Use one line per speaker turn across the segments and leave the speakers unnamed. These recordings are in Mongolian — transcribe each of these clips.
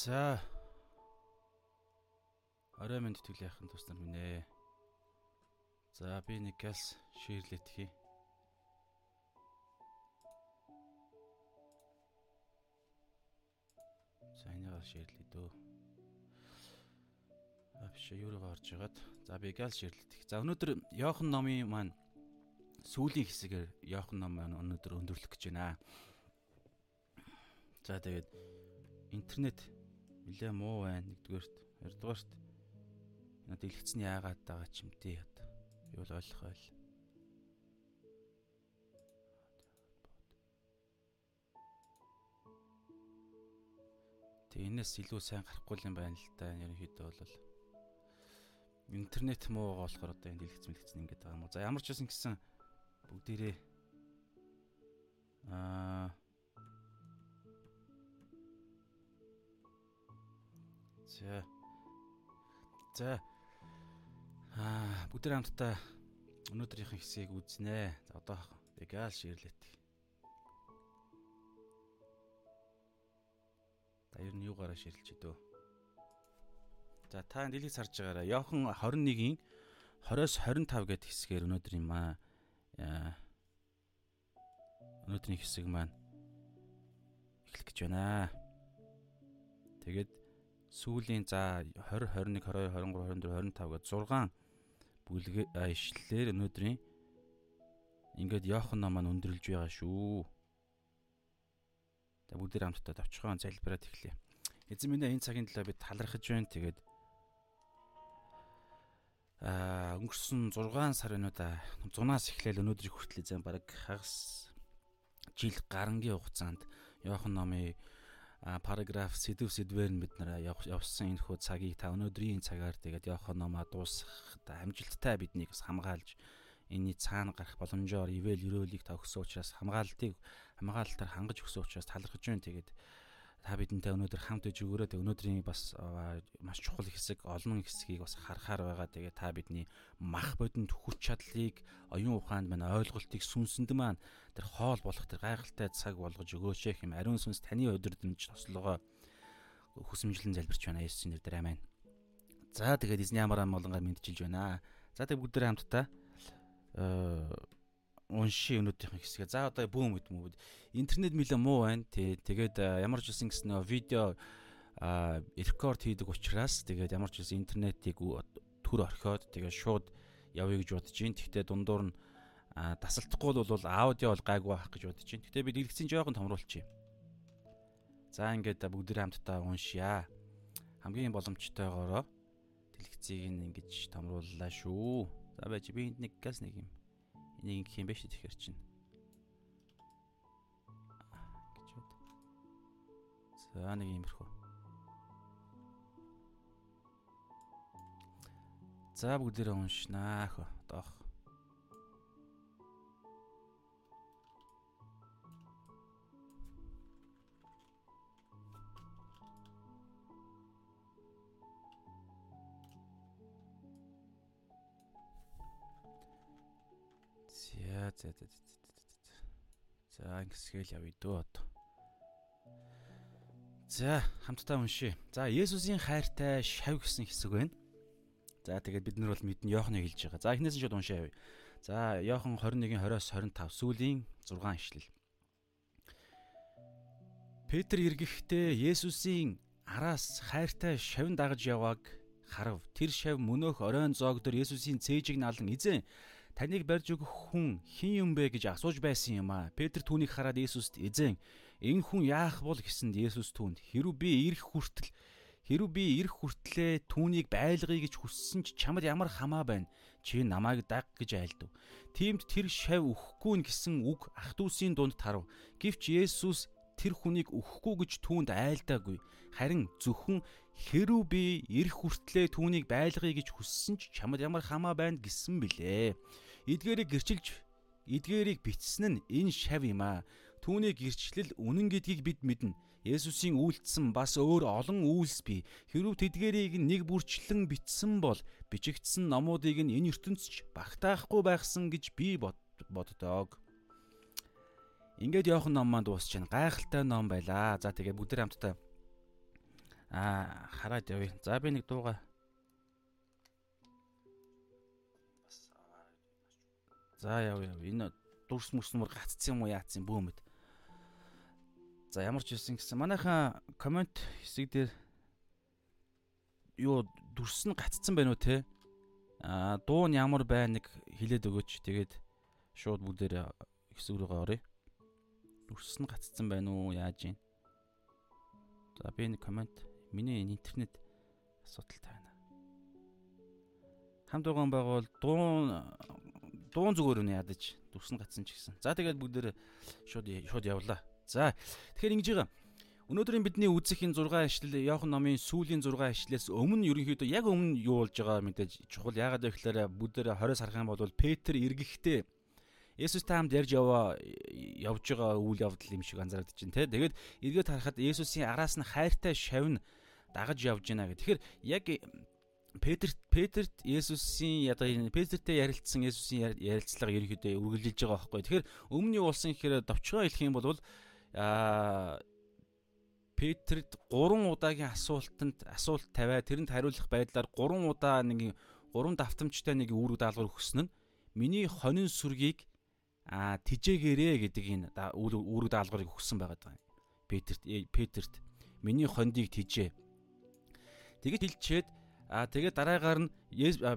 За. Орой минь тэтгэл яхахын тус нар минь ээ. За би нэг гэлс ширлэт хий. Энийгээ ширлээ дөө. Авш юуруу орж ягаад. За би гэлс ширлэт. За өнөөдөр Йохан номын маань сүүлийн хэсгээр Йохан ном маань өнөөдөр өндөрлөх гэж байна. За тэгээд интернет нилээ муу байна нэгдүгээрт хоёрдугаарт энэ дэлгэцэн яагаад байгаа ч юм тий яд би бол ойлгох байл. Тэг энэс илүү сайн гарахгүй юм байна л да ерөнхийдөө бол интернет муу байгаа болохоор одоо энэ дэлгэц мэлгэцэн ингэж байгаа юм уу? За ямар ч байсан гэсэн бүгдээрээ аа За. За. Аа, бүгд хамтдаа өнөөдрийнхэн хэсгийг үзнэ. За одоо Бегал ширлэт. Та ер нь юугаараа ширлж идөө. За та дэлхийг сарж байгаараа. Йохан 21-ийн 20-с 25 гэд хэсгээр өнөөдөр юм аа. Өнөөдрийн хэсэг маань эхлэх гэж байна. Тэгээд сүүлийн за 20 21 22 23 24 25 гээд 6 бүлгээ ишлэлээр өнөөдрийн ингээд Йохан ном маань өндөрлж байгаа шүү. За бүгд хамтдаа товчхон залбираад эхлэе. Эзэн минь энэ цагийн төлөө би талархаж байна. Тэгээд аа өнгөрсөн 6 сарынуудаа 100-аас эхлээл өнөөдрийг хүртэл эзэн баг хагас жил гарангийн хугацаанд Йохан номын параграф сэдв сэдвэр нь бид нараа явсан энэ хүү цагийг та өнөөдрийн цагаар тэгээд Йохан номоо дуусгах амжилттай биднийг бас хамгаалж энэний цаана гарах боломжоор ивэл өрөөлийг та өгсөн учраас хамгаалтыг хамгаалтаар хангаж өгсөн учраас талархаж байна. Тэгээд та бидэнтэй өнөөдөр хамт иж өгөөрэй. Өнөөдрийн бас маш чухал хэсэг, олон хэсгийг бас харахаар байгаа. Тэгээ та бидний мах бодинд хүч чадлыг, оюун ухаанд маань ойлголтыг сүнсэнд маань тэр хоол болох тэр гайхалтай цаг болгож өгөөч юм. Ариун сүнс таны өдөрдөмж тослогоо хүсэмжлэн залбирч байна. Есүсийн нэрээр аминь. За тэгээд эзний амараа молонгаар мэдчилж байна. За тэгээд бүгд хамтдаа унши өнөөдрийнх хэсгээ. За одоо бүүм мэд мүүд. Интернет мэлээ муу байна. Тий. Тэгээд ямар ч үсэн гэсэн видео рекорд хийдэг учраас тэгээд ямар ч үсэн интернетийг төр орхиод тэгээд шууд явъя гэж бодож байна. Тэгтээ дундуур нь тасалдахгүй бол аудио бол гайгүй байх гэж бодож байна. Гэтэ би дэлгэцийн жоохон томруулчих. За ингээд бүгд хамтдаа уншия. Хамгийн боломжтойгоороо дэлгэцийг ингэж томрууллаа шүү. За байж би энд нэг газ нэг юм Энийг ингэх юм биш тэгэхээр чинь. гэж бод. За нэг иймэрхүү. За бүгдээрээ уншнаа хөө. За за за. За ингэсгээл явъя дөө одоо. За хамтдаа уншия. За Есүсийн хайртай шав гэсэн хэсэг байна. За тэгээд бид нар бол мэднэ Йоханыг хэлж байгаа. За эхнээс нь шууд уншаа явъя. За Йохан 21-ийн 20-оос 25 сүүлийн 6 ишлэл. Петр эргэхдээ Есүсийн араас хайртай шавн дагаж явааг харав. Тэр шав мөнөөх оройн зоог дээр Есүсийн цээжийг налан эзэн таныг барьж өгөх хүн хин юм бэ гэж асууж байсан юм аа. Петр түүнийг хараад Есүст эзэн энэ хүн яах бол гэсэнд Есүс түүнд хэрв би ирэх хүртэл хэрв би ирэх хүртлээ түүнийг байлгая гэж хүссэн ч чамд ямар хамаа байна. Чи намайг даг гэж айлдав. Тиймд тэр шав өхгүй гэсэн үг ах トゥ усийн дунд тарав. Гэвч Есүс тэр хүнийг өгөхгүй гэж түүнд айлдаагүй. Харин зөвхөн хэрүү би ирэх хүртлээ түүнийг байлгая гэж хүссэн ч чамд ямар хамаа байна гэсэн билээ. Эдгээрийг гэрчилж эдгээрийг бичсэн нь энэ шав юм аа. Түүний гэрчлэл үнэн гэдгийг бид мэднэ. Есүсийн үйлдэлсэн бас өөр олон үйлс бий. Хэрв тэдгээрийг нэг бүрчлэн бичсэн бол бичигдсэн номуудыг нь энэ ертөнцч багтаахгүй байхсан гэж би боддог. Ингээд Йохан ном маань дуусч байна. Гайхалтай ном байлаа. За тэгээ бүгд хамтдаа Аа хараад явъя. За би нэг дууга За яв яв. Энэ дүрс мөрснөр гаццсан юм уу яатсан бөөмөд. За ямар ч байсан гэсэн манайхан комент хэсэг дээр юу дүрс нь гаццсан байна уу те? Аа дуу нь ямар байна нэг хилээд өгөөч. Тэгээд шууд бүгдээр хэсэг рүүгээ оръё. Дүрс нь гаццсан байна уу? Яаж юм? За би нэг комент миний интернет асуудалтай байна. Хамт байгаа байгуул дуу дуун зүгээр үнэ ядаж дүрсэн гацсан ч гэсэн. За тэгээд бүгдээр шууд шууд явлаа. За тэгэхээр ингэж байгаа. Өнөөдрийн бидний үзэх энэ 6 ишлэл Иохан номын сүүлийн 6 ишлэлээс өмнө ерөнхийдөө яг өмнө юу болж байгаа мэдээж чухал яагаад вэ гэхээр бүгдээр 20-с харах юм бол Петр эргэхдээ Есүстэй хамт ярьж яваа явж байгаа үйл явдал юм шиг анзаардаг чинь тий. Тэгээд эргээд харахад Есүсийн араас нь хайртай шавь дагаж явж байна гэх. Тэгэхээр яг Петр Петрт Есүсийн ядаа Петртэй ярилцсан Есүсийн ярилцлага ерөнхийдөө үргэлжилж байгаа байхгүй. Тэгэхээр өмнө нь болсон гэхээр довчгоо хэлэх юм бол аа Петрт 3 удаагийн асуултанд асуулт тавиад тэрэнд хариулах байдлаар 3 удаа нэг 3 давтамжтай нэг үүрэг даалгавар өгсөн нь миний хонин сүргийг а тижээгээрээ гэдэг энэ үүрэг даалгаврыг өгсөн байгаа юм. Петрт Петрт миний хондийг тижээ. Тэгэж хэлчихэд Аа тэгээд дараагаар нь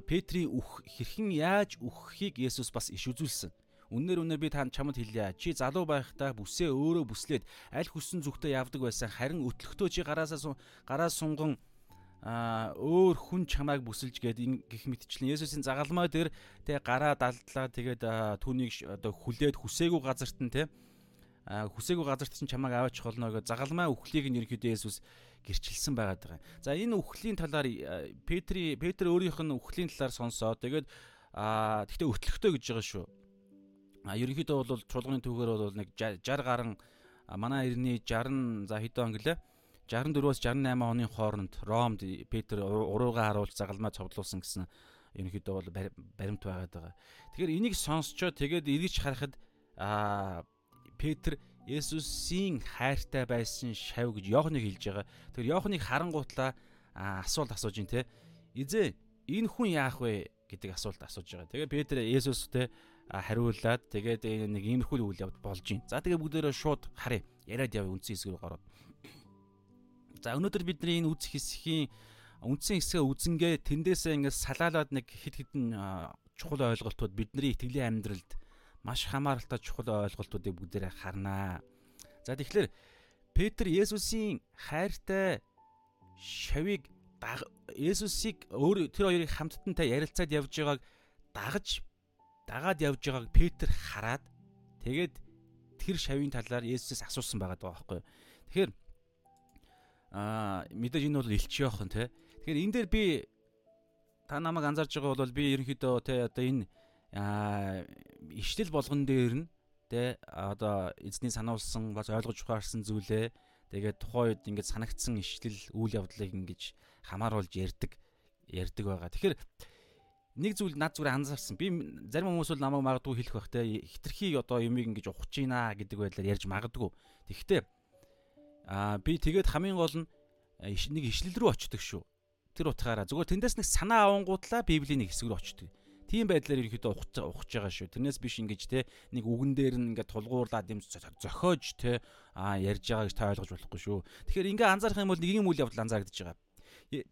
Петрийн үх хэрхэн яаж үххийг Есүс бас иш үзүүлсэн. Үннээр үнээр би танд чамд хэлье. Чи залуу байхдаа бүсээ өөрөө бүслээд аль хүссэн зүгтээ явдаг байсан. Харин өтлөгтөө чи гараасаа гараа сунган а өөр хүн чамайг бүсэлж гээд гих мэтчлэн Есүсийн загалмаа дээр тэ гараа далдлаа тэгээд түүнийг одоо хүлээд хүсээгүй газарт нь тэ хүсээгүй газарт чинь чамайг аваач холно гэж загалмаа үхлийг нь ерөөхдөө Есүс гэрчилсэн байгаад байгаа. За энэ үхлийн талаар э, Петри Петр өөрийнх нь үхлийн талаар сонсоод тэгээд аа тэгтээ өтлөхтэй гэж байгаа шүү. А ерөнхийдөө бол чуулганы түүхээр бол нэг 60 гарan манай эртний 60 за хэдэн он гэлээ 64-өөс 68 оны хооронд Ромд Петр уруугаа харуулж загалмаа цовдлуулсан гэсэн ерөнхийдөө бол баримт байгаад байгаа. Тэгэхээр энийг сонсчоо тэгээд эргэж харахад а Петр Есүсийн хайртай байсан шав гэж Иоханыг хэлж байгаа. Тэгэхээр Иоханыг харангуутлаа асуулт асууж ин тэ. Изээ энэ хүн яах вэ гэдэг асуулт асууж байгаа. Тэгээ Петр Есүстэй хариулаад тэгээд нэг иймэрхүү үйл явд болж ин. За тэгээ бүгдээрээ шууд харъя. Яриад явъя үндсэн хэсгээр гараад. За өнөөдөр бидний энэ үзэх хэсгийн үндсэн хэсгээ үзэнгээ тэндээсээ ингээд салаалаад нэг хит хитэн чухал ойлголтууд бидний итгэлийн амьдралд маш хамааралтай чухал ойлголтуудыг бүгдээрээ харнаа. За тэгэхээр Петр Есүсийн хайртай шавийг Есүсийг өөр тэр хоёрыг хамттантай ярилцаад явж байгааг дагаж дагаад явж байгааг Петр хараад тэгээд тэр шавийн талаар Есүсээс асуусан байгаа байхгүй. Тэгэхээр аа мэдээж энэ бол элч яохон те. Тэгэхээр энэ дээр би та намайг анзаарж байгаа бол би ерөнхийдөө те одоо энэ аа ишлэл болгон дээр нь тэ одоо эзний сануулсан бас ойлгож ухаарсан зүйлээ тэгээд тухайн үед ингээд санагдсан ишлэл үйл явдлыг ингэж хамааруулж ярьдаг ярьдаг байгаа. Тэгэхээр нэг зүйл над зүгээр анзаарсан. Би зарим хүмүүс бол намайг магадгүй хэлэх байх те хитрхи одоо юмыг ингэж ухаж гинэ гэдэг байдлаар ярьж магадгүй. Тэгэхдээ аа би тэгээд хамгийн гол нь нэг ишлэл рүү очдөг шүү. Тэр утгаараа зүгээр тэндээс нэг санаа авангуудлаа Библийн нэг хэсэг рүү очдөг. Тийм байдлаар ерөөхдөө ухаж ухаж байгаа шүү. Тэрнээс биш ингэж те нэг үгэн дээр нь ингээд тулгуурлаад юм зохиож те а ярьж байгаа гэж та ойлгож болохгүй шүү. Тэгэхээр ингээ анзаарах юм бол нэг юм үйл явдал анзаарэгдэж байгаа.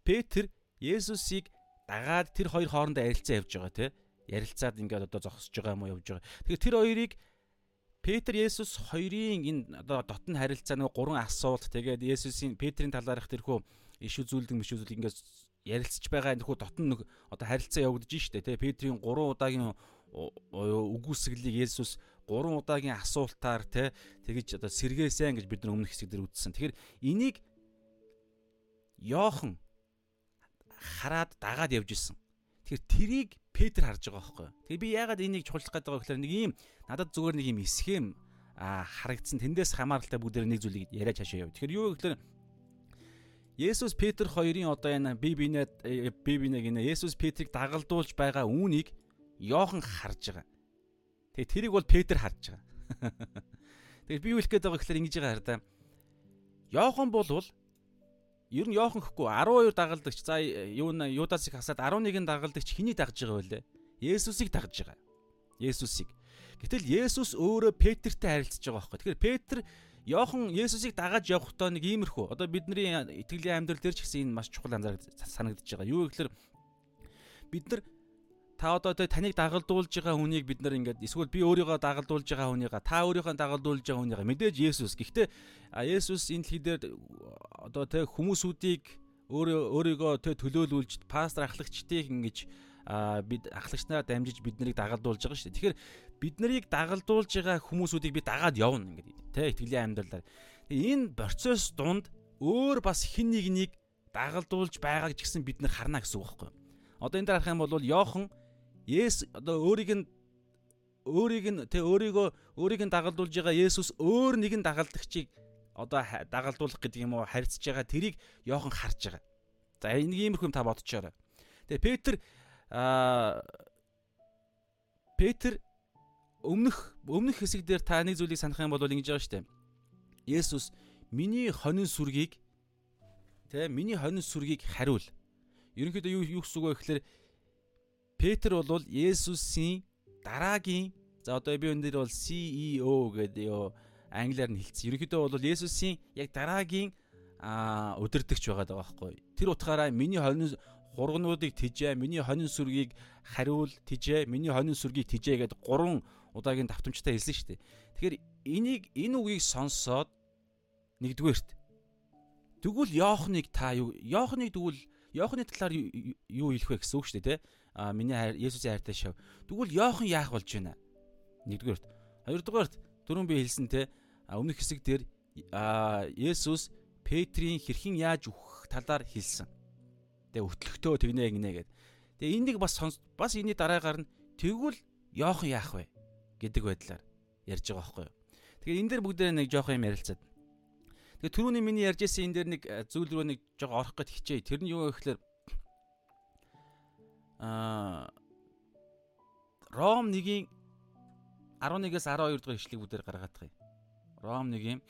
Петр Есүсийг дагаад тэр хоёр хоорондоо ярилцаа явж байгаа те ярилцаад ингээд одоо зогсож байгаа юм уу явж байгаа. Тэгэхээр тэр хоёрыг Петр Есүс хоёрын энэ одоо дотн харилцаа нэг гурван асуулт тэгээд Есүсийн Петрийн талаарх тэрхүү иш үзүүлдэг миш үзүүлдэг ингээд ярилцж байгаа нөхөө дотн нэг одоо харилцаа явагдаж штэ тий Петрийн 3 удаагийн үгүйсгэлийг Есүс 3 удаагийн асуултаар тий тэгэж одоо сэргээсэн гэж бид нар өмнөх хэсэг дээр үзсэн. Тэгэхээр энийг Йохан хараад дагаад явж исэн. Тэгэхээр тэрийг Петр харж байгаа байхгүй. Тэгээ би яагаад энийг чухалчлах гэдэг вэ гэхээр нэг ийм надад зүгээр нэг ийм эсхэм а харагдсан тэндээс хамааралтай бүгд нэг зүйлийг яриад хашаа яв. Тэгэхээр юу гэхээр Есүс Петр хоёрын одоо энэ бие биенээ бие биенээ гинэ Есүс Петрийг дагалдуулж байгаа үүнийг Йохан харж байгаа. Тэгээ тэрийг бол Петр харж байгаа. Тэгээ би юу хэлэх гээд байгаа гэхээр ингэж байгаа хараа. Йохан болвол ер нь Йохан гэхгүй 12 дагалдагч за юу н Юдасыг хасаад 11-ийн дагалдагч хэнийг дагж байгаа вэ? Есүсийг дагж байгаа. Есүсийг. Гэтэл Есүс өөрөө Петертэй харилцаж байгаа байхгүй. Тэгэхээр Петр Йохан Есүсийг дагаж явахдаа нэг иймэрхүү. Одоо бидний итгэлийн амьдрал дээр ч гэсэн энэ маш чухал анзаарах санагдаж байгаа. Юу гэхээр бид нар та одоо таныг дагалдуулж байгаа хүнийг бид нар ингээд эсвэл би өөрийгөө дагалдуулж байгаа хүнийга та өөрийнхөө дагалдуулж байгаа хүнийга мэдээж Есүс. Гэхдээ Есүс энэ дэлхий дээр одоо тэ хүмүүсүүдийг өөрөө өөрийгөө тэ төлөөлүүлж пастор ахлагчдыг ингэж бид ахлагчнаар дамжиж бид нарыг дагалдуулж байгаа шүү дээ. Тэгэхээр бид нарыг дагалдуулж байгаа хүмүүсүүдийг би дагаад явна ингээд тэ итгэлийн амьдралаар. Энэ процесс дунд өөр бас хин нэгнийг дагалдуулж байгааг ч гэсэн бид нар харна гэсэн үг байхгүй? Одоо энэ дээр харах юм бол Йохан Есүс одоо өөрийг нь өөрийг нь тэ өөрийгөө өөрийг нь дагалдуулж байгаа Есүс өөр нэгэн дагалдагчийг одоо дагалдуулах гэдэг юм уу харьцаж байгаа тэрийг Йохан харж байгаа. За энэ иймэрхүү та бодчоорой. Тэгээ Петр аа Петр өмнөх өмнөх хэсэг дээр та нэг зүйлийг санах юм бол ингэж байгаа шүү дээ. Есүс миний хонин сүргийг тэ миний хонин сүргийг хариул. Ерөнхийдөө юу юу гэсэн үг вэ гэхээр Петр бол Есүсийн дараагийн за одоо би энэ дээр бол CEO гэдэг ёо англиар нь хэлсэн. Ерөнхийдөө бол Есүсийн яг дараагийн өдөрдөгч байгаа даа байхгүй. Тэр утгаараа миний хонин хургнуудыг тижээ, миний хонин сүргийг хариул тижээ, миний хонин сүргийг тижээ гэдэг гурван удаагийн давтамжтай хэлсэн шүү дээ. Тэгэхээр энийг энэ үгийг сонсоод нэгдүгээрт тэгвэл Йоохныг та юу Йоохныг тэгвэл Йоохны талаар юу хэлэх вэ гэсэн үг шүү дээ, тэ? а миний хайр Есүсийн хайртай шав. Тэгвэл Йохан яах болж байна? Нэгдүгээрт. Хоёрдугаарт түрүүн би хэлсэн те өмнөх хэсэг дээр а Есүс Петрийн хэрхэн яаж үхэх талаар хэлсэн. Тэгээ өтлөгтөө тэгнэ гинэ гэд. Тэгээ энийг бас бас энэний дараагаар нь тэгвэл Йохан яах вэ гэдэг байдлаар ярьж байгаа байхгүй юу. Тэгээ энэ дээр бүгдээ нэг жоох юм ярилцаад. Тэгээ түрүүний миний ярьж ирсэн энэ дээр нэг зүйл рүү нэг жоо орох гэд хичээе. Тэр нь юу вэ гэхээр аа Ром 1-ийн 11-ээс 12 дугаар ишлэг бүдээр гаргадаг юм. Ром 1-ийн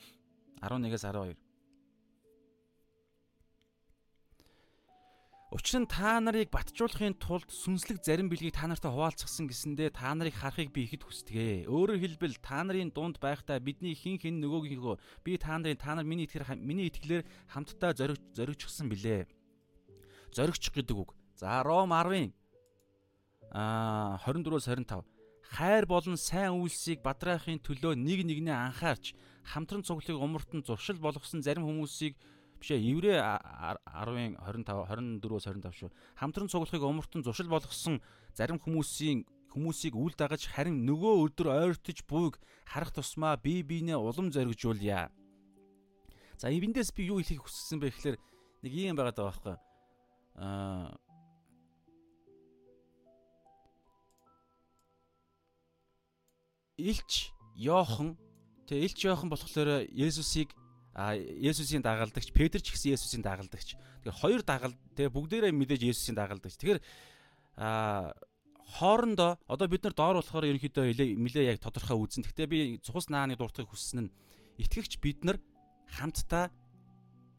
11-ээс 12. Учир нь та нарыг батжуулахын тулд сүнслэг зарим билгийг та нартай хуваалцсан гэсэндээ та нарыг харахыг би ихэд хүсдэгэ. Өөрөөр хэлбэл та нарын дунд байхдаа бидний хин хин нөгөөгийнхөө би та нарын та нар миний итгэр миний итгэлээр хамтдаа зориг зоригчсан билээ. Зоригч гэдэг үг. За Ром 10-ын а 24-өөс 25 хайр болон сайн үйлсийг бадраахын төлөө нэг нэгнээ анхаарч хамтран цуглыг умартан зуршил болгосон зарим хүмүүсийг бишээ еврей 10-ын 25 24-өөс 25 шүү хамтран цуглахыг умартан зуршил болгосон зарим хүмүүсийн хүмүүсийг үл дагаж харин нөгөө өдөр ойртож буйг харах тусмаа бие биенээ улам зоригжуулъя. За эвэндээс би юу хэлхийг хүссэн бэ гэхээр нэг юм байгаад байгаа байхгүй. Аа Илч Йохан тэгээ Илч Йохан болохоор Есүсийг а Есүсийн дагалдагч Петр ч гэсэн Есүсийн дагалдагч. Тэгэхээр хоёр дагалд тэгээ бүгдээрээ мэдээж Есүсийн дагалдагч. Тэгэхээр а хоорондоо одоо бид нар доор болохоор ерөнхийдөө нилээ яг тодорхой үзэн. Гэхдээ би цус нааны дуртахыг хүссэн нь итгэгч бид нар хамтдаа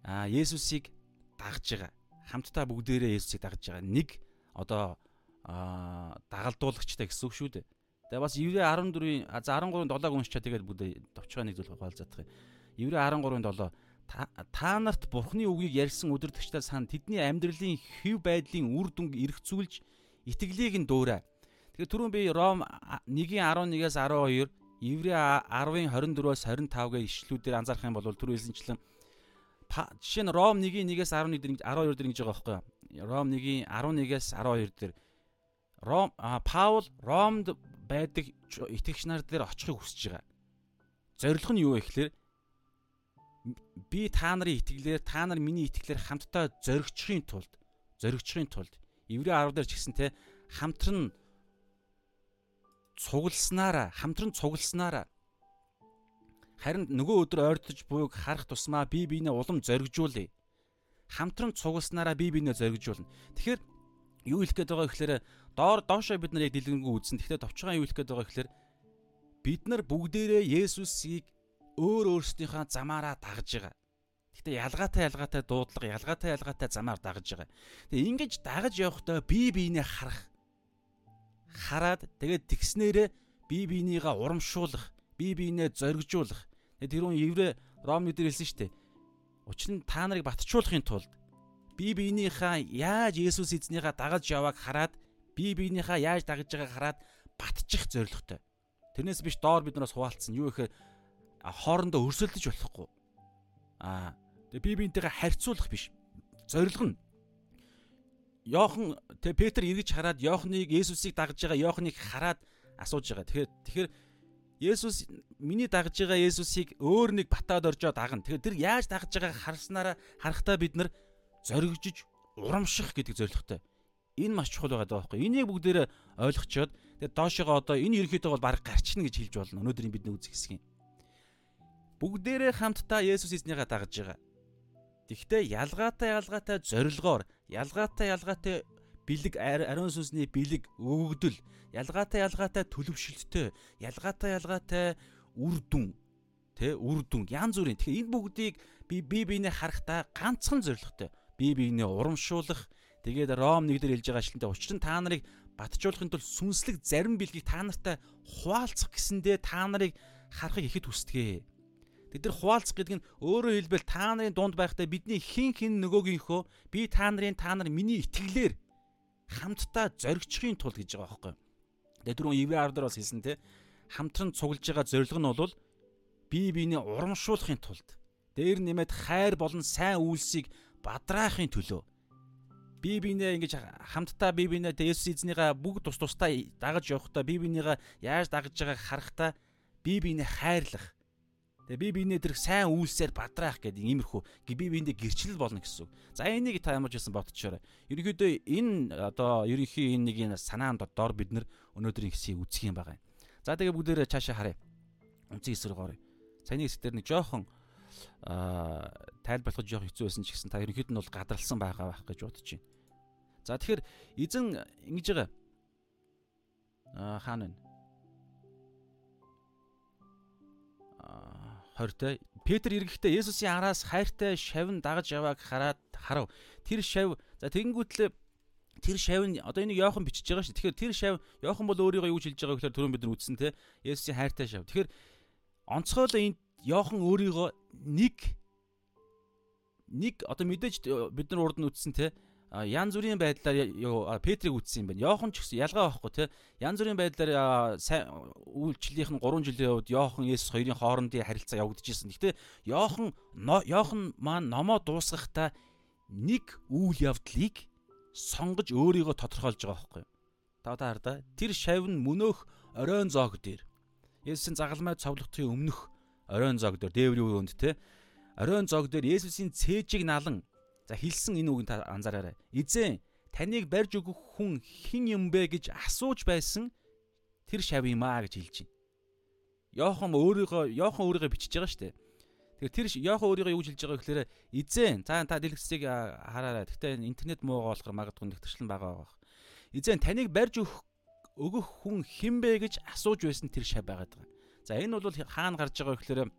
а Есүсийг дагж байгаа. Хамтдаа бүгдээрээ Есүсийг дагж байгаа. Нэг одоо а дагалдуулагчтай гэсэн үг шүү дээ. Тэгээ бас Еврей 14-ийн за 13-ын 7-ыг уншчаа тэгээд бүгд товчгоо нэг зүйл хаалзаадах юм. Еврей 13-ын 7 та нарт Бурхны үгийг ярьсан өдөртөгчдөө сан тэдний амьдралын хэв байдлын үр дүнг эргцүүлж итгэлийг нь дуурай. Тэгэхээр түрүүн би Ром 1:11-ээс 12, Еврей 10-ын 24-өөс 25 гээ ишлүүдээр анзаарах юм бол түрүү хэлсэнчлэн жишээ нь Ром 1:1-ээс 11 дээр 12 дээр ингэж байгаа байхгүй юу? Ром 1-ийн 11-ээс 12 дээр Ром Паул Ромд байдаг итгэгч нар дээр очихыг хүсэж байгаа. Зорилго нь юу вэ гэхээр би та нарын итгэлээр та нар миний итгэлээр хамтдаа зоригчхийн тулд зоригчхийн тулд Еврей 10 дээр ч гэсэн те хамтран цугласнараа хамтран цугласнараа харин нөгөө өдөр ойртож буйг харах тусмаа би биенээ улам зоригжуулъя. Хамтран цугласнараа би биенээ зоригжуулна. Тэгэхээр юу хэлэх гээд байгаа гэхээр доор доошоо бид нар яг дэлгэнгүй үзсэн. Гэхдээ товчхон юу хэлэх гээд байгаа гэхээр бид нар бүгдээрээ Есүсийг өөр өөрсдийнхөө замаараа дагж байгаа. Гэтэ ялгаатай ялгаатай дуудлага, ялгаатай ялгаатай замаар дагаж байгаа. Тэгээ ингэж дагаж явахдаа бие биенээ харах. Хараад тэгээд тэгснээрээ бие биенийгээ урамшуулах, бие биенээ зоригжуулах. Тэр хүн еврей Ром дээр хэлсэн шүү дээ. Учир нь та нарыг батжуулахын тулд бие биенийхээ яаж Есүс эзнийхээ дагаж явааг хараад бие биенийхээ яаж дагаж байгааг хараад батчих зорилготой. Тэрнээс биш доор биднээс хуваалцсан. Юу гэхээр хоорондоо өрсөлдөж болохгүй. Аа тэгээ бие биентэйгээ харьцуулах биш. Зорилго нь Йохан тэгээ Петр эргэж хараад Йоханыг Есүсийг дагаж байгаа Йоханыг хараад асууж байгаа. Тэгэхээр тэгэхээр Есүс миний дагаж байгаа Есүсийг өөр нэг батаад оржоо дагна. Тэгэхээр тэр яаж дагаж байгааг харснараа харахтаа бид нар зоригжиж урамших гэдэг зорилготой. Энэ маш чухал байгаа байхгүй. Энийг бүгдээрээ ойлгочоод тэгээ доошогоо одоо энэ ерөөхдөө бол баг гарчна гэж хэлж болно. Өнөөдрийн бидний үзэх хэсгийг. Бүгдээрээ хамтдаа Есүс эзнийгээ дагаж байгаа. Тэгвэл ялгаатай ялгаатай зорилгоор ялгаатай ялгаатай бэлэг ариун сүнсний бэлэг өгөгдөл ялгаатай ялгаатай төлөвшөлттэй ялгаатай ялгаатай үр дүн тэ үр дүн янз бүрийн тэгэхээр энэ бүгдийг би бие биенээ харахтаа ганцхан зорилготой. Бие биенээ урамшуулах. Тэгээд ром нэг дээр хэлж байгаа ашлантай учир нь та нарыг батжуулахын тулд сүнслэг зарим бэлгийг та нартай хуваалцах гэсэндээ та нарыг харахыг ихэд хүсдэгэ Тэд нар хуваалцах гэдэг нь өөрөөр хэлбэл та нарын дунд байхдаа бидний хин хин нөгөөгийнхөө би та нарын та нар миний итгэлээр хамтдаа зоригчхийн тулд гэж байгаа байхгүй. Тэгээ түрүүн Ивэ Ардер бас хэлсэн те. Хамтран цуглаж байгаа зорилго нь бол бие биенээ урамшуулахын тулд дээр нэмээд хайр болон сайн үйлсийг бадраахын төлөө. Бие биенээ ингэж хамтдаа бие биенээ Есүс эзнийгээ бүгд тус тустай дагаж явахдаа бие биенийгээ яаж дагаж байгааг харахтаа бие биенээ хайрлах Тэгээ би биенээ тэр сайн үйлсээр бадраах гэдэг иймэрхүү би биендээ гэрчлэл болно гэсэн үг. За энийг та ямар ч байсан бодчихоорой. Ерөнхийдөө энэ одоо ерөнхий энэ нэг энэ санаанд дор бид нар өнөөдрийн хэсгийг үзэх юм байгаа юм. За тэгээ бүгдээрээ цаашаа харъя. Үнцэн эсрэг орё. Саяны хэсэг дээр нэг жоохон аа тайлбарлах жоох хэцүү байсан ч гэсэн та ерөнхийд нь бол гадралсан байгаа байх гэж бодож байна. За тэгэхээр эзэн ингэж байгаа аа хаана вэ? 20-т Петр эргэхдээ Есүсийн араас хайртай шавн дагаж явааг хараад харав. Тэр шав за тэгэнгүүтлээ тэр шав нь одоо энийг Йохан бичиж байгаа шүү. Тэгэхээр тэр шав Йохан бол өөрийгөө юу хэлж байгааг гэхээр түрүүн бид нар үзсэн те. Есүсийн хайртай шав. Тэгэхээр онцгойлоо энд Йохан өөрийгөө нэг нэг одоо мэдээж бид нар урд нь үзсэн те янз бүрийн байдлаар Петрийг үтсэн юм байна. Йохан ч гэсэн ялгаа байхгүй те. Янз бүрийн байдлаар сайн үйлчлэлийнх нь 3 жилийн хувьд Йохан Есүс хоёрын хоорондын харилцаа явагдажсэн. Гэхдээ Йохан Йохан маань номоо дуусгахдаа нэг үйл явдлыг сонгож өөрийгөө тодорхойлж байгаа байхгүй. Та та хардаа тэр шавь нь мөнөөх оройн зоог дээр Есүсийн загалмай цовлогдохын өмнөх оройн зоог дээр дээврийн үенд те оройн зоог дээр Есүсийн цээжийг налан За хэлсэн энэ үгийг та анзаараарай. Эзэн таныг барьж өгөх хүн хэн юм бэ гэж асууж байсан тэр шав юм аа гэж хэлж байна. Йохан өөрийгөө Йохан өөрийгөө бичиж байгаа шүү дээ. Тэгэхээр тэр Йохан өөрийгөө юу хэлж байгаа гэхээр эзэн за та дэлгэцийг хараарай. Гэхдээ интернет муугаа болохоор магадгүй нэгтэрчлэн байгаа байх. Эзэн таныг барьж өгөх өгөх хүн хэн бэ гэж асууж байсан тэр шав байгаад байгаа. За энэ бол хаана гарч байгаа гэхээр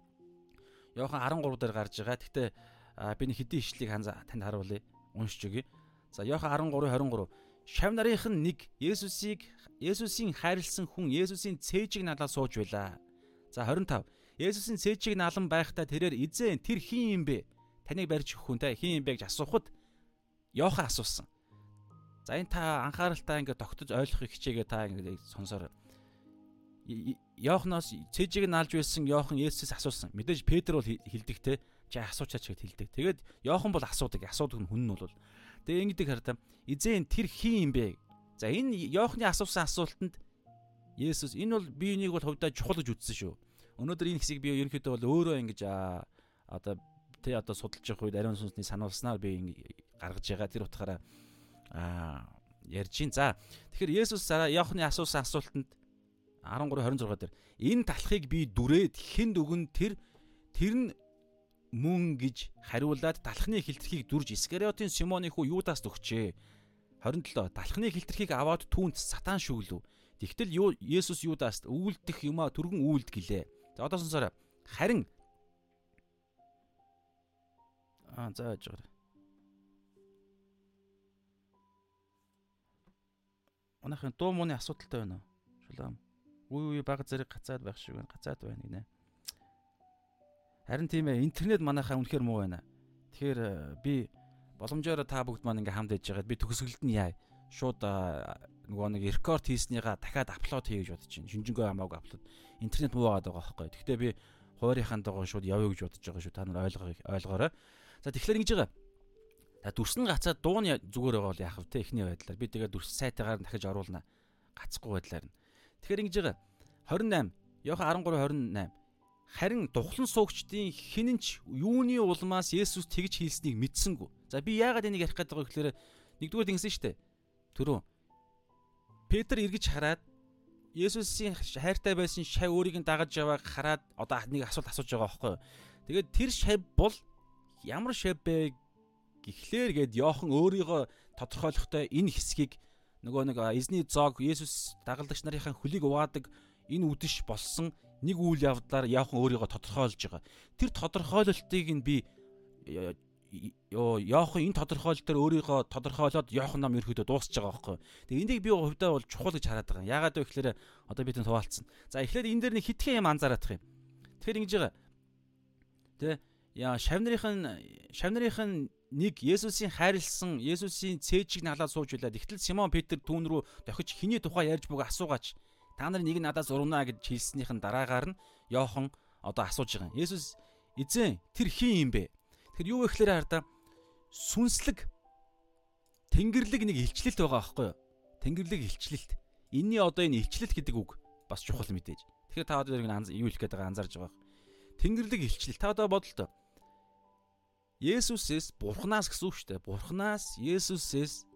Йохан 13 дээр гарч байгаа. Гэхдээ би нэг хэдийн ишлийг танд харуулъя. Уншиж өгье. За Иохан 13:23 Шав нарынх нь нэг Есүсийг Есүсийн хайрлсан хүн Есүсийн цээжийг налаа сууж байла. За 25 Есүсийн цээжийг налан байхдаа тэрээр эзэн тэр хин юм бэ? Таныг барьж өгөх хүн те хин юм бэ гэж асуухад Иохан асуусан. За энэ та анхааралтай ингээд тогтож ойлгохыг хичээгээ та ингээд сонсоор. Иоханоос цээжийг нь алж байсан Иохан Есүсээс асуусан. Мэдээж Петр бол хилдэг те чи асуучаач гэд хэлдэг. Тэгээд Йохан бол асуудаг. Асуудаг нь хүн нь бол. Тэгээ ингэдэг хараа эзэн тэр хин юм бэ? За энэ Йоханы асуусан асуултанд Есүс энэ бол би энийг бол хувьдаа чухал гэж үзсэн шүү. Өнөөдөр энэ хэсгийг би ерөнхийдөө бол өөрөө ингэж одоо тэ одоо судалж явах үед ариун сүнсний сануулснаар би гаргаж байгаа тэр утгаараа аа ярьж гин. За тэгэхээр Есүс Йоханы асуусан асуултанд 13 26 дээр энэ талхыг би дүрээд хэнд өгөн тэр тэр нь мөн гэж хариулаад далхны хилтерхийг дүрж Искариотын Симоны хүү Юдаас өгчээ. 27 далхны хилтерхийг аваад түүнд сатан шүглв. Тэгтэл Есүс Юдаст үйлдэх юмаа түргэн үйлд гэлээ. За одоо сонсоорой. Харин Аа за яаж байгаа. Манайхын дуу мууны асуудалтай байна уу? Шулаам. Үе үе бага зэрэг гацаад байх шиг байна. Гацаад байна гинэ. Харин тийм ээ интернет манайхаа үнэхээр муу байна. Тэгэхээр э, би боломжоор та бүгд маань ингээм хамт ээж байгаад би төгсгөлд нь яа. Шууд нөгөө нэг рекорд хийснийгаа дахиад апплод хий гэж бодож байна. Шинжэнгөө хамаагүй апплод. Интернет муу байгаа байхгүй. Гэхдээ би хуурийнхаа дагуу шууд явъя гэж бодож байгаа шүү. Та нар ойлгоо ойлгоорой. За тэгэхээр ингэж байгаа. За дүрсэн гацаад дуу нь зүгээр байгаа бол яах вэ те эхний байдлаар. Би тэгээ дүрс сайтаагаар дахиж оруулна. Гацхгүй байдлаар. Тэгэхээр ингэж байгаа. 28 Йохан 13 28 Харин духлан суугчдын хинэнч юуны улмаас Есүс тэгж хийлснийг мэдсэнгүү. За би яагаад энийг ярих гэдэг вэ гэхээр нэгдүгээр ингэсэн шүү дээ. Төрөө. Петр эргэж хараад Есүсийн хайртай байсан шав өөрийг нь дагаж явааг хараад одоо нэг асуулт асууж байгаа байхгүй юу. Тэгээд тэр шав бол ямар шав бэ гэхлээр гээд Йохан өөрийгөө тодорхойлохдоо энэ хэсгийг нөгөө нэг эзний зоог Есүс дагалдагч нарынхаа хөлийг уваадаг энэ үдэш болсон нэг үйл явдлаар яахан өөрийгөө тодорхойлж байгаа. Тэр тодорхойлолтыг нь би яахан энэ тодорхойлолт төр өөрийгөө тодорхойлоод яахан нам ерөөдөө дуусч байгаа байхгүй. Тэгээ энийг би хувьдаа бол чухал гэж хараад байгаа. Яагаад вэ гэхээр одоо бид энэ хуваалцсан. За эхлээд энэ дээр нэг хитгэн юм анзаараадах юм. Тэгэхээр ингэж байгаа. Тэ яа шавнырийнх нь нэг Есүсийн хайрлсан Есүсийн цээжийг налаад сууж байлаа. Тэгтэл Симон Петр түүн рүү дохиж хиний тухай ярьж буг асуугач Та нар нэг надаас урна гэж хэлснийхэн дараагаар нь Йохан одоо асууж байгаа. Есүс эзэн тэр хин юм бэ? Тэгэхээр юу вэ гэхээр хардаа сүнслэг тэнгэрлэг нэг илчлэлт байгаа байхгүй юу? Тэнгэрлэг илчлэлт. Энийний одоо энэ илчлэлт гэдэг үг бас чухал мэдээж. Тэгэхээр та одоо нэг юу хэлэх гээд байгаа анзаарж байгаа. Тэнгэрлэг илчлэлт. Та одоо бодлоо. Есүсээс Бурханаас гэсэн үг шүү дээ. Бурханаас Есүсээс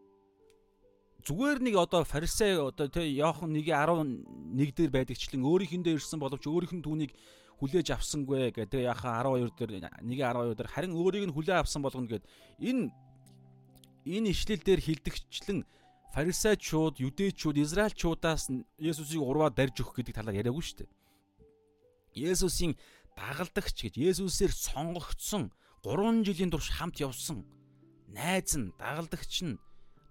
зүгээр нэг одоо фарисей одоо тэ Йохан 1:11 дээр байдагчлан өөрийнхэндээ ирсэн боловч өөрийнх нь түүнийг хүлээж авсангүй гэдэг яхаа 12 дээр 1:12 дээр харин өөрийг нь хүлээ авсан болгоно гэд энэ энэ ишлэл дээр хилдэгчлэн фарисеучуд, юдэчуд, израилчуудаас Есүсийг урваа дарж өгөх гэдэг талаар яриаггүй шүү дээ. Есүсийн дагалдагч гэж Есүсээр сонгогдсон 3 жилийн турш хамт явсан найз нь дагалдагч нь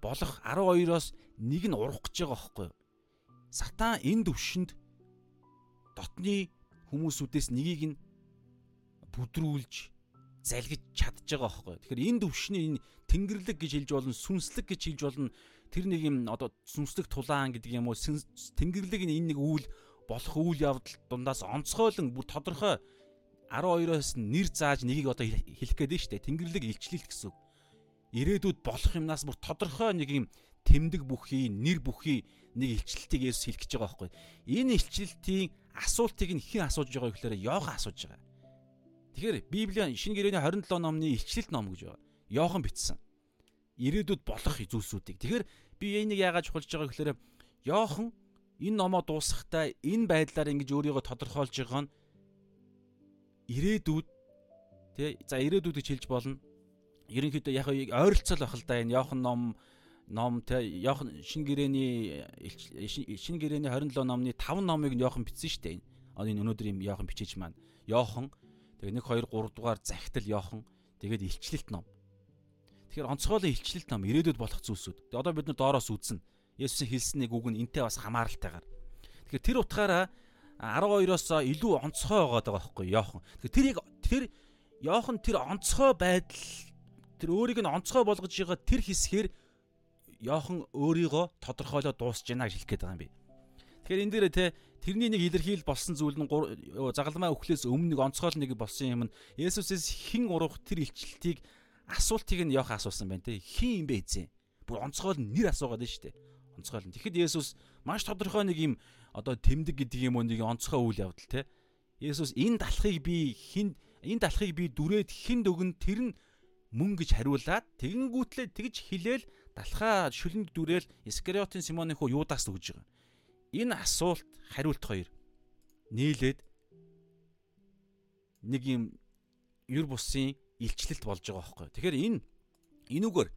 болох 12-оос нэг нь урах гэж байгаа юу? Сатан энэ төвшөнд дотны хүмүүсүүдээс нэгийг нь бүдрүүлж залгиж чадж байгаа юу? Тэгэхээр энэ төвшний энэ тэнгэрлэг гэж хэлж болно, сүнслэг гэж хэлж болно. Тэр нэг юм одоо сүнслэг тулаан гэдэг юм уу? Тэнгэрлэг энэ нэг үйл болох үйл явдал дундаас онцгойлон бүр тодорхой 12-оос нэр зааж нэгийг одоо хэлэх гээд нь дээ. Тэнгэрлэг илчлэлт гэсэн үг ирээдүйд болох юмнаас бүр тодорхой нэг юм тэмдэг бүхий, нэр бүхий нэг илчлэлтийг Есүс хэлэх гэж байгаа байхгүй. Энэ илчлэлтийн асуултыг нь хэн асууж байгаа гэхээр Йохан асууж байгаа. Тэгэхээр Библийн шинэ гэрээний 27 номны илчлэлт ном гэж байгаа. Йохан бичсэн. Ирээдүйд болох зүйлсүүдийг. Тэгэхээр би энийг яагаад чухалж байгаа гэхээр Йохан энэ номоо дуусгахдаа энэ байдлаар ингэж өөрийгөө тодорхойлж байгаа нь ирээдүйд тий за ирээдүйд гэж хэлж болно ерөнхийдөө яг ойролцоол байх л да энэ Йохан ном ном те Йохан шин гэрээний шин гэрээний 27 номны 5 номыг нь Йохан бичсэн шүү дээ. Энэ өнөөдөр юм Йохан бичиж маань Йохан тэгээ 1 2 3 дугаар захидал Йохан тэгээд илчлэлт ном. Тэгэхээр онцгойлон илчлэлт ном ирээдүйд болох зүйлсүүд. Тэгээ одоо бид нар доороос үзнэ. Есүсийн хэлсэн нэг үг нь энтэй бас хамааралтайгаар. Тэгэхээр тэр утгаараа 12-оос илүү онцгой байгаа байхгүй Йохан. Тэгэхээр тэрийг тэр Йохан тэр онцгой байдал тэр өөрийг нь онцгой болгож байгаа тэр хэсгээр Йохан өөрийгөө тодорхойлоод дуусж байна гэж хэлэх гээд байгаа юм би. Тэгэхээр энэ дээр те тэрний нэг илэрхийл болсон зүйл нь загалмай өхлөөс өмнө нэг онцгойл нэг болсон юм нь Есүсээс хэн урах тэр илчлэлтийг асуултыг нь Йохан асуусан байна те. Хин юм бэ эзэн? Бүр онцгойл нэр асуугаад байна шүү дээ. Онцгойл. Тэгэхэд Есүс маш тодорхой нэг юм одоо тэмдэг гэдэг юм уу нэг онцгой үйл явдал те. Есүс энэ далахыг би хин энэ далахыг би дүрээд хинд өгөн тэр нь мөн гэж хариулаад тэгэнгүүтлээ тэгж хилээл далхаа шүлэнд дүрээл Искариотын Симоны хүү Юдаас өгж байгаа. Энэ асуулт хариулт хоёр нийлээд нэг юм юр бусын илчлэлт болж байгаа байхгүй. Тэгэхээр энэ энүүгээр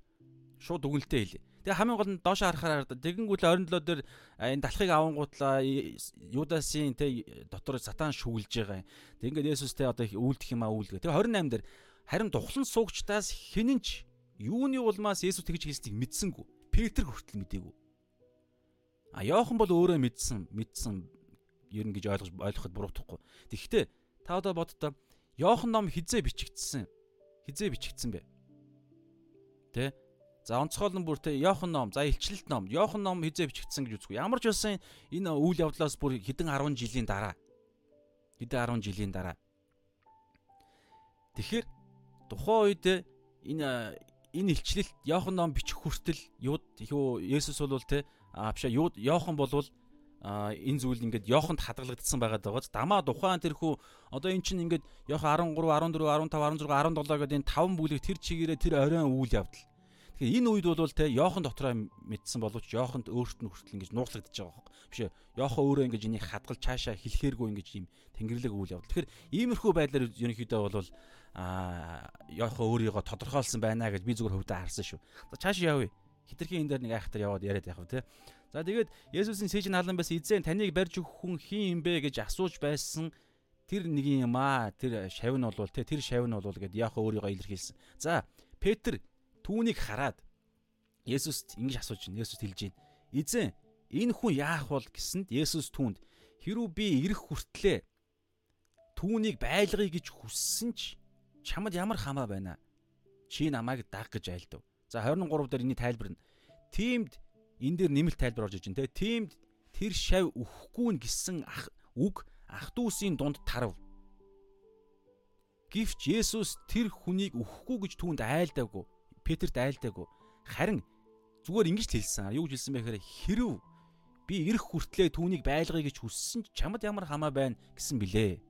шууд үгэлтэй хэлээ. Тэгээ хамгийн гол нь доош харахаар тэгэнгүүт ойрнолоо дээр энэ далхыг авангуутлаа Юдасын тэ дотор сатан шүглж байгаа. Тэг ингээд Есүс тэ одоо үйлдэх юм аа үйлдэх. Тэгээ 28 дээр Харин тухлан суугчдаас хинэнч юуны улмаас Есүс тэгж хэлснийг мэдсэнгүү. Петр хүртэл мдээгүй. А Йохан бол өөрөө мэдсэн, мэдсэн ер нь гэж ойлгож ойлгоход буруутахгүй. Тэгэхдээ та одоо боддоо Йохан ном хизээ бичигдсэн. Хизээ бичигдсэн бэ? Тэ? За онцгойлон бүр тэ Йохан ном, за илчлэлт ном, Йохан ном хизээ бичигдсэн гэж үзгүй. Ямар ч байсан энэ үйл явдлаас бүр хэдэн 10 жилийн дараа. Хэдэн 10 жилийн дараа. Тэгэхээр тухайн үед энэ энэ илчлэлт Йохан ном бичих хүртэл юуд юу Есүс бол тэ а бишээ юуд Йохан болвол энэ зүйл ингээд Йоханд хадгалагдсан байгаад байгааз дамаа тухайн тэрхүү одоо эн чинь ингээд Йохан 13 14 15 16 17 гэдэг энэ таван бүлэг тэр чигээрээ тэр оройн үйл явдал. Тэгэхээр энэ үед бол те Йохан дотроо мэдсэн боловч Йоханд өөрт нь хүртэл ингэж нууцлагдчихж байгаа байхгүй. Биш ээ. Йохан өөрөө ингэж энийг хадгалж цаашаа хэлэхээргүй ингэж юм тэнгэрлэг үйл явдал. Тэгэхээр иймэрхүү байдлаар ерөнхийдөө бол а Йохан өөрийгөө тодорхойлсон байна гэж би зүгээр хөвдө харсан шүү. За цаашаа явъя. Хитрхийн энэ дээр нэг айхтар яваад яриад явах те. За тэгээд Есүсийн сэж наалан байсан эзэн таныг барьж өгөх хүн хин юм бэ гэж асууж байсан тэр нэг юм аа тэр шавь нь бол те тэр шавь нь бол гэд яах өөрийгөө илэрхийлсэн. За Петр түүнийг хараад Есүст ингэж асууж байна. Есүс хэлж байна. Эзэн энэ хүн яах бол гэсэнд Есүс түүнд хэрүү би ирэх хүртлээ түүнийг байлгая гэж хүссэн ч чамд ямар хамаа байна. Чи намайг даг гэж айлдав. За 23 дээр энэ тайлбар нь. Тиймд энэ дээр нэмэлт тайлбар орж иж байна те. Тиймд тэр шав өхгүй нь гэсэн ах үг ах дүүсийн дунд тарав. Гэвч Есүс тэр хүнийг өхгүй гэж түүнд айлдаагүй. Петерт айлдаагүй. Харин зүгээр ингэж хэлсэн. Юу гэж хэлсэн бэ гэхээр хэрв би ирэх хүртлээр түүнийг байлгая гэж хүссэн ч чамд ямар хамаа байна гэсэн билээ.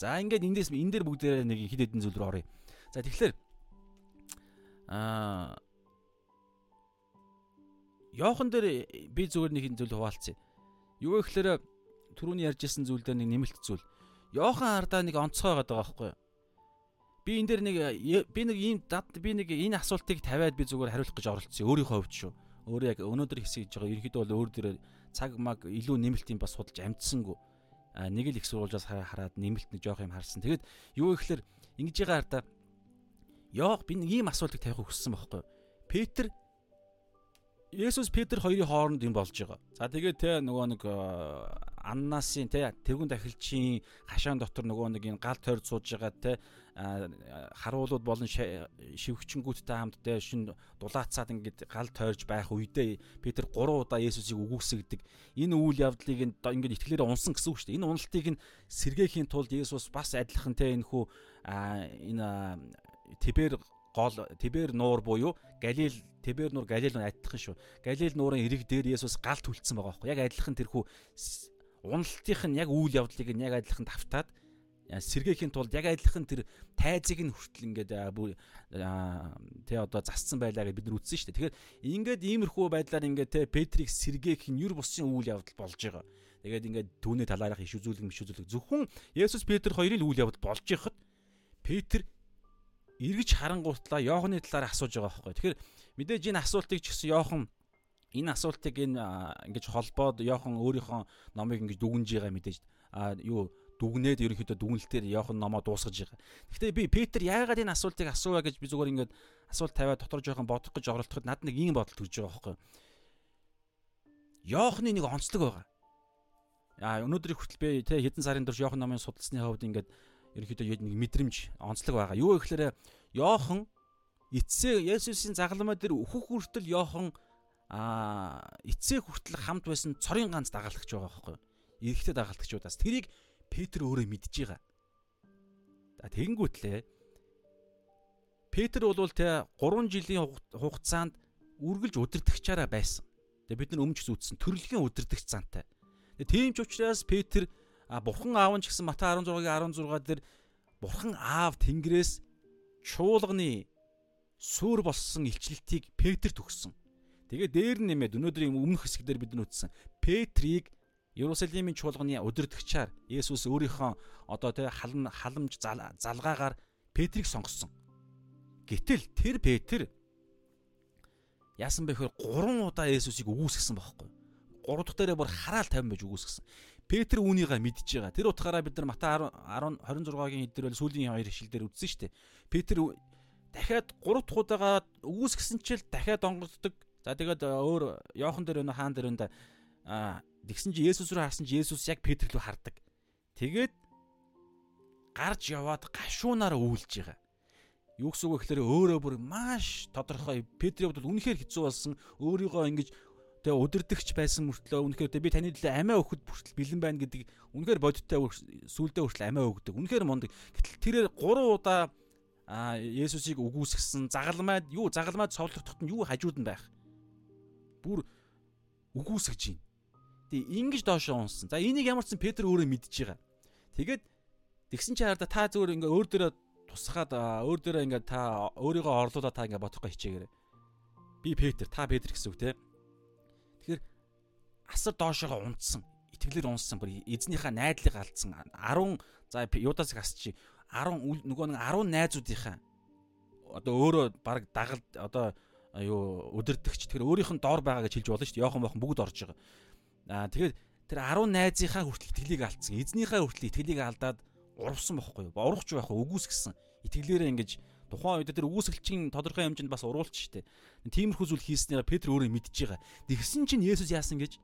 За ингээд эндээс энэ дээр бүгдээрээ нэг хэд хэдэн зүйл рүү оръё. За тэгэхээр аа Йохан дээр би зүгээр нэг зүйл хуваалцъя. Юу гэхээр түрүүний ярьжсэн зүйл дээр нэг нэмэлт зүйл. Йохан ардаа нэг онцгой байгаа байхгүй юу? Би энэ дээр нэг би нэг ийм би нэг энэ асуултыг тавиад би зүгээр хариулах гэж оролцсон. Өөрийнхөө хувьд шүү. Өөрөө яг өнөөдөр хэсэж байгаа ерөөдөө бол өөр дээр цаг маг илүү нэмэлт юм бас судалж амжсангүй. Нэг л их сурвалжаас хараад нэмэлт нэг жоох юм харсан. Тэгэд юу гэхээр ингэж байгаа ардаа Йох би нэг ийм асуултыг тавих хүссэн байхгүй? Петр Есүс Петр хоёрын хооронд юм болж байгаа. За тэгээд те нөгөө нэг э, Аннасын те тэрүүн дахилчийн хашаан дотор нөгөө нэг энэ гал тойрд сууж байгаа те харуулууд болон шивгчэнгүүдтэй хамт те шин дулаацаад ингээд гал тойрж байх үедээ Петр 3 удаа Есүсийг үгүйсгдэг. Энэ үйл явдлыг ингээд итгэлээр унсан гэсэн үг шүү дээ. Энэ уналтыг нь сэргээхийн тулд Есүс бас адилхан те энэ хүү энэ Тибер гол Тибер нуур буюу Галил Тибер нуур Галил нуур адилхан шүү. Галил нуурын эрэг дээр Есүс галт хүлцсэн байгаа байхгүй. Яг адилхан тэрхүү уналтынх нь яг үйл явдлыг нь яг адилхан давтаад сэргээхийн тулд яг адилхан тэр тайзыг нь хүртэл ингээд тэ одоо засцсан байлаа гэж бид нар үзсэн шүү дээ. Тэгэхээр ингээд иймэрхүү байдлаар ингээд тэ Петрийг сэргээх нь юр бусын үйл явдал болж байгаа. Тэгээд ингээд түүний талаарх иш үзүүлэг миш үзүүлэг зөвхөн Есүс Петр хоёрын үйл явдал болж байхад Петр эргэж харангуйтлаа Йоханы талаар асууж байгаа байхгүй. Тэгэхээр мэдээж энэ асуултыг ч гэсэн Йохан энэ асуултыг энэ ингэж холбоод Йохан өөрийнхөө номыг ингэж дүгнж байгаа мэдээж а юу дүгнээд ерөнхийдөө дүгнэлтээр Йохан номоо дуусгаж байгаа. Гэхдээ би Петр яагаад энэ асуултыг асууя гэж би зүгээр ингэж асуулт тавиад дотор жоохон бодох гэж оролдоход над нэг ийм бодол төрж байгаа байхгүй. Йоханы нэг онцлог байгаа. А өнөөдрийг хүртэл би тэ хэдэн сарын турш Йохан номын судалсны хувьд ингээд ерөнхийдөө нэг мэдрэмж онцлог байгаа. Юу гэхээр Йохан эцсээ Есүсийн загалмай дээр өөхөх хүртэл Йохан а эцсээ хүртэл хамт байсан цорын ганц дагалдагч байгаа байхгүй юу? Эрэхтэй дагалдагчудаас тэрийг Петр өөрөө мэдж байгаа. Тэгэнгүүтлээ Петр бол тэ 3 жилийн хугацаанд үргэлж удирдахчаараа байсан. Тэгээ бид нар өмнө ч үзсэн төрөлхийн удирдахч зантай. Тийм ч учраас Петр бурхан аав нь гэсэн Матай 16-гийн 16 дээр бурхан аав Тэнгэрээс чуулганы сүр болсон илчлэлтийг Петрт өгсөн. Тэгээ дээр нэмээд өнөөдрийн өмнөх хэсгээр бид нь үтсэн. Петрийг Иерусалимийн чуулганы удирдгчаар Есүс өөрийнхөө одоо тэ халам халамж залгаагаар Петрийг сонгосон. Гэтэл тэр Петр яасан бэ гэхээр 3 удаа Есүсийг үгүйсгэсэн байхгүй. 3 дахь дээрээ бүр хараал тавин байж үгүйсгэсэн. Петр үүнийгээ мэдж байгаа. Тэр утгаараа бид нар Матай 10 26-гийн эдгээр бол сүүлийн хоёр ишлэлээр үзсэн шүү дээ. Петр дахиад 3 дахь удаага үүсгэсэн чил дахиад онгоддог. За тэгээд өөр Йохан дээр өнө хаан дээр өнө а тэгсэн чи Есүс рүү харсан чи Есүс яг Петр рүү хардаг. Тэгээд гарч яваад гашуунаар үйлж байгаа. Юу гэсэн үг гэхээр өөрөө бүр маш тодорхой Петрийн хувьд үнэхээр хэцүү болсон. Өөрийгөө ингэж тэгээ удирдахч байсан мөртлөө үнэхээр би таны төлөө амиа өгөхөд бүртэл бэлэн байна гэдэг үнэхээр бодиттой сүулдэ хүртэл амиа өгдөг. Үнэхээр мондөг. Гэтэл тэрээр 3 удаа Есүсийг үгүйсгсэн загалмайд юу загалмайд совлогдоход нь юу хажууд нь байх. Бүр үгүйсгэж байна. Тэгээ ингэж доошоо унсан. За энийг ямар ч сан Петр өөрөө мэдж байгаа. Тэгээд тэгсэн чи хараа та зүгээр ингээ өөр дөрөө тусгаад өөр дөрөө ингээ та өөрийгөө орлуулаад та ингээ бодохгүй хичээгээрэй. Би Петр, та Петр гэсэн үг те. Тэгэхээр асар доошоо унтсан. Итгэлээр унсан. Бүр эзнийхээ найдлыг алдсан. 10 за Юдасыг асчи 10 нөгөө нэг 10 найзуудынхаа одоо өөрөө баг дагалд одоо юу өдөрдөгч тэр өөрийнх нь доор байгаа гэж хэлж болно шүү дээ. Йохан мохон бүгд орж байгаа. Аа тэгэхээр тэр 10 найзынхаа хүртэл итгэлийг алдсан. Эзнийхээ хүртэл итгэлийг алдаад урвсан бохгүй юу? Урвахч байх уу? Үгүйсгсэн. Итгэлээрээ ингэж тухайн үед тэр үгүйсгэлчийн тодорхой хэмжээнд бас уруулч штэ. Тиймэрхүү зүйл хийснээр Петр өөрөө мэдж байгаа. Тэгсэн чинь Есүс яасан гэж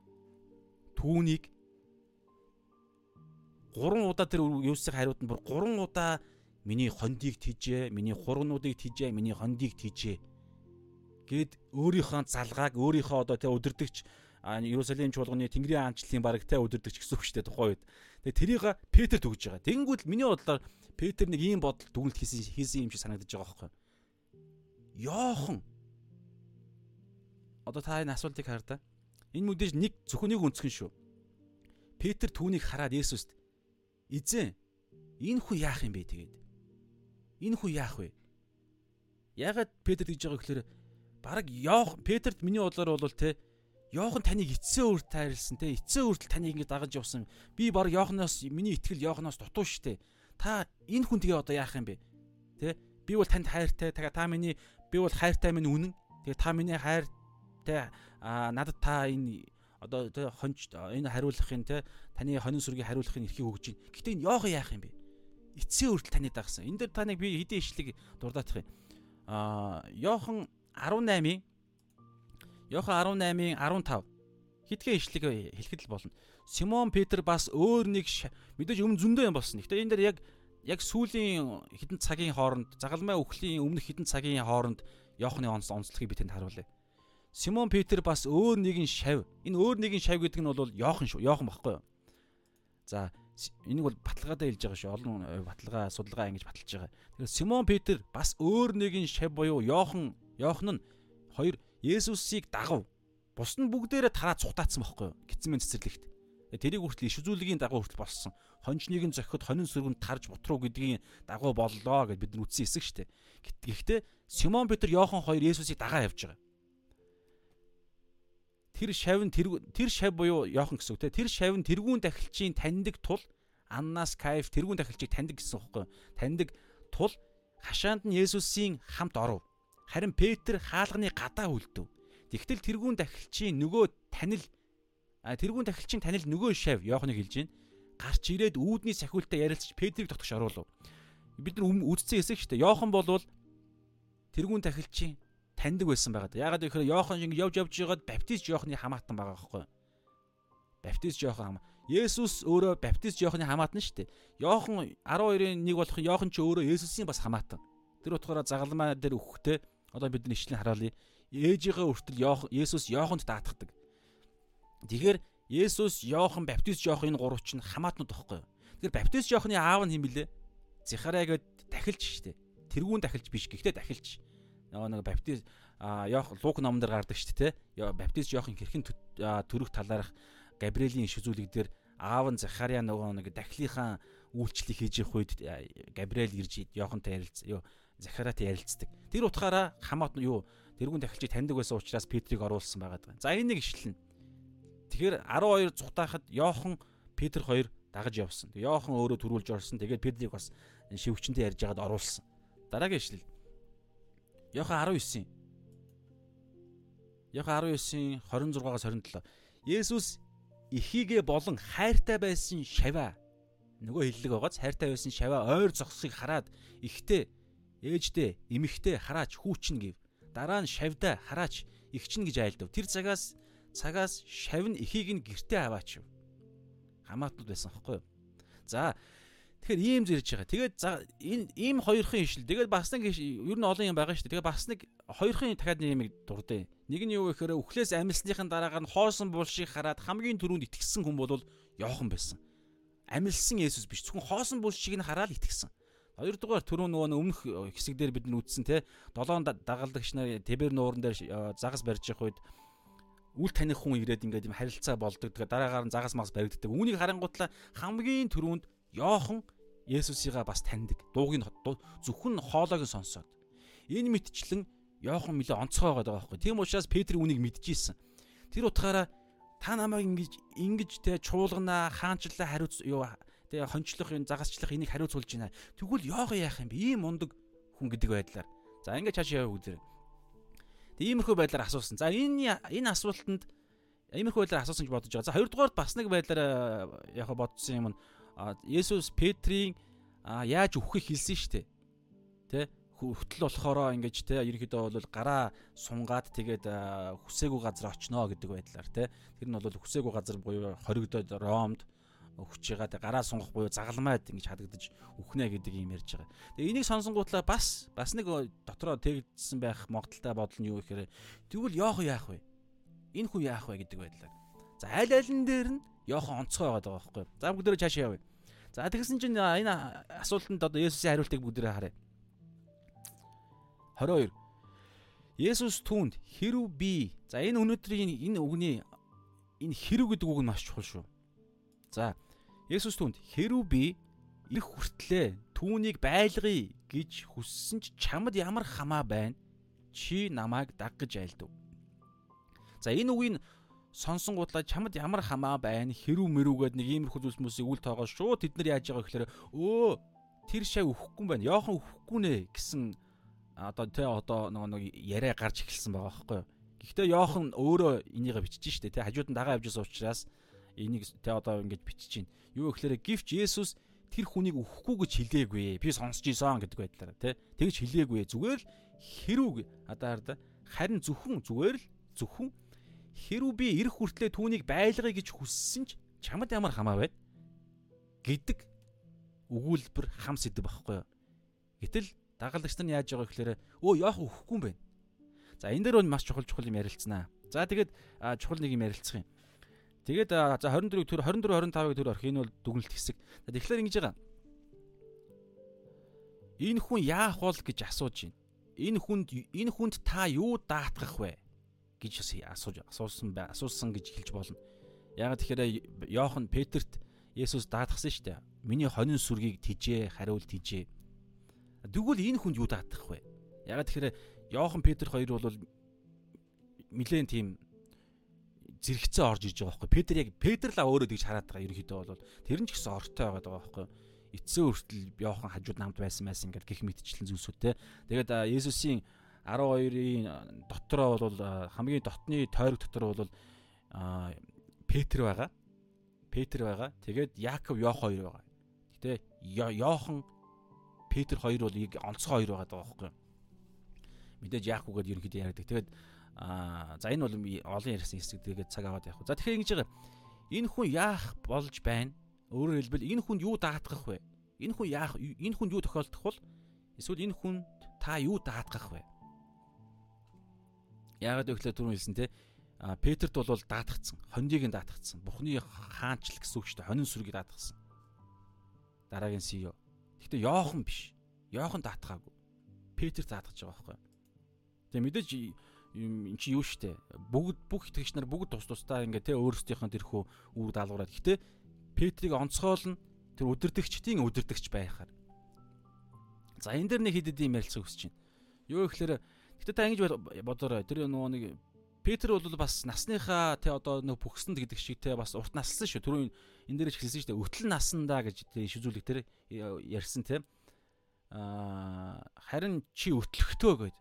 түүнийг 3 удаа тэр Есүсийн хариуд нь бүр 3 удаа миний хондийг тижээ, миний хургнуудыг тижээ, миний хондийг тижээ гэд өөрийнхөө залгааг өөрийнхөө одоо тэ өдөрдөгч Иерусалим чуулганы Тэнгэрийн аанчлалын бараг тэ өдөрдөгч гэсэн үг шүү дээ тухайн үед. Тэгээ тэрийг Петр төгж байгаа. Тэнгүүд миний бодлоор Петр нэг ийм бодол дүгнэлт хийсэн хийсэн юм шиг санагдаж байгаа байхгүй. Йохан Одоо та энэ асуултыг хар та. Энэ мэдээж нэг зөвхөн нэг өнцгөн шүү. Петр түүнийг хараад Есүст Эзэн энэ хүн яах юм бэ тэгээд? Энэ хүн яах вэ? Ягаад Петр гэж байгаа гэхээр бараг Йоох Петрт миний бодлоор бол те Йохан таныг эцсийн үрд тайрлсан те эцсийн үрдэл таныг ингэ дагаж явсан. Би баг Йоханоос миний итгэл Йоханоос дутуу штэ. Та энэ хүн тэгээ одоо яах юм бэ? Тэ? Би бол танд хайртай. Тэгээ та миний би бол хайртай минь үнэн. Тэгээ та миний хайртай а надад та энэ одоо тэ хонч энэ хариулахын тэ таны хонин сүргийг хариулахын эрхийг өгж байна. Гэтэ энэ яохоо яах юм бэ? Эцсийн үрдэл таны дагсан. Энд дээр та нэг би хэдийн ишлэг дурдаах юм. Аа Йохан 18-ийн Йохан 18-ийн 15 хитгэн ишлэг хэлэхэд л болно. Симон Петр бас өөр нэг мэдээж өмнө зөндөө юм болсон. Гэхдээ энэ дээр яг яг сүүлийн хідэн цагийн хооронд загалмай өхлийн өмнөх хідэн цагийн хооронд Йоханы онц онцлогийг би тэнд харуулъя. Симон Петр бас өөр нэгэн шав. Энэ өөр нэгэн шав гэдэг нь бол Йохан шүү. Йохан баггүй юу? За энийг бол баталгаадаа хэлж байгаа шүү. Олон э, баталгаа, судалгаа ингэж баталж байгаа. Тэгэхээр Симон Петр бас өөр нэгэн шав буюу Йохан, Йохан нь хоёр Есүсийг дагав. Бус нь бүгдээрээ тараа цухтаацсан байхгүй юу? Гитсмэн цэцэрлэгт. Тэрийг хүртэл иш үзүүлгийн дагуу хүртэл болсон. Хончныг нь зохиход хонин сүргэнд тарж бутруу гэдгийн дагуу боллоо гэд бид нар үтсэн хэсэг шүү дээ. Гэхдээ Симон Петр Йохан хоёр Есүсийг дагаа явж байгаа тэр шав нь тэр тэр шав буюу Йохан гэсэн үг те тэр шав нь тэргүүн дахилчийн таньдаг тул Аннас Кайф тэргүүн дахилчийг таньдаг гэсэн үг байхгүй таньдаг тул хашаанд нь Есүсийн хамт оров харин Петр хаалганы гадаа үлдэв тэгтэл тэргүүн дахилчийн нөгөө танил тэргүүн дахилчийн танил нөгөө шав Йоханыг хэлж гин гарч ирээд үүдний сахиултаа ярилцж Петрийг дотгош оруулав бид нар үздсэн хэсэг шүү дээ Йохан болвол тэргүүн дахилчийн таньдаг байсан байгаа. Ягаад гэхээр Йохан ингэ явж явж байгаад баптист Йоханы хамаатан байгаа байхгүй юу? Баптист Йохан Есүс өөрөө баптист Йоханы хамаатан шүү дээ. Йохан 12-ын нэг болох Йохан ч өөрөө Есүсийн бас хамаатан. Тэр утгаараа загалмаа дээр өгөхтэй одоо бид нэшлэн хараалъя. Ээжийнхээ өртөл Есүс Йоханд даатгадаг. Тэгэхээр Есүс, Йохан, баптист Йохан энэ гурав чинь хамаатнууд байхгүй юу? Тэгэхээр баптист Йоханы аав нь хэм бэлээ? Зихараа гээд дахилч шүү дээ. Тэргүүн дахилч биш гэхдээ дахилч нөгөө нэг баптист Йох Лук номон дээр гардаг шүү дээ. Баптист Йохын хэрхэн төрөх талаарх Габриэлийн иш үзүүлэг дээр аав нь Захария нөгөө нэг дахлынхаа үйлчлэлийг хийж явах үед Габриэл ирж Йохантай ярилц ёо Захариатай ярилцдаг. Тэр утгаараа хамаат юу тэрүүн дахилчийг таньдаг байсан учраас Петрийг оруулсан байгаа. За энэ нэг ишлэн. Тэгэхээр 12 цухтаахад Йохан Петр хоёр дагаж явсан. Йохан өөрөө төрүүлж орсон. Тэгээд Петрийг бас шивгчэнтэй ярьж байгаад оруулсан. Дараагийн ишлэл. Йохан 19. Йохан 19-ийн 26-аас 27. Есүс эхийгэ болон хайртай байсан шаваа нөгөө хиллэг байгааз хайртай байсан шаваа ойр зогсохыг хараад ихтэй ээждээ эмэгтэй хараач хүүчин гэв. Дараа нь шавьда хараач игчин гэж айлдав. Тэр цагаас цагаас шав нь эхийг нь гэртээ аваач. Хамаатлууд байсан хэвгүй? За тэгэхээр ийм зэрж байгаа. Тэгээд энэ ийм хоёрхан ишл. Тэгээд бас нэг ер нь олон юм байгаа шүү дээ. Тэгээд бас нэг хоёрхан дахиад нэг юм дурдъя. Нэг нь юу гэхээр үхлээс амилсныхын дараагаар нь хоосон булшийг хараад хамгийн түрүүнд итгэсэн хүн бол Йохан байсан амилсан Есүс биш зөвхөн хоосон булшиг нь хараад итгэсэн. Хоёрдугаар түрүү нөгөө өмнөх хэсэг дээр бид нь үзсэн те долоон дагалдагч нар Тибер нууран дээр э, загас барьж явах үед үл таних хүн ирээд ингээд юм харилцаа болдог. Тэгээ дараагаар нь загас мас баригддаг. Үүнийг харангуутлаа хамгийн түрүүнд Йохан Есүсийгээ бас таньдаг. Дууг нь зөвхөн хоолойг нь сонсоод. Энэ мэдчлэн Йохан нэлээ онцгой байгаа байхгүй. Тийм учраас Петр үүнийг мэдчихсэн. Тэр утгаараа та намайг ингэж ингэж те чуулганаа хаанчлаа хариуц юу те хончлох юм загасчлах энийг хариуцуулж байна. Тэгвэл яага яах юм бэ? Ийм мундаг хүн гэдэг байдлаар. За ингэ чааш яваа үзэр. Тэг иймэрхүү байдлаар асуусан. За энэ энэ асуултанд иймэрхүү байдлаар асуусан гэж бодож байгаа. За хоёрдугаар бас нэг байдлаар яг бодсон юм нь Есүс Петрийн яаж үххийг хэлсэн шүү дээ. Тэ? хөтөл болохоро ингэж те ерөнхийдөө бол гараа сунгаад тэгээд хүсээгүй газар очноо гэдэг байдлаар те тэр нь бол хүсээгүй газар буюу хоригдоод ромд өгч байгаа гараа сунгах буюу загалмайд ингэж хадагдаж үхнэ гэдэг юм ярьж байгаа. Тэгээ энийг сонсонгуутлаа бас бас нэг дотроо тэгдсэн байх могдолтой бодол нь юу гэхээр тэгвэл яах яах вэ? Энэ хүн яах вэ гэдэг байдлаар. За аль алин дээр нь яохон онцгой байгаа байхгүй. За бүгдээрээ цаашаа явъя. За тэгсэн чинь энэ асуултанд одоо Есүсийн хариултыг бүгдээрээ харъя. 22. Есүс түүнд хэрв би за энэ өнөөдрийн энэ үгний энэ хэрв гэдэг үг нь маш чухал шүү. За Есүс түүнд хэрв би их хүртлээ түүнийг байлгая гэж хүссэн ч чамд ямар хамаа байна? Чи намайг даг гэж айлдав. За энэ үгийг сонсон гутлаа чамд ямар хамаа байна? Хэрв мэрүүгээд нэг иймэрхүү зүйлс хүмүүсийг үл тоогоо шууд тэд нар яаж байгаа гэхээр өө тэр шав өхгүй юм байна. Йохан өхгүй нэ гэсэн одоо тэ одоо нэг яриа гарч эхэлсэн байгаа байхгүй юу. Гэхдээ Йохан өөрөө энийгээ бичиж штэ тэ хажууд нь дагаа явжсэн учраас энийг тэ одоо ингэж бичиж байна. Юу гэхээр гівч Есүс тэр хүнийг өхгүй гэж хэлээгүй. Би сонсч ийсэн гэдэг байдлаараа тэ тэгж хэлээгүй. Зүгээр л хэрүүг хараа харин зөвхөн зүгээр л зөвхөн хэрүү би ирэх хүртлээр түүнийг байлгая гэж хүссэн ч чамд ямар хамаа байна гэдэг өгүүлбэр хам сэдв байхгүй юу. Гэтэл дагалдагч нар яаж байгаа гэхээр өө яах өхгүй юм бэ? За энэ дээр бас чухал чухал юм ярилцсанаа. За тэгээд чухал нэг юм ярилцах юм. Тэгээд за 24 төр 24 25-ыг төр орох энэ бол дүгнэлт хэсэг. Тэгэхээр ингэж байгаа. Энэ хүн яах бол гэж асууж байна. Энэ хүнд энэ хүнд та юу даатгах вэ гэж асууж асуусан бай асуусан гэж хэлж болно. Ягаад тэгэхээр Йохан Петерт Есүс даатгсан шүү дээ. Миний хонин сүргийг тижээ, хариул тижээ Тэгвэл энэ хүнд юу даадах вэ? Ягаад тэгэхээр Йохан Петр хоёр бол нилээн тийм зэрэгцээ орж иж байгаа байхгүй. Петр яг Петр л өөрөө тэгж хараад байгаа ерөнхийдөө бол тэр нь ч гэсэн ортой байгаа байхгүй. Эцсийн хүртэл Йохан хажууд намд байсан байсан ингээд гих мэдчлэн зүйлсүүдтэй. Тэгээд Есүсийн 12-ын дотроо бол хамгийн дотны тойрог дотор бол Петр байгаа. Петр байгаа. Тэгээд Яаков Йохан хоёр байгаа. Гэтэ Йохан Петр хоёр бол онцгой хоёр байгаа байхгүй. Мэдээж яах үгээд ерөнхийдөө яриадаг. Тэгээд аа за энэ бол олон ярьсан хэсэг тэгээд цаг аваад явах. За тэгэхээр ингэж байгаа. Энэ хүн яах болж байна? Өөрөөр хэлбэл энэ хүнд юу даатгах вэ? Энэ хүн яах энэ хүнд юу тохиолдох бол эсвэл энэ хүнд та юу даатгах вэ? Яагаад гэвэл түрүүн хэлсэн те а Петрт бол даатгцсан. Хондийг нь даатгцсан. Бухны хаанчл гэсэн үг шүү дээ. Хонин сүргийг даатгсан. Дараагийн CEO Гэтэ Йохан биш. Йохан даатгаагүй. Петр даатгаж байгаа байхгүй. Тэгээ мэдээж эн чи юу штэ. Бүгд бүх итгэгч нар бүгд тус тусдаа ингээ тэ өөрсдийнх нь тэрхүү үүрэг даалгавраад. Гэтэ Петрийг онцгойлно тэр өдөртөгчдийн өдөртөгч байхаар. За энэ дэр нэг хэд хэдийн ярилцах хүсэж байна. Юу гэхээр гэтэ та ингэж бодоорой. Тэр нөгөө нэг Петр бол бас насныхаа тэ одоо нэг бүхсэнд гэдэг шиг тэ бас урт наслсан шүү. Түрүүн энэ дээр ч хэлсэн шүү. Өтөл насандаа гэж шүзүүлэг тэр ярьсан тийм. Аа харин чи өтлөгтөө гэд.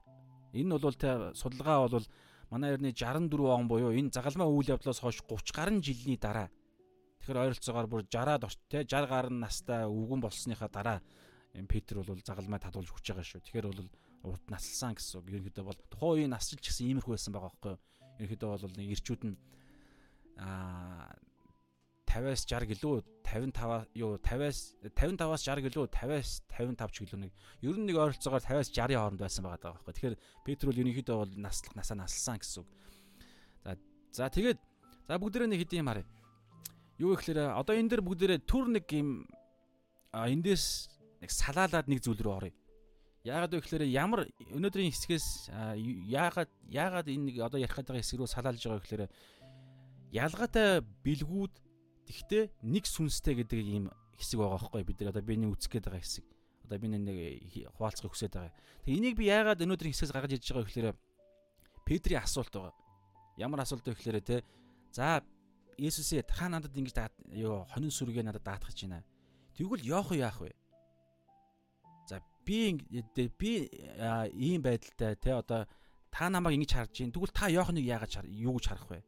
Энэ бол тэ судалгаа бол манай эртний 64 он буюу энэ загалмай үйл явдлаас хойш 30 гаруй жилийн дараа тэгэхээр ойролцоогоор бүр 60-аад орч те 60 гаруй настай өвгөн болсныхаа дараа Петр бол загалмай татуулж хүч байгаа шүү. Тэгэхээр бол урд наслсан гэсэн үг. Ерөнхийдөө бол тухайн үеийн насжилч гэсэн иймэрхүү байсан байгаа байхгүй юу? Ерөнхийдөө бол нэг ирчүүд нь аа 50-аас 60 гэлөө 55 юу 50-аас 55-аас 60 гэлөө 50-аас 55 ч гэлөө нэг ер нь нэг ойролцоогоор 50-аас 60-ийн хооронд байсан байгаа даа байхгүй. Тэгэхээр Петр бол ерөнхийдөө бол наслах насаа наслсан гэсэн үг. За за тэгээд за бүгдээрээ нэг хэдийн юм харъя. Юу гэхээр одоо энэ дэр бүгдээрээ түр нэг юм эндээс нэг салаалаад нэг зүйл рүү оръё. Яагаад вэ гэхээр ямар өнөөдрийн хэсгээс яагаад яагаад энэ нэг одоо ярих гэдэг хэсэг рүү салаалж байгаа гэхээр ялгаатай бэлгүүд тэгтээ нэг сүнстэй гэдэг ийм хэсэг байгаа байхгүй бид нар одоо биний үсэх гээд байгаа хэсэг. Одоо би нэг хуваалцахыг хүсэж байгаа. Тэгээ энийг би яагаад өнөөдрийн хэсгээс гаргаж ирж байгаа гэхээр Петрийн асуулт байгаа. Ямар асуулт вэ гэхээр те за Есүсээ та надад ингэж юу хонин сүргээ надад даатгаж байна. Тэгвэл яах вэ яах вэ? би би ийм байдалтай те одоо та намайг ингэж харж гин тэгвэл та Йоханыг яагаад юу гэж харах вэ?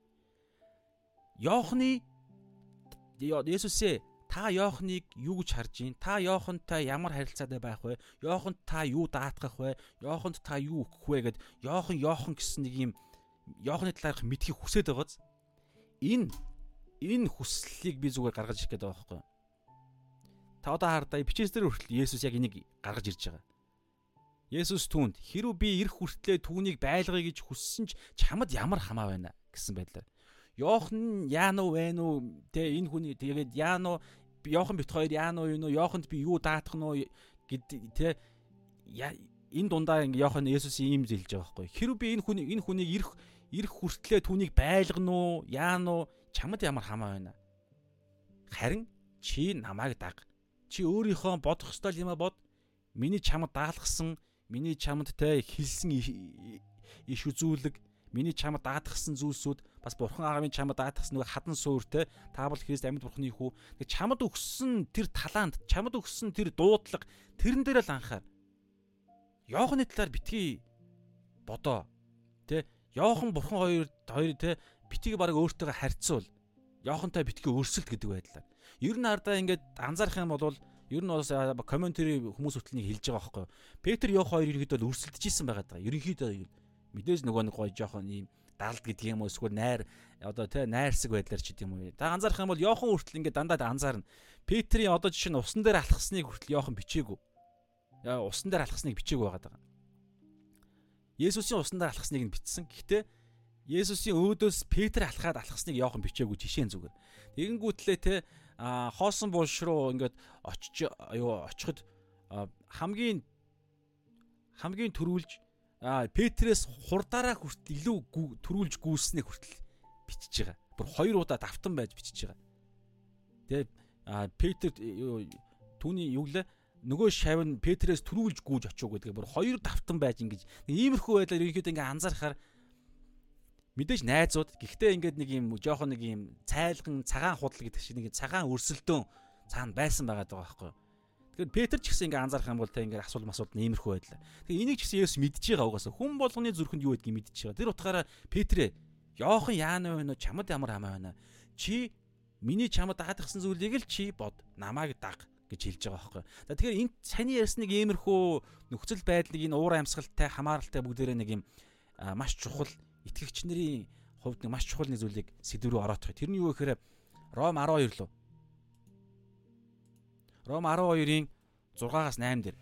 Йоханы Есүсээ та Йоханыг юу гэж харж гин? Та Йохантай ямар харилцаатай байх вэ? Йоханд та юу даатгах вэ? Йоханд та юу өгөх вэ гэд Йохан Йохан гэсэн нэг юм Йоханы талаарх мэдхийг хүсэж байгааз энэ энэ хүслийг би зүгээр гаргаж ирэх гээд байгаа байхгүй юу? Та одоо хардаа бичээс дээр хүртэл Есүс яг энийг гаргаж ирж байгаа. Есүс түүнд хэрв би ирэх хүртлээр түүнийг байлгая гэж хүссэн ч чамд ямар хамаа байна гэсэн байдлаар. Йохан яан уу вэ нү тэ энэ хүний тэгээд яан уу Йохан бит хоёр яан уу юу Йоханд би юу даатах нь гэд тэ энэ дундаа ингээ Йохан Есүс ийм зэлж байгаа байхгүй. Хэрв би энэ хүний энэ хүнийг ирэх ирэх хүртлээр түүнийг байлгана уу яан уу чамд ямар хамаа байна. Харин чи намайг даг Чи өөрийнхөө бодох ёстой юм а бод. Миний чамд даалгасан, миний чамд те хэлсэн иш үзүүлэг, миний чамд даатгсан зүйлсүүд бас бурхан аавын чамд даатгсан нэг хадан суур те таавал Христ амьд бурханы хүү. Тэг чамд өгсөн тэр талант, чамд өгсөн тэр дуудлага тэрэн дээр л анхаар. Йоохны талаар битгий бодоо. Тэ Йохан бурхан хоёр хоёр те битгий баг өөртөөгөө харьцуул. Йохантай битгий өрсөлт гэдэг байдлаар. Ер нь хардаа ингээд анзаарах юм бол ер нь бас комментари хүмүүс нэг хэлж байгаа байхгүй. Петр Йох хоёр ерөөдөө өрсөлдөж исэн байгаа даа. Ерөнхийдөө мэдээж нөгөө нэг гоё жоохон ийм далд гэдэг юм уу эсвэл найр одоо тий найрсаг байдлаар ч гэдэг юм уу. Та анзаарах юм бол Йохан хүртэл ингээд дандаа анзаарна. Петрийн одоо жишээ нь усан дээр алхасныг хүртэл Йохан бичээгүй. Яа усан дээр алхасныг бичээгүй байгаа даа. Есүсийн усан дээр алхасныг нь бичсэн. Гэхдээ Есүсийн өөдөөс Петр алхаад алхасныг Йохан бичээгүй жишээ зүгээр. Тэгэнгүүтлээ а хоосон булш руу ингээд очиж юу очиход хамгийн хамгийн төрүүлж Петрээс хурдаараа хүртэл илүү төрүүлж гүйснээ хүртэл бичиж байгаа. Бүр хоёр удаа давтан байж бичиж байгаа. Тэгээ Петр түүний юу лээ нөгөө шав нь Петрээс төрүүлж гүйж очив гэдэг. Бүр хоёр давтан байж ингэж иймэрхүү байдлаар ерөнхийдөө ингээ анзаархаар мэдээж найзууд гэхдээ ингээд нэг юм жоохон нэг юм цайлган цагаан худал гэдэг шиг нэг цагаан өрсөлдөөн цаана байсан байгаа даа байхгүй. Тэгэхээр Петр ч гэсэн ингээд анзаарах юм бол тэ ингээд асуул масууд нэмэрхүү байдлаа. Тэгээ энийг ч гэсэн Есүс мэдж байгаа угаасаа хүн болгоны зүрхэнд юу гэдгийг мэдж байгаа. Тэр утгаараа Петрэ Йохан яана вэ нөө чамд ямар хамаа байна. Чи миний чамд даатгсан зүйлийг л чи бод намайг даг гэж хэлж байгаа байхгүй. За тэгэхээр энэ саний ярьсныг иймэрхүү нөхцөл байдлыг энэ уур амьсгалтай хамааралтай бүгдээрээ нэг юм маш чухал итгэгч нарын хувьд нэг маш чухал нэг зүйлийг сэдв рүү ороодох. Тэр нь юу гэхээр Ром 12 лөө. Ром 12-ийн 6-аас 8 дээр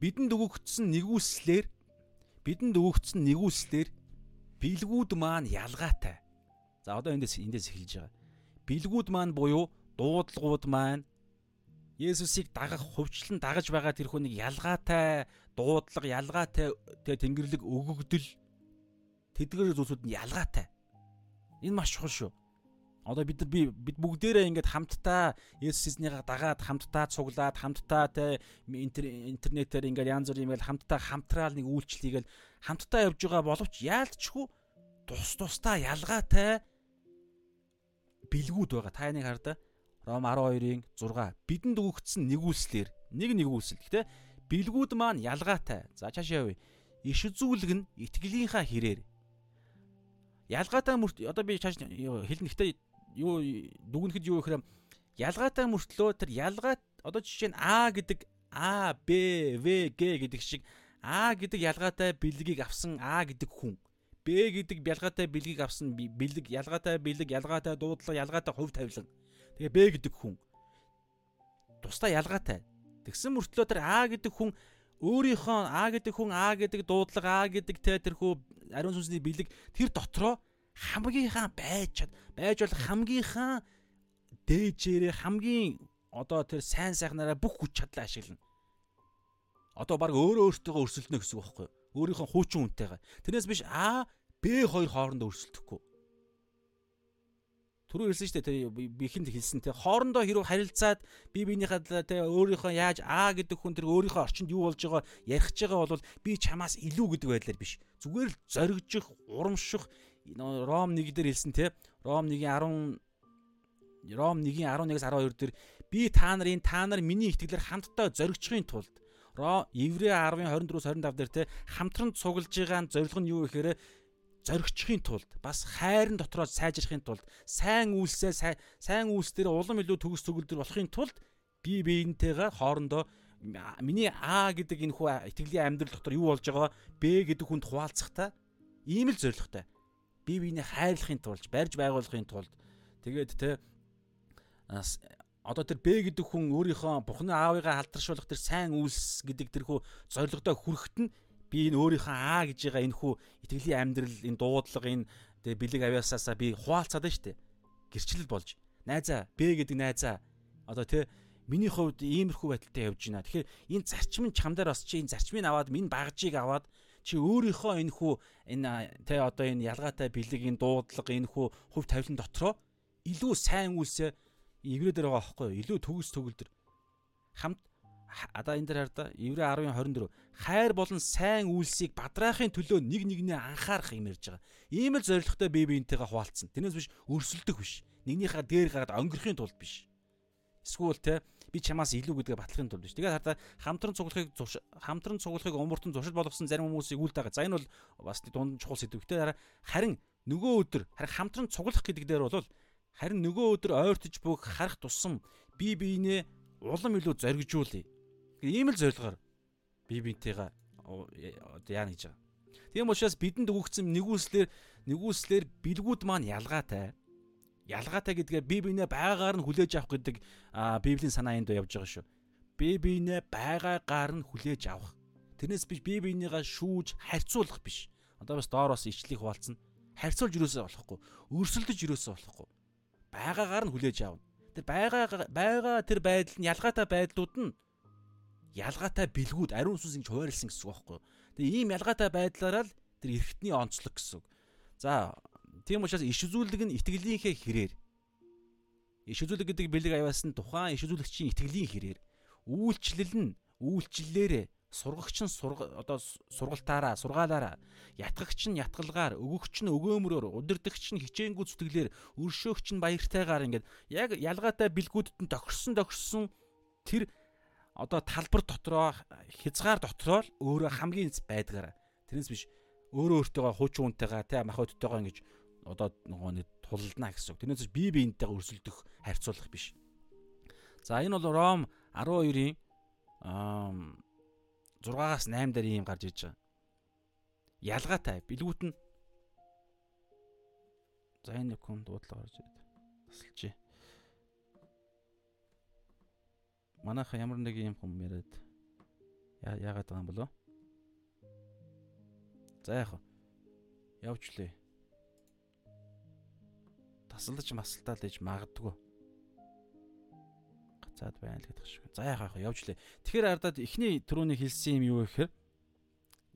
бидэнд өгөгдсөн нэгүслэр бидэнд өгөгдсөн нэгүслэр бэлгүүд маань ялгаатай. За одоо эндээс эндээс эхэлж байгаа. Бэлгүүд маань буюу дуудлагууд маань Есүсийг дагах, хувьчлан дагаж байгаа тэр хүнийг ялгаатай дуудлага, ялгаатай тэнгэрлэг өгөгдөл тэдгээр зүйлсүүд нь ялгаатай. Энэ маш чухал шүү. Одоо бид нар би бид бүгдээрээ ингээд хамтдаа Есүс эзнийгаа дагаад хамтдаа цуглаад хамтдаа те интернетээр ингээд янз бүр юм хамтдаа хамтраал нэг үйлчлэгээл хамтдаа явж байгаа боловч яалтчгүй тус тусдаа ялгаатай бэлгүүд байгаа. Та энийг хардаа Ром 12-ийн 6 бидэнд өгөгдсөн нэгүүлслэр нэг нэгүүлсэл. Гэтэ бэлгүүд маань ялгаатай. За цаашаа явъя. Иш үзүүлэг нь итгэлийнхаа хэрээр ялгаатай мөрт одоо би чааш хэлнэхдээ юу дүгнэхэд юу гэхээр ялгаатай мөртлөө тэр ялгаа одоо жишээ нь А гэдэг А Б В Г гэдэг шиг А гэдэг ялгаатай бэлгийг авсан А гэдэг хүн. Б гэдэг ялгаатай бэлгийг авсан бэлэг ялгаатай бэлэг ялгаатай дуудлага ялгаатай хувь тавилан. Тэгээ Б гэдэг хүн. Тусдаа ялгаатай. Тэгсэн мөртлөө тэр А гэдэг хүн өөрийнхөө А гэдэг хүн А гэдэг дуудлага А гэдэг те тэрхүү ариун сүнсний бэлэг тэр дотроо хамгийнхаа байж чад байж бол хамгийнхаа дээжээрээ хамгийн одоо тэр сайн сайхнараа бүх хүч чадлаа ашиглана. Одоо баг өөрөө өөртөө өрсөлдөнө гэсэн үг байхгүй юу? Өөрийнхөө хуучин үнтэйгээ. Тэрнээс биш А, Б хоёр хоорондоо өрсөлдөхгүй. Түрүү хэлсэн шүү дээ тэр бихэнд хэлсэн те хоорондоо хэрэг харилцаад би биенийхээ те өөрийнхөө яаж А гэдэг хүн тэр өөрийнхөө орчинд юу болж байгаа ярих ч байгаа бол би чамаас илүү гэдэг байдлаар биш. Зүгээр л зоригжих, урамших Ром 1 дээр хэлсэн те Ром 1-ийн 10 Ром 1-ийн 11-ээс 12 дээр би та нарын та нар миний итгэлээр хамтдаа зоригчхын тулд Еврей 10-ын 24-с 25 дээр те хамтран цуглаж байгаа зорилго нь юу гэхээр зоригчхын тулд бас хайрын дотроо сайжрахын тулд сайн үйлсээ сайн үйлс дээр улам илүү төгс төгөлдөр болохын тулд би биентэйгээ хоорондоо миний А гэдэг энэ хүү итгэлийн амьдрал дотор юу болж байгаа Б гэдэг хүнд хуваалцахтаа ийм л зоригтой. Би биений хайрлахын тулд барьж байгуулахын тулд тэгээд те одоо тэр Б гэдэг хүн өөрийнхөө Бурхны аавыгаа халдаршуулах тэр сайн үйлс гэдэг тэрхүү зоригтой хүрэхэд нь би энэ өөрийнхөө аа гэж байгаа энэ хүү итгэлийн амьдрал энэ дуудлага энэ тэгээ бэлэг авяасаасаа би хуваалцаад штэ. Гэрчлэл болж. Найзаа Б гэдэг найзаа одоо тэ миний хувьд иймэрхүү байдалтай явж байна. Тэгэхээр энэ зарчим нь чамдаар бас чи энэ зарчмыг аваад минь багжийг аваад чи өөрийнхөө энэ хүү энэ тэ одоо энэ ялгаатай бэлэг энэ дуудлага энэ хүү хувь тавилан дотроо илүү сайн үйлсээ иврээр байгаа байхгүй юу? Илүү төгс төгөлдөр хамт одоо энэ дээр хараа Еврей 10:24 хайр болон сайн үйлсийг бадраахын төлөө нэг нэгнээ анхаарах юм ярьж байгаа. Ийм л зоригтой бие биентэйгээ хуваалцсан. Тэрнээс биш өрсөлдөх биш. Нэгнийхээ дээр гараад өнгөрөхийн тулд биш. Эсвэл те би чамаас илүү гэдгээ батлахын тулд биш. Тэгээд хараа хамтран цуглахыг хамтран цуглахыг умартан зуршил болгосон зарим хүмүүсийг үл дагаа. За энэ бол бас дунд чухал сэдв. Гэхдээ харин нөгөө өдөр харин хамтран цуглах гэдэг дээр бол харин нөгөө өдөр ойртож бүх харах тусам бие биенээ улам илүү зоригжуулъя Ийм л зорилгоор бие биентэйгээ одоо яана гэж байгаа. Тийм учраас бидэнд өгөгдсөн нэгүслэр нэгүслэр бэлгүүд маань ялгаатай. Ялгаатай гэдгээ бие биенээ байгаагаар нь хүлээж авах гэдэг библийн санаа энд явж байгаа шүү. Бие биенээ байгаагаар нь хүлээж авах. Тэрнээс биш бие биенийгаа шүүж харьцуулах биш. Одоо бас доор бас ичлэх хуваалцсан. Харьцуулж юусоо болохгүй. Өрсөлдөж юусоо болохгүй. Байгаагаар нь хүлээж аавна. Тэр байгаа байгаа тэр байдал нь ялгаатай байдлууд нь ялгаатай бэлгүүд ариун сүнс ингэж хуваарлсан гэсэн үг байхгүй. Тэгээ ийм ялгаатай байдлаараа л тэр эргэтний онцлог гэсэн үг. За тийм учраас иш үзүүлэг нь итгэлийнхээ хэрээр? Иш үзүүлэг гэдэг бэлэг аяас нь тухайн иш үзүүлэгчийн итгэлийн хэрээр? Үйлчлэл нь үйлчлэлээрээ сургагч нь сурга одоо сургалтаараа сургаалаараа ятгагч нь ятгалгаар өгөгч нь өгөөмрөөр удирдахч нь хичээнгүү зүтгэлээр өршөөгч нь баяртайгаар ингээд яг ялгаатай бэлгүүдэд нь тохирсон тохирсон тэр одоо талбар дотроо хязгаар дотроо л өөрөө хамгийн байдгаар тэрнээс биш өөрөө өөртөөгөө хуучин хүнтэйгээ те мах өдтэйгээ ингэж одоо нөгөө нэг тулална гэсэн үг. Тэрнээс бие биентэйгээ өрсөлдөх харьцуулах биш. За энэ бол Ром 12-ийн 6-аас 8 дээр ийм гарч иж байгаа. Ялгаатай бэлгүүт нь За энэ хүн дуудлага гарч ирээд тасалжээ. манайха ямар нэг юм хүм яриад яагаад байгаа юм болоо? За яах вэ? Явчлаа. Тасалж масалтаа л ээж магадгүй. Гацаад байна л гэдэг шиг. За яах вэ? Явчлаа. Тэгэхээр ардаад эхний түрүүний хэлсэн юм юу гэхээр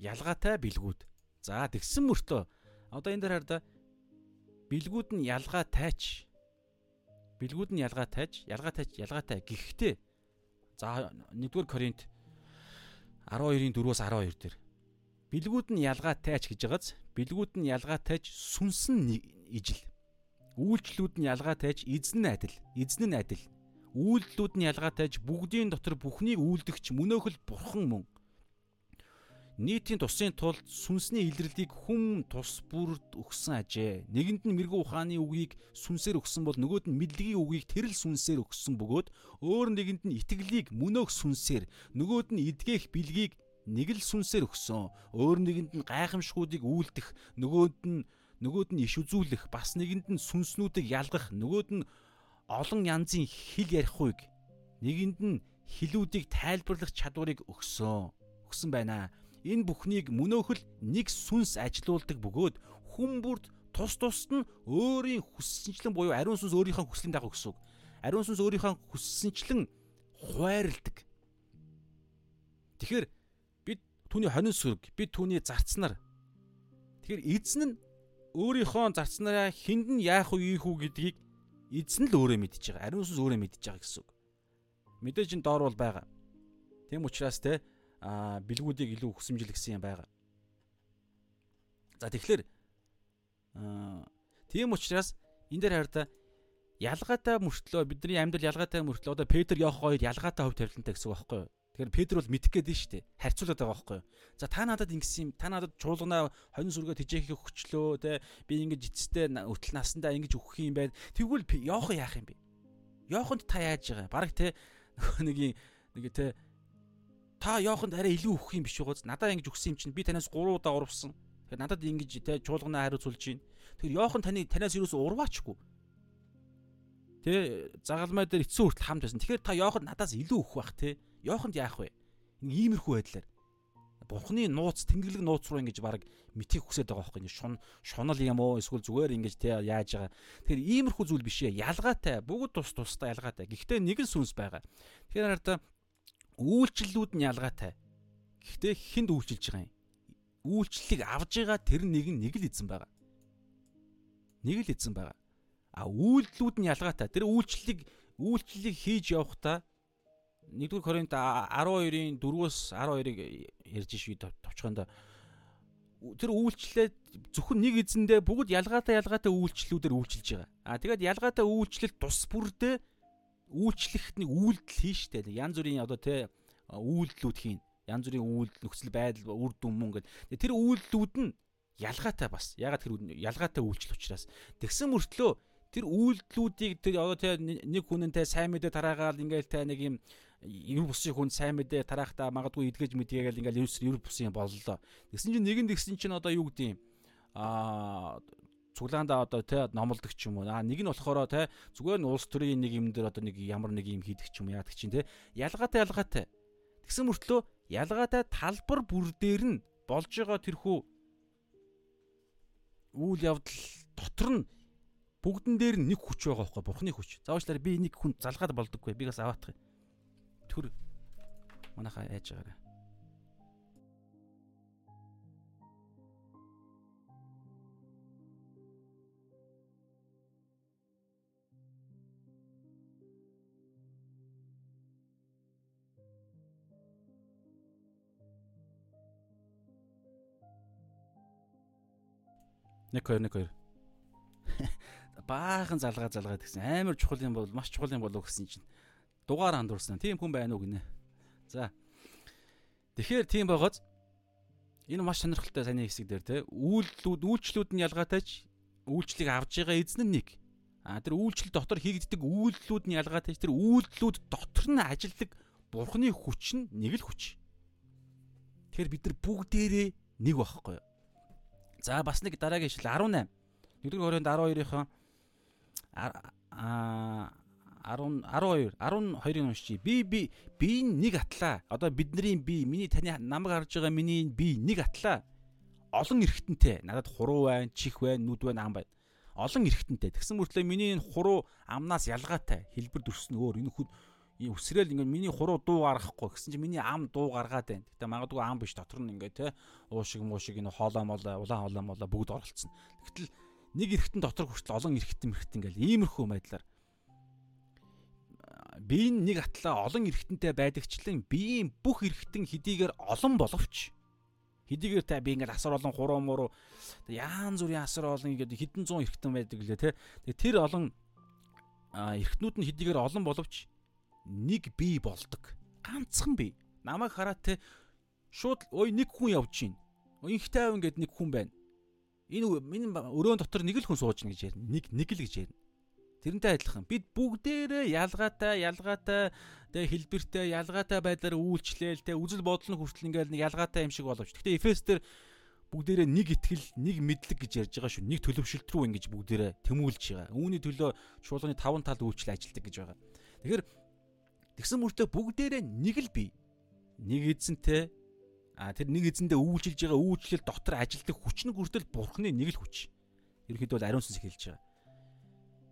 ялгаатай бэлгүүд. За тэгсэн мөртөө одоо энэ дээр хардаа бэлгүүд нь ялгаа тайч бэлгүүд нь ялгаа тайж ялгаа тайж ялгаатай гэхдээ За 1-р Коринт 12-ийн 4-өөс 12 дээр бэлгүүд нь ялгаа тайч гэж байгааз бэлгүүд нь ялгаа тайч сүнсэн ижил үйлчлүүд нь ялгаа тайч эзэн нь адил эзэн нь адил үйлдэлүүд нь ялгаа тайж бүгдийн дотор бүхнийг үйлдэгч мөнөөхөл бурхан мөн нийтийн тусын тулд сүнсний илэрлийг хүм тус бүрд өгсөн ажээ. Нэгэнд нь мэрэгүү ухааны үгийг сүнсээр өгсөн бол нөгөөд нь мэдлэгийн үгийг тэрл сүнсээр өгсөн бөгөөд өөр нэгэнд нь итгэлийг мөнөөх сүнсээр нөгөөд нь эдгэх бэлгийг нэг л сүнсээр өгсөн. Өөр нэгэнд нь гайхамшгуудыг үйлдэх, нөгөөд нь нөгөөд нь иш үзүүлэх, бас нэгэнд нь сүнснүүдийг ялгах, нөгөөд нь олон янзын хэл ярих хуйг, нэгэнд нь хилүүдийг тайлбарлах чадварыг өгсөн. Өгсөн байна энэ бүхнийг мөнөөхөл нэг сүнс ажилуулдаг бөгөөд хүн бүрд тус тусд нь өөрийн хүссэнчлэн буюу ариун сүнс өөрийнхөө хүслийн дагуу гэсэн үг. Ариун сүнс өөрийнхөө хүссэнчлэн хуваарилдаг. Тэгэхээр бид түүний хонин сүрэг, бид түүний зарцнаар. Тэгэхээр эзэн нь өөрийнхөө зарцнараа хүнд нь яах вэ ийх үү гэдгийг эзэн л өөрөө мэдж байгаа. Ариун сүнс өөрөө мэдж байгаа гэсэн үг. Мэдээж энэ доор бол байгаа. Тэм учраас те а бэлгүүдийг илүү хүсэмжлэгсэн юм байгаа. За тэгэхээр тийм учраас энэ дээр хараа ялгаатай мөртлөө бидний амьдрал ялгаатай мөртлөө одоо Петр Йох хоёр ялгаатай хөв тавилантай гэсэн үг байхгүй юу? Тэгэхээр Петр бол мэдэх гээд нь шүү дээ. Харьцуулаад байгаа байхгүй юу? За та надад ингэсэн юм. Та надад чуулганаа хонин сүргээ тэжээхийг өгчлөө те. Би ингэж эцэстээ өтөл насандаа ингэж өгөх юм байна. Тэгвэл Йох яах юм бэ? Йохонд та яаж байгаа? Бараг те нэг нэг те та Йоханд арай илүү өгөх юм биш үгөөс надад ингэж өгсөн юм чинь би танаас 3 удаа урвсан. Тэгэхээр надад ингэж те чуулганаа хариуцуулж байна. Тэгэхээр Йохан таны танаас юус урваачгүй. Тэ загалмай дээр эцсийн хүртэл хамт байсан. Тэгэхээр та Йоханд надаас илүү өгөх бах те. Йоханд яах вэ? Иймэрхүү байдлаар Бурхны нууц тэнгэрлэг нууц руу ингэж баг мэтийг хүсээд байгаа байхгүй шун шунал юм уу эсвэл зүгээр ингэж те яаж байгаа. Тэгэхээр иймэрхүү зүйл биш ээ. Ялгаатай бүгд тус тустай ялгаатай. Гэхдээ нэгэн сүнс байгаа. Тэгэхээр хараа үйлчлэлүүд нь ялгаатай. Гэхдээ хүнд үйлчилж байгаа юм. Үйлчлэлийг авж байгаа тэр нэг нь нэг л эзэн байгаа. Нэг л эзэн байгаа. А үйлдэлүүд нь ялгаатай. Тэр үйлчлэлийг үйлчлэлийг хийж явахдаа 1-р Коринт 12-ийн 4-өөс 12-ыг ярьж шүү товчхонд тэр үйлчлэлээ зөвхөн нэг эзэндээ бүгд ялгаатай ялгаатай үйлчлэлүүдээр үйлчилж байгаа. А тэгээд ялгаатай үйлчлэл тус бүрдээ үйлчлэхт нэг үйлдэл хийн штэ. Янз бүрийн одоо те үйлдэлүүд хийн. Янз бүрийн үйлдэл нөхцөл байдал үр дүн мөн гэд. Тэр үйлдэлүүд нь ялгаатай бас. Ягаад тэр ялгаатай үйлчлэл учраас. Тэгсэн мөртлөө тэр үйлдэлүүдийг тэр одоо те нэг хүнэнтэй сайн мэдээ тараагаал ингээл те нэг юм ер бусын хүн сайн мэдээ тараахтаа магадгүй эдгэж мэдгээгээл ингээл ер бусын боллоо. Тэгсэн чинь нэгэн тэгсэн чинь одоо юу гэдэг юм аа цуглаанда одоо те номлодог ч юм уу. Аа нэг нь болохоор те зүгээр нь улс төрийн нэг юм дээр одоо нэг ямар нэг юм хийдэг ч юм яадаг чинь те ялгаатай ялгаатай. Тэгсэн мөртлөө ялгаатай талбар бүр дээр нь болж байгаа тэрхүү үйл явдал дотор нь бүгдэн дээр нэг хүч байгаа байхгүй бурхны хүч. Заавчлаар би нэг хүн залгаад болдоггүй. Би бас аваах юм. Төр манайхаа яаж байгаарай. Нэг хоёр нэг хоёр. Баахан залгаа залгаа гэсэн амар чухал юм бол маш чухал юм болов гэсэн чинь дугаар андуурсан. Тийм хүн байна уу гинэ. За. Тэгэхээр тийм байгааз энэ маш сонирхолтой саний хэсэг дээр те үйлдэлүүд үйлчлүүд нь ялгаатайч үйлчлийг авж байгаа эзэн нь нэг. А тэр үйлчлэл дотор хийгддэг үйлдэлүүд нь ялгаатай. Тэр үйлдэлүүд дотор нь ажилдаг бурхны хүч нь нэг л хүч. Тэгэхээр бид нар бүгдээрээ нэг байхгүй юу? За бас нэг дараагийн ишлэл 18. 1-р Коринт 12-ын а 10 12 12-ыг уншчих. Би би би нэг атлаа. Одоо бидний би миний таны намайг харж байгаа миний би нэг атлаа. Олон эргэтэнтэй. Надад хуруу байна, чих байна, нүд байна, ам байна. Олон эргэтэнтэй. Тэгсэн мөртлөө миний энэ хуруу амнаас ялгаатай. Хэлбэр дүрсэн өөр. Энэ хүд өсрөөл ингээд миний хуруу дуу гаргахгүй гэсэн чинь миний ам дуу гаргаад байна. Гэтэ магадгүй ам биш дотор нь ингээд те уушиг муушиг энэ хоолоо молоо улаан хоолоо молоо бүгд оролцсон. Тэгтэл нэг эргэтэн дотор хүртэл олон эргэтэн мэрхтэн ингээл иймэрхүү байдлаар биеийн нэг атлаа олон эргэтэнтэй байдагчлан биеийн бүх эргэтэн хэдийгээр олон боловч хэдийгээр та би ингээд асар олон хуруу муруу яан зүрийн асар олон ингээд хэдэн зуун эргэтэн байдаг лээ те. Тэгээ тэр олон эргэтнүүд нь хэдийгээр олон боловч нэг бие болдог. Ганцхан бие. Намайг хараад те Шууд ой нэг хүн явж гин. Инхтэй авин гэд нэг хүн байна. Энэ миний өрөөнд дотор нэг л хүн сууж гин гэж ярина. Нэг нэг л гэж ярина. Тэрнтэй адилхан. Бид бүгдээрээ ялгаатай, ялгаатай тэгээ хэлбэртэй, ялгаатай байдлаар үйлчлээл, тэгээ үзэл бодол нь хүртэл ингээл нэг ялгаатай юм шиг боловч. Гэхдээ Эфес дээр бүгдээрээ нэг итгэл, нэг мэдлэг гэж ярьж байгаа шүү. Нэг төлөвшөлт рүү ингэж бүгдээрээ тэмүүлж байгаа. Үүний төлөө шуулганы таван тал үйлчлэл ажилтдаг гэж байгаа. Тэгэхээр тэгсэн мөртөө бүгдээрээ нэг л бий. Нэг эзэнтэй а тэр нэг эзэндээ үйлчилж байгаа үйлчлэл дотор ажилтдаг хүч нь хүртэл бурхны нэг л хүч. Ерөнхийдөө ариун сүнс хэлж байгаа.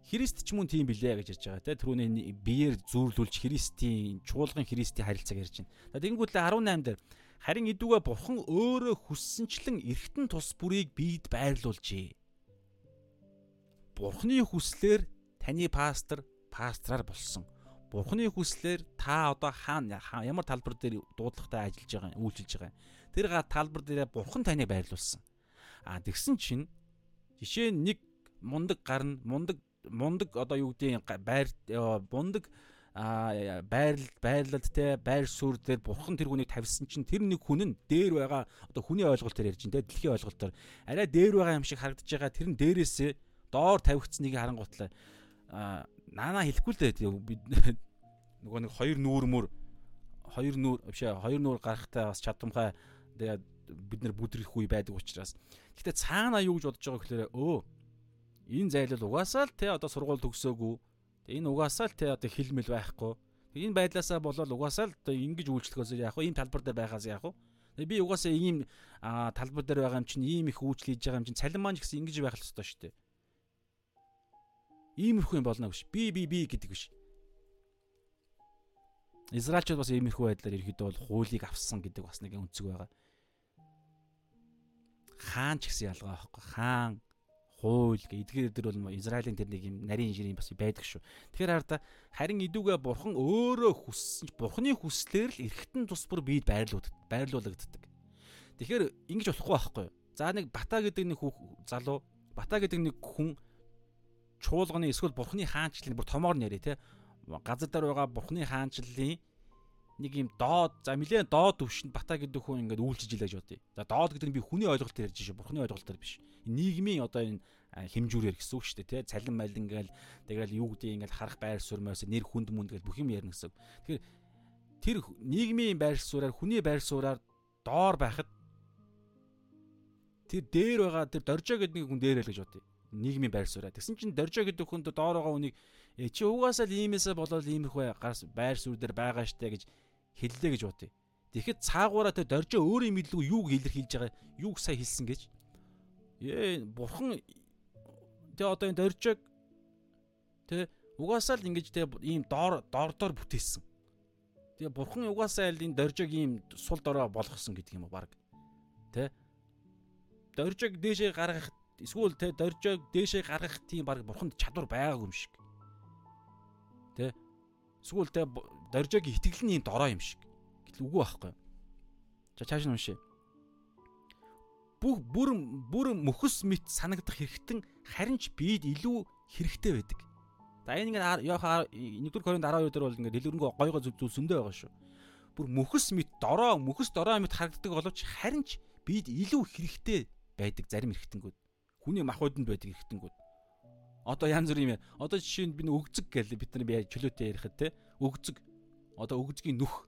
Христ ч мөн тийм билээ гэж ярьж байгаа те түрүүний биеэр зүүрлүүлж Христийн чуулган Христийн харилцааг ярьж байна. За тэгэнгүүтлээ 18 дээр харин идүүгээ бурхан өөрөө хүссэнчлэн эргэтэн тус бүрийг биед байрлуулжээ. Бурханы хүслээр таны пастор пастраар болсон. Бурханы хүслээр та одоо хаана ямар талбар дээр дуудлагатай ажиллаж байгаа үйлчилж байгаа. Тэр га талбар дээр бурхан таныг байрлуулсан. А тэгсэн чинь жишээ нь нэг мундаг гарна, мундаг мундаг одоо юу гэдгийг байр мундаг а байрал байрлалд те байр суурь дээр бурхан тэр хүнийг тавьсан чинь тэр нэг хүн нь дээр байгаа одоо хүний ойлголтоор ярьж байна те дэлхийн ойлголтоор. Арай дээр байгаа юм шиг харагдаж байгаа тэр нь дээрээсээ доор тавигдсныг харангуйтлаа. А наана хэлэхгүй л дээ. Бид нөгөө нэг хоёр нүүр мөр хоёр нүүр биш хоёр нүүр гарахтаа бас чадамхай. Тэгээд бид нар бүдрэх үе байдаг учраас. Гэхдээ цаана юу гэж бодож байгаа гэхээр өө энэ зайлал угаасаа л те одоо сургууль төгсөөгүй. Энэ угаасаа л те одоо хилмэл байхгүй. Энэ байдлаасаа болоод угаасаа л одоо ингэж үйлчлэхөөс яах вэ? Ийм талбар дээр байхаас яах вэ? Би угаасаа ийм талбар дээр байгаа юм чинь ийм их үйлчлэл хийж байгаа юм чинь цалин маань ч гэсэн ингэж байх л ёстой шүү дээ. Иймэрхүү юм болно гэж. Би би би гэдэг биш. Израильчууд бас иймэрхүү байдлаар ерөөдөө бол хуулийг авсан гэдэг бас нэг өнцөг байгаа. Хаан ч гэсэн ялгаа байхгүй. Хаан хууль гэ эдгээр бол Израилийн тэр нэг юм нарийн жирийн бас байдаг шүү. Тэгэхээр хараа харин идүүгээ бурхан өөрөө хүссэн бурханы хүслээр л эргэтэн тус бүр бид байрлуулдаг байрлуулагддаг. Тэгэхээр ингэж болохгүй байхгүй? За нэг бата гэдэг нэг залуу бата гэдэг нэг хүн чуулганы эсвэл бурханы хаанчлалын бүр томоор нэрээ те газар дээр байгаа бурханы хаанчлалын нэг юм доод за нэлээд доод төвшөнд бата гэдэг хүн ингээд үйлчилж илээж бодъё. За доод гэдэг нь би хүний ойлголтоор ярьж шүү. Бурхны ойлголтоор биш. Нийгмийн одоо энэ хэмжүүрээр гэсэн үг шүү дээ, тий. Цалин мал ингээл тэгэл юу гэдэг ингээд харах байр суурьмаас нэр хүнд мүнд гэж бүх юм ярина гэсэн. Тэгэхээр тэр нийгмийн байр сууриаар хүний байр сууриаар доор байхад тэр дээр байгаа тэр доржоо гэдэг хүн дээр л гэж бодъё. Нийгмийн байр сууриа. Тэгсэн чинь доржоо гэдэг хүнд доор байгаа хүнийг чи угаасаа л иймээсээ болоод иймэрхүү байр суурь дээр байгаа штэ гэж хэллээ гэж бодъё. Тэгэхэд цаагаараа тэ доржоо өөрийн мэдлэг юуг илэрхийлж байгаа юуг сайн хэлсэн гэж. Ээ бурхан тэ одоо энэ доржоог тэ угаасаа л ингэж тэ ийм доор дордоор бүтээсэн. Тэгээ бурхан угаасаа л энэ доржоог ийм сул дорой болгосон гэдэг юм уу баг. Тэ доржоог дээшээ гаргах эсвэл тэ доржоог дээшээ гаргах тийм баг бурханд чадвар байгаагүй юм шиг. Тэ эсвэл тэ доржоогийн итгэл нь юм дорой юм шиг. Гэтэл үгүй байхгүй. За цааш нь уншъя. Бүх бүр бүр мөхс мэт санагдах хэрэгтэн харин ч бид илүү хэрэгтэй байдаг. За энэ ингээд яаха 1-р Коринт 12 дээр бол ингээд дэлгэрэнгүй гой гой зүйл зөндөө байгаа шүү. Бүр мөхс мэт дорой мөхс дорой мэт харагддаг боловч харин ч бид илүү хэрэгтэй байдаг зарим хэрэгтэнгүүд. Хүний махбодонд байдаг хэрэгтэнгүүд. Одоо янз бүр юм. Одоо жишээ нь би нэг өгзөг гэл бид нар чөлөөтэй ярихад те өгзөг одоо өгзгийн нүх.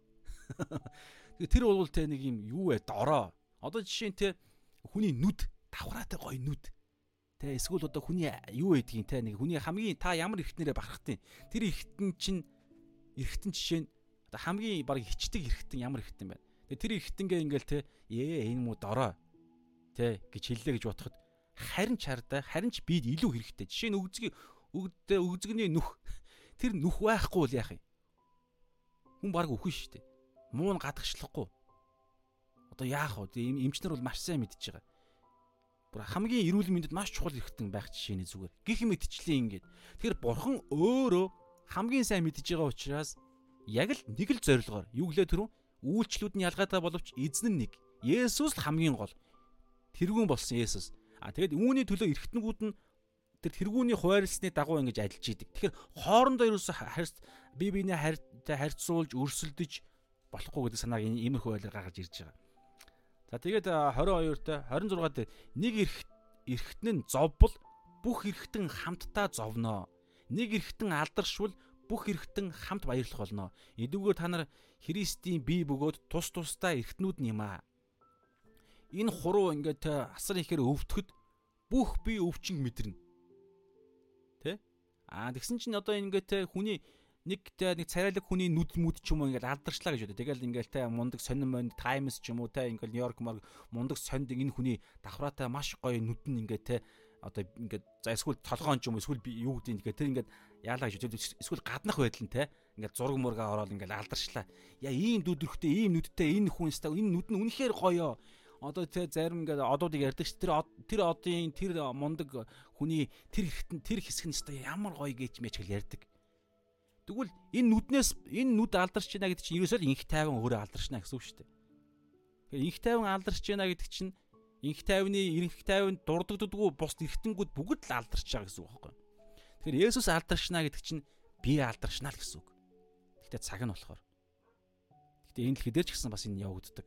Тэр бол те нэг юм юу вэ? Дороо. Одоо жишээ нь те хүний нүд давхраатай гоё нүд. Тэ эсвэл одоо хүний юу байдгийг те нэг хүний хамгийн та ямар эргэтнэрээ бахархтیں۔ Тэр эргэтэн чинь эргэтэн жишээ нь одоо хамгийн баг хичдэг эргэтэн ямар эргэтэн байна. Тэгээ тэр эргэтэнгээ ингээл те ээ энэ муу дороо те гэж хэллээ гэж бодоход харин ч хардаа харин ч бид илүү хэрэгтэй. Жишээ нь өгзгийн өгдөө өгзгний нүх тэр нүх байхгүй бол яах юм? Хүн баг өхөн шүү дээ. Муу нь гадагшлахгүй. Одоо яах вэ? Эмчнэр бол маш сайн мэдж байгаа. Бүр хамгийн эрүүл мэндэд маш чухал хэрэгтэй байх жишээний зүгээр. Гэх мэтчлээ ингээд. Тэгэхээр бурхан өөрөө хамгийн сайн мэдж байгаа учраас яг л нэг л зорилгоор юу гэлээ түрүү үйлчлүүд нь ялгаатай боловч эзэн нь нэг. Есүс л хамгийн гол. Тэргүүн болсон Есүс. А тэгээд үүний төлөө эргэтнүүд нь тэр тэргүүний хуваарлсны дагуу ингэж ажиллаж идэг. Тэгэхээр хоорондоо ерөөсө бие биенээ харьцуулж өрсөлдөж болохгүй гэдэг санааг иймэрхүү байлгаар гаргаж ирж байгаа. За тэгээд 22 та 26 дээр нэг эрхт эрхтэн нь зовбол бүх эрхтэн хамтдаа зовноо. Нэг эрхтэн алдаршвал бүх эрхтэн хамт баярлах болно. Эдүүгээр та нар Христийн бие бөгөөд тус тусдаа эрхтнүүд юм аа. Энэ хуруу ингээд асар ихээр өвтөхөд бүх бие өвчин мэдэрнэ. Тэ? Аа тэгсэн чинь одоо ингээд хүний нэг те нэг царайлаг хүний нүд мүд ч юм уу ингээл алдарчлаа гэж бодё. Тэгэл ингээл те мундаг сонин монд Times ч юм уу те ингээл Нью-Йорк мар мундаг сонд энэ хүний давхраатай маш гоё нүд нь ингээд те одоо ингээд за эсвэл толгоон ч юм уу эсвэл би юу гэдэг ингээд тэр ингээд яалаа гэж бодё. Эсвэл гаднах байдал нь те ингээд зураг мурга ороод ингээл алдарчлаа. Яа ийм дүүдрхтэй ийм нүдтэй энэ хүн ста энэ нүд нь үнэхээр гоё одоо тэ зарим ингээд одуудыг ярьдаг ш тэр тэр одын тэр мундаг хүний тэр хэрэгтэн тэр хэсэг нь өстой ямар гоё гэж мэч гэл ярьдаг. Тэгвэл энэ нүднээс энэ нүд алдарч байна гэдэг чинь ерөөсөө инх тайван өөрөө алдарчна гэсэн үг шүү дээ. Тэгэхээр инх тайван алдарч байна гэдэг чинь инх тайвны инх тайван дурддагддаггүй бус эргэтэнгүүд бүгд л алдарч байгаа гэсэн үг байхгүй. Тэгэхээр Есүс алдарчна гэдэг чинь би алдарчна л гэсэн үг. Гэхдээ цаг нь болохоор. Гэхдээ энэ дэлхий дээр ч гэсэн бас энэ явагддаг.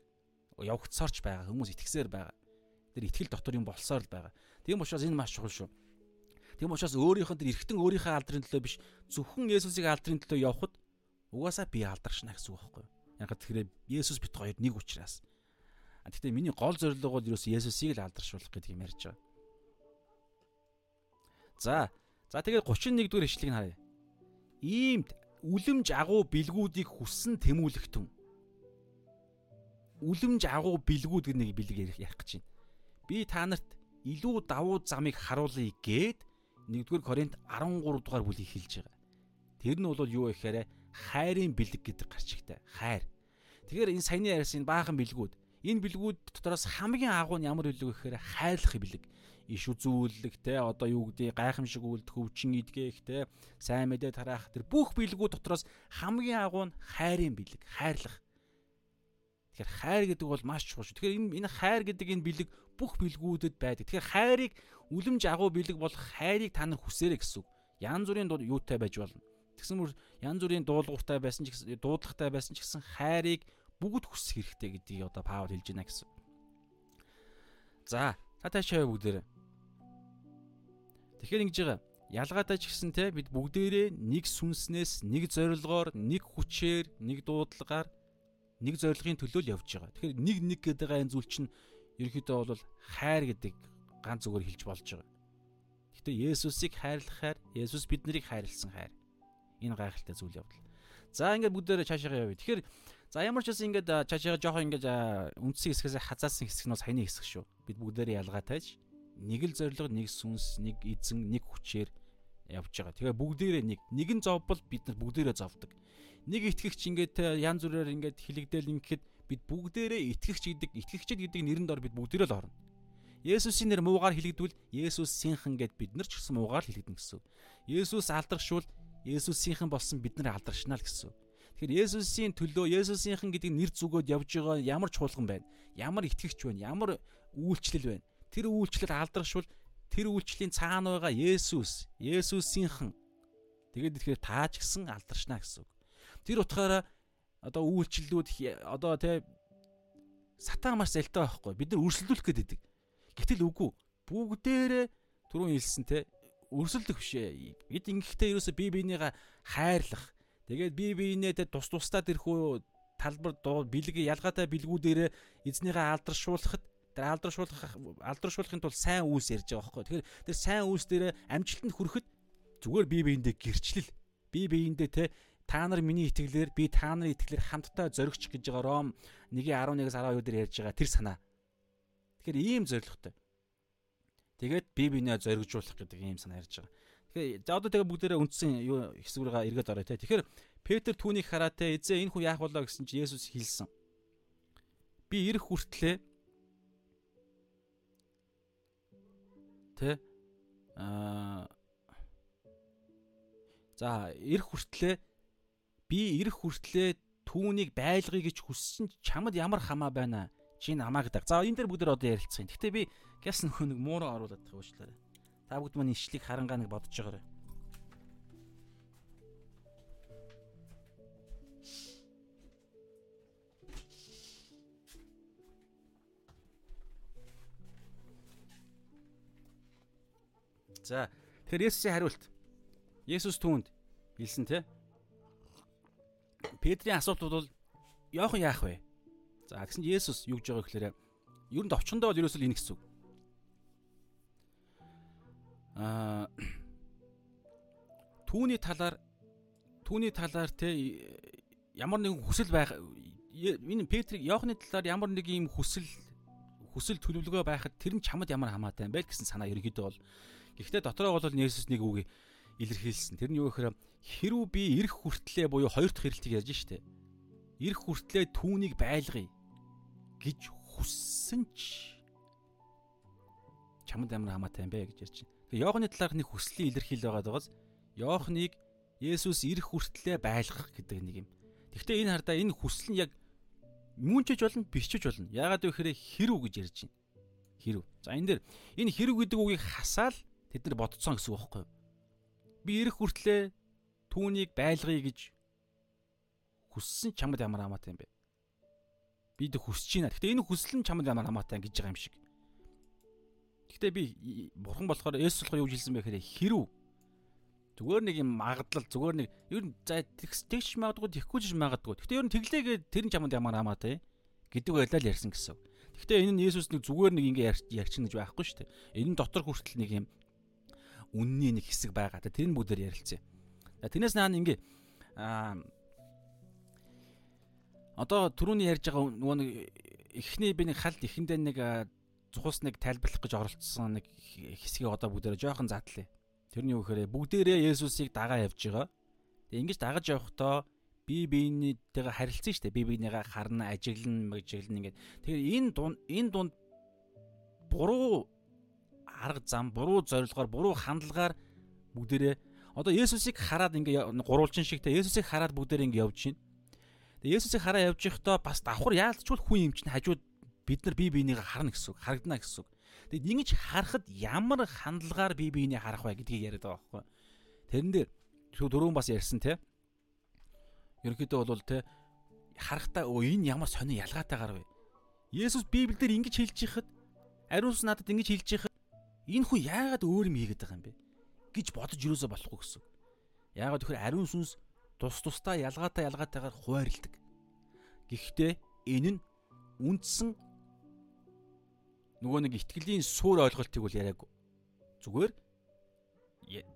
Явагдсарч байгаа хүмүүс итгэсээр байгаа. Тэр итгэл дотор юм болсоор л байгаа. Тийм учраас энэ маш чухал шүү. Тийм учраас өөрийнх нь тэр эргэтэн өөрийнхөө алдрын төлөө биш зөвхөн Есүсийг алдрын төлөө явхад угаасаа би алдаршна гэсэн үг байхгүй юу? Яг тэгэхээр Есүс бит хоёр нэг учраас. Гэхдээ миний гол зорилго бол ерөөс Есүсийг л алдаршуулах гэдэг юм ярьж байгаа. За. За тэгээд 31 дугаар ишлэгийг харъя. Иймд үлэмж агуу бэлгүүдийг хүссэн тэмүүлэх түн. Үлэмж агуу бэлгүүд гэх нэг бэлэг ярих гэж байна. Би та нарт илүү давуу замыг харуулъя гээд 1-р Коринт 13 дугаар бүлийг хэлж байгаа. Тэр нь бол юу гэхээр хайрын бэлэг гэдэг гарчигтай. Хайр. Тэгэхээр энэ саяны ярьсан баахан бэлгүүд энэ бэлгүүд дотроос хамгийн агуу нь ямар бэлэг гэхээр хайрлах бэлэг. Иш үзүүлэх те одоо юу гэдэг гайхамшиг үлдэх өвчин идгэх те сайн мэдээ тараах тэр бүх бэлгүүд дотроос хамгийн агуу нь хайрын бэлэг. Хайрлах. Тэгэхээр хайр гэдэг бол маш чухал шүү. Тэгэхээр энэ энэ хайр гэдэг энэ бэлэг бүх бэлгүүдэд байдаг. Тэгэхээр хайрыг үлэмж агуу бэлэг болох хайрыг та нар хүсээрэй гэсэн үг. Ян зүрийн юутай байж болно. Тэгсэн мөр ян зүрийн дуулууртай байсан ч гэсэн дуудлагатай байсан ч гэсэн хайрыг бүгд хүсэх хэрэгтэй гэдгийг одоо Паул хэлж байна гэсэн. За, та таашаа бүгдээрээ. Тэгэхээр ингэж байгаа. Ялгаатай ч гэсэн те бид бүгдээрээ нэг сүнснээс, нэг зорилгоор, нэг хүчээр, нэг дуудлагаар нэг зорилгын төлөө л явж байгаа. Тэгэхээр нэг нэг гэдэг энэ зүйл чинь ерөнхийдөө бол хайр гэдэг ганц зүгээр хэлж болж байгаа. Гэтэ Есүсийг хайрлахаар Есүс биднийг хайрлсан хайр. Энэ гайхалтай зүйл явдал. За ингээд бүгдээрээ цаашаа явъя. Тэгэхээр за ямар ч байсан ингээд цаашаа жоохон ингээд үндсэн хэсгээс хазаасан хэсэг нь саяны хэсэг шүү. Бид бүгдээрээ ялгаатайж нэг л зориг, нэг сүнс, нэг эзэн, нэг хүчээр явж байгаа. Тэгээ бүгдээрээ нэг нэгэн зовбол бид нар бүгдээрээ зовдөг. Нэг итгэгч ингээд янз бүрээр ингээд хилэгдээл ингээд бид бүгдээрээ итгэгч гэдэг итгэгчд гэдэг нэрэнд ор бид бүгдээрээ л орно. Есүсийн нэр муугаар хэлэгдвэл Есүсийнхэн гэд бид нар ч гэсэн муугаар хэлэгдэн гэсэн. Есүс алдаршвал Есүсийнхэн болсон бид нар алдаршна л гэсэн. Тэгэхээр Есүсийн төлөө Есүсийнхэн гэдэг нэр зүгөөд явж байгаа ямар чуулган байна? Ямар итгэгч байна? Ямар үйлчлэл байна? Тэр үйлчлэл алдаршвал тэр үйлчлэлийн цаана байгаа Есүс, Есүсийнхэн тэгээд тэгэхээр таа ч гэсэн алдаршна гэсэн. Тэр утгаараа одоо үйлчлэлүүд одоо тэ сатан маш залтай байхгүй бид нар өрсөлдүүлэх гээд байдаг. Гэтэл үгүй. Бүгдээрээ түрүүн хэлсэн те өрсөлдөх биш ээ. Бид ингэхдээ ерөөсө бие биенийгээ хайрлах. Тэгээд бие биенээ тус тусдаа тэрхүү талбар бэлэг ялгаатай бэлгүүдээрээ эзнийгээ алдаршуулахад тэр алдаршуулах алдаршуулахын тулд сайн үйлс ярьж байгаа байхгүй. Тэгэхээр тэр сайн үйлс дээр амжилтанд хүрэхэд зүгээр бие биендээ гэрчлэл бие биендээ те та нар миний итгэлээр би та нарын итгэлээр хамтдаа зоригч гэж байгаа Ром 1:11-аас 12 дээр ярьж байгаа тэр санаа. Тэгэхээр ийм зоригтой. Тэгээд бие биенээ зоригжуулах гэдэг ийм санаа ярьж байгаа. Тэгэхээр за одоо тэгээ бүгдээрээ үндсэн юу хэсгүүрээ эргээд орой те. Тэгэхээр Петр түүнийг хараад те эзээ энэ хүн яах болоо гэсэн чи Есүс хэлсэн. Би ирэх хүртлээ тэ аа за ирэх хүртлээ Би ирэх хүртлээр түүнийг байлгыг гэж хүссэн ч чамд ямар хамаа байна чи намайг даг. За энэ дээр бүгд одоо ярилцсан. Гэтэ би гяс нөхөө нэг мууруу оруулаад байгаа уучлаарай. Та бүгд миний ишлийг харангаа нэг бодож байгаарай. За тэгэхээр Есүсийн хариулт. Есүс түүнд хэлсэн те Петрийн асуулт бол Йохан яах вэ? За тэгсэн Есүс юу гэж байгаа гэхээр ер нь товчхондоо бол ерөөсөө энэ гэсэн үг. Аа түүний талаар түүний талаар те ямар нэгэн хүсэл байх энэ Петрийг Йоханы талаар ямар нэг юм хүсэл хүсэл төлөвлөгөө байхад тэр нь чамд ямар хамаатай бэ гэсэн санаа ерөнхийдөө бол гэхдээ дотроо бол Есүс нэг үг илэрхийлсэн. Тэр нь юу гэхээр хэрүү би ирэх хүртлээ буюу хоёр дахь хэрэлтийг ярьж штэ. Ирэх хүртлээ түүнийг байлгая гэж хүссэн ч чамд ямар хамаатай юм бэ гэж ярьж байна. Тэгээ Йоханы талаарх нэг хүслийн илэрхийл байгаад байгаас Йоханыг Есүс ирэх хүртлээ байлгах гэдэг нэг юм. Гэхдээ энэ хардаа энэ хүсэл нь яг мүүнчэж болно, бичиж болно. Яагаад вэ гэхээр хэрүү гэж ярьж байна. Хэрүү. За энэ дээр энэ хэрүү гэдэг үгийг хасаал тэд нар бодцсон гэсэн үг байхгүй юу? Би ирэх хүртлээ түүнийг байлгая гэж хүссэн чамд ямар хамаатай юм бэ? Би дэ хүсэж байна. Гэхдээ энэ хүсэл нь чамд ямар хамаатай гэж байгаа юм шиг. Гэхдээ би бурхан болохоор Есүс болохоор юу хэлсэн бэ гэхээр хэрүү Зүгээр нэг юм магадлал зүгээр нэг ер нь за тэгч магадгүй тэгхгүй ч магадгүй. Гэхдээ ер нь тэглээгээ тэр нь чамд ямар хамаатай гэдэг байлаа л ярьсан гэсэн. Гэхдээ энэ нь Есүс нэг зүгээр нэг ингэ ярьчин гэж байхгүй шүү дээ. Энэ дотор хүртэл нэг юм үнний нэг хэсэг байгаа. Тэр нь бүгдээр ярилцъя. Тэрнээс наан ингэ аа одоо түрүүний ярьж байгаа нөгөө нэг эхний би нэг халд эхэндээ нэг цус нэг тайлбарлах гэж оролцсон нэг хэсгийг одоо бүгдээр жоохон задлаа. Тэрний юу гэхээр бүгдээрээ Есүсийг дагаа явж байгаа. Тэг ингэж дагаж явахдаа би биенийтэйгээ харилцсан шүү дээ. Би биенийгээ харна, ажиглана, мэжиглэн ингээд. Тэгэхээр энэ дунд энэ дунд буруу арга зам, буруу зорилгоор, буруу хандлагаар бүгдээрээ одоо Есүсийг хараад ингээ гурвалжин шигтэй Есүсийг хараад бүгдээрээ ингээ явж байна. Тэгээ Есүсийг хараа явж байхдаа бас давхар яалтчгүй хүн юм чинь хажууд бид нар бие биенийгээ харна гэсэн үг, харагдана гэсэн үг. Тэгэд ингэж харахад ямар хандлагаар бие биенийг харах вэ гэдгийг яриад байгаа байхгүй. Тэрэн дээр дөрөв бас ярьсан те. Ерөнхийдөө бол те харахтаа өө энэ ямар сонио ялгаатайгаар вэ? Есүс Библиэлд ингэж хэлж байхад ариунс надад ингэж хэлж байхад энэ хүн яагаад өөр юм хийгээд байгаа юм бэ гэж бодож юусоо болохгүй гэсэн. Яагаад тэгэхээр ариун сүнс тус тусдаа ялгаатай ялгаатайгаар хуваарлдаг. Гэхдээ энэ нь үндсэн нөгөө нэг итгэлийн суур ойлголтыг бол яриаггүй. Зүгээр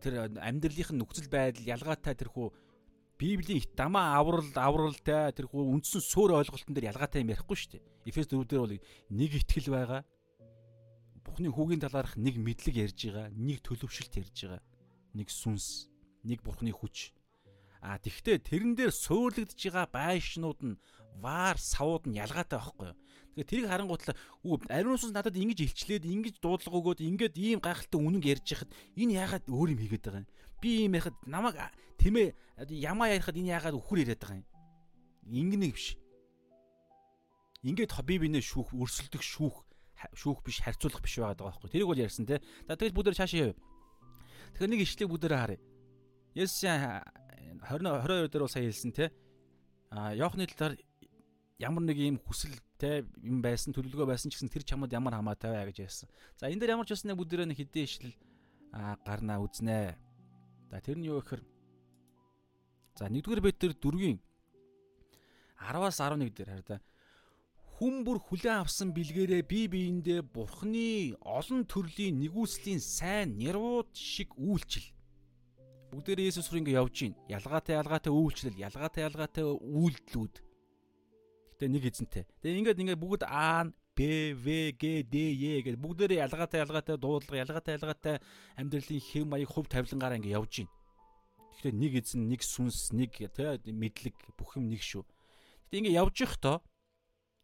тэр амьдралынх нь нөхцөл байдал ялгаатай тэрхүү Библийн дамаа аврал авралтай тэрхүү үндсэн суур ойлголтын дээр ялгаатай юм ярихгүй шүү дээ. Эфес 4 дээр бол нэг итгэл байгаа. Бухны хүүгийн талаарх нэг мэдлэг ярьж байгаа, нэг төлөвшөлт ярьж байгаа, нэг сүнс, нэг бурхны хүч. А тэгвэл тэрэн дээр суурлагдж байгаа байшнууд нь ваар савууд нь ялгаатай байхгүй юу? Тэгээ тэрийг харангуутлаа үу ариун сүнс надад ингэж илчлээд ингэж дуудлага өгөөд ингэж ийм гайхалтай үнэн ярьж яхад энэ яагаад өөр юм хийгээд байгаа юм? Би ийм яхад намайг тэмээ ямаа ярихад энэ яагаад өхөр яриад байгаа юм? Ингэнэ биш. Ингээд би бинээ шүүх, өрсөлдөх шүүх шүүх биш харьцуулах биш байгаа байхгүй. Тэрийг бол ярьсан те. За тэгэл бүгдээр цаашаа яв. Тэгэхээр нэг ишлэг бүгдээр харъя. 20 22 дээр бол сая хэлсэн те. А Йохны талаар ямар нэг юм хүсэлтэй юм байсан төлөвлөгөө байсан ч гэсэн тэр чамд ямар хамаатай вэ гэж ярьсан. За энэ дээр ямар ч бас нэг бүдэрэ нэг хэдэн ишлэл гарнаа үзнэ. За тэр нь юу гэхээр за 1-р Петр 4-ийн 10-аас 11 дээр хараа хүн бүр хүлээн авсан бэлгээрээ бие биендээ бурхны олон төрлийн нэгүслийн сайн нэрвууд шиг үйлчил. Бүгдээрээ Есүс рүү ингэ явж гин. Ялгаатай ялгаатай үйлчлэл, ялгаатай ялгаатай үйлдэлүүд Гэтэ нэг эзэнтэй. Тэгээ ингээд ингээд бүгд А, Б, В, Г, Д, Е гэдэг бүгдээрээ ялгаатай ялгаатай дуудлага, ялгаатай ялгаатай амьдралын хэв маяг хөв тавилангаараа ингээд явж байна. Тэгэхээр нэг эзэн, нэг сүнс, нэг тэ мэдлэг бүх юм нэг шүү. Гэтэ ингээд явж ихдоо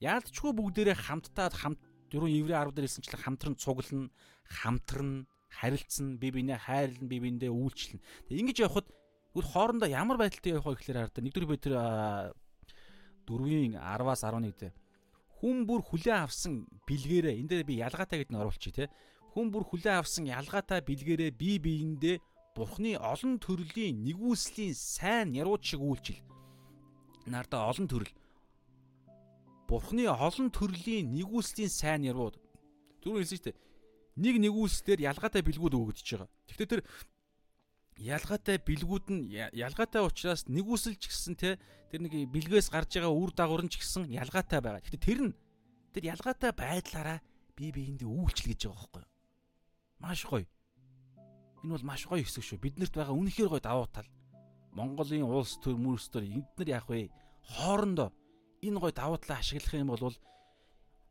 яалтчгүй бүгдээрээ хамтдаа хамт дөрөв еврей 10 дээр хэлсэнчлэн хамтран цуглана, хамтран, харилцсан, бие биенээ хайрлан, бие биендээ үйлчлэн. Тэг ингэж явхад үр хоорондоо ямар байдалтай явах вэ гэхээр хараад нэгдүгээр Петр 4-ийн 10-аас 11 дээр хүн бүр хүлээн авсан бэлгээрээ энэ дээр би ялгаатай гэдгийг оруулчих тий. Хүн бүр хүлээн авсан ялгаатай бэлгээрээ бие биендээ Бурхны олон төрлийн нэгүслийн сайн ярууд шиг үйлчил. Нардаа олон төрөл. Бурхны олон төрлийн нэгүслийн сайн ярууд. Түрүү хэлсэн шүү дээ. нэг нэгүүлсээр ялгаатай бэлгүүд өгөгдөж байгаа. Гэхдээ тэр ялгаатай бэлгүүд нь ялгаатай учраас нэгүсэлж гисэн те тэр нэг бэлгээс гарч байгаа үр дагавар нь ч гэсэн ялгаатай байгаа. Гэхдээ тэр нь тэр ялгаатай байдлаараа бие биендээ үйлчлэл гэж байгаа байхгүй юу? Маш гоё. Энэ бол маш гоё хэсэг шүү. Биднэрт байгаа үнэхээр гоё давуу тал. Монголын улс төр мөрс төр энд нар яах вэ? Хоорондоо энэ гоё давуу талаа ашиглах юм бол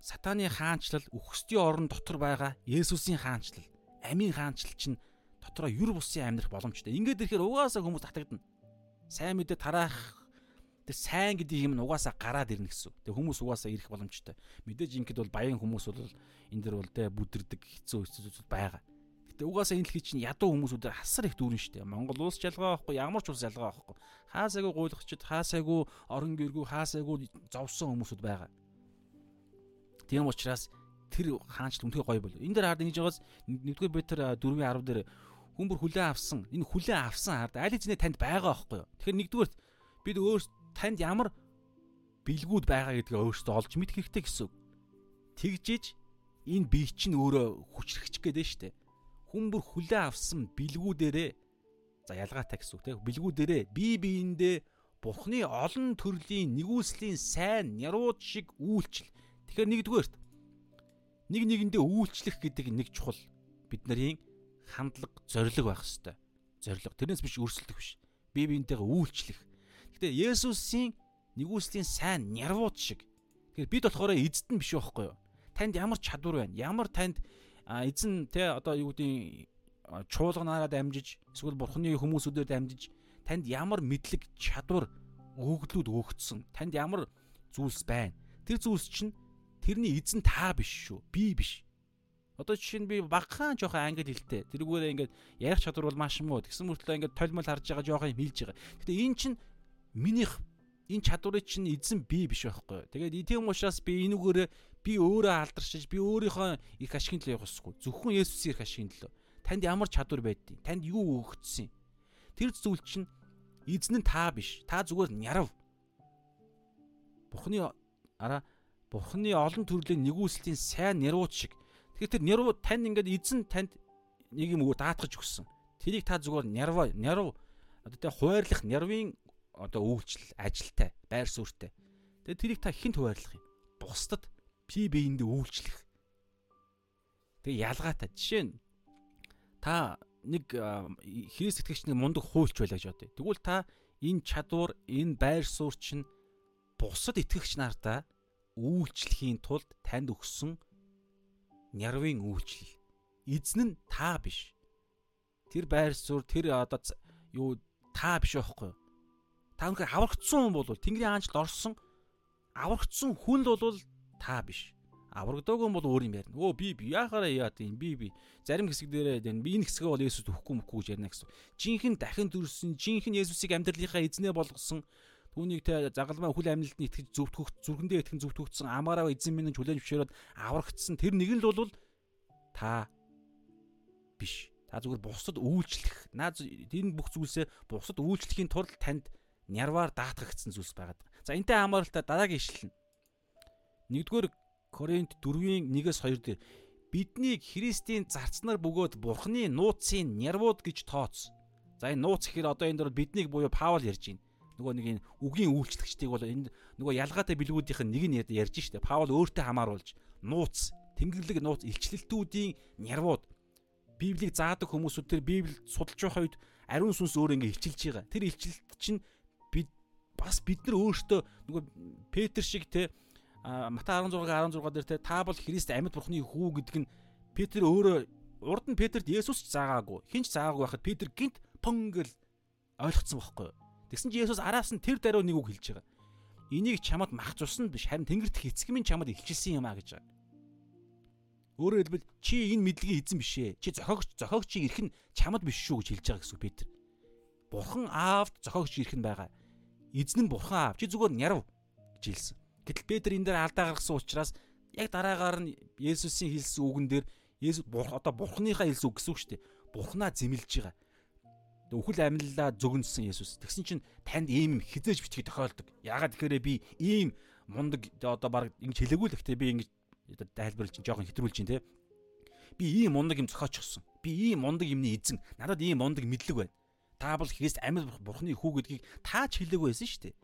сатааны хаанчлал өгсдийн орон дотор байгаа Есүсийн хаанчлал, амийн хаанчлал чинь дотроо юр бусын амьдрах боломжтой. Ингээд ирэхээр угаасаа хүмүүс татагдана. Сайн мэдээ тараах тэг сайн гэдэг юм нь угаасаа гараад ирнэ гэсэн. Тэг хүмүүс угаасаа ирэх боломжтой. Мэдээж ингээд бол баян хүмүүс бол энэ дэр бол тэ бүдэрдэг хэцүү хэцүү байгаа. Гэтэ угаасаа энэ дэлхий чинь ядуу хүмүүсүүдээр хасар их дүүрэн штэ. Монгол улс ялгаа байхгүй, ямар ч улс ялгаа байхгүй. Хаасайгуу гуйлгачд, хаасайгуу орон гэргүй, хаасайгуу зовсон хүмүүсүүд байгаа. Тийм учраас тэр хаанч үнхээр гоё бол. Энэ дээр хаад ингэж байгаас нэгдүгээр Петр 4:10 дээр хүн бүр хүлээн авсан. Энэ хүлээн авсан хард аль хэзээ танд байгаа байхгүй юу? Тэгэхээр нэгдүгээр бид өөр танд ямар бэлгүүд байгаа гэдгээ өөрсдөө олж мэдэх хэрэгтэй гэсэн үг. Тэгжиж энэ бие чинь өөрөө хүчрхчих гээд нь штэ. Хүн бүр хүлээн авсан бэлгүүдээрээ за ялгаатай гэсэн үг тийм бэлгүүдээрээ бие биендээ Бурхны олон төрлийн нэгүслийн сайн нярууд шиг үйлчил. Тэгэхээр нэгдүгээрт нэг нэгэндээ үйлчлэх гэдэг нэг чухал бид нарын хандлага, зориг байх хэвээр. Зориг. Тэрнээс биш өрсөлдөх биш. Бие биентэйгээ үйлчлэх. Гэтэ Есүсийн нэгүслийн сайн нярвууд шиг. Тэгэхээр бид болохоор эзэд нь биш байхгүй юу? Танд ямар чадвар байна? Ямар танд эзэн те одоо юу гэдгийг чуулганаараа дамжиж эсвэл бурхны хүмүүсүүдээр дамжиж танд ямар мэдлэг чадвар өгөгдлүүд өгөгдсөн танд ямар зүйлс байна тэр зүйлс чинь тэрний эзэн та биш шүү би биш Одоо жишээ нь би багахан жоохон англи хэлтэй. Тэрүүгээрээ ингээд ярих чадвар бол маш муу. Тэгсэн мөртлөө ингээд толмол харж байгаа жоохон юм хэлж байгаа. Гэтэ энэ чинь минийх энэ чадварыг чинь эзэн би биш байхгүй. Тэгээд тийм учраас би энүүгээрээ би өөрөө алдаршиж би өөрийнхөө их ашигын төлөө явах хэрэггүй. Зөвхөн Есүсийн их ашигын төлөө. Танд ямар чадвар байдгийг, танд юу өгөгдсөн. Тэр зүйл чинь эзэн нь та биш. Та зүгээр нярав. Бурхны араа Бурхны олон төрлийн нэгүслийн сайн нэрүүд шиг Тэгэхээр тэр нерв тань ингээд эзэн танд нэг юм өгөө даатгаж өгсөн. Тэрийг та зүгээр нерв нерв одоо тэ хуваарлах нервын одоо үйлчлэл ажилтай байр суурьтай. Тэгээ тэрийг та хинт хуваарлах юм. Бусдад пи биендээ үйлчлэх. Тэгээ ялгаатай. Жишээ нь та нэг Христ итгэгч нэг мундаг хуульч байлаа гэж бодъё. Тэгвэл та энэ чадвар, энэ байр суурь чинь бусад итгэгч нартаа үйлчлэхийн тулд танд өгсөн нярвын үйлчлэл. Эзэн нь та биш. Тэр байр суурь тэр одоо юу та биш байхгүй юу? Та үнхээр аврагдсан хүн бол Тэнгэрийн хаанчлал орсон аврагдсан хүн бол та биш. Аврагдаагүй бол өөр юм ярина. Өө би би яхаараа яа тийм би би зарим хэсэг дээрээ би энэ хэсгээ бол Есүс өхгүй мөхгүй гэж ярина гэсэн. Жинхэнэ дахин төрсөн, жинхэнэ Есүсийг амьдралынхаа эзнээ болгосон түүнийг те загалмай хүл амьдлалтанд итгэж зөвтгөх зүрхэндээ итгэн зөвтгөгдсөн амаараа эзэн минь хүлэн зөвшөөрөөд аврагдсан тэр нэг нь л бол та биш. Та зүгээр бусад үйлчлэх. Наа энэ бүх зүйлсээ бусад үйлчлэхийн тулд танд нярваар даатгагдсан зүйлс байгаад байгаа. За энтэй хамааралтай дараагийн ишлэл нь. Нэгдүгээр Коринт 4-ийн 1-с 2 дээр биднийг Христийн зарцнаар бөгөөд Бурхны нууцын нярвууд гэж тооц. За энэ нууц гэхээр одоо энэ дөр биднийг буюу Паул ярьж байна нөгөө нэг энэ үгийн үйлчлэгчдийг бол энэ нөгөө ялгаатай бэлгүүдийнх нь нэг нь ярьж штэ. Паул өөртөө хамааруулж нууц, тэнгэрлэг нууц илчлэлтүүдийн нярвууд Библийг заадаг хүмүүсүүд тэр Библийг судалж байгаа үед ариун сүнс өөр ингэ илчилж байгаа. Тэр илчлэлт чинь бид бас бид нар өөртөө нөгөө Петр шиг те Матай 16 16 дээр те та бол Христ амьд бурхны хүү гэдэг нь Петр өөрөө урд нь Петрт Есүс ч заагаагүй. Хинч заагаагүй байхад Петр гинт пон гэл ойлгоцсон байхгүй? Тэгсэн чи Есүс араас нь тэр даруй нэг үг хэлж байгаа. Энийг чамд мах цусна биш харин тэнгэрт эцэг минь чамд илчилсэн юм а гэж байгаа. Өөрөөр хэлбэл чи энэ мэдлэгийн эзэн биш ээ. Чи зохиогч зохиогчийг ирэх нь чамд биш шүү гэж хэлж байгаа гэсэн Петр. Бурхан аавд зохиогч ирэх нь байгаа. Эзэн нь бурхан аав. Чи зүгээр нярв гэж хэлсэн. Гэтэл Петр энэ дээр алдаа гаргасан учраас яг дараагаар нь Есүсийн хэлсэн үгэн дээр Есүс одоо бурханыхаа хэлсэн үг гэсэн үг шүү дээ. Бурханаа зэмлэж байгаа үхэл амьллаа зөгнсөн Есүс. Тэгсэн чинь танд ийм хизээж бичгийг тохиолдог. Яагаад тэгэхээр би ийм мундаг одоо баг ингэж хэлээгүй л гэхдээ би ингэж тайлбарлаж чинь жоохон хэтрүүлж чинь те. Би ийм мундаг юм зохиочихсон. Би ийм мундаг юмны эзэн. Надад ийм мундаг мэдлэг байна. Та бол Христ амьд бурхны хүү гэдгийг таач хэлээгүй байсан шүү дээ.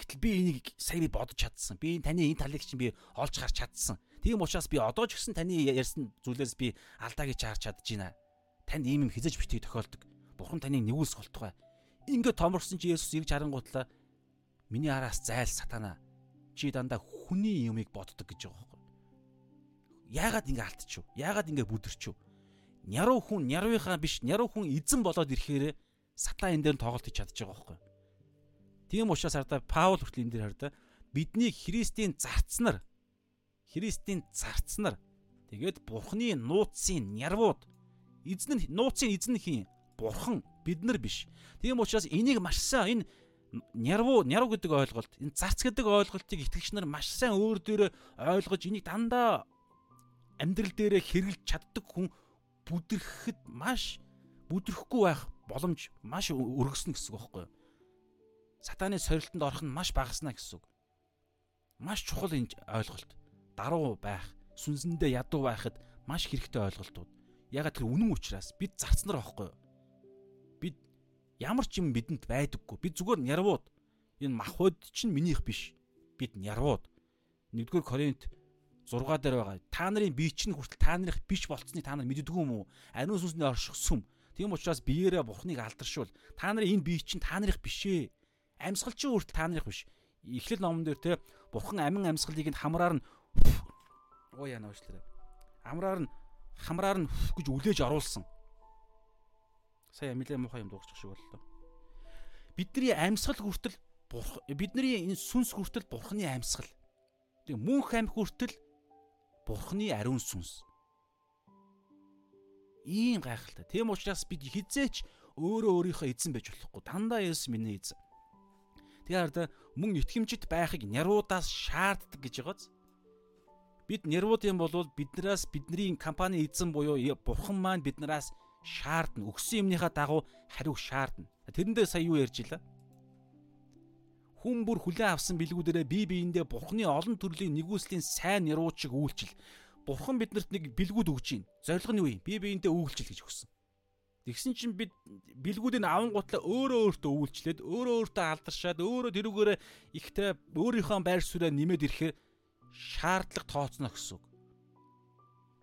Гэтэл би энийг сая би бодож чадсан. Би таны энэ талыг чинь би олж харж чадсан. Тийм учраас би одоо ч гэсэн таны ярьсан зүйлээс би алдаа гэж харж чадчихна. Танд ийм юм хизэж битгий тохиолдог. Бурхан таныг нэгүүлс голтгой. Ингээд томорсон чи Есүс ирж харангуутлаа миний араас зайл сатана. Чи дандаа хүний юмыг боддог гэж байгаа байхгүй. Яагаад ингэ алдчихв? Яагаад ингэ бүдэрчв? Няруу хүн нярууынхаа биш, няруу хүн эзэн болоод ирэхээр сатан энэ дээр тоглолт хийж чадчих байгаа байхгүй. Тийм учраас хардаа Паул хүртэл энэ дээр хардаа бидний Христийн зарцнаар Христийн зарцнаар тэгээд Бурхны нууцын нярвууд эзэн нууцын эзэн хин Бурхан бид нар биш. Тийм учраас энийг маш сайн энэ нярвуу нярвуу гэдэг ойлголт энэ зарц гэдэг ойлголтыг итгэгч нар маш сайн өөр дээрээ ойлгож энийг дандаа амьдрал дээрээ хэрэгжилж чаддаг хүн бүдрэхэд маш бүдрэхгүй байх боломж маш өргөснө гэсэн үг байхгүй юу? Сатаны сорилтонд орох нь маш багаснаа гэсэн үг. Маш чухал энэ ойлголт даруй байх, сүнсэндээ ядуу байхад маш хэрэгтэй ойлголтууд. Ягаад тэр үнэн учраас бид зарцнаар байхгүй юу? Бид ямар ч юм бидэнд байдаггүй. Бид зүгээр нярвууд. Энэ махбод чинь минийх биш. Бид нярвууд. 1-р Коринт 6 дээр байгаа. Та нарын бие чинь хүртэл та нарыг биш болцсныг та нар мэддэггүй юм уу? Ариун сүнсний орших сүм. Тийм учраас биеэрээ бурхныг алдаршуул. Та нарын энэ бие чинь та нарыг биш ээ. Амьсгал чинь хүртэл та нарыг биш. Эхлэл номон дээр те бурхан амин амьсгалыг нь хамраар нь Оо яа нөөшлөрөө. Амраар нь хамраар нь гэж үлээж оруулсан. Сая нэлээ муухай юм дуусчих шиг боллоо. Бидний амьсгал хүртэл бидний энэ сүнс хүртэл бурхны амьсгал. Тэг мөнх амх хүртэл бурхны ариун сүнс. Ийм гайхалтай. Тийм учраас бид хизээч өөрөө өөрийнхөө эзэн байж болохгүй. Дандаа Есүс миний эзэн. Тэгэхээр мөн итгэмжит байхыг няруудаас шаарддаг гэж байгааз. Бид нервуудын болвол биднээс бидний компани эзэн буюу бурхан маань биднээс шаардна. Өгсөн юмныхаа дагуу хариу шаардна. Тэрэндээ сая юу ярьж илаа? Хүн бүр хүлээн авсан бэлгүүдэрээ бие биендээ бурхны олон төрлийн нэгүслийн сайн нервууд шиг үйлчил. Бурхан биднэрт нэг бэлгүүд өгч байна. Зорилго нь юу юм? Бие биендээ үйлчил гэж өгсөн. Тэгсэн чинь бид бэлгүүдийн аван гутлаа өөрөө өөртөө үйлчлээд өөрөө өөртөө алдаршаад өөрөө тэрүүгээрээ ихтэй өөрийнхөө байр сууриа нэмээд ирэхээр шаардлага тооцно гэсэн үг.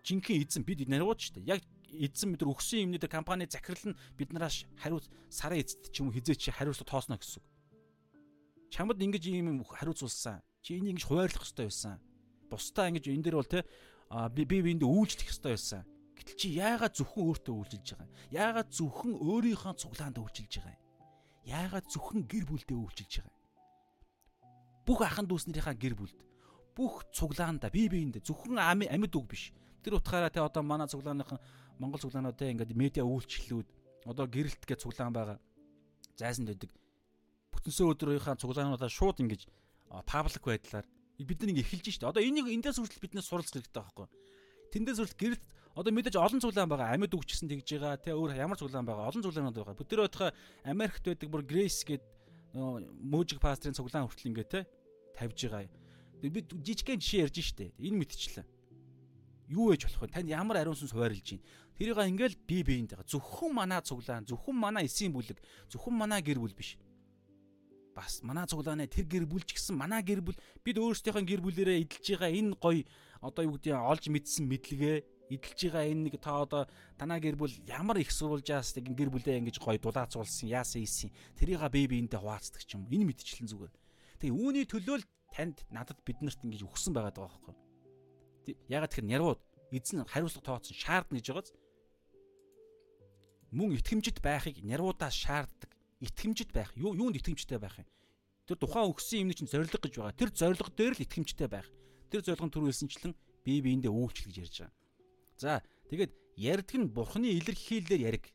Жинхэнэ эзэн бид нариуд шүү дээ. Яг эзэн бид өгсөн юмнууд компани захирал нь биднээс хариу сарын эцэд ч юм уу хизээ чи хариуцлага тоосно гэсэн үг. Чамд ингэж ийм хариуцуулсан. Чи энийг ингэж хуваарлах хэрэгтэй байсан. Бусдаа ингэж энэ дээр бол те би би биэнд үйлчлэх хэрэгтэй байсан. Гэтэл чи яагаад зөвхөн өөртөө үйлчилж байгаа юм? Яагаад зөвхөн өөрийнхөө цуглаанд үйлчилж байгаа юм? Яагаад зөвхөн гэр бүлдээ үйлчилж байгаа юм? Бүх ахын дүүснэрийнхаа гэр бүлд бүх цуглаанда бие биендээ зөвхөн амьд үг биш. Тэр утгаараа те одоо манай цуглааныхан Монгол цуглаанууд те ингээд медиа үйлчлэлүүд одоо гэрэлт гэж цуглаан байгаа. Зайсанд байдаг. Бүтэнсөө өдрийнхаа цуглаануудаа шууд ингэж паблик байдлаар бид нар ингэ эхэлж штэ. Одоо энийг эндээс хүртэл биднээс суралцах хэрэгтэй байхгүй. Тэндээс хүртэл гэрэлт одоо мэдээж олон цуглаан байгаа. Амьд үг гэсэн тэгж байгаа. Тэ өөр ямар цуглаан байгаа. Олон цуглаанууд байгаа. Бүтэр байтхаа Америкт байдаг бүр Grace гэдэг мужик пастрын цуглаан хүртэл ингэ те тавьж байгаа бид жижигхэн жишээ ярьж штэ. Энэ мэдчихлээ. Юу ээж болох вэ? Танд ямар ариун сүнс хуваарлж байна? Тэрийг ингээл бие биеинд байгаа. Зөвхөн манаа цуглаан, зөвхөн манаа эсийн бүлэг, зөвхөн манаа гэр бүл биш. Бас манаа цуглааны тэр гэр бүл ч гэсэн манаа гэр бүл бид өөрсдийнхөө гэр бүлээрээ эдэлж байгаа энэ гоё одоо юу гэдэг олж мэдсэн мэдлэгээ эдэлж байгаа энэ нэг та одоо танаа гэр бүл ямар их сурвалжаас тэг гэр бүлээ ингэж гоё дулаацуулсан яасан ийсэн тэрийг бие биендээ хуваацдаг ч юм энэ мэдчлэн зүгээр. Тэгээ үүний төлөө л танд надад биднэрт ингэж өгсөн байгаа даа байхгүй. Ягаад тэгэхээр нярвууд эзэн хариуцлага тооцсон шаардна гэж байгааз мөн итгэмжит байхыг нярвуудаас шаарддаг. Итгэмжит байх. Юу юунд итгэмжтэй байх юм? Тэр тухайн өгсөн юмны чинь зориг гэж байгаа. Тэр зориг дээр л итгэмжтэй байх. Тэр зорилгын түрүүлсэнчлэн бие биендээ үйлчлэл гэж ярьж байгаа. За тэгээд ярдг нь бурхны илэрхийлэлээр яриг.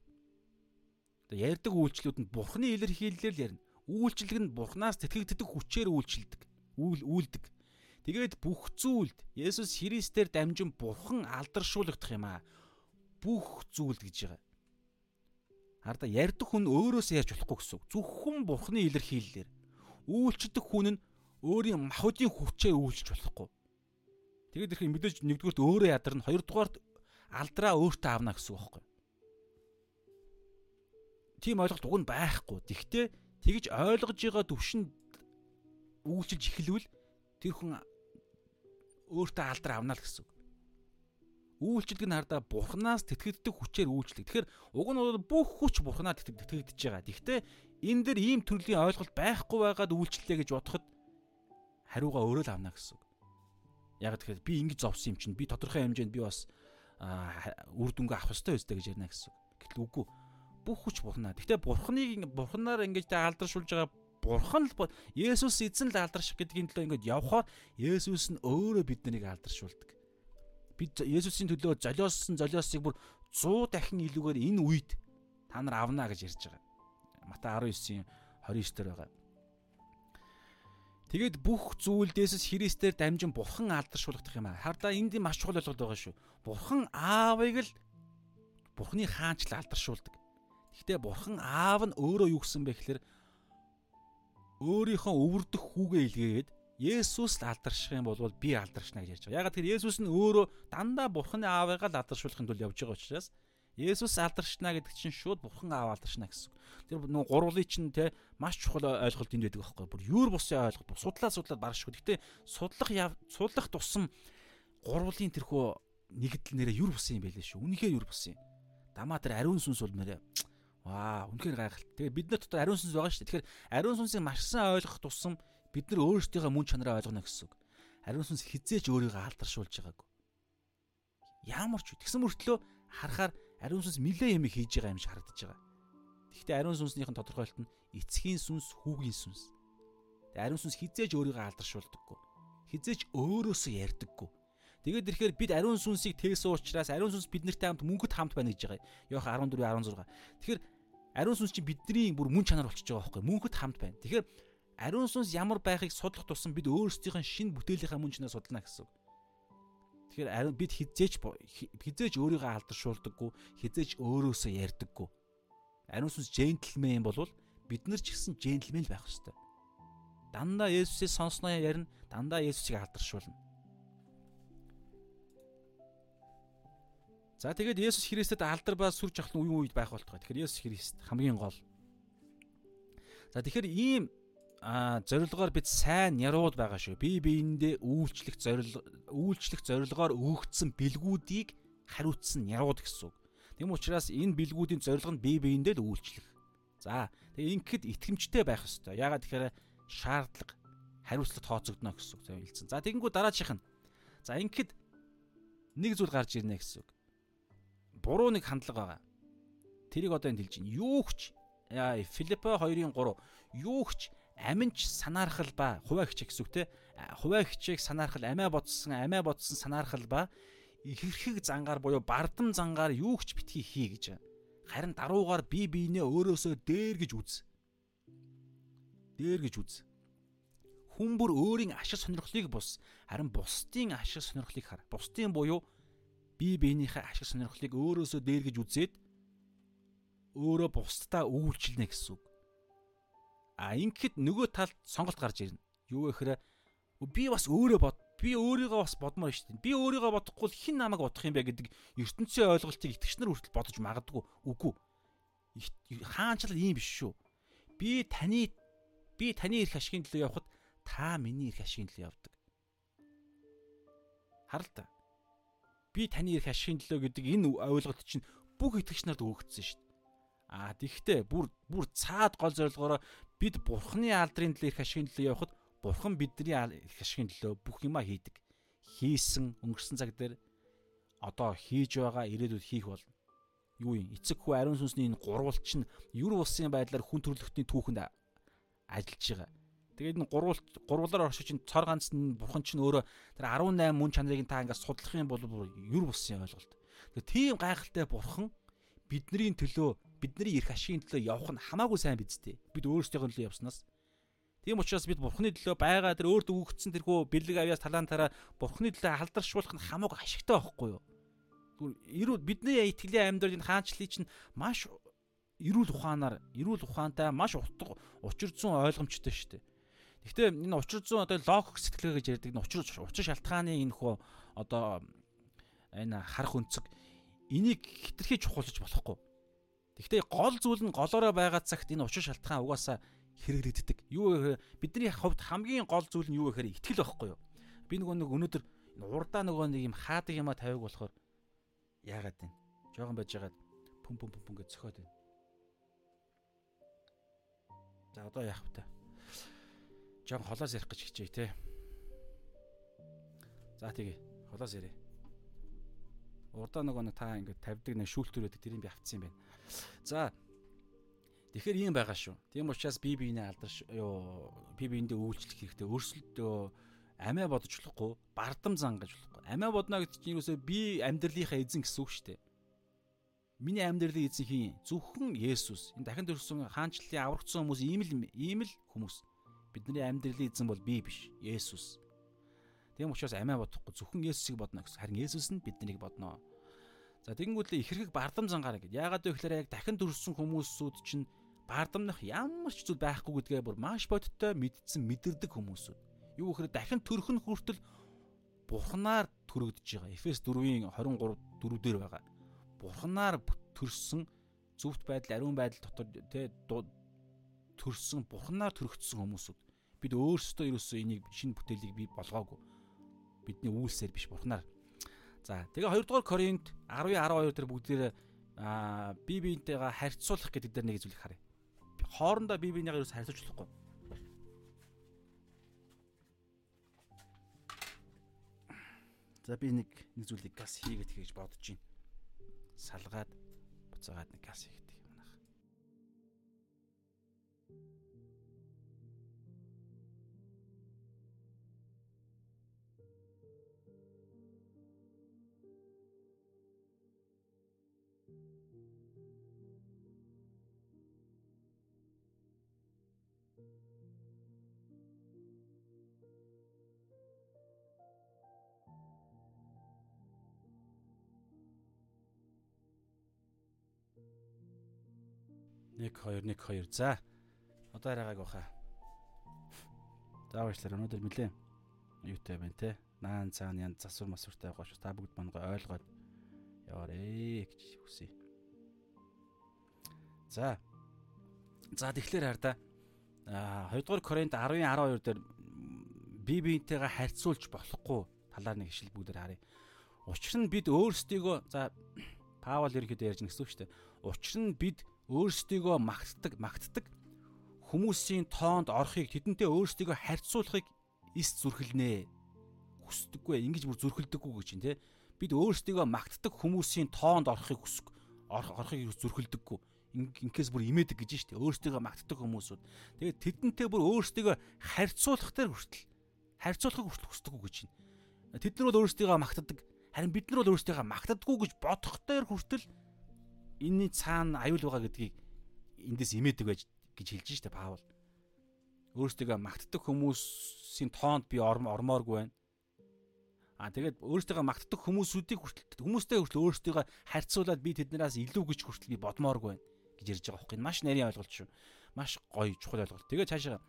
Одоо ярддаг үйлчлүүд нь бурхны илэрхийлэлээр ярина. Үйлчлэг нь бурхнаас тэтгэгддэг хүчээр үйлчлдэг үйл үйлдэг. Тэгээд бүх зүйлд Есүс Христээр дамжин бурхан алдаршуулгадах юм аа. Бүх зүйлд гэж байгаа. Харда ярьдаг хүн өөрөөсөө ярьж болохгүй гэсэн. Зөвхөн бурханы илэрхийллээр үйлчлдэг хүн нь өөрийн махуудын хүчээ үйлчлж болохгүй. Тэгээд их мэдээж нэгдүгürt өөрөө ядарна, хоёрдугаарт алдраа өөртөө авна гэсэн үг байхгүй. Тийм ойлголт уг нь байхгүй. Тэгвэл тэгж ойлгож байгаа төвшөнд үйлчилж эхлэвэл тэр хүн өөртөө алдар авна л гэсэн үг. Үйлчлэг нь хардаа бурхнаас тэтгэгддэг хүчээр үйлчлэг. Тэгэхээр уг нь бүх хүч бурхнаар тэтгэгдэж байгаа. Тэгвэл энэ дэр ийм төрлийн ойлголт байхгүй байгаад үйлчлэлээ гэж бодоход хариугаа өөрөө л авна гэсэн үг. Яг тэгэхээр би ингэж зовсон юм чинь би тодорхой хэмжээнд би бас үр дүнгээ авах ёстой өстэй гэж ярина гэсэн. Гэтэл үгүй. Бүх хүч бурхнаа. Гэхдээ бурхныг бурхнаар ингэж алдаршуулж байгаа бурхан л Есүс эзэн л алдарших гэдгийн төлөө ингэж явхаар Есүс нь өөрөө бид нарыг алдаршуулдаг. Бид Есүсийн төлөө золиосон золиосыг бүр 100 дахин илүүгээр энэ үед та нар авна гэж ярьж байгаа. Матай 19-ийн 29 дээр байгаа. Тэгэд бүх зүйлд Есүс Христээр дамжин бурхан алдаршуулгадах юм аа. Хардаа энд маш чухал ойлголт байгаа шүү. Бурхан аавыг л бурханы хаанчлал алдаршуулдаг. Гэхдээ бурхан аав нь өөрөө юу гэсэн бэ гэхээр өөрийнхөө өвөрдөх хүүгээ илгээгээд Есүс л алдарших юм бол би алдаршна гэж ярьж байгаа. Ягаад гэвэл Есүс нь өөрөө дандаа Бурханы аавыг л алдаршуулахын тулд явж байгаа учраас Есүс алдаршна гэдэг чинь шууд Бурхан аав алдаршна гэсэн. Тэр нөө гурвлын чинь те маш чухал ойлголт энд байдаг байхгүй. Бүр юур бусын ойлголт. Судлаа судлаад барах шүү. Гэтэ судлах судлах тусам гурвлын тэрхүү нэгдэл нэрээ юур бусын юм байлээ шүү. Үнэхээр юур бусын. Дамаа тэр ариун сүнс бол нэрээ Ваа, үнэхээр гайхалтай. Тэгээ бид нар дотор ариун сүнс байгаа шүү дээ. Тэгэхээр ариун сүнсийг маш сайн ойлгох тусам бид нар өөрсдийнхөө мөн чанараа ойлгоно гэсэн үг. Ариун сүнс хизээж өөрийгөө алдаршуулж байгаагүй. Ямар ч тэгсэн мөртлөө харахаар ариун сүнс нилээ юм хийж байгаа юм шиг харагдаж байгаа. Гэхдээ ариун сүнснийхэн тодорхойлолт нь эцгийн сүнс, хүүгийн сүнс. Тэгээ ариун сүнс хизээж өөрийгөө алдаршуулдаггүй. Хизээж өөрөөсөө ярьдаггүй. Тэгээд ирэхээр бид ариун сүнсийг тээсэн учраас ариун сүнс биднэртэй хамт мөнгөд хамт байна гэж байгаа. Йохан 14 16. Тэгэхээр ариун сүнс чинь бидний бүр мөн чанар болчихж байгаа байхгүй мөнхөд хамт байна. Тэгэхээр ариун сүнс ямар байхыг судлах тусам бид өөрсдийнх нь шинэ бүтээлийнхаа мөн чанараа судална гэсэн. Тэгэхээр бид хизээч хизээч өөрийгөө алдаршуулдаггүй, хизээч өөрөөсөө ярьдаггүй. Ариун сүнс джентльмен болвол бид нар ч гэсэн джентльмен л байх хэрэгтэй. Дандаа Есүсийг сонсноо ярина, дандаа Есүсийг алдаршуулна. За тэгээд Есүс Христэд алдар ба сүр жахлан үеийн үед байх болтгой. Тэгэхээр Есүс Христ хамгийн гол. За тэгэхээр ийм а зорилгоор бид сайн ярууд байгаа шүү. Бие биендээ үйлчлэх зорилго үйлчлэх зорилгоор өгөгдсөн бэлгүүдийг хариуцсан ярууд гэсэн үг. Тэм учраас энэ бэлгүүдийн зорилго нь бие биендээ л үйлчлэх. За тэгээ ингэхэд итгэмжтэй байх ёстой. Ягаад тэгэхээр шаардлага хариуцлага тооцогдно гэсэн үг хэлсэн. За тэгэнгүү дараачих нь. За ингэхэд нэг зүйл гарч ирнэ гэсэн үг буруу нэг хандлага байгаа. Тэрийг одоо энд хэлж байна. Юу ч Филиппо 2-ын 3 юу ч аминч санаархал ба хуваа хичээх гэсэн үг те. Хуваа хичээх санаархал амиа бодсон амиа бодсон санаархал ба ихэрхэг зангаар буюу бардам зангаар юу ч битгий хий гэж. Харин даруугаар бие биенээ өөрөөсөө дээр гэж үз. Дээр гэж үз. Хүн бүр өөрийн ашиг сонирхлыг бус харин бусдын ашиг сонирхлыг хар. Бусдын буюу бие биенийхээ ашиг сонирхлыг өөрөөсөө дээр гэж үзээд өөрөө бусдаа үйлчилнэ гэсэн үг. А ингэхэд нөгөө талд сонголт гарч ирнэ. Юу гэхээр би бас өөрөө бод би өөрийгөө бас бодмоор шүү дээ. Би өөрийгөө бодохгүй л хэн намайг бодох юм бэ гэдэг ертөнцийн ойлголтыг итгэгч нар хүртэл бодож магадгүй. Үгүй. Хаанчлал ийм биш шүү. Би таны би таны эрх ашигын төлөө явхад та миний эрх ашигын төлөө явдаг. Харалтаа би таны ирэх ашигын төлөө гэдэг энэ ойлголт чинь бүх итгэгч нарт өгөгдсөн шүү дээ. Аа тэгвэл бүр бүр цаад гол зорилгоороо бид бурхны алдрын төлөө ирэх ашигын төлөө явхад бурхан бидний ирэх ашигын төлөө бүх юма хийдэг. Хийсэн өнгөрсөн цаг дээр одоо хийж байгаа ирээдүйд хийх болно. Юу юм? Эцэг хүү ариун сүнсний энэ гурвалч нь юр улсын байдлаар хүн төрөлхтний түүхэнд ажиллаж байгаа Тэгээд энэ гурвал гурвалаар оршиж чинь цор ганц нь бурхан чинь өөрөө тэр 18 мөн чанарыг та ингээд судлах юм бол юр болсон ойлголт. Тэгээд тийм гайхалтай бурхан бидний төлөө бидний эрх ашигын төлөө явах нь хамаагүй сайн бидтэй. Бид өөрсдийнхөө төлөө явснаас Тийм учраас бид Бурхны төлөө байгаа тэр өөрт өгөгдсөн тэрхүү бэлэг авьяас талаантаараа Бурхны төлөө халдаршуулах нь хамаагүй ашигтай байхгүй юу? Эрүүл бидний итгэлийн амьдрал энэ хаанчлалыг чинь маш эрүүл ухаанаар эрүүл ухаантай маш утга учир зүйн ойлгомжтой шүү дээ. Гэхдээ энэ учир зүйн одоо логик сэтгэлгээ гэж ярьдаг энэ учир учир шалтгааны энэ хөө одоо энэ харах өнцөг энийг хитрхий чухалж болохгүй. Гэхдээ гол зүйл нь голоороо байгаа цагт энэ учир шалтгаан угаасаа хэрэглэгддэг. Юу гэхээр бидний хувьд хамгийн гол зүйл нь юу гэхээр итгэл байхгүй юу? Би нөгөө нэг өнөөдөр урдаа нөгөө нэг юм хаадаг юмаа тавиаг болохоор яагаад вэ? Жогон байж байгаад пүм пүм пүм гэж цохоод байна. За одоо яах вэ? Жон холоос ярих гэж хичээе те. За тэгээ холоос ярэ. Урдаа нөгөө нэг та ингээд тавьдаг нэг шүүлтүр байдаг тэрийг би авцсан юм байна. За Тэгэхээр ийм байгаа шүү. Тийм учраас би биенээ алдарш ёо би биендээ үйлчлэх хэрэгтэй. Өрсөлдөө амиа бодож болохгүй, бардам зангаж болохгүй. Амиа бодно гэдэг чинь юусоо би амьдралынхаа эзэн гэсэн үг шүү дээ. Миний амьдралын эзэн хин зөвхөн Есүс. Энэ дахин төрсөн хаанчлалын аврагдсан хүмүүс ийм л ийм л хүмүүс. Бидний амьдралын эзэн бол би биш, Есүс. Тийм учраас амиа бодохгүй зөвхөн Есүсийг бодно гэсэн. Харин Есүс нь биднийг бодно. За тэгэнгүүтлээ их хэрэг бардам зангаараа гэд. Яагаад вэ гэхээр яг дахин төрсөн хүмүүсүүд чинь бардамнах ямар ч зүйл байхгүй гэдгээ бүр маш бодиттой мэдсэн мэдэрдэг хүмүүсүүд. Юу гэхээр дахин төрөх нь хүртэл бурхнаар төрөгдөж байгаа. Эфес 4-ийн 23 4 дээр байгаа. Бурхнаар төрсөн зөвхт байдал, ариун байдал дотор тэ төрсөн бурхнаар төрөгдсөн хүмүүсүүд. Бид өөрсдөө ерөөсөө энийг шинэ бүтээлийг бий болгоогүй. Бидний үйлсээр биш бурхнаар. За тэгээ 2 дугаар Коринт 10-12 дээр бүгдээр аа бие биентэйгээ харьцуулах гэдэг дээр нэг зүйлийг харъя хоорондоо бие биенийгаа ерөөс харьцуулж болохгүй. За би нэг нэг зүйлийг газ хийгээд хийж бодож байна. Салгаад буцаагаад нэг газ хийгээд Нэг 2 1 2. За. Одоо арайгааг баха. За баярлалаа. Өнөөдөр нэлээ юутай байна те. Наан цаана янз засвар масвартай байгаа шүү. Та бүгд мангай ойлгоод яваарэ гэж хүсье. За. За тэгэхээр хар та. А 2 дугаар Коринт 10-ын 12 дээр бие биентэйгээ харьцуулж болохгүй талаар нэг ишил бүгдээр харъя. Учир нь бид өөрсдийгөө за Паул ерөнхийдөө ярьж нэгсэн шүү дээ. Учир нь бид өөрсдийгөө магтдаг магтдаг хүмүүсийн тоонд орохыг тэдэнтэй өөрсдийгөө харьцуулахыг эс зүрхэлнэ. Хүсдэггүй ингэж бүр зүрхэлдэггүй гэж чинь те. Бид өөрсдийгөө магтдаг хүмүүсийн тоонд орохыг хүсэх орохыг зүрхэлдэггүй. Инкээс бүр имээдэг гэж штэ. Өөрсдийгөө магтдаг хүмүүсүүд. Тэгээд тэдэнтэй бүр өөрсдийгөө харьцуулах дээр хүртэл харьцуулахыг хүртэл хүсдэггүй гэж чинь. Тэд нар бол өөрсдийгөө магтдаг. Харин бид нар бол өөрсдийгөө магтдаггүй гэж бодох дээр хүртэл энэний цаана аюул байгаа гэдгийг эндээс имээдэг байж гэж хэлж штэ Паул. Өөрсдөө магтдаг хүмүүсийн тоонд би ормооргүй байна. Аа тэгээд өөрсдөө магтдаг хүмүүсүүдийг хүртэл хүмүүстэй хүртэл өөрсдөө харьцуулаад би тэднээс илүү гэж хүртэл би бодмооргүй байна гэж ярьж байгаа байхгүй маш нарийн ойлголт шүү. Маш гоё чухал ойлголт. Тэгээд цаашаа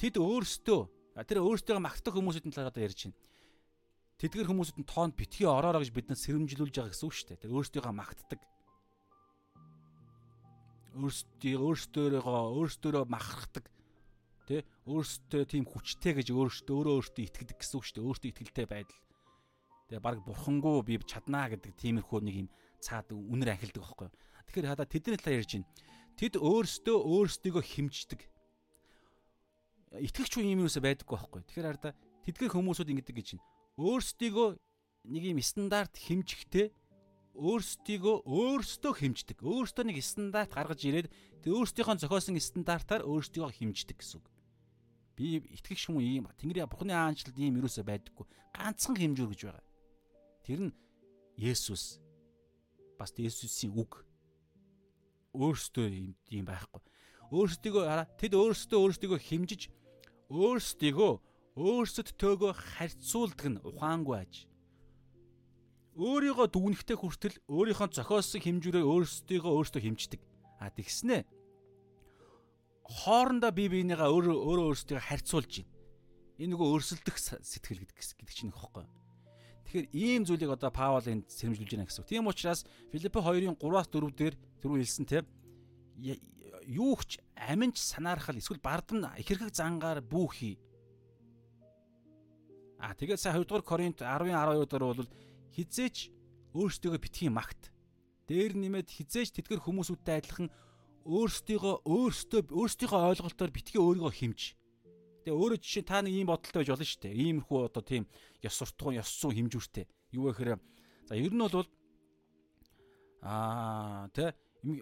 тэд өөрсдөө тэр өөрсдөө магтдаг хүмүүсийн талаар одоо ярьж байна. Тэдгэр хүмүүсүүд нь тоонд битгий ороороо гэж биднээс сэрэмжилүүлж байгаа гэсэн үг шүү дээ. Тэр өөрсдөө магтдаг өөрсдөө өөрсдөө өөрсдөө махархдаг тий өөрсдөө тийм хүчтэй гэж өөрсдөө өөрөө өөртөө итгэдэг гэсэн үг шүү дээ. Өөртөө итгэлтэй байдал. Тэгээ баг бурхангуу би чаднаа гэдэг тиймэрхүү нэг юм цаад үнэр ахилдаг байхгүй тэгэхээр хада тэдний талаар ярьж байна тэд өөрсдөө өөрсдийгөө химждэг итгэгч хүн юм юусаа байдаггүй байхгүй тэгэхээр хараа тэдгээр хүмүүсүүд ингэдэг гэж байна өөрсдийгөө нэг юм стандарт химжихтэй өөрсдийгөө өөрсдөө хэмждэг. Өөрсдөө нэг стандарт гаргаж ирээд тэг өөрсдийнхөө зохиосон стандартаар өөрсдийгөө хэмждэг гэсэн үг. Би итгэгч хүн ийм Тэнгэрийн Бурхны аанчлалд ийм юусоо байдаггүй. Ганцхан хэмжүүр гэж байгаа. Тэр нь Есүс. Бас Есүсийн үг. Өөрсдөө ийм байхгүй. Өөрсдийгөө тэд өөрсдөө өөрсдийгөө хэмжиж өөрсдийгөө өөрсөдтөөгөө харьцуулдаг нь ухаангүй аж өөрийгөө дүгнэхтэй хүртэл өөрийнхөө зохиосон хэмжүүрээ өөрсдийгөө өөртөө хэмждэг. А тэгснэ хоорондоо бие биенийгаа өөрөө өөрөө өөрсдийгөө харьцуулж байна. Энэ нөгөө өрсөлдөх сэтгэл гэдэг гэдэг чинь нөхөхгүй. Тэгэхээр ийм зүйлийг одоо Паул энд сэрэмжлүүлж байна гэсэн үг. Тийм учраас Филиппо 2-ын 3-аас 4 дээр түрүү хэлсэн те юугч аминч санаархал эсвэл бардам ихэрхэг зангаар бүү хий. А тэгээд сая 2 дугаар Коринт 10-ын 12 дээр бол хизээч өөрсдөө битгий магт. Дээр нэмээд хизээч тэдгэр хүмүүсүүдтэй адилхан өөрсдийгөө өөрсдөө өөрсдийнхөө ойлголтоор битгий өөрийгөө хэмж. Тэгээ өөрөө жишээ та нэг ийм бодолтой байж болно шүү дээ. Иймэрхүү одоо тийм ёс суртахуун, ёс зүйн хэмжүүртэй. Юу гэхээр за ер нь бол аа тэ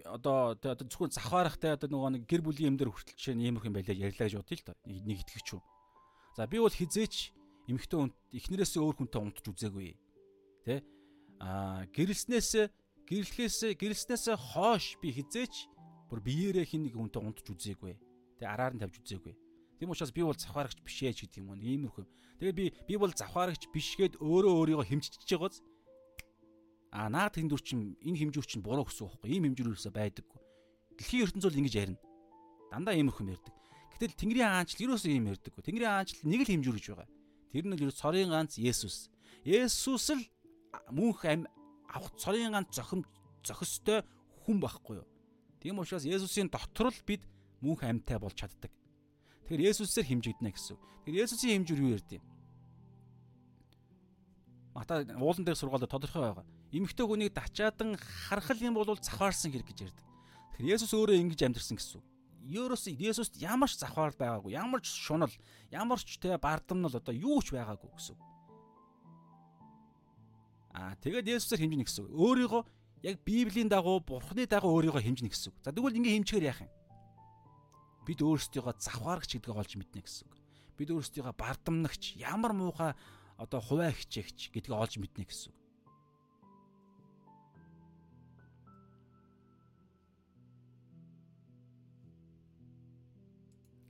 одоо одоо зөвхөн завхаарахтай одоо нөгөө нэг гэр бүлийн юм дээр хүртэл жишээ нь иймэрхүү юм байлаа ярьлаа гэж бодъё л доо. Нэг итгэгч юу. За би бол хизээч эмэгтэй хүн эхнэрээсээ өөр хүнтэй унтж үзээгүй. Тэ? Аа гэрэлснээс гэрлэхээс гэрэлснээс хойш би хизээч бүр биеэрээ хин нэг хүнтэй унтж үзээгүй. Тэ араар нь тавьж үзээгүй. Тийм учраас би бол завхаарагч биш ээ гэдэг юм уу. Иймэрхүү. Тэгээ би би бол завхаарагч бишгээд өөрөө өөрийгөө хэмжиж байгааз а наад хэмжүүр чинь энэ хэмжүүр чинь буруу гэсэн үг байхгүй. Ийм хэмжүүр юусаа байдаггүй. Дэлхийн ертөнцийн ингэж ярина. Дандаа иймэрхүү ярьдаг. Гэтэл Тэнгэрийн аанчл юусоо ийм ярьдаггүй. Тэнгэрийн аанчл нэг л хэмжүүр гэж байгаа. Тэр нь л ерөөс цорын ганц Есүс. Есүс л мөнх ам авах цорын ганц зохим зохистой хүн байхгүй юу? Тийм учраас Есүсийн дотор л бид мөнх амьтай болж чаддаг. Тэгэхээр Есүсээр хэмжигдэнэ гэсэн. Тэгэхээр Есүсийн хэмжүүр юу ярьд юм? Мата уулан дээр сургаалд тодорхой байгаа. Имэгтэй хүнийг дачаадан харах юм бол завхаарсан хэрэг гэж ярьдаг. Тэгэхээр Есүс өөрөө ингэж амьдэрсэн гэсэн. Ерөөс Есүст ямар ч завхаар байгаагүй, ямар ч шунал, ямар ч тэ бардамнал одоо юу ч байгаагүй гэсэн. Аа тэгээд Есүсээр хэмжинэ гэсэн. Өөрийгөө яг Библийн дагуу, Бурхны дагуу өөрийгөө хэмжинэ гэсэн. За тэгвэл ингэ хэмжихээр яах юм? бид өөрсдийгөө завхаарч гэдгийг олж мэднэ гэсэн үг. Бид өөрсдийгөө бардамнагч, ямар муухай одоо хуваа хичээгч гэдгийг олж мэднэ гэсэн үг.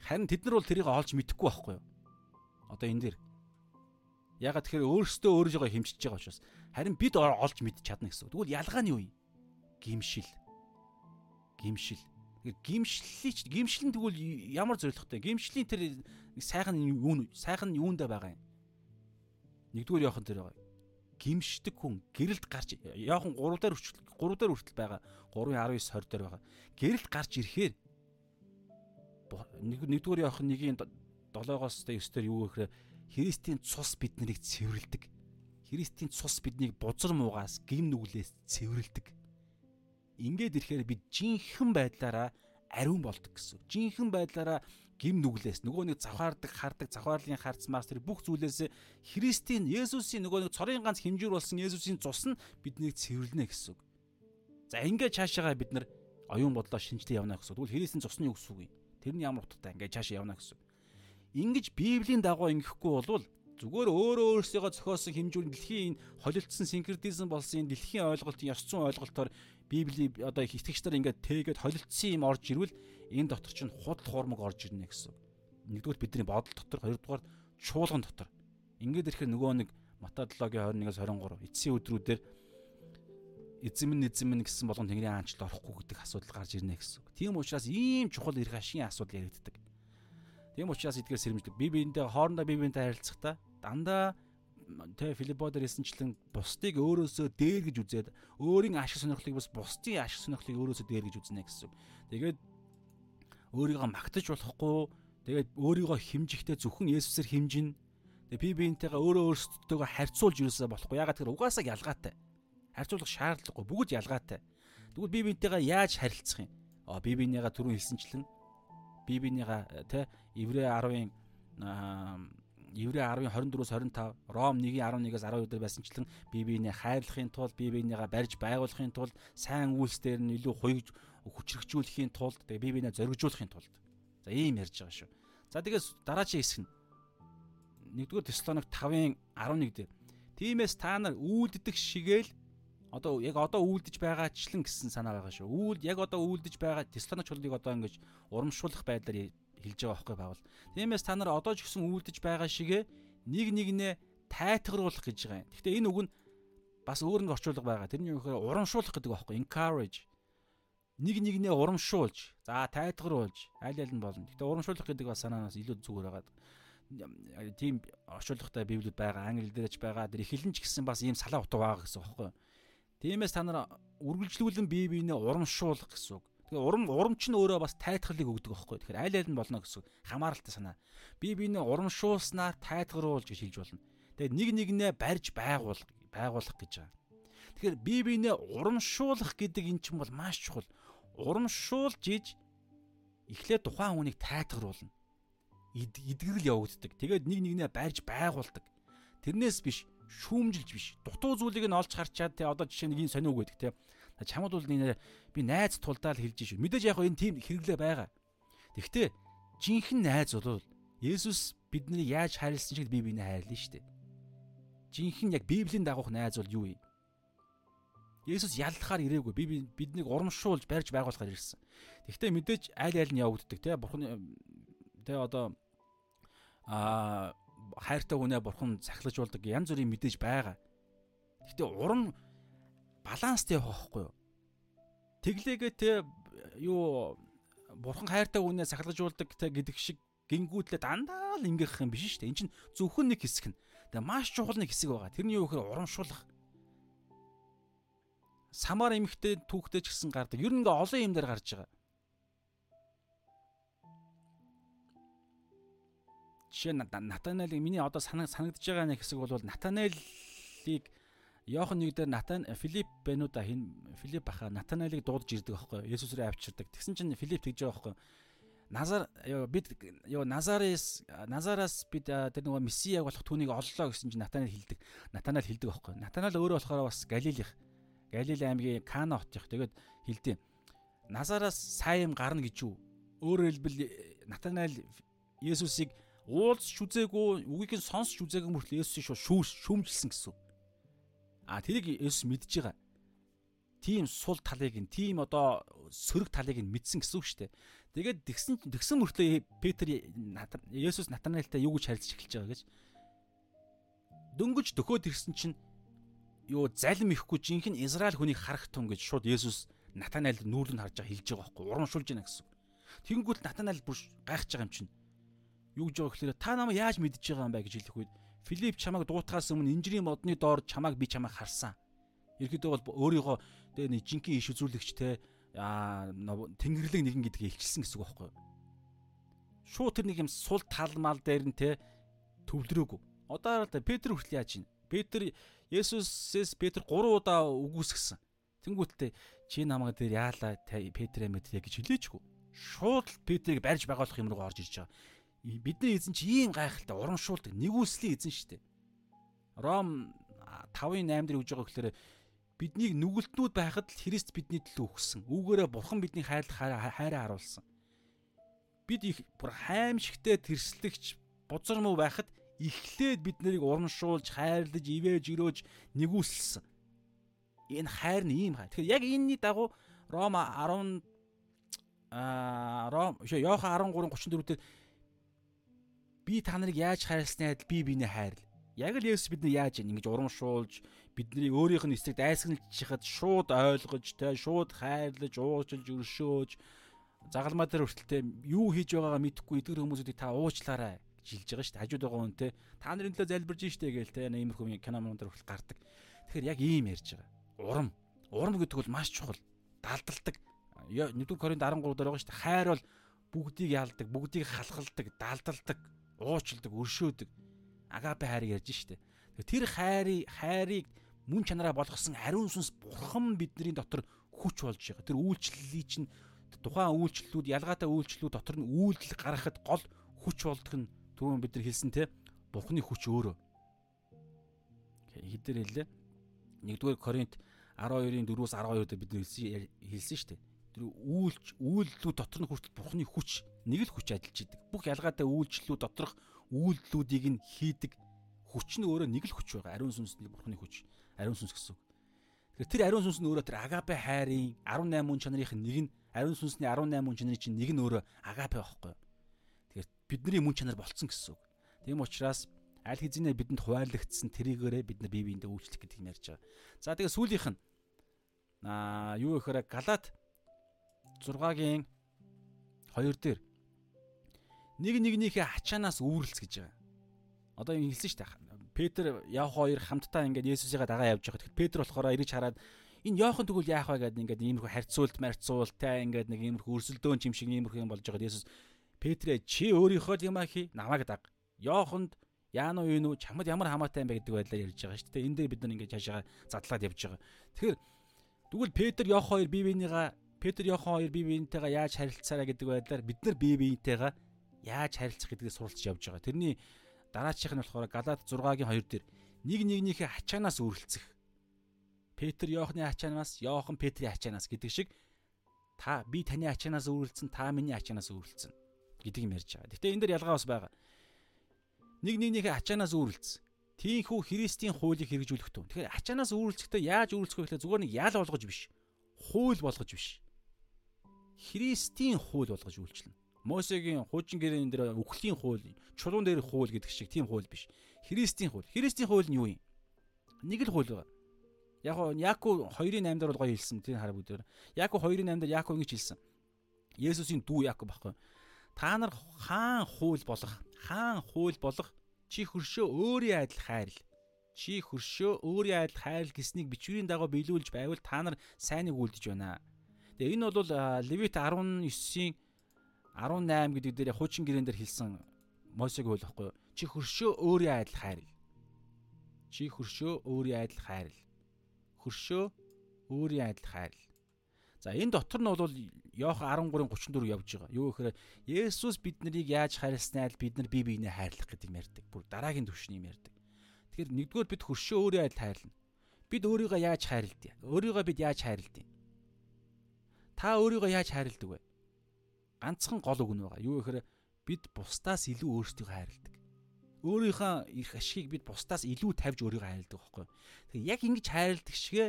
Харин тэд нар бол тэрийг олж мэдэхгүй байхгүй юу? Одоо энэ дэр. Ягаад тэгэхээр өөрсдөө өөрийгөө хэмжиж байгаа учраас харин бид олж мэдж чадна гэсэн. Тэгвэл ялгаа нь юу юм? Гимшил. Гимшил гимшлэлч гимшил нь тэгвэл ямар зоригтой гимшлийн тэр сайхан юу сайхан нь юундаа байгаа юм. Нэгдүгээр явахын тэр байгаа. Гимшдэг хүн гэрэлд гарч яахан 3 дээр хүртэл 3 дээр хүртэл байгаа. 3.19 20 дээр байгаа. Гэрэлд гарч ирэхээр нэгдүгээр явах нэгийн 7-оос 9 дээр юу гэхээр Христийн цус биднийг цэвэрлдэг Христийн цус биднийг бузар муугаас гим нүглээс цэвэрлдэг Ингээд ирэхээр бид жинхэнэ байдлаараа ариун болдог гэсэн. Жинхэнэ байдлаараа гим нүглээс нөгөө нэг завхаардаг, хардаг, завхаарлын харцмаас тэр бүх зүйлээс Христийн Есүсийн нөгөө нэг цорын ганц хэмжүүр болсон Есүсийн цус нь биднийг цэвэрлэнэ гэсэн. За ингээд цаашаага бид нар оюун бодлоо шинжлэх явна гэсэн. Тэгвэл Христийн цус нь юу гэсэн үг юм? Тэр нь ямар утгатай ингээд цаашаа явна гэсэн. Ингиж Библийн дагуу ингэхгүй болвол зүгээр өөрөө өөрсдөө зохиосон хэмжүүр дэлхийн холилдсон синкретизм болсон дэлхийн ойлголтын ёс зүйн ойлголтоор Библи одоо их итгэгч нар ингээд тэгээд холилдсон юм орж ирвэл энэ дотор чинь худал хуурмаг орж ирнэ гэсэн. Нэгдүгээр бидний бодол дотор, хоёрдугаар чуулган дотор. Ингээд ирэхээр нөгөө нэг Матай 7-гийн 21-с 23 эцсийн өдрүүдээр эзэм нь эзэм нь гэсэн болгон Тэнгэрийн хаанчлал орохгүй гэдэг асуудал гарч ирнэ гэсэн. Тийм учраас ийм чухал эрх ашигын асуудал яригддаг. Тийм учраас эдгээр сэрэмжлэг бие биендээ хоорондоо бие биентэй харилцахдаа дандаа тэ Филипподер хэлсэнчлэн бусдыг өөрөөсөө дээр гэж үзээд өөрийн ашиг сонирхлыг бас бусдын ашиг сонирхлыг өөрөөсөө дээр гэж үзнэ гэсэн. Тэгээд өөрийгөө магтаж болохгүй тэгээд өөрийгөө химжихтэй зөвхөн Есүсээр химжин. Тэгээд би биентэйгээ өөрөө өөрсдөө харьцуулж юусаа болохгүй. Ягаад гэхээр угаасаа ялгаатай. Харьцуулах шаардлагагүй. Бүгд ялгаатай. Тэгвэл би биентэйгээ яаж харилцах юм? Аа би биенийгээ түрүүн хэлсэнчлэн би биенийгээ тэ Еврэ 10-ын Еврей 10-ын 24-өөс 25, Ром 1-ийн 11-ээс 12 дээр байсанчлан бие биенээ хайрлахын тулд, бие биенийгээ барьж байгуулахын тулд, сайн үйлсээр нь илүү хуйж хүчрхжүүлэхийн тулд, тэгээ бие биенээ зоригжуулахын тулд. За ийм ярьж байгаа шүү. За тэгээс дараагийн хэсэг нь 1-р Теслоник 5-ын 11 дээр. Тиймээс та нар үйлддэг шигээл одоо яг одоо үйлдэж байгаачлан гэсэн санаа байгаа шүү. Үйл яг одоо үйлдэж байгаа Теслоник чуулгыг одоо ингэж урамшуулах байдлаар хэлж байгаа байхгүй Паул. Тиймээс та нар одоо ч гэсэн үйлдэж байгаа шигэ нэг нэгнээ тайтгаруулах гэж байгаа юм. Гэхдээ энэ үг нь бас өөр нэг орчуулга байгаа. Тэрний юу гэхээр урамшуулах гэдэг байхгүй encourage. Нэг нэгнээ урамшуулж, за тайтгаруулж, аль аль нь болно. Гэхдээ урамшуулах гэдэг бас санаанаас илүү зүгээр байгаа. тийм орчуулгатай библиуд байгаа, англи дээрч байгаа. Тэр эхлэн ч гэсэн бас ийм салаа утга байгаа гэсэн үг байхгүй. Тиймээс та нар үргэлжлүүлэн бие биенээ урамшуулах гэсэн үг. Тэгээ урам урамч нь өөрөө бас тайтгалыг өгдөг байхгүй. Тэгэхээр аль аль нь болно гэсэн хамааралтай санаа. Бие биенээ урамшуулснаар тайтгаруулж гэж хэлж болно. Тэгээд нэг нэгнээ барьж байгуулах байгуулах гэж байгаа. Тэгэхээр бие биенээ урамшуулах гэдэг эн чинь бол маш чухал. Урамшуулж иж эхлээд тухайн хүнийг тайтгаруулна эдгэрэл явагддаг. Тэгээд нэг нэгнээ барьж байгуулдаг. Тэрнээс биш шүүмжилж биш. Дутуу зүйлийг нь олж харчаад те одоо жишээ нэг юм сониуг гэдэг те. Чамд бол энэ би найз тулдаал хэлж шүү. Мэдээж яг энэ тийм хэрэглээ байгаа. Тэгвэл жинхэнэ найз бол Есүс биднийг яаж хайрлсан шиг би биенээ хайрлаа шүү дээ. Жинхэнэ яг Библийн дагуух найз бол юу юм? Есүс яллахаар ирээгүй. Би биднийг урамшуулж барьж байгуулахаар ирсэн. Тэгвэл мэдээж аль аль нь явагддаг те. Бурхан те одоо а хайртай хүнээ бурхан цахилжуулдаг янз бүрийн мэдээж байгаа. Гэхдээ урам баланстай явах байхгүй юу? Тэглээгээ те юу бурхан хайртай хүнээ цахилжуулдаг те гэдэг шиг гингүүтлээ дандаа л ингээх юм биш шүү дээ. Энд чинь зөвхөн нэг хэсэг нь. Тэгээ маш чухал нэг хэсэг байгаа. Тэрний юу гэхээр урамшуулах. Самар эмхтэй түүхтэй ч гэсэн гардаг. Ер нь ингээ олон юм дээр гарч байгаа. Жишээ нь Натанаэлийг миний одоо санагдж байгаа нэг хэсэг бол Натанаэлийг Йохан нэг дээр Натан Филипп Бенуда хин Филипп баха Натанаэлийг дуудаж ирдэг аахгүй Есүс рүү авчирдаг. Тэгсэн чинь Филипп тэгж байгаа аахгүй. Назар бид ёо Назарес Назараас бид тэр нөгөө месиаг болох түүнийг оллоо гэсэн чинь Натанаэл хэлдэг. Натанаэл хэлдэг аахгүй. Натанаэл өөрөө болохоор бас Галилих. Галили аймгийн Кана хотынх. Тэгээд хэлдэв. Назараас сайн юм гарна гэж юу? Өөрөөр хэлбэл Натанаэл Есүсийг уулз шүзээгүй үгийг нь сонсч үзээгүй мөртлөө Есүсийг шууд шүүмжилсэн гэсэн. А тэрийг Есүс мэдж байгаа. Тийм сул талыг нь, тийм одоо сөрөг талыг нь мэдсэн гэсэн үг шүү дээ. Тэгээд тэгсэн тэгсэн мөртлөө Петр Есүс Натанаэлтай юу гэж харилцаж эхэлж байгаа гэж. Дөнгөж дөхөөд ирсэн чинь юу залим ихгүй жинхэнэ Израиль хүнийг харах тун гэж шууд Есүс Натанаэлд нүүрлэн харж байгаа хэлж байгаа байхгүй урамшуулж байна гэсэн. Тэнгүүт Натанаэл бүр гайхаж байгаа юм чинь юу гэж байгаа гэхээр та намайг яаж мэдж байгаа юм бэ гэж хэлэх үед Филипп чамайг дуутахаас өмнө инжирийн модны доор чамайг би чамайг харсан. Ерхэдөө бол өөрийгөө тэгээ нэг жинхэнэ иш үзүүлэгч те аа тэнгэрлэг нэгэн гэдгийг илчилсэн гэсэн үг байхгүй юу? Шууд тэр нэг юм сул талмал дээр нь те төвлөрөөгүй. Одоо л Петр хүртэл яаж ийн? Петр Есүсээс Петр 3 удаа үгүйсгсэн. Тэнгүүтээ чи намайг дээр яалаа Петрэ мэдрээ гэж хэлээчгүй. Шууд Петрийг барьж байгуулах юм руу орж ирж байгаа бидний эзэн чи ийм гайхалтай урамшуулдаг нэгүслийн эзэн шүү дээ. Ром 5-ын 8 дээр үгж байгаа гэхээр биднийг нүгэлтнүүд байхад л Христ бидний төлөө өгсөн. Үүгээрээ Бурхан бидний хайрлах хайраа харуулсан. Бид их бүр хаймшигтэй тэрслэгч бузар муу байхад эхлээд бид нарыг урамшуулж, хайрлаж, ивэж, өрөөж нэгүсэлсэн. Энэ хайр нь ийм хай. Тэгэхээр яг энэний дагуу Рома 10 а Ром Йохан 13:34 дээр би та нарыг яаж хайрласнаа би биенээ хайрл. Яг л Есүс бидний яаж ингэж урамшуулж бидний өөрийнх нь эсрэг дайсагнаж чихад шууд ойлгож тэ шууд хайрлаж уучлж өршөөж загалмаа дээр хүртэлтэй юу хийж байгаагаа мэдэхгүй эдгэр хүмүүсүүдийг та уучлаарай хэлж байгаа шүү дээ. Хажууд байгаа хүн те та нарын төлөө залбирж штэ гээл те иймэрхүү кино мөн дээр хүртэл гардаг. Тэгэхээр яг ийм ярьж байгаа. Урам. Урам гэдэг бол маш чухал. Далдалдаг. 1-р Коринт 13 дээр байгаа шүү дээ. Хайр бол бүгдийг ялдаг, бүгдийг халахалдаг, далдалдаг, уучилдаг, өршөөдөг агапе хайрыг ярьж штэ. Тэр хайрыг хайрыг мөн чанараа болгосон ариун сүнс бурхан бидний дотор хүч болж байгаа. Тэр үйлчлэлийг чинь тухайн үйлчлэлүүд ялгаатай үйлчлэлүүд дотор нь үйлдэл гаргахад гол хүч болдох нь түрүүн бид нар хэлсэн те бурхны хүч өөрөө. Хэдэр хэллээ. 1-р Коринт 12-ын 4-өөс 12 дээр бид хэлсэн хэлсэн шүү дээ. Тэр үйлч үйлдэлүүд дотор нь хүртэл бурхны хүч нэг л хүч ажиллаж идэг. Бүх ялгаатай үйлчлэлүүд доторх үйлдэлүүдийг нь хийдэг хүч нь өөрөө нэг л хүч байгаа. Ариун сүнсний бурхны хүч. Ариун сүнс гэсэн үг. Тэгэхээр тэр ариун сүнс нь өөрөө тэр агапе хайрын 18 мөн чанарын нэг нь ариун сүнсний 18 мөн чанарын чинь нэг нь өөрөө агапе байхгүй. Тэгэхээр бидний мөн чанар болцсон гэсэн үг. Тийм учраас аль хэзээ бидэнд хуваарлагдсан тэрийгээрээ бид нар бие биендээ үйлчлэх гэдэг юм ярьж байгаа. За тэгээ сүүлийнх нь аа юу гэхээр Галат 6-гийн 2 дээр нэг нэгнийхээ ачаанаас үүрлц гэж байгаа. Одоо ингэ хэлсэн шүү дээ. Петр Яах хоёр хамтдаа ингээд Есүсийгээ дагаа явж байгаа. Тэгэхээр Петр болохоор ирж хараад энэ Яохан тэгвэл яах вэ гэдэг ингээд иймэрхүү харьцуулт марцуулт те ингээд нэг иймэрхүү өрсөлдөөн юм шиг иймэрхүү юм болж байгаа. Есүс Петрэ чи өөрийнхөө юм хий намайг даг. Яохонд яана уу юу чамд ямар хамаатай юм бэ гэдэг байдлаар ярьж байгаа шүү дээ. Энэ дээр бид нар ингээд цаашаа задлаад явж байгаа. Тэгэхээр тэгвэл Петр Яох хоёр бие биенийгаа Петр Яохан хоёр бие биентэйгээ яаж харилцаараа гэдэг байдлаар бид нар бие биентэйгээ яаж харилцах гэдгийг суралцж явж байгаа. Тэрний дараачих нь болохоор Галаат 6-гийн 2 дээр нэг нэгнийхээ ачаанаас үргэлцэх. Петр Яохны ачаанаас, Яохан Петрийн ачаанаас гэдэг шиг та би таны ачаанаас үргэлцэн, та миний ачаанаас үргэлцэн гэдэг юм ярьж байгаа. Гэтэ энэ дэр ялгаа бас байгаа. Нэг нэгнийхээ ачаанаас үүрэлцсэн. Тийхүү Христийн хуулийг хэрэгжүүлэх тун. Тэгэхээр ачаанаас үүрэлцэхдээ яаж үүрэлцэх вэ гэхэл зүгээр нэг ял болгож биш. Хууль болгож биш. Христийн хууль болгож үйлчлэнэ. Мосегийн хуучин гэрэн дээр үхлийн хууль, чулуун дээр хууль гэдэг шиг тийм хууль биш. Христийн хууль. Христийн хууль нь юу юм? Нэг л хууль байгаа. Яг нь Яаков 2:8 дээр бол гоё хэлсэн. Тэр хараа бүгдээр. Яаков 2:8 дээр Яаков ингэж хэлсэн. Есүсийн дүү Яаков баггүй. Та нар хаан хууль болох, хаан хууль болох чи хөршөө өөрийн адил хайрл. Чи хөршөө өөрийн адил хайрл гэснийг бичвэрийн дагуу биелүүлж байвал та нар сайныг үлдэж байна. Тэгээ энэ бол Левит 19-ийн 18 гэдэг дээр хуучин гэрэн дээр хэлсэн Мосег хууль байхгүй юу? Чи хөршөө өөрийн адил хайрл. Чи хөршөө өөрийн адил хайрл. Хөршөө өөрийн адил хайрл. За энэ дотор нь бол Йох 13:34 явж байгаа. Юу гэхээр Есүс бид нарыг яаж хайрласнаа л бид нар бие биенээ хайрлах гэдэг юм ярьдаг. Бүр дараагийн түвшний юм ярьдаг. Тэгэхээр нэгдүгээр бид хөршөө өөрийн адил хайрлана. Бид өөрийгөө яаж хайрладаг? Өөрийгөө бид яаж хайрладаг? Та өөрийгөө яаж хайрладаг вэ? Ганцхан гол үг нь байгаа. Юу гэхээр бид бусдаас илүү өөрсдийгөө хайрладаг. Өөрийнхөө эрх ашигыг бид бусдаас илүү тавьж өөрийгөө хайрладаг байхгүй. Тэгэхээр яг ингэж хайрладаг шигэ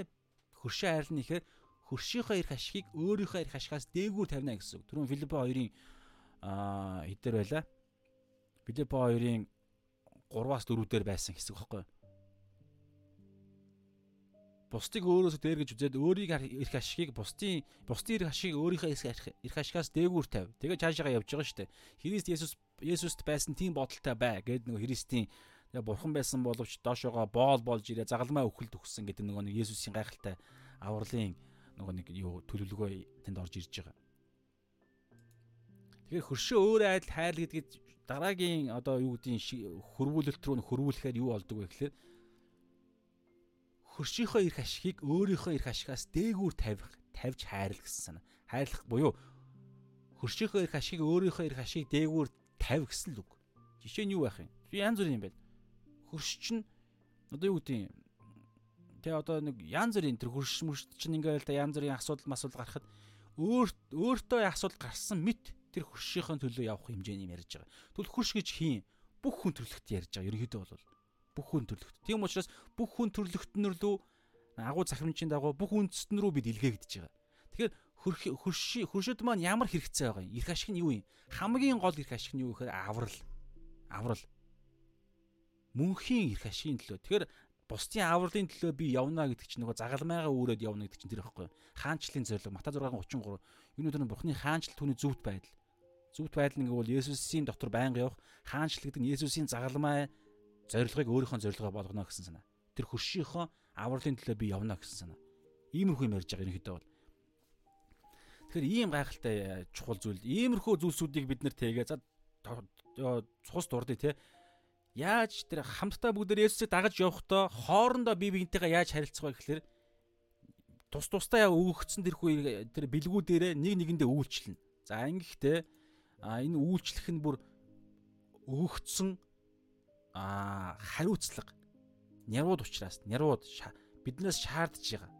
хөршөө хайрлна ихээр хөршийнхөө эрх ашигыг өөрийнхөө эрх ашигаас дээгүүр тавина гэсэн үг. Түрүүн Филиппо 2-ын аа хэдээр байла? Филиппо 2-ын 3-аас 4 дээр байсан хэсэг багхгүй. Бусдыг өөрөөсөө дээр гэж үзээд өөрийг эрх ашигыг бусдын бусдын эрх ашигыг өөрийнхөө эрх ашигаас дээгүүр тавь. Тэгээ цаашаа явж байгаа шүү дээ. Христ Есүс Есүст байсан тийм бодолтой бай гэдэг нөгөө Христийн тэгээ бурхан байсан боловч доошоогоо боол болж ирээ загалмай өхөлд өгсөн гэдэг нөгөө нэг Есүсийн гайхалтай авралын нөгөө нэг юу төлөвлөгөө тэнд орж ирж байгаа. Тэгэхээр хөршөө өөрөө адил хайл гэдгийг дараагийн одоо юу гэдгийг хөрвүүлэлт рүү хөрвүүлэхээр юу болдог вэ гэхээр хөршийнхөө эрх ашигыг өөрийнхөө эрх ашигаас дээгүүр тавих тавьж хайрлах гэсэн. Хайрлах буюу хөршийнхөө эрх ашигыг өөрийнхөө эрх ашигыг дээгүүр тавь гэсэн л үг. Жишээ нь юу байх юм? Янз бүрийн юм байна. Хөрш чинь одоо юу гэдгийг Тэ одоо нэг янз бүрийн тэр хөрш мөрш чинь ингээл да янз бүрийн асуудал масуул гарахад өөр өөртөө асуудал гарсан мэт тэр хөршийнхөө төлөө явах хэмжээний юм ярьж байгаа. Тэгвэл хөрш гэж хийн бүх хүн төрлөخت ярьж байгаа. Ерөнхийдөө бол бүх хүн төрлөخت. Тийм учраас бүх хүн төрлөختнөр лөө агуу захимжийн дагуу бүх үндэстэн рүү бид илгээгдэж байгаа. Тэгэхээр хөрши хөршүүд маань ямар хэрэгцээ байгаа юм? Ирэх ашиг нь юу юм? Хамгийн гол ирэх ашиг нь юу гэхээр аврал. Аврал. Мөнхийн ирэх ашигын төлөө. Тэгэхээр бусдын авралын төлөө би явна гэдэг чинь нөгөө загалмайгаа өөрөөд явна гэдэг чинь тэр ихгүй. Хаанчлалын зорилго Мата 6:33. Энэ өдөр нь Бурхны хаанчлал түүний зүвд байдал. Зүвд байдал нь гэвэл Есүсийн дотор байнга явах хаанчлал гэдэг нь Есүсийн загалмай зорилгыг өөрийнхөө зорилгоо болгоно гэсэн санаа. Тэр хөршийнхөө авралын төлөө би явна гэсэн санаа. Иймэрхүү юм ярьж байгаа ерөнхийдөө бол. Тэгэхээр ийм гайхалтай э, чухал зүйл. Иймэрхүү зүйлсүүдийг бид нэр тэгээ за цус дурдъя те яаж тэр хамтдаа бүгдээр Есүсийг дагаж явахдаа хоорондоо бие биентэйгээ яаж харилцах вэ гэхэлэр тус тустай өгөгдсөн тэрхүү тэр бэлгүүдээрээ нэг нэгэндээ үйлчлэнэ. За ингэхдээ а энэ үйлчлэх нь бүр өгөгдсөн а хариуцлага нярууд учраас нярууд биднээс шаардж байгаа.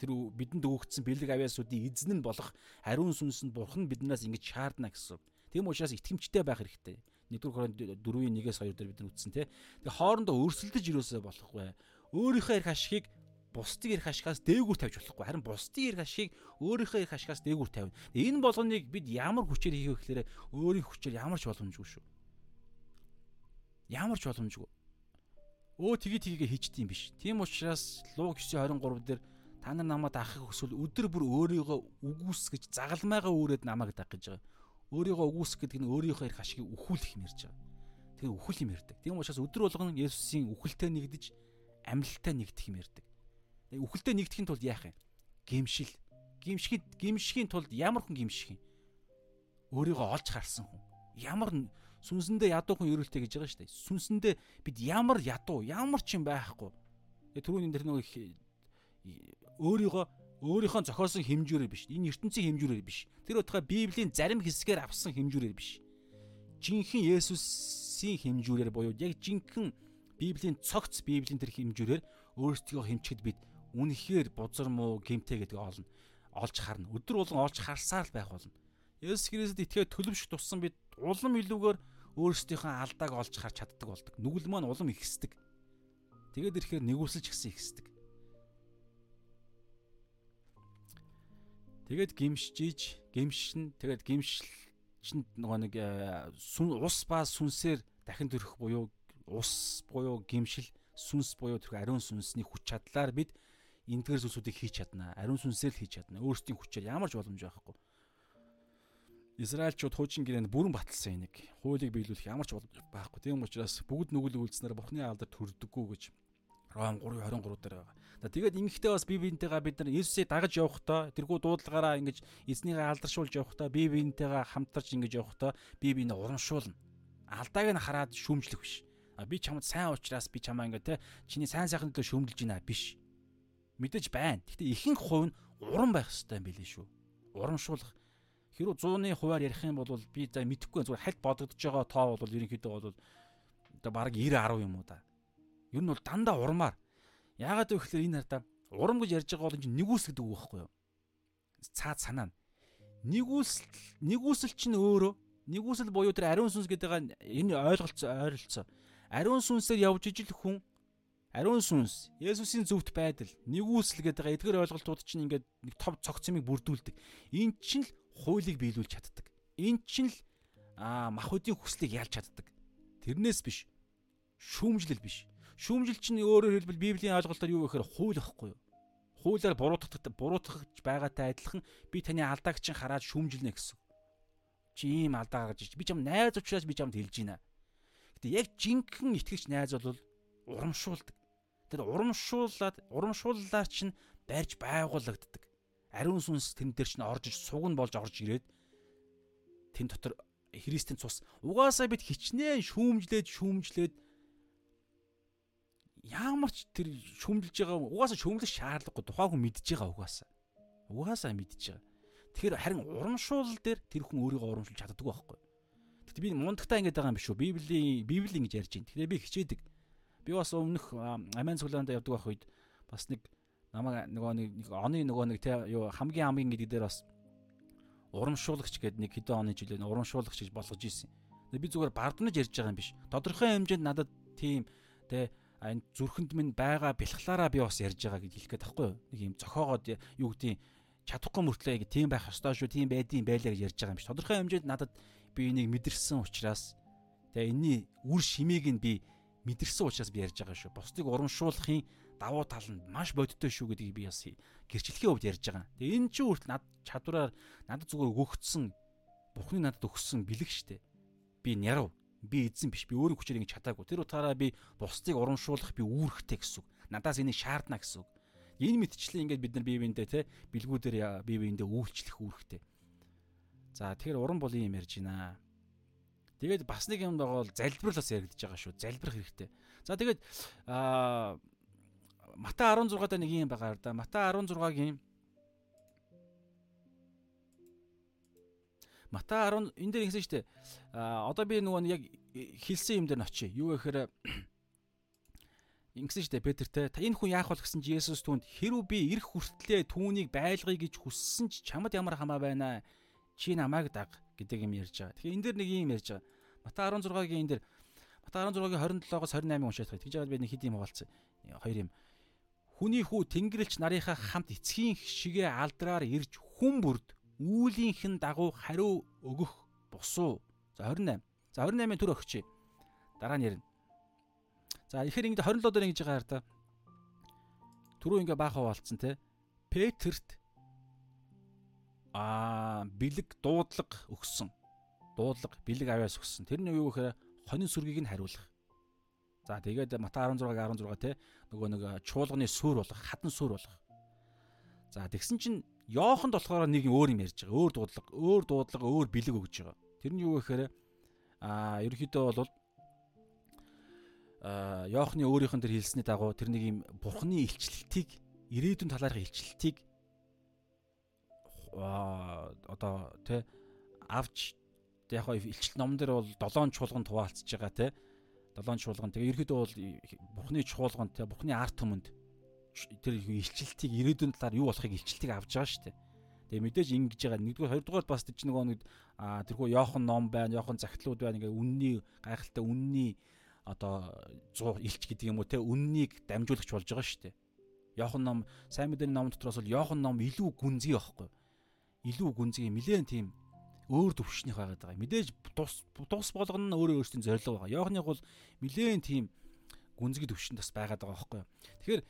Тэр бидэнд өгөгдсөн бэлэг авяасуудын эзэн нь болох ариун сүнсэнд бурхан биднээс ингэж шаардна гэсэн. Тийм учраас итгэмжтэй байх хэрэгтэй. 1-р Коринт 4-ийн 1-ээс 2 дээр бид нар үтсэн тий. Тэгээ хоорондоо өрсөлдөж юусоо болохгүй. Өөрийнхөө эрх ашигыг бусдын эрх ашигаас дээгүүр тавьж болохгүй. Харин бусдын эрх ашигыг өөрийнхөө эрх ашигаас дээгүүр тавина. Энэ болгоныг бид ямар хүчээр хийх вэ гэхээр өөрийн хүчээр ямар ч боломжгүй шүү. Ямар ч боломжгүй. Өө тгий тгийгээ хийчдээм биш. Тийм учраас Луг 9:23 дээр та нар намайг дагахыг хүсвэл өдөр бүр өөрийгөө үгүйсгэж загалмайгаа өөрөөд намайг дагах гэж байгаа өөрийгөө өгүүлсэх гэдэг нь өөрийнхөө эрх ашигыг өхүүлэх юм ярьж байгаа. тэр үхэл юм ярьдаг. Тийм учраас өдөр болгон Есүсийн үхэлтэй нэгдэж амьлалтай нэгдэх юм ярьдаг. Үхэлтэй нэгдэхин тулд яах юм? Гимшил. Гимшихэд гимшихийн тулд ямар хүн гимших юм? Өөрийгөө олж харсан хүн. Ямар сүнсэндээ ядуу хүн ерөөлтэй гэж байгаа шүү дээ. Сүнсэндээ бид ямар ядуу, ямар ч юм байхгүй. Тэгээ түрүүний тэр нөгөө өөрийгөө өөрийнхөө зохиосон хэмжүүрээр биш. Энэ ертөнцийн хэмжүүрээр биш. Тэр утгаа Библийн зарим хэсгээр авсан хэмжүүрээр биш. Жинхэнэ Есүсийн хэмжүүрээр буюу яг жинхэнэ Библийн цогц Библийн тэр хэмжүүрээр өөрсдөө хэмчихэд бид үнэхээр бузар муу гимтэй гэдэг олно. Олж харна. Өдөр болгон олж харсаар л байх болно. Есүс Христэд итгээ төлөвш туссан бид улам илүүгээр өөрсдийнхөө алдааг олж харж чаддаг болдог. Нүгэл маань улам ихсдэг. Тэгээд ирэхээр нэгүсэлж гисэн ихсдэг. Тэгээд гимшжиж, гимшин, тэгээд гимшилчэнд нөгөө нэг э, ус ба сүнсээр дахин төрөх буюу ус буюу гимшил, сүнс буюу тэр ариун сүнсний хүч чадлаар бид эндгээр зүйлсүүдийг хийж чадна. Ариун сүнсээр л хийж чадна. Өөрсдийн хүчээр ямар ч боломж байхгүй. Израильчууд хуучин гэрээнд бүрэн баталсан энийг хуулийг биелүүлэх ямар ч байхгүй. Тийм учраас бүгд нүгэл үйлснээр Бурхны алдар төрдөггүй гэж Ром 3:23 дээр байгаа. Тэгээд ингэхдээ бас бие биентэйгээ бид нар Иесусыг дагаж явахдаа тэргүй дуудлагаараа ингэж эзнийгээ алдаршуулж явахдаа бие биентэйгээ хамтарч ингэж явахдаа бие биенээ урамшуулна. Алдааг нь хараад шүүмжлэх биш. А би чамд сайн уучраас би чамаа ингэ те чиний сайн сайхны төлөө шүүмжилж байна биш. Мэдээж байна. Гэхдээ ихэнх хувь нь урам байх хэрэгтэй юм билээ шүү. Урамшуулах хэрүү 100-ны хуваар ярих юм бол би за мэдэхгүй зүгээр хальт бодогдож байгаа тоо бол ерөнхийдөө бол одоо баг 90 10 юм уу да. Ер нь бол дандаа урмаар Яагаад вэ гэхээр энэ хардаа урам гэж ярьж байгаа бол энэ нэгүс гэдэг үг байхгүй юу? Цаад санаа нь. Нэгүсэл нэгүсэл чинь өөрөө нэгүсэл буюу тэр ариун сүнс гэдэг энэ ойлголцоо ойролцоо. Ариун сүнсээр явж ижил хүн ариун сүнс Есүсийн зөвхт байдал нэгүсэл гэдэг эдгээр ойлголтууд чинь ингээд нэг тов цогцмыг бүрдүүлдэг. Энэ чинь л хуулийг биелүүлж чаддаг. Энд чинь л махуудын хүслийг ялж чаддаг. Тэрнээс биш. Шүүмжлэл биш. Шүүмжил чинь өөрөөр хэлбэл Библийн ойлголтоор юу гэхээр хууль ахгүй юу? Хуулиар буруутгах буруутгах байгаатай адилхан би таны алдаагчийн хараад шүүмжилнэ гэсэн. Чи ийм алдаа гаргаж ич. Би чам найз учраас би чамд хэлж байна. Гэтэ яг жинхэнэ итгэгч найз бол урамшуулдаг. Тэр урамшууллаад урамшууллаар чинь барьж байгуулагддаг. Ариун сүнс тэн дээр чинь орж суг нь болж орж ирээд тэн дотор Христийн цус угаасаа бид хичнээн шүүмжлээд шүүмжлээд ямар ч тэр шүмлж байгаа угаасаа шүмлэх шаардлагагүй тухайн хүн мэдж байгаа угаасаа. Угаасаа мэдж байгаа. Тэгэхээр харин урамшуул дээр тэр хүн өөрийгөө урамшуулж чаддаг байхгүй. Гэтэ би мундагтаа ингэж байгаа юм биш үү? Библийн Библи ингэж ярьж байна. Тэгэхээр би хичээдэг. Би бас өмнөх Амен цуглаанд явдаг байх үед бас нэг намайг нөгөө нэг оны нөгөө нэг те юу хамгийн хамгийн гэдэг дээр бас урамшуулагч гэдэг нэг хэдэн оны жилээ урамшуулагч гэж болгож ийсэн. Би зүгээр бардамж ярьж байгаа юм биш. Тодорхой хэмжээнд надад тийм те энэ зүрхэнд минь байгаа бэлхлаараа би бас ярьж байгаа гэж хэлэх гээд тахгүй юу. Нэг юм зохиогоод юу гэдгийг чадахгүй мөртлөө яг тийм байх ёстой шүү, тийм байдığım байлаа гэж ярьж байгаа юм шиг. Тодорхой хэмжээнд надад би энийг мэдэрсэн учраас тэгээ энэний үр шимийг нь би мэдэрсэн учраас би ярьж байгаа шүү. Бусдыг урамшуулахын давуу тал нь маш бодиттой шүү гэдгийг би бас гэрчлэхийн хувьд ярьж байгаа. Тэгээ энэ чинь хүртэл над чадвараар надад зүгээр өгөгдсөн Бурхны надад өгсөн бэлэг штэ. Би нярав би эзэн биш би өөрийн хүчээр ингэ чадаагүй. Тэр утгаараа би бусдыг урамшуулах би үүрэгтэй гэсэн. Надаас энийг шаардна гэсэн. Энэ мэдчлээ ингээд бид нар бие биендээ те бэлгүүдээр бие биендээ үйлчлэх үүрэгтэй. За тэгэхээр уран бол юм ярьж байна. Тэгээд бас нэг юм байгаа бол залбирлаас яригдж байгаа шүү. Залбирх хэрэгтэй. За тэгээд аа Матай 16 дээр нэг юм байгаа да. Матай 16-гийн Матай 10 энэ дээр ингэсэн шүү дээ. А одоо би нөгөө яг хэлсэн юм дээр очие. Юу гэхээр ингэсэн шүү дээ Петертэй. Энэ хүн яах бол гэсэн чи Есүс түүнд хэрүү би ирэх хүртлээр түүнийг байлгая гэж хүссэн ч чамд ямар хамаа байна. Чи намайг даг гэдэг юм ярьж байгаа. Тэгэхээр энэ дээр нэг юм ярьж байгаа. Матай 16-гийн энэ дээр Матай 16-гийн 27-оос 28 уншаад байна. Тэгж яагаад би нэг хэд юм хаалцсан. Хоёр юм. Хүний хүү Тэнгэрлэгч нарийнхаа хамт эцгийн шигээ алдраар ирж хүн бүрд үүлийнхэн дагуу хариу өгөх босуу. За 28. За 28-ын төр өгчээ. Дараа нь ярина. За ихээр ингэ 27 дээр ингэж байгаа хараа. Түрүү ингээ баах хаваалцсан те. Петерт аа бэлэг дуудлага өгсөн. Дуудлага бэлэг авяас өгсөн. Тэр нь юу гэхээр хонин сүргийг нь хариулах. За тэгээд Матай 16-гийн 16 те нөгөө нэг чуулганы сүр болох, хатан сүр болох. За тэгсэн чинь Йоханд болохоор нэг өөр юм ярьж байгаа. Өөр дуудлага, өөр дуудлага, өөр бэлэг өгж байгаа. Тэр нь юу гэхээр аа ерөнхийдөө бол аа Йохны өөрийнх нь тэр хэлсний дагуу тэр нэг юм бурхны илчлэлтийг ирээдүйн талаарх илчлэлтийг одоо тэ авч яг хоо илчлэл номон дээр бол 7 чуулганд хуваалцж байгаа те 7 чуулган тэгээ ерөөдөө бол бурхны чуулганд те бурхны арт түмэнд тэр илчлэлтийг ирээдүйн талаар юу болохыг илчлэлтийг авч байгаа шүү дээ. Тэгээ мэдээж ингэж байгаа. Нэгдүгээр хоёрдугаар бас нөгөө нэг а тэрхүү Йохан ном байна, Йохан загтлууд байна. Ингээ үнний гайхалтай үнний одоо 100 илч гэдэг юм уу те үннийг дамжуулагч болж байгаа шүү дээ. Йохан ном сайн мэдээний ном дотроос бол Йохан ном илүү гүнзгий байхгүй. Илүү гүнзгий нилээн тийм өөр төвшнийх байгаад байгаа. Мэдээж тус тус болгоно нь өөрөө өөрсдийн зорилго байгаа. Йоохныг бол нилээн тийм гүнзгий төвшөнд бас байгаад байгаа байхгүй. Тэгэхээр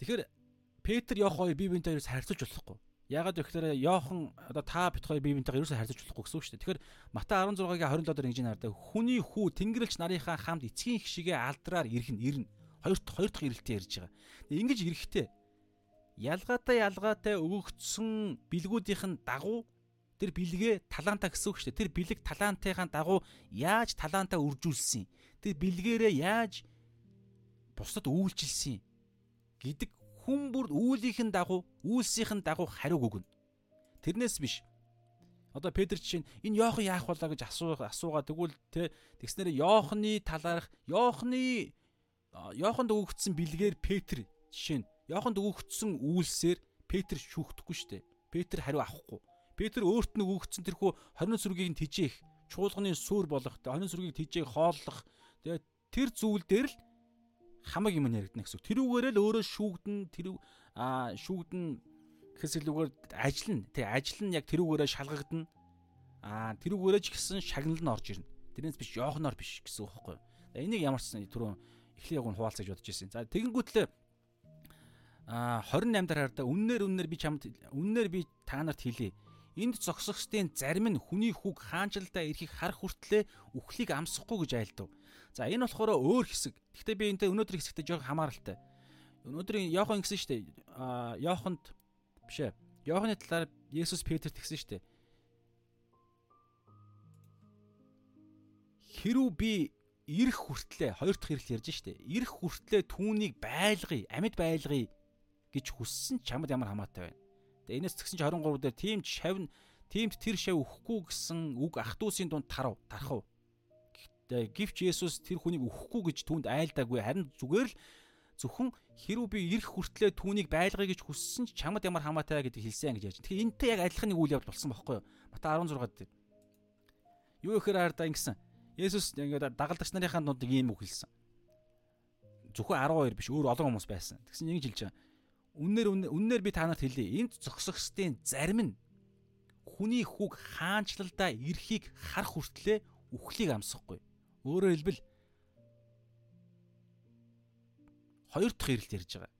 тэгэхээр Петр Йоох хоёр бие биентэй ерөөс харьцуулж болохгүй. Ягаад гэвэл Йохан одоо та бит хоёр бие биентэйгээ ерөөсөө харьцуулж болохгүй гэсэн үг шүү дээ. Тэгэхээр Матай 16-гийн 27 дээр ингэж нардаг. Хүний хүү Тэнгэрлэгч нарийнхаа хамт эцгийн хшигээ алдраар ирхэн ирнэ. Хоёр хоёр дахь ирэлтээ ярьж байгаа. Ингэж ирэхтэй ялгаатай ялгаатай өгөгдсөн бэлгүүдийнх нь дагуу тэр бэлгээ талаантаа гэсэн үг шүү дээ. Тэр бэлэг талаантайхаа дагуу яаж талаантаа үржүүлсэн. Тэр бэлгээрээ яаж бусдад үйлчилсэн гэдэг хүн бүр үүлийнхэн дагуу үйлсийнхэн дагуу хариуг өгнө. Тэрнээс биш. Одоо Петр чинь энэ Йохан яах болоо гэж асууга асуугаа тэгвэл тэ тэгснээр Йоханы талаарх Йоханы Йоханд өгөгдсөн бэлгээр Петр жишээ нь Йоханд өгөгдсөн үйлсээр Петр шүүхдэхгүй шүү дээ. Петр хариу авахгүй. Петр өөрт нь өгөгдсөн тэрхүү 20 сүргийг нь тижээх, чуулганы сүр болох, 20 сүргийг тижээх, хооллох. Тэгээд тэр зүйл дээр л хамаг юм яригдана гэсэн. Тэрүүгээрээ л өөрөө шүүгдэн тэр аа шүүгдэн гэхээс илүүгээр ажил нь тий ажил нь яг тэрүүгээрээ шалгагдана. Аа тэрүүгээрээ ч гэсэн шагнал нь орж ирнэ. Тэрнээс биш Йоханоор биш гэсэн үг байхгүй. Энийг ямар ч түрүүн эхлэх яг нь хуваалцаж бодож ирсэн. За тэгэнгүүтлээ а 28 дараа хараа үннээр үннээр би чамд үннээр би та нарт хэлье Энд зогсохстын зарим нь хүний хүүг хаанчлалдаа ирэхийг харах хүртлээр үхлийг амсахгүй гэж айлдав. За энэ болохоор өөр хэсэг. Гэхдээ би энэтэй өнөөдрийн хэсэгтээ жоох хамааралтай. Өнөөдрийн Йохан гэсэн шүү дээ. Аа Йоханд биш ээ. Йоханы талаар Есүс Петрт гэсэн шүү дээ. Хэрүү би ирэх хүртлээр хоёр дахь хэрэгэл ярьж штэ. Ирэх хүртлээр түүнийг байлгая, амьд байлгая гэж хүссэн чамд ямар хамаатай байна. Тэгээ энэс згсэн чи 23 дээр тийм шавь тиймд тэр шав өхгүй гэсэн үг ах トゥ усын дунд тарав тархав. Гэхдээ гівч Есүс тэр хүнийг өхгүй гэж түүнд айлдаагүй харин зүгээр л зөвхөн хэрүү би ирэх хүртлээр түүнийг байлгая гэж хүссэн ч чамд ямар хамаатай гэдэг хэлсэн гэж яаж. Тэгэхээр энтэй яг адилхан нэг үйл явдал болсон байхгүй юу? Мата 16 дээр. Юу ихээр хаардаа ингэсэн. Есүс ингээд дагалдагч нарынхаа дунд ийм үг хэлсэн. Зөвхөн 12 биш өөр олон хүмүүс байсан. Тэгсэн ингэж хэлж байгаа Үннээр үннээр би та нарт хэлье. Энд зогсохстын зарим нь хүний хүүг хаанчлалдаа ирэхийг харах хүртлээр үхлийг амсахгүй. Өөрөөр хэлбэл хоёр дахь ирэлт ярьж байгаа.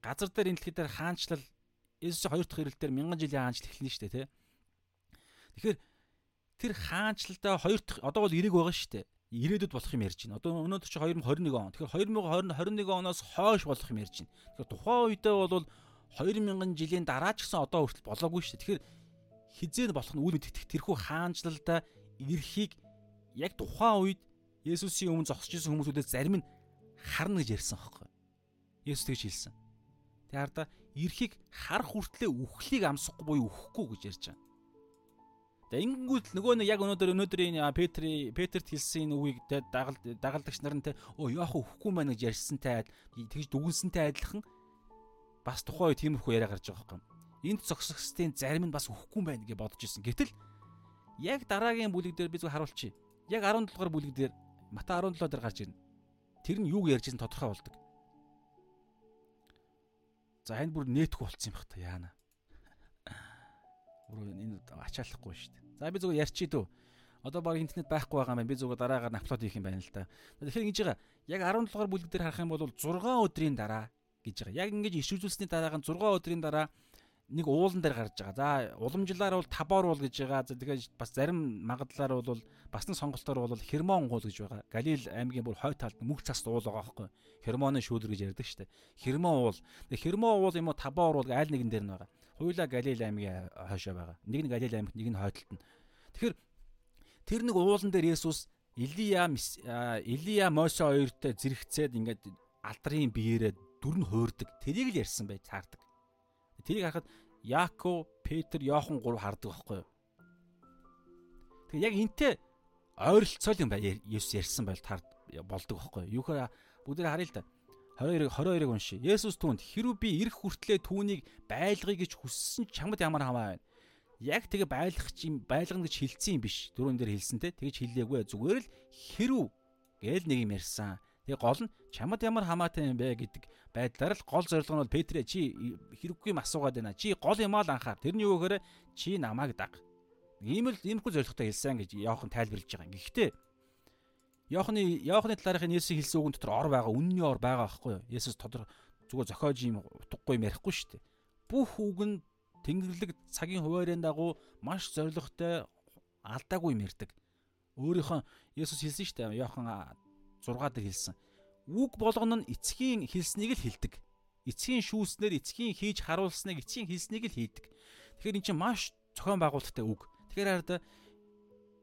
Газар дээр энэ дэлхий дээр хаанчлал Есүс хоёр дахь ирэлтээр мянган жилийн хаанчлал эхэлнэ шүү дээ, тэ. Тэгэхээр тэр хаанчлалдаа хоёр дахь одоо бол эрэг байгаа шүү дээ ирээдүйд болох юм ярьж байна. Одоо өнөөдөр чи 2021 он. Тэгэхээр 2021 оноос хойш болох юм ярьж байна. Тэгэхээр тухайн үедээ бол 2000 жилийн дараа ч гэсэн одоо хүртэл болоогүй шүү дээ. Тэгэхээр хизээ болох нь үйл мэдэх тэрхүү хаанчлалдаа эрхийг яг тухайн үед Есүсийн өмнө зогсож исэн хүмүүсүүдээс зарим нь харна гэж ярьсан хөөхгүй. Есүс тэгж хэлсэн. Тэгээ хардаа эрхийг харах хүртлээр үхлийг амсахгүй буюу үхэхгүй гэж ярьж байгаа. Тэгээ ингэнгүүт нөгөө нэг яг өнөөдөр өнөөдрийн Петри Петерт хэлсэн үгийг те дагалд дагалдагч нар нь те өө яах вэ байна гэж ярьсантай тэгж дүгнсэнтэй адилхан бас тухайн үе тиймэрхүү яриа гарч байгаа юм. Энд зогсохстын зарим нь бас өхгүй байна гэж бодож ирсэн. Гэтэл яг дараагийн бүлэг дээр би зөв харуулчих. Яг 17 дугаар бүлэг дээр Мата 17 дээр гарч ирнэ. Тэр нь юуг ярьж байгаа тодорхой болдог. За энэ бүр нээтгэв болцсон юм бах та яана. Бүр энэ ачаалахгүй шүү дээ. За би зүгээр ярьчих дөө. Одоо баг интернет байхгүй байгаа юм. Би зүгээр дараагаар апплод хийх юм байна л да. Тэгэхээр ингэж байгаа. Яг 17 дугаар бүлэг дээр харах юм бол 6 өдрийн дараа гэж байгаа. Яг ингэж иш үзүүлсний дараа нь 6 өдрийн дараа нэг уулан дээр гарч байгаа. За уламжлалаар бол табор уул гэж байгаа. За тэгээд бас зарим магадлалаар бол бас нэг сонголтоор бол Хермон уул гэж байгаа. Галил аймгийн бүр хой талд мөх цаст уул байгаа байхгүй. Хермоны шүүлэр гэж ярьдаг шүү дээ. Хермон уул. Хермон уул юм уу табор уул айл нэгэн дээр нь байгаа. Хуйла Галил аймгийн хойшоо байгаа. Нэг нь Галил аймагт нэг нь хойдолт нь. Тэгэхээр тэр нэг уулан дээр Есүс Илия Илия Мосе хоёртой зэрэгцээд ингээд алдрын биеэрээ дүр нь хуурдаг. Тэрийг л ярьсан байж таардаг. Тэрийг харахад Яаков, Петр, Йохан гурав хардаг байхгүй юу? Тэгээ яг энтэй ойролцоол юм бай Есүс ярьсан байл таар болдог байхгүй юу? Юухаар бүгдээ харъя л да. 22 22-ыг уншия. Есүс түүнд хэрв би ирэх хүртлээр түүнийг байлгая гэж хүссэн чамд ямар хамаа байна. Яг тэгээ байлгах чинь байлгана гэж хэлсэн юм биш. Дөрөв дээр хэлсэн те. Тэгэж хэллээгүй. Зүгээр л хэрв гээл нэг юм ярьсан. Тэгээ гол нь чамд ямар хамаатай юм бэ гэдэг байдлаар л гол зорилго нь бол Петрэ чи хэрэггүй юм асуугаад байна. Чи гол юмаа л анхаар. Тэрний гэхээр чи намайг даг. Ийм л иймэрхүү зорилготой хэлсэн гэж Иохан тайлбарлаж байгаа. Гэхдээ Иохны Иохны талаархын Есүс хэлсэн үгэн дотор ор байгаа, үнний ор байгаа байхгүй юу? Есүс тодор зүгээр зохиож юм утгагүй юм ярихгүй шүү дээ. Бүх үг нь Тэнгэрлэг цагийн хуваарийн дагуу маш зоригтой алдаагүй юм ярьдаг. Өөрийнхөө Есүс хэлсэн шүү дээ. Иохан 6 дээр хэлсэн үг болгоно нь эцгийн хэлснийг л хэлдэг. Эцгийн шүүснээр эцгийн хийж харуулсныг эцгийн хэлснийг л хийдэг. Тэгэхээр эн чинь маш зохион байгуулалттай үг. Тэгэхээр хараад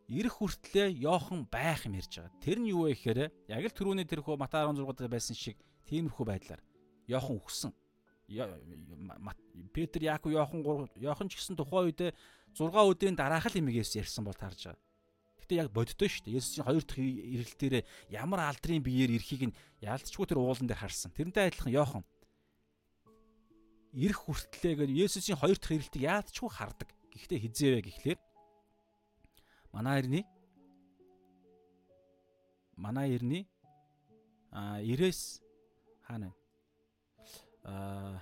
ирэх хүртлээр Йохан байх юм ярьж байгаа. Тэр нь юу вэ гэхээр яг л түрүүний тэр хөө Матай 16 дээр байсан шиг тиймэрхүү байдлаар Йохан үхсэн. Петр, Яаков, Йохан Йохан ч гэсэн тухайн үедээ 6 өдрийн дараах л имийг ярьсан бол таарж байгаа. Гэтэ яг боддоо шүү дээ. Есүсийн хоёр дахь ирэлт дээр ямар алдрын биеэр ирэхийг нь яалтчгүй тэр уулан дээр харсан. Тэрнтэй адилхан Йохан ирэх хүртлээ гэж Есүсийн хоёр дахь ирэлтийг яалтчгүй хардаг. Гэхдээ хизээвэ гэхлээр манай ирний манай ирний а 90-с хаана а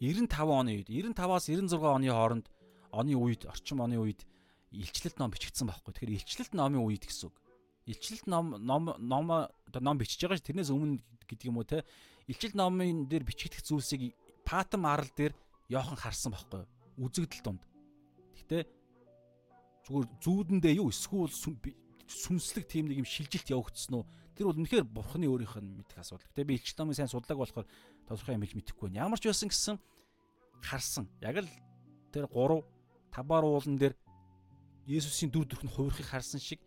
95 оны үед 95-аас 96 оны хооронд оны үед орчин оны үед илчлэлт ном бичигдсэн байхгүй. Тэгэхээр илчлэлт номын үед гэсэн үг. Илчлэлт ном ном ном ном бичиж байгаа ш тэрнээс өмнө гэдэг юм уу те. Илчлэлт номын дээр бичигдэх зүйлсийг Патам арал дээр Йохан харсан байхгүй. Үзэгдэл донд. Гэхдээ зүгээр зүүдэндээ юу эсвэл сүнслэг тийм нэг юм шилжилт явагдсан уу? Тэр бол үнэхээр бурхны өөрийнх нь мэдэх асуудал. Гэтэ би илчлэлт номын сайн судлаг болохоор тодорхой юм хэлж мэдэхгүй байна. Ямар ч байсан гэсэн харсан. Яг л тэр 3 табаар уулан дээр Есүсийн дүр төрх нь хувирхыг харсан шиг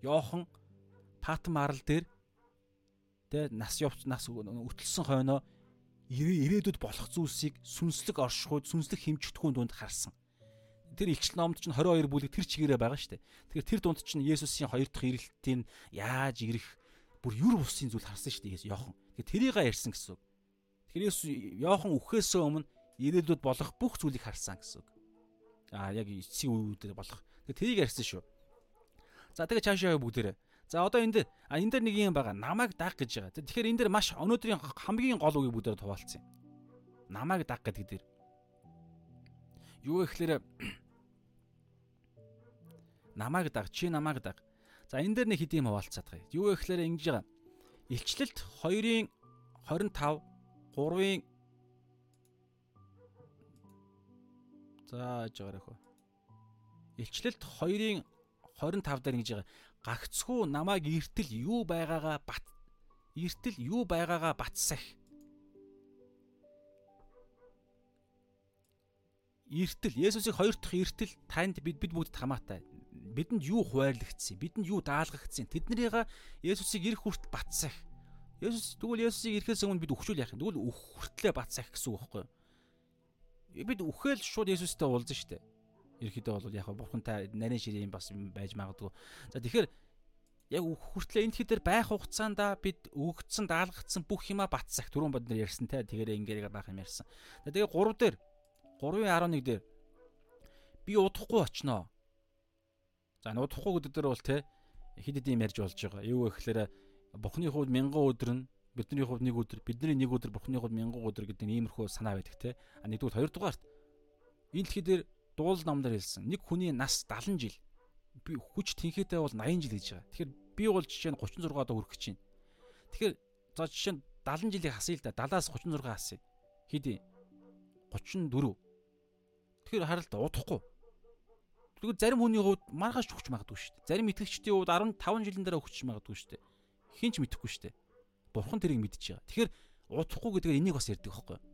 Йохан Патм арал дээр тэ нас явц нас өтөлсөн хойноо ирээдүйд болох зүйлсийг сүнслэг оршихуйд сүнслэг хэмжигдэхүүн дунд харсан. Тэр илчил номд чинь 22 бүлэг тэр чигээрээ байгаа шүү дээ. Тэгэхээр тэр дунд чинь Есүсийн хоёр дахь ирэлтийн яаж ирэх бүр юр бусын зүйл харсан шүү дээ Йохан. Тэгэхээр тэрийг ярьсан гэсэн үг. Тэгэхээр Есүс Йохан үхээс өмнө ирээдүйд болох бүх зүйлийг харсан гэсэн үг а яг эцсийн үеүүдэд болох. Тэгээ тэрийг ярьсан шүү. За тэгээ цаашаа бүгдээрээ. За одоо а энэ дээр нэг юм байгаа. Намайг даг гэж байгаа. Тэгэхээр энэ дээр маш өнөөдрийн хамгийн гол үгийг бүгдээр хуваалцсан юм. Намайг даг гэдэг дээр. Юу гэхээр намайг даг, чи намайг даг. За энэ дээр нэг хэдийн хуваалцаад байгаа. Юу гэхээр ингэж байгаа. Илчлэлт 2-ын 25, 3-ын За байгаарай хөө. Илчлэлт 2-ын 25 дээр ингэж байгаа. Гагцхүү намайг эртэл юу байгаагаа бат эртэл юу байгаагаа батсах. Эртэл Есүсийг хоёр дахь эртэл танд бид бид бүгд хамаатай. Бидэнд юу хуваарлагдсан, бидэнд юу даалгагдсан. Тэднэрийг Есүсийг ирэх хүртэл батсах. Есүс тэгвэл Есүсийг ирэхээс өмнө бид өвчүүл яах юм. Тэгвэл өх хүртлээ батсах гэсэн үг байхгүй юу? бид үхэл шууд Есүстэй уулзсан шүү дээ. Ерхийдөө бол яг бурхантай нарийн ширийн бас байж магадгүй. За тэгэхээр яг хүртлээ энэ хэд байх хугацаанда бид өгөгдсөн даалгагдсан бүх юма батсах түрүүн бод нэр ярьсан те тэгэр ингээрэг байх юм ярьсан. Тэгээ 3 дээр 3.11 дээр би удахгүй очноо. За энэ удахгүй гэдэг дээр бол те хэд хэд юм ярьж болж байгаа. Юу гэхээр Бурхны хувьд мянган өдөр нь бидний хувьд нэг өдөр бидний нэг өдөр бурхны хувьд мянган өдөр гэдэг иймэрхүү санаа байдаг те а нэгдүгээр хоёрдугаарт энэ дэлхий дээр дуул намдар хэлсэн нэг хүний нас 70 жил би хүч тэнхээтэй бол 80 жил гэж байгаа тэгэхээр би бол жишээ нь 36 доо хүрэх гэж байна тэгэхээр за жишээ нь 70 жилийг хасъя л да 70-аас 36 хасъя. Хэдий 34. Тэгэхээр да удахгүй. Тэгвэл зарим хүний хувьд маргааш өгч магадгүй шүү дээ. Зарим итгэгчдийн хувьд 15 жилийн дараа өгч магадгүй шүү дээ. Хинч мэдэхгүй шүү дээ. Бурхан тэрийг мэдчихэж байгаа. Тэгэхээр удахгүй гэдгээр энийг бас ярьдаг байхгүй юу?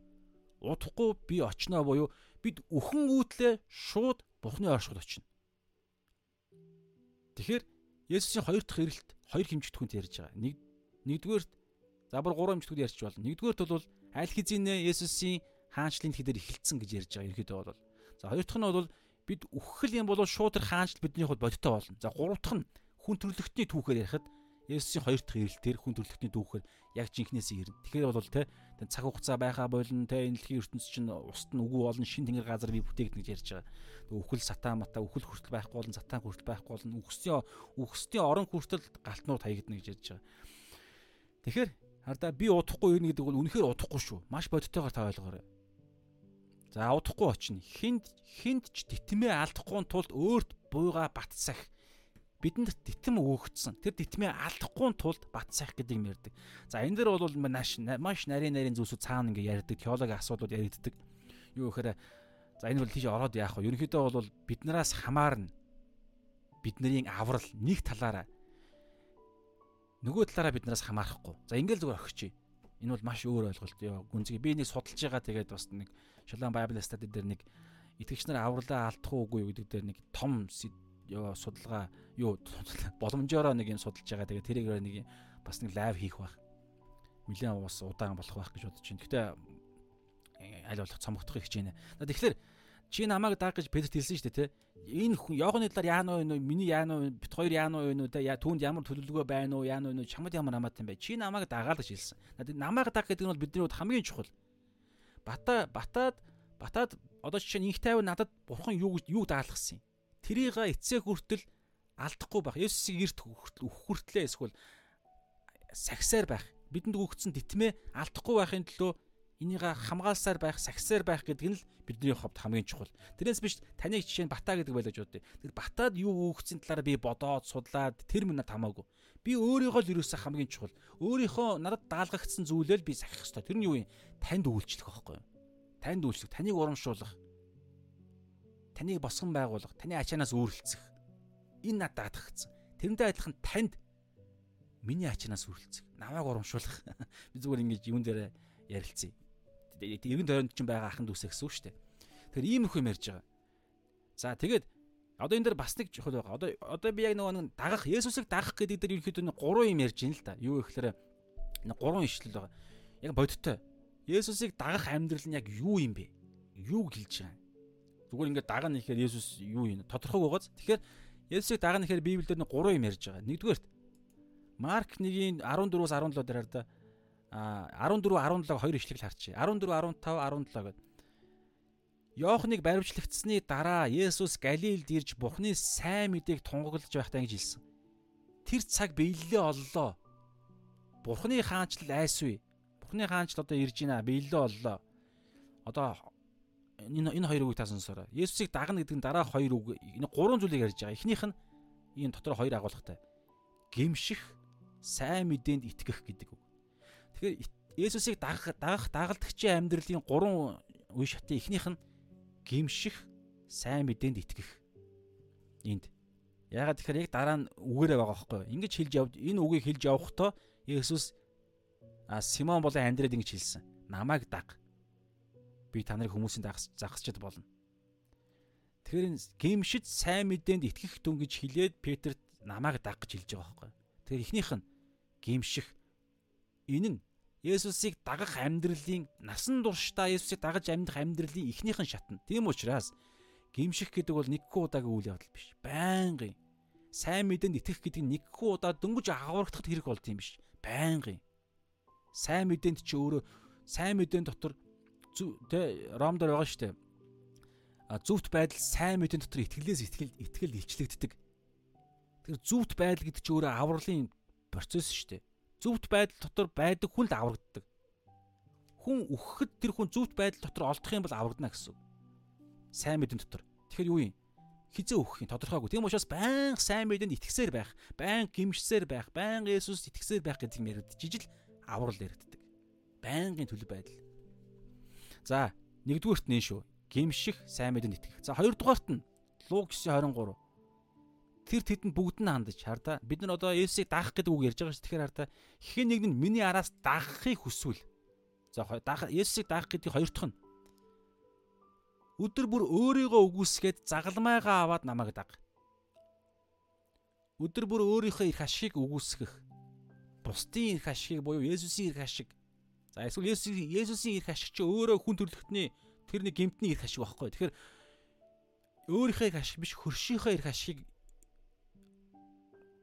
Удахгүй би очноо буюу бид өхөн үүтлээ шууд Бурханы оршиход очино. Тэгэхээр Есүсийн хоёр дахь ирэлт хоёр хэмжигдэхүүнт ярьж байгаа. Нэг нэгдүгээрт за бүр гурван хэмжигдэхүүнт ярьж болно. Нэгдүгээрт бол аль хэзээ Есүсийн хаанчлалын тэгээр эхэлсэн гэж ярьж байгаа ерөөдөө бол. За хоёр дахь нь бол бид үхэл юм бол шуудэр хаанч бидний хувьд бодиттой болно. За гурав дахь нь хүн төрлөختний түүхээр ярихад Есүсийн хоёр дахь ирэлтээр хүн төрлөختний түүхээр яг жинхнээс ирнэ. Тэгэхээр бол те цаг хугацаа байхаа болно те энэ дэлхийн ертөнцийн чинь уст нь үгүй болно шин тэнгэр газар би бүтээгдэнэ гэж ярьж байгаа. Тэг үхэл сатаа мата үхэл хүртэл байхгүй болно сатаа хүртэл байхгүй болно үхсийн үхсдийн орон хүртэл галтнууд хаягдана гэж ярьж байгаа. Тэгэхээр хардаа би удахгүй юу гэдэг бол үнэхээр удахгүй шүү. Маш бодиттойгоор та ойлгоорой. За удахгүй очино. Хинд хинд ч титмээ алдахгүй тулд өөрт буйга бат сах бидэнд дитэм өгөгдсөн. Тэр дитмээ алдахгүй тулд бат сайх гэдэг юм ярьдаг. За энэ дэр бол маш маш нарийн нарийн зүйлсүүд цаана ингээ ярьдаг. Теологийн асуудлууд яригддаг. Юу гэхээр за энэ бол тийш ороод яах вэ? Ерөнхийдөө бол биднээс хамаарна. Бидний аврал нэг талаараа нөгөө талаараа биднээс хамаарахгүй. За ингээл зүгээр өгч. Энэ бол маш өөр ойлголт. Гүнзгий би нэг судалж байгаа тэгээд бас нэг Шалан Bible study дээр нэг итгэгч нар авралаа алдах уугүй гэдэг дээр нэг том судалгаа юу боломжоор нэг юм судалж байгаа. Тэгээ тэрийг нэг бас нэг лайв хийх байх. Нилээн уус удаан болох байх гэж бодож байна. Гэхдээ э, аль болох цомогдохыг хичээнэ. Тэгэхээр чи намайг даг гэж Петрт хэлсэн шүү дээ, тэ. Энэ хүн Йоханы талаар яана вэ? Миний яана вэ? Бит хоёр яана вэ? Тэ түүнд ямар төлөвлөгөө байна уу? Яана вэ? Чамд ямар хамаат юм бэ? Чи намайг дагаал гэж хэлсэн. Намайг даг гэдэг нь бол бидний хувьд хамгийн чухал. Бата батаад батаад одоо жишээ нь инх тайван надад бурхан юу юу даалгасан юм Тэрийг эцсээ хүртэл алдахгүй байх. Есүсийг эрт өгөх хүртлээ эсвэл сагсаар байх. Бидэнд өгөгдсөн дитмээ алдахгүй байхын төлөө энийг хамгаалсаар байх, сагсаар байх гэдэг нь л бидний хувьд хамгийн чухал. Тэрнээс биш таныг жишээ нь бата гэдэг байлаж бодъё. Тэр батад юу өгөгдсөн талаараа би бодоод судлаад тэр минь надад хамаагүй. Би өөрийгөө л юусаа хамгийн чухал. Өөрийнхөө надад даалгагдсан зүйлээ л би сахих хэрэгтэй. Тэр нь юу юм? Танд үйлчлэх байхгүй юу? Танд үйлчлэх, таныг урамшуулах, таныг босгон байгуулах, таны ачаанаас үүрлцэх. Энэ надад даатгагдсан. Тэрнтэй адилхан танд миний ачаанаас үүрлцэх, намайг урамшуулах. Би зүгээр ингэж юун дээр ярилцъя. Эргэн тойронд ч байгаа ахын дүүсээ гэсэн үг шүү дээ. Тэгэхээр ийм их юм ярьж байгаа. За тэгээд одоо энэ дээр бас нэг чухал байгаа. Одоо одоо би яг нөгөө нэг дагах, Есүсийг дагах гэдэг дээр ерөөхдөө нэг гурван юм ярьж байна л да. Юу гэхээр нэг гурван ишлэл байгаа. Яг бодиттой. Есүсийг дагах амьдрал нь яг юу юм бэ? Юу гэлж байгаа юм? Зүгээр ингээд дагна ихээр Есүс юу юм тодорхойг байгааз. Тэгэхээр Есүсийг дагна ихээр Библиэлд нэг гурван юм ярьж байгаа. Нэгдүгээрт Марк 1-ийн 14-өөс 17 дээр да а 14 17 хоёр ишлэгийг харчи. 14 15 17 гэдэг. Йоохныг баримтлагдсны дараа Есүс Галилд ирж Бурхны сайн мэдээг тунгаглаж байхдаа ингэж хэлсэн. Тэр цаг биелэлээ оллоо. Бурхны хаанчлал айсвэ. Бурхны хаанчлал одоо ирж байна. Биелэлээ оллоо. Одоо энэ энэ хоёр үгийг та сонсоорой. Есүсийг дагна гэдэг нь дараа хоёр үг. Энэ гурван зүйлийг ярьж байгаа. Эхнийх нь энэ дотор хоёр агуулгатай. Гимших, сайн мэдээнд итгэх гэдэг үг. Тэгэхээр Есүсийг дагах дагах дагалдагчийн амьдралын гурван үе шатын эхнийх нь гимших, сайн мэдээнд итгэх. Энд ягаад тэгэхээр яг дараа нь үгээрээ байгаа байхгүй юу? Ингэж хэлж явд энэ үгийг хэлж явахдаа Есүс а Симон болон Андред ингэж хэлсэн. Намайг даг би та нарыг хүмүүсийн загасчд болно. Тэгэхээр энэ гимшид сайн мэдээнд итгэх дүн гэж хэлээд Петрт намайг даг гэж хэлж байгаа байхгүй. Тэгэхээр эхнийх нь гимших энэ нь Есүсийг дагах амьдралын насан туршдаа Есүсийг дагаж амьдрах амьдралын эхнийхэн шатна. Тийм учраас гимших гэдэг бол нэггүй удаагийн үйл явдал биш. Байнгын сайн мэдээнд итгэх гэдэг нь нэггүй удаа дөнгөж агаврагдах хэрэг болд юм биш. Байнгын сайн мэдээнд чи өөрөө сайн мэдээнд дотор тэ Ром дээр байгаа шүү дээ. А зүвт байдал сайн мэдэн дотор итгэлээс итгэл итгэл илчлэгддэг. Тэр зүвт байдал гэдэг чинь өөрөө авралын процесс шүү дээ. Зүвт байдал дотор байдаг хүн л аврагддаг. Хүн үхэхэд тэр хүн зүвт байдал дотор олдох юм бол аврагдана гэсэн. Сайн мэдэн дотор. Тэгэхээр юу юм? хизээ өгөх юм тодорхойгүй. Тийм учраас баян сайн мэдэнд итгэсээр байх, баян гимшсээр байх, баян Есүс итгэсээр байх гэдэг юм яригдчих. Жижил аврал яригддаг. Байнгын төлөв байдал. За, нэгдүгüүрт нь шүү. Гимших сайн мэдэнд итгэх. За, хоёрдугаарт нь Луг 9:23. Тэр тэдэнд бүгд нь хандаж хардаа бид нар одоо Есүсийг даах гэдэг үг ярьж байгаа ш. Тэгэхээр хардаа хэн нэг нь миний араас даахыг хүсвэл. За, даах Есүсийг даах гэдгийг хоёр дахь нь өдөр бүр өөрийгөө үгүйсгээд загалмайгаа аваад намайг даг. Өдөр бүр өөрийнхөө их ашигыг үгүйсгэх. Бусдын их ашигыг буюу Есүсийн их ашиг. За эсвэл Есүсийн их ашиг чи өөрөө хүн төрлөختний тэр нэг гемтний их ашиг байхгүй. Тэгэхээр өөрийнхөө их ашиг биш хөршийнхөө их ашигыг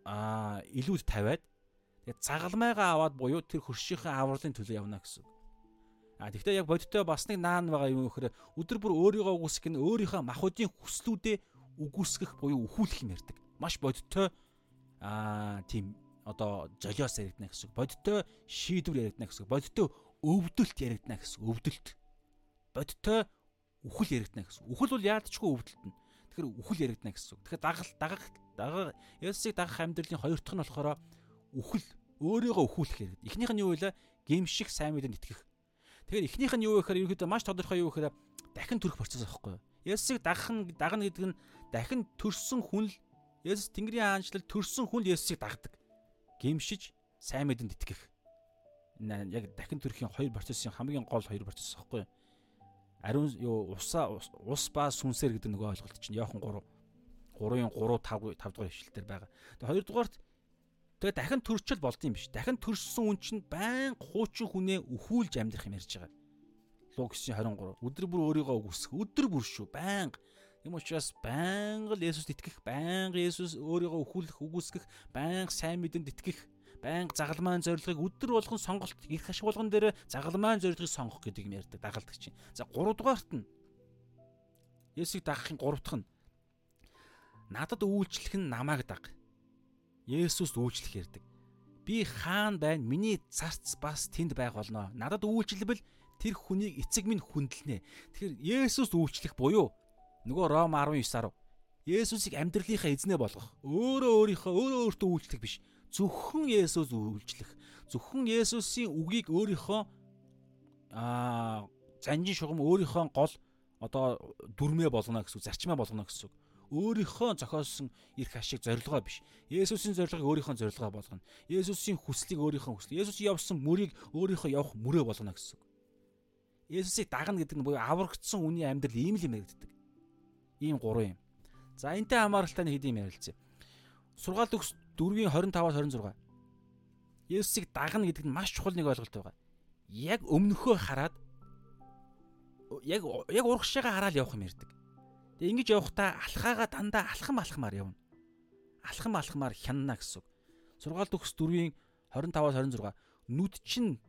аа илүүд тавиад тэгээд загалмайгаа аваад буюу тэр хөршийнхөө авралын төлөө явна гэсэн. А тэгвэл яг бодиттой бас нэг наан байгаа юм өгөхөр өдөр бүр өөрийгөө үгүйсгэх нь өөрийнхөө махуудын хүслүүдээ үгүйсгэх буюу өхүүлэх юм ярьдаг. Маш бодиттой аа тийм одоо жолиос яригдана гэсэн. Бодиттой шийдвэр яригдана гэсэн. Бодиттой өвдөлт яригдана гэсэн. Өвдөлт. Бодиттой үхэл яригдана гэсэн. Үхэл бол яадчгүй өвдөлт нь. Тэгэхээр үхэл яригдана гэсэн. Тэгэхээр дагал дагах дагах Есүсийг дагах амьдралын хоёр дахь нь болохоор үхэл өөрийгөө өхүүлэх яригд. Эхнийх нь юу вэ? Гимших сайн мэдэнд итгэх. Тэгэхээр эхнийх нь юу вэ гэхээр ерөөдөө маш тодорхой юу гэхээр дахин төрөх процесс байхгүй юу? Есүсийг дагах нь дагна гэдэг нь дахин төрсөн хүн л Есүс Тэнгэрийн хаанчлал төрсөн хүн л Есүсийг дагдаг. Гимшиж сайн мэдэнд итгэх. Яг дахин төрхийн хоёр процессын хамгийн гол хоёр процесс байхгүй юу? Ариун юу усаа ус ба сүнсээр гэдэг нөгөө ойлголт чинь Иохан 3 3-ын 3 5 5 дугаар ишлэлээр байгаа. Тэгээ хоёрдугаарт Тэгээ дахин төрчл болдсон юм биш. Дахин төрсөн хүн чинь байн хуучин хүнээ өхүүлж амьдрах юм ярьж байгаа. Луг 9:23. Өдөр бүр өөрийгөө үгүйсэх. Өдөр бүр шүү. Байнга. Юм учраас байнга л Есүст итгэх, байнга Есүс өөрийгөө өхүүлэх, үгүйсгэх, байнга сайн мэдэнд итгэх, байнга загалмайн зорилгыг өдөр болгон сонголт, их ашиг болгон дээр загалмайн зорилгыг сонгох гэдэг юм ярьдаг дагалдаг чинь. За 3 дугаарт нь Есүсийг дагахын 3 дахь нь надад үйлчлэх нь намайг даг. Есүст үйлчлэх ярддаг. Би хаан байна. Миний царц бас тэнд байх болно. Надад үйлчлэвэл тэр хүнийг эцэг минь хүндэлнэ. Тэгэхээр Есүст үйлчлэх буюу нөгөө Ром 19:10 Есүсийг амьдралынхаа эзнээ болгох. Өөрөө өөрийнхөө өөрөө өөртөө үйлчлэх биш. Зөвхөн Есүс үйлчлэх. Зөвхөн Есүсийн үгийг өөрийнхөө аа занжин шугам өөрийнхөө гол одоо дүрмээ болгоно гэсэн үг, зарчмаа болгоно гэсэн үг өөрийнхөө зохиосон эрх ашиг зорилгоо биш. Есүсийн зорилгыг өөрийнхөө зорилгоо болгоно. Есүсийн хүслийг өөрийнхөө хүсэл. Есүс явсан мөрийг өөрийнхөө явах мөрөө болгоно гэсэн. Есүсийг дагна гэдэг нь буюу аврагдсан хүний амьдрал ийм л юм яригддаг. Ийм гурван юм. За энтэй хамааралтай нэг хэдийн ярилцъя. Сургаал төгс 4-ийн 25-аас 26. Есүсийг дагна гэдэг нь маш чухал нэг ойлголт байгаа. Яг өмнөхөө хараад яг яг урагшаага хараад явах юм ярьдаг. Тэгээ ингэж явахдаа алхаагаа дандаа алхам алхмаар явна. Алхам алхмаар хянана гэсэн үг. Сургаал төгс 4-ийн 25-аас 26 нүд чинь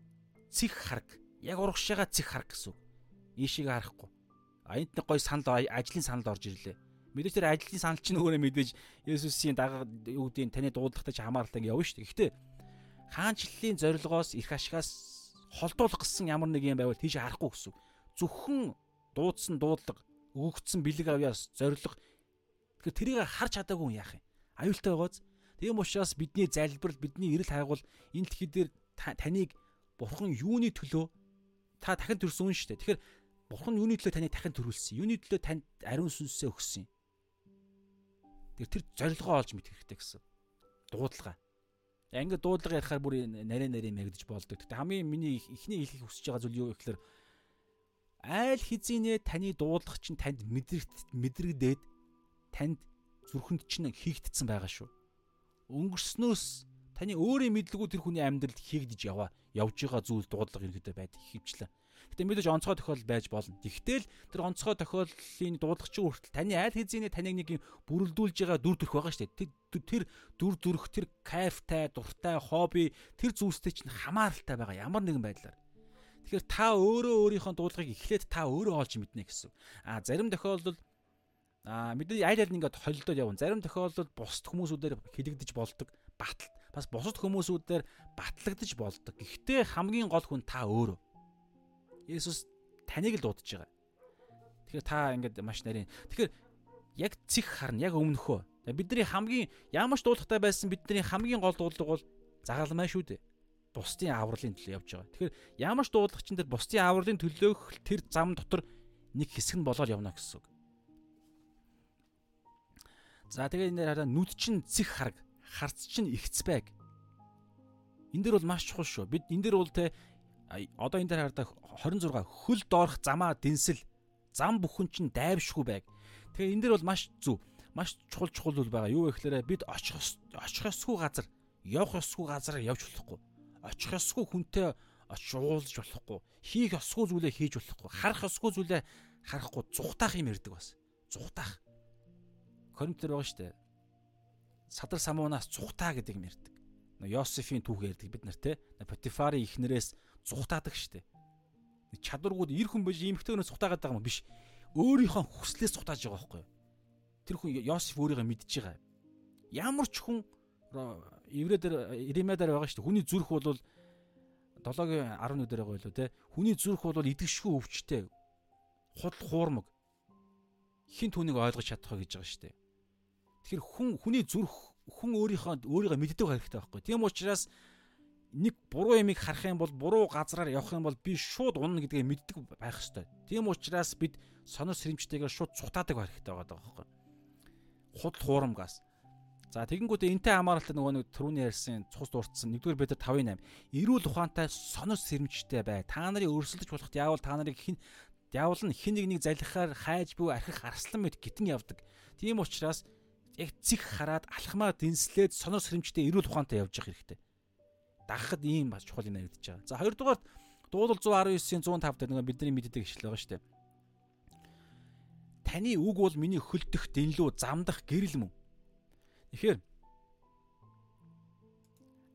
цих хараг. Яг урагшаага цих хараг гэсэн үг. Ийшийг харахгүй. А энд нэг гой санал ажлын санал орж ирлээ. Мэдээж тэр ажлын санал чинь өөрөө мэдээж Есүсийн дага юу гэдгийг таны дуудлагатай ч хамааралтай ингэ явна шүү дээ. Гэхдээ хаанчлалын зорилгоос их ашигаас холдуулах гэсэн ямар нэг юм байвал тийш харахгүй гэсэн. Зөвхөн дуудсан дуудлага өгөгдсөн бэлэг авьяас зориг тэгэхээр тэрийг харж чадаагүй хүн яах юм? Аюултай байгааз. Тийм учраас бидний залбирал бидний эрэл хайгуул энэ дэлхий дээр таныг бурхан юуны төлөө та дахин төрсөн шүү дээ. Тэгэхээр бурхан юуны төлөө таныг дахин төрүүлсэн? Юуны төлөө танд ариун сүнсээ өгсөн тэр тэр зорилгоо олж мэдэх хэрэгтэй гэсэн дуудлага Ингээд дуудлага ярихаар бүр нарийн нарийн мэгдэж болдог. Гэтэ хамгийн миний ихний хэлхийг хүсэж байгаа зүйл юу гэхээр айл хизийнэ таны дуудлага чинь танд мэдрэгт мэдрэгдээд танд зүрхэнд чинь хийгдсэн байгаа шүү. Өнгөрснөөс таны өөрийн мэдлэгүүд тэр хүний амьдралд хийгдэж яваа явж байгаа зүйл дуудлага ерөөдөө байдаг хөвчлээ. Гэтэ мэдээж онцгой тохиолдол байж болно. Тэгтэл тэр онцгой тохиолдлын дуудлагчийн хүртэл таны айл хизээний таныг нэг юм бүрэлдүүлж байгаа дүр төрх байгаа шүү дээ. Тэр дүр төрх тэр кайфтай, дуртай, хобби тэр зүйлстэй чинь хамааралтай байгаа ямар нэгэн байдлаар. Тэгэхээр та өөрөө өөрийнхөө дуудлагыг эхлээд та өөрөө олж мэднэ гэсэн. А зарим тохиолдолд а мэдээ аль аль ингээд холилдоод явна. Зарим тохиолдолд бусд хүмүүсүүдээр хилэгдэж болдог. Батал бас бусад хүмүүсүүдээр батлагдаж болдог. Гэхдээ хамгийн гол хүн та өөрөө. Есүс таныг л дуудаж байгаа. Тэгэхээр та ингээд маш нарийн. Тэгэхээр яг цих харна, яг өмнөхөө. Бидний хамгийн ямар ч дуудлагатай байсан бидний хамгийн гол дуудлага бол загалмай шүү дээ. бусдын авралын төлөө явж байгаа. Тэгэхээр ямар ч дуудлагчин дээр бусдын авралын төлөөх тэр зам дотор нэг хэсэг нь болоод явна гэсэн үг. За тэгээ энэ хараа нүд чин цэх хараг, харц чин ихц байг. Энэ дэр бол маш чухал шүү. Бид энэ дэр бол те одоо энэ дээр хараад 26 хөл доорх замаа дэнсэл зам бүхэн чин дайвшгүй байг. Тэгээ энэ дэр бол маш зүв. Маш чухал чухал үл байгаа. Юу вэ гэхээр бид очих очих ёсгүй газар, явах ёсгүй газар явж болохгүй. Очих ёсгүй хүнтэй очиж уулзж болохгүй. Хийх ёсгүй зүйлээ хийж болохгүй. Харах ёсгүй зүйлээ харахгүй. Зүхтаах юм ярддаг бас. Зүхтаах. Коринтер байгаа шүү дээ. Садар самуунаас зүхтаа гэдэг юм ярддаг. Йосефийн түүх ярьдаг бид нар те. Потифарын ихнэрээс зүхтаадаг шүү дээ. Чадваргууд эр хүн байж эмхтэйгнээс зүхтаагаад байгаа юм биш. Өөрийнхөө хүслээс зүхтааж байгаа байхгүй юу? Тэр хүн Йосеф өөрийгөө мэдж байгаа. Ямар ч хүн еврейдэр Иремедэр байгаа дээ. Хүний зүрх бол 7-гийн 11 дээр байгаа байлоо те. Хүний зүрх бол идэгшгүй өвчтэй. Худал хуурмаг. Хин түүнийг ойлгож чадах гэж байгаа дээ. Тэгэхээр хүн хүний зүрх хүн өөрийнхөө өөрийгөө мэддэг хэрэгтэй байхгүй. Тийм учраас нэг буруу ямиг харах юм бол буруу газраар явах юм бол би шууд унна гэдгээ мэддэг байх хэрэгтэй. Тийм учраас бид сонор сэрэмжтэйгээр шууд цухтаадаг байх хэрэгтэй байгаа байхгүй. Худал хуурамгаас. За тэгэнгүүтээ энтэй хамааралтай нөгөө нэг түрүүний ярьсан цус дурдсан 1-р Петр 5:8 эрүүл ухаантай сонор сэрэмжтэй бай. Та нарын өрсөлдөж болоход яавал та нарыг хин диавол нь хин нэг нэг залхихаар хайж буй архих арслан мэд гитэн явдаг. Тийм учраас яг цэг хараад алхмаа дэнслээд сонор сэрэмжтэй эрүүл ухаантай явж явах хэрэгтэй дагахад ийм бас чухал юм яригдчихэж байгаа. За хоёрдугаар дуулал 119-ийн 105 дээр нэг бидний мэддэг ишлэл байгаа шүү дээ. Таны үг бол миний хөлдөх дэнлүү замдах гэрэл мөн. Тэгэхээр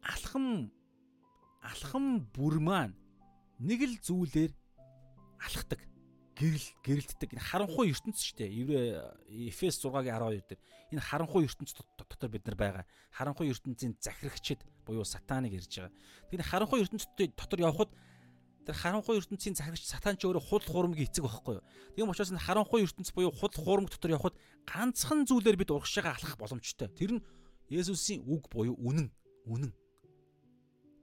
алхам алхам бүр маань нэг л зүйлээр алхдаг гэрэл гэрэлтдэг энэ харанхуй ертөнц шүү дээ. Еврэ Эфес 6-гийн 12 дээр энэ харанхуй ертөнц дотор бид нар байгаа. Харанхуй ертөнцийн захирагчид буюу сатаныг ирж байгаа. Тэгэхээр харанхуй ертөнц дотор явхад тэр харанхуй ертөнцийн захирагч сатан ч өөрөө худал хуурмгийн эцэг байхгүй юу. Тийм учраас харанхуй ертөнц буюу худал хуурмаг дотор явхад ганцхан зүйлээр бид урагшаага алхах боломжтой. Тэр нь Есүсийн үг буюу үнэн. Үнэн.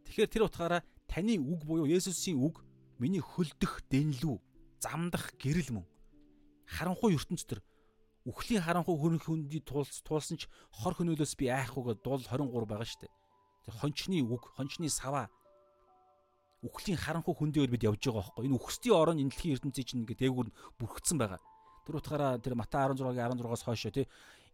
Тэгэхээр тэр утгаараа таны үг буюу Есүсийн үг миний хөлдөх дэнлүү замдах гэрэл мөн. Харанхуй ертөнц төр үхлийн харанхуй хөрөнгө хөндөд туулс туулсан ч хор хөнөөлөөс би айхгүй гэдэг дул 23 байгаа шүү дээ. Хончны үг, хончны саваа үхлийн харанхуй хөндөөөр бид явж байгаа байхгүй. Энэ үхсдийн орон энэ дэлхийн ертөнцийн чинь ингээ дээгүүр бүрхэгдсэн байгаа. Тэр утгаараа тэр Матай 16-гийн 16-аас хойшоо тий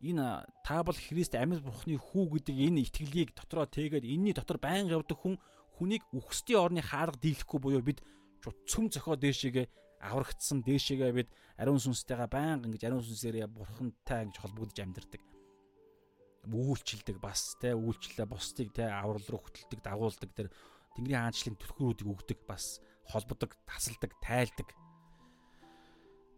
энэ та бол Христ амьд бурхны хүү гэдэг энэ итгэлийг дотроо тэгээд энэний дотор байнга явдаг хүн хүнийг үхсдийн орны хаалга дийлэхгүй буюу бид цөм зөхөө дээшээгээ аврагдсан дээшээгээ бид ариун сүнстэйгээ байнга ингэж ариун сүнсээрээ бурхантай ингэж холбогдож амьдардаг. Үйлчлдэг бас те үйлчлэлээ бусдыг те аврал руу хөтэлдэг, дагуулдаг тэр Тэнгэрийн хаанчлалын түлхүүрүүдийг өгдөг бас холбодог, тасалдаг, тайлдаг.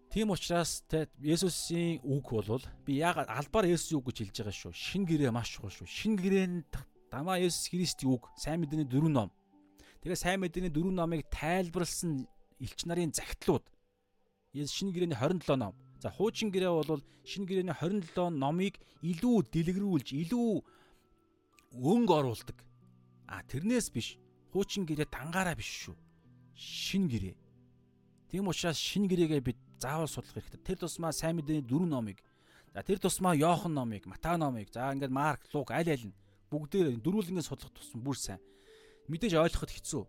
Тийм учраас те Есүсийн үг бол би яг албаар Есүсийн үг гэж хэлж байгаа шүү. Шин гэрээ маш чухал шүү. Шин гэрээнд дамаа Есүс Христийн үг, сайн мэдээний дөрвөн ном. Тэгээ сайн мэдээний дөрвөн номыг тайлбарлсан элч нарын загтлууд шинэ гэрээний 27 ном. За хуучин гэрээ бол шинэ гэрээний 27 номыг илүү дэлгэрүүлж, илүү өнгө оруулдаг. А тэрнээс биш. Хуучин гэрээ дангаараа биш шүү. Шинэ гэрээ. Тийм учраас шинэ гэрээгээ бид заавал судлах хэрэгтэй. Тэр тусмаа сайн мэдээний дөрвөн номыг За тэр тусмаа Йохан номыг, Матай номыг, за ингээд Марк, Лук аль аль нь бүгдээр дөрвөлнгээ судлах тусам бүр сайн. Мэдээж ойлгоход хэцүү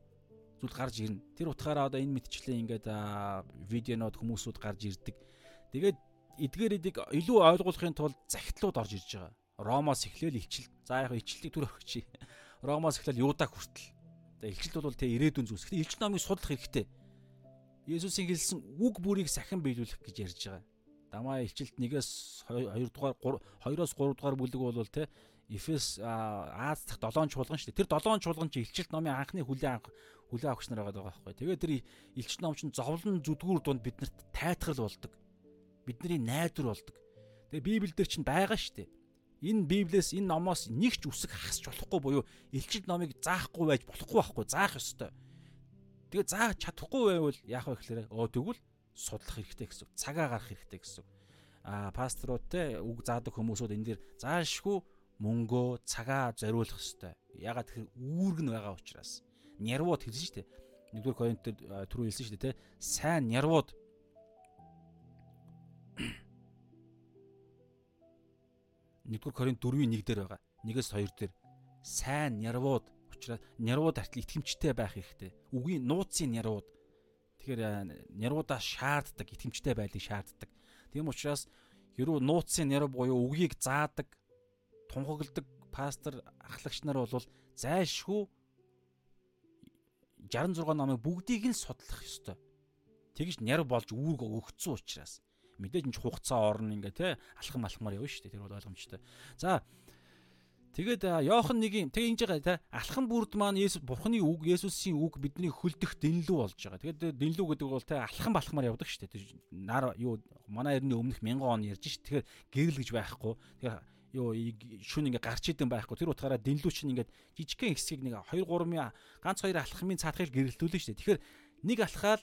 зүйл гарч ирнэ. Тэр утгаараа одоо энэ мэдчлээ ингээд видеонод хүмүүсүүд гарч ирдэг. Тэгээд эдгээр эдийг илүү ойлгуулахын тулд захидлууд орж ирж байгаа. Ромоос эхлээл илчил. За яг илчлэлийг түр өгч. Ромоос эхлээл Юдаг хүртэл. За илчилт бол тэ ирээдүйн зүйлс. Гэхдээ илчил номыг судлах хэрэгтэй. Есүсийн хэлсэн үг бүрийг сахин биелүүлэх гэж ярьж байгаа. Дамаа илчилт 1-ээс 2 дугаар 2-оос 3 дугаар бүлэг бол тэ Эфес Аз дахь 7 чуулган шүү дээ. Тэр 7 чуулган чи илчилт номын анхны хүлээн авах хүлээн авахч нар байгаа байхгүй. Тэгээ тэр илчилт ном чинь зовлон зүдгүүр дунд биднэрт тайтгал болдог. Бидний найдвар болдог. Тэгээ Библиэлд чинь байгаа шүү дээ. Энэ Библиэс энэ номоос нэг ч үсэг хасч болохгүй буюу илчилт номыг заахгүй байж болохгүй байхгүй. Заах ёстой. Тэгээ заах чадахгүй байвал яах вэ гэхээр өө тэгвэл судлах хэрэгтэй гэсэн. Цагаа гарах хэрэгтэй гэсэн. Аа пасторууд те үг заадаг хүмүүсүүд энэ дэр заашгүй мөнгөө цагаа зориулах хэрэгтэй. Ягаад тэгэхээр үүрэг нь байгаа учраас нервууд хэлсэн шүү дээ. Нэгдүгээр Коринт дээр түрүү хэлсэн шүү дээ, тэ. Сайн нервууд Нэгдүгээр Коринт 4-ийн 1 дээр байгаа. 1-с 2 дээр сайн нервууд учраас нервууд артл итгэмжтэй байх хэрэгтэй. Үгийн нууцын нервууд. Тэгэхээр нервуудаа шаарддаг, итгэмжтэй байлыг шаарддаг. Тийм учраас ерөө нууцын нерв буюу үгийг заадаг, тунхагладаг пастор ахлагч нар бол зайлшгүй 66 номыг бүгдийг нь судлах ёстой. Тэгж нерв болж үүрэг өгцсөн учраас мэдээж энэ хугацаа орно ингээ те алхам алхмаар явна шүү дээ тэр бол ойлгомжтой. За тэгээд Йохан нэгийн тэг ингэж байгаа те алхам бүрд маань Есүс Бурхны үг Есүсийн үг бидний хөлдөх дэнлүү болж байгаа. Тэгээд дэнлүү гэдэг бол те алхам балхмаар явдаг шүү дээ. Нар юу манай эртний өмнөх 1000 он ярьж шүү. Тэгэхээр гэрэл гэж байхгүй. Тэгэхээр юу шүн ингээ гарч идэм байхгүй. Тэр утгаараа дэнлүү чинь ингээд жижигхэн хэсгийг нэг 2 3-ын ганц хоёр алхмын цаатахыг гэрэлтүүлнэ шүү. Тэгэхээр нэг алхаал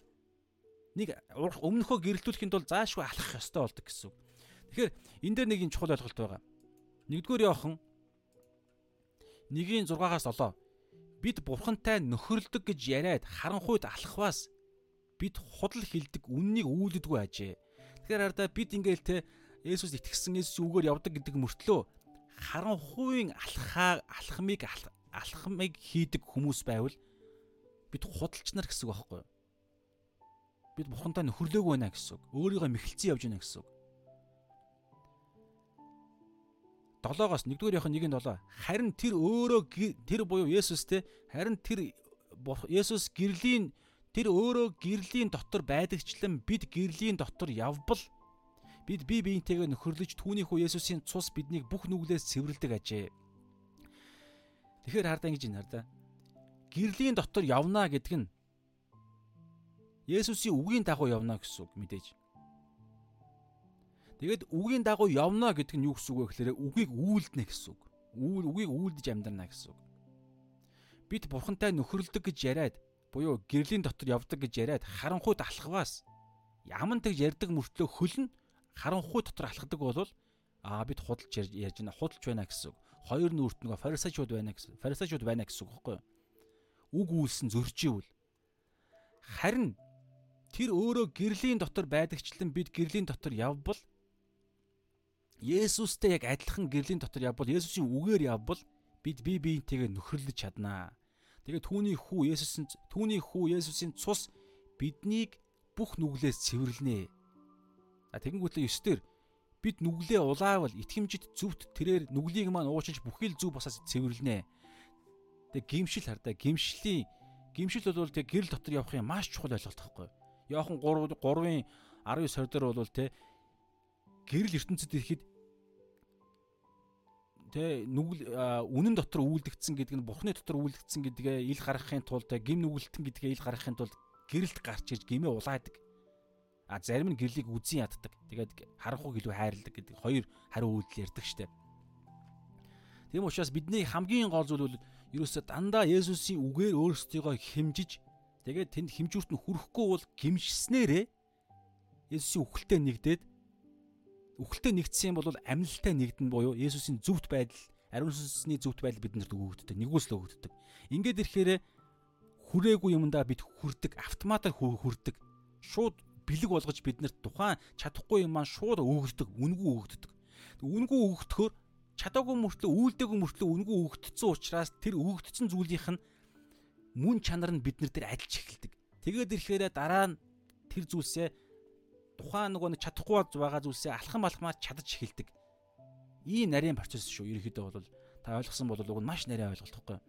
нэг өмнөхөө гэрэлтүүлэхэд бол заашгүй алхах ёстой болдог гэсэн үг. Тэгэхээр энэ дээр нэг юм чухал ойлголт байгаа. Нэгдүгээр явахан 1-6-аас 7 бид бурхантай нөхөрлөдөг гэж яриад харанхуйд алхахваас бид худал хилдэг үннийг үүлддэггүй ажээ. Тэгэхээр хараа бид ингээл те Есүс итгэсэн Есүсийн үгээр явдаг гэдэг мөртлөө харанхуйн алхаа алхмыг алхмыг хийдэг хүмүүс байвал бид худалч нар гэсэн үг байхгүй юу? Бид бурхантай нөхөрлөөг байна гэсэн үг. Өөрийгөө мэхэлцэн явж байна гэсэн үг. 7-оос 1-р яхан 1-7 харин тэр өөрөө тэр буюу Есүс те харин тэр Есүс гэрлийн тэр өөрөө гэрлийн дотор байдагчлан бид гэрлийн дотор явбал бид бие биентэйгээ нөхөрлөж түүний хүү Есүсийн цус биднийг бүх нүглээс цэвэрлдэг ажээ. Тэгэхээр хардаа ингэж юм хардаа. Гэрлийн дотор явна гэдэг нь Есүсийн үгийн дагуу явна гэсэн үг мэдээж. Тэгээд үгийн дагуу явна гэдэг нь юу гэсэн үг вэ гэхээр үгийг үйлдэнэ гэсэн үг. Үйл үгийг үйлдэж амьдрна гэсэн үг. Бид бурхантай нөхөрлөдөг гэж яриад буюу гэрлийн дотор явдаг гэж яриад харанхуйд алхаваас яман тэгж ярьдаг мөртлөө хөлн харанхуй дотор алхадаг бол аа бид худалж ярьж байна худалж байна гэсэн үг. Хоёр нүрт нөгөө фарисеучуд байна гэсэн фарисеучуд байна гэсэн үг байхгүй юу? Үг үйлсэн зөрчивэл харин тэр өөрөө гэрлийн дотор байдагчлан бид гэрлийн дотор явбал Есүстэй яг адилхан гэрлийн дотор явбал Есүсийн үгээр явбал бид бие биентэйгээ нөхөрлөж чаднаа. Тэгээд түүний хүү Есүсийн түүний хүү Есүсийн цус биднийг бүх нүглээс цэвэрлэнэ. А тэгэнгүүтлээ 9 дээр бид нүглээ улаавал итгэмжит зүвт тэрээр нүглийг маань уучилж бүхий л зүв босоос цэвэрлэнэ. Тэг гимшил хардаа гимшлийн гимшил бол тэг гэрэл дотор явахын маш чухал ойлголт юу? Йохан 3 3-ын 19 20 дээр бол те гэрэл ертөнцид ирэхэд тэ нүгэл үнэн дотор үйлдэгдсэн гэдэг нь бурхны дотор үйлдэгдсэн гэдгээ ил гаргахын тулд гим нүгэлтэн гэдгээ ил гаргахын тулд гэрэлт гарч ирж гимээ улаадаг. А зарим нь гэрлийг үзэн яддаг. Тэгээд харанхуйг илүү хайрладаг гэдэг хоёр хариу үйлдэл ярьдаг штеп. Тийм учраас бидний хамгийн гол зүйл бол ерөөсө дандаа Есүсийн үгээр өөрсдийгөө хэмжиж Тэгээд тэнд хэмжүүрт нь хүрэхгүй бол гимшснээрээ Есүсийн үхэлтэд нэгдээд үхэлтэд нэгдсэн бол амьлалтай нэгдэн буюу Есүсийн зөвхт байдал, ариун сүнсний зөвхт байдал биднэрт өгөгддөг. Нэгүсэл өгөгддөг. Ингээд ирэхээр хүрээгүй юмдаа бид хүрдэг, автоматар хүрдэг. Шууд бэлэг болгож биднэрт тухайн чадахгүй юм маань шууд өгөгддөг, үнгүү өгөгддөг. Үнгүү өгөгдөхөөр чадаагүй мөртлөө үйлдэггүй мөртлөө үнгүү өгөгдсөн учраас тэр өгөгдсөн зүйлийнх нь мөн чанар нь бид нар дээр адилж эхэлдэг. Тэгээд ирэхээр дараа нь тэр зүйлсээ тухайн нөгөө нэг чадахгүй байгаа зүйлсээ алхам алхмаар чадаж эхэлдэг. Ийм нарийн процесс шүү. Ерөнхийдөө бол та ойлгосон бол уг нь маш нарийн ойлголт хэвгүй.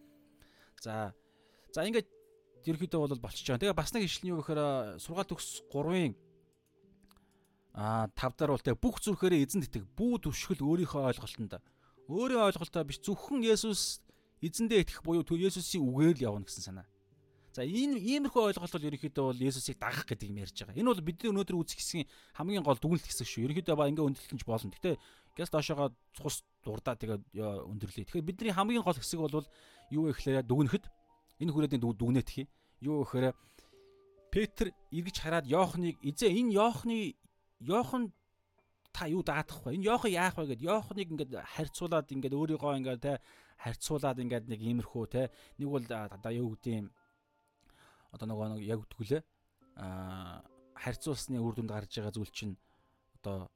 За за ингээд ерөнхийдөө бол болчихж байгаа. Тэгээ бас нэг ишлэн юу гэхээр сургаал төгс 3-ын а 5 дараа бол бүх зүрхээрээ эзэн тэтг бүү төвшгөл өөрийнхөө ойлголтонд өөрийн ойлголтоо биш зөвхөн Есүс эзэндээ итгэх буюу Есүсийн үгээр л явна гэсэн санаа. За энэ иймэрхүү ойлголт бол ерөнхийдөө бол Есүсийг дагах гэдэг юм ярьж байгаа. Энэ бол бидний өнөөдөр үзэх хэсгийн хамгийн гол дүгнэлт хэсэг шүү. Ерөнхийдөө ба ингээ өндөрлөж болно. Гэтэ гэс доошоогоо цус дурдаа тэгээд өндөрлөе. Тэгэхээр бидний хамгийн гол хэсэг бол юу вэ гэхээр дүгнэхэд энэ хүрээдийн дүгнэлт хий. Юу гэхээр Петр эргэж хараад Йоохныг эзээ энэ Йоохны Йохан та юу даатах вэ? Энэ Йохан яах вэ гэд Йоохныг ингээд харьцуулаад ингээд өөрийгөө ингээд те харьцуулаад ингээд нэг иймэрхүү те нэг бол одоо юу гэдэг юм одоо нөгөө нэг яг үтгүүлээ а харьцуулсны үр дүнд гарч байгаа зүйл чинь одоо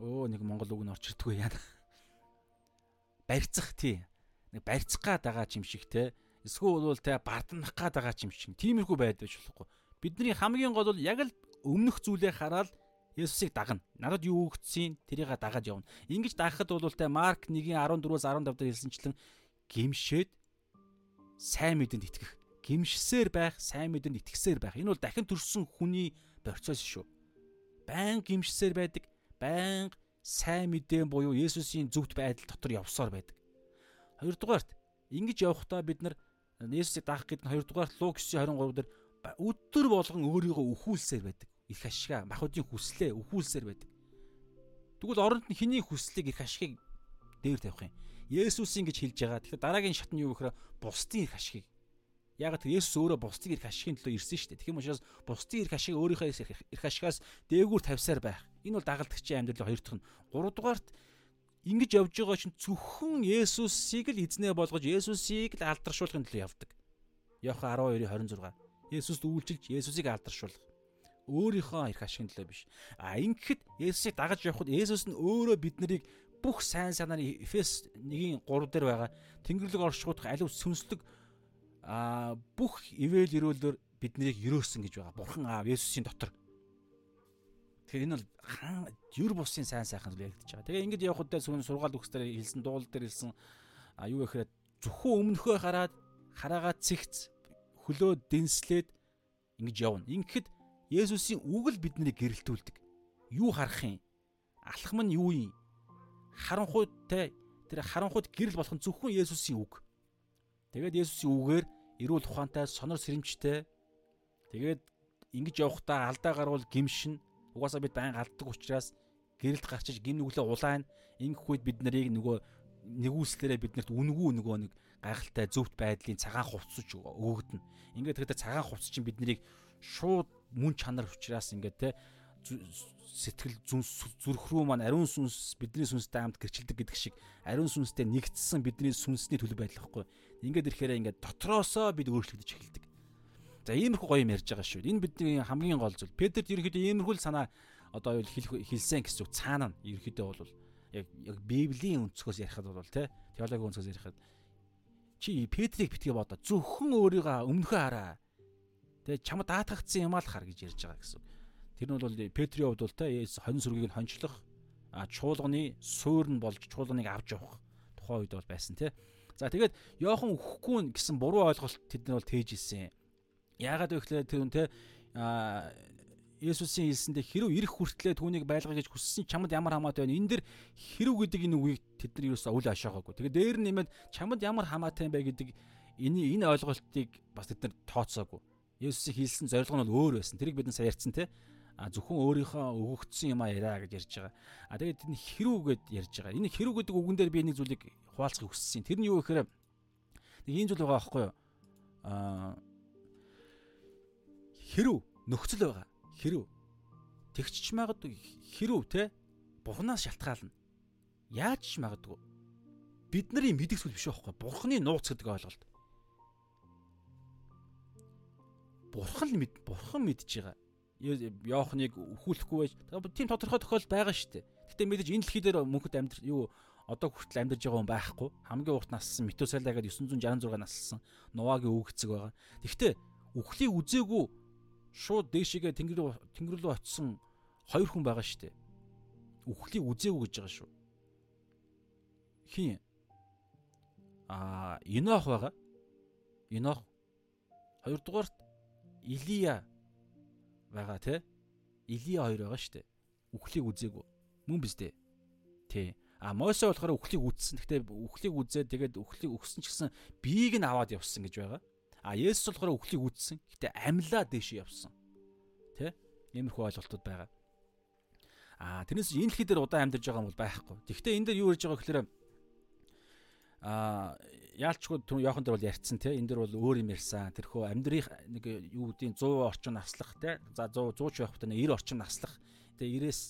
өө нэг монгол үг нь орч ирдэггүй яа. Барьцах тий. Нэг барьцах гад байгаа юм шиг те. Эсвэл бол те бардамнах гад байгаа юм шиг. Тиймэрхүү байдаг болохгүй. Бидний хамгийн гол бол яг л өмнөх зүйлээ хараад Есүсийг дагна. Надад юу өгцгийг тэрийг дагаад явна. Ингиж дагахад бол те Марк 1:14-өөс 15 дээр хэлсэнчлэн гимшээд сайн мэдэнд итгэх. Гимшсээр байх, сайн мэдэнд итгэсээр байх. Энэ бол дахин төрсөн хүний процесс шүү. Баян гимшсээр байдаг. Баян сайн мэдээ буюу Есүсийн зөвхт байдал дотор явсаар байдаг. Хоёрдугаарт ингэж явахдаа бид нар Есүсийг даах гэдэг нь хоёрдугаарт Лук 9:23 дээр өдөр болгон өөрийгөө өхүүлсээр байдаг их ашгаа махуудын хүслээ өхүүлсээр байдаг. Тэгвэл оронд нь хэний хүслийг их ашгийг дээр тавих юм. Есүсийн гэж хэлж байгаа. Тэгэхээр дараагийн шат нь юу гэхээр бусдын их ашгийг. Яг тэр Есүс өөрөө бусдын их ашигын төлөө ирсэн шүү дээ. Тэгэх юм учраас бусдын их ашиг өөрийнхөө их ашигаас дээгүүр тавьсаар байх. Энэ бол дагалдагчийн амьдралын хоёр дахь нь. Гурав дугаарт ингэж явж байгаа чинь зөвхөн Есүсийг л эзнээ болгож Есүсийг л алдаршуулахын төлөө явдаг. Иохан 12:26. Есүст үйлчилж Есүсийг алдаршуулах өөрийнхөө эрх ашигын төлөө биш. А ингэхэд Есүсийг дагаж явхад Есүс нь өөрөө бид нарыг бүх сайн санаар Эфес 1-ийн 3 дээр байгаа Тэнгэрлэг оршихуудах алив сүнслэг а бүх ивэл ирүүлээр бид нарыг өрөөсөн гэж байгаа. Бурхан аав Есүсийн дотор. Тэгэхээр энэ бол юр бусын сайн сайхан зүйл яригдаж байгаа. Тэгээ ингэж явхад дээр сүн сургаал өгсдөр хэлсэн дуул дээр хэлсэн а юу гэхээр зөвхөн өмнөхөө хараад хараагаа цэгц хөлөө дэнслээд ингэж явна. Ингэхэд Есүсийн үг л биднийг гэрэлтүүлдэг. Юу харах юм? Алхам нь юу юм? Харанхуйтай тэр харанхуйд гэрэл болох нь зөвхөн Есүсийн үг. Тэгээд Есүсийн үгээр эрүүл ухаантай, сонор сэрэмжтэй. Тэгээд ингэж явхдаа алдаа гарвал гимшин. Угаасаа бид байн алддаг учраас гэрэлт гарчиж гин нүглээ улаана. Ингэх үед бид нарыг нөгөө нэгүслээрээ биднэрт үнгүү нөгөө нэг гайхалтай зөвхт байдлын цагаан хувцсаж өгөгдөн. Ингээд тэгэхээр цагаан хувцс чинь биднийг шууд мөн чанар учраас ингээд те сэтгэл зүнс зүрх рүү маань ариун сүнс бидний сүнстэй хамт гэрчилдэг гэдэг шиг ариун сүнстэй нэгдсэн бидний сүнсний төлөв байдал хэвгүй. Ингээд ирэхээр ингээд дотроосоо бид өөрчлөгдөж эхэлдэг. За иймэрхүү гоё юм ярьж байгаа шүү. Энэ бидний хамгийн гол зүйл. Петрт ерөөхдөө иймэрхүү л санаа одоо юу хэлсэн гэсэн үг цаана нь ерөөхдөө бол яг яг библийн өнцгөөс ярихад бол те теологийн өнцгөөс ярихад чи Петрийг битгий бодоо зөвхөн өөрийгөө өмнөхөө хараа Тэгээ чамд даатгагдсан юм аа л хар гэж ярьж байгаа гэсэн. Тэр нь бол Петрийн хувьд бол те хонь сүргийг нь хончлох а чуулганы суур нь болж чуулганыг авч явах тухайн үед бол байсан те. За тэгээд Йохан өхгүй гэсэн буруу ойлголт тэд нар бол тээж ирсэн. Яагаад вэ гэхээр тэр те а Есүсийн хэлсэндээ хэрв ирэх хүртлээр түүнийг байлгах гэж хүссэн чамд ямар хамаатай байна. Энэ дэр хэрв гэдэг энэ үгийг тэд нар юусаа үл ашаагаагүй. Тэгээд дээр нь нэмээд чамд ямар хамаатай бай гэдэг энэ энэ ойлголтыг бас тэд нар тооцоогүй. Есүсийн хийсэн зорилго нь бол өөр байсан. Тэрийг бид нар ярьсан те. А зөвхөн өөрийнхөө өгөгдсөн юм а яриа гэж ярьж байгаа. А тэгээд энэ хэрүү гэд ярьж байгаа. Энэ хэрүү гэдэг үгэн дээр би нэг зүйлийг хуваалцахыг хүссэн. Тэр нь юу гэхээр нэг ийм зүйл байгаа байхгүй юу? А хэрүү нөхцөл байгаа. Хэрүү. Тэгчч магадгүй хэрүү те. Бурханаас шалтгаална. Яаж ч магадгүй. Бид нарын мэдих зүйл биш байхгүй. Бурханы нууц гэдэг ойлголт. Бурхан мэд бурхан мэдж байгаа. Йоохныг өхүүлэхгүй байж. Тийм тодорхой тохиол байгаа шүү дээ. Гэтэ мэдээж энэ дэлхий дээр мөнхөд амьдр юу одоо хүртэл амьдарч байгаа хүн байхгүй. Хамгийн урт нассан Метусала гэдэг 966 наслсан Нувагийн өвгцэг байгаа. Тэгтээ үхлийг үзээгүй шууд дээшигээ тэнгэр тэнгэр рүү очисон хоёр хүн байгаа шүү дээ. Үхлийг үзээгүй гэж байгаа шүү. Хин а Енох байгаа. Енох хоёрдугаарт Илия байгаа те. Илия хоёр байгаа штэ. Үхлийг үзээгүй. Мөн биз дээ. Тий. А Мосе болохоор үхлийг үзсэн. Гэхдээ үхлийг үзээд тэгээд үхлийг өгсөн ч гэсэн биеийг нь аваад явсан гэж байгаа. А Есүс болохоор үхлийг үзсэн. Гэхдээ амьлаа дэше явсан. Тэ? Иймэрхүү ойлголтууд байгаа. А тэрнээс энэ дэлхий дээр удаан амьдарч байгаа юм бол байхгүй. Гэхдээ энэ дээр юу ярьж байгаа гэхээр а яалчгүй түн Йохан дээр бол ярьцсан те энэ дээр бол өөр юм ярьсан тэрхүү амьдрих нэг юу гэдгийг 100 орчим наслах те за 100 100 ч байх хөтэ 90 орчим наслах тэгээ 90-ээс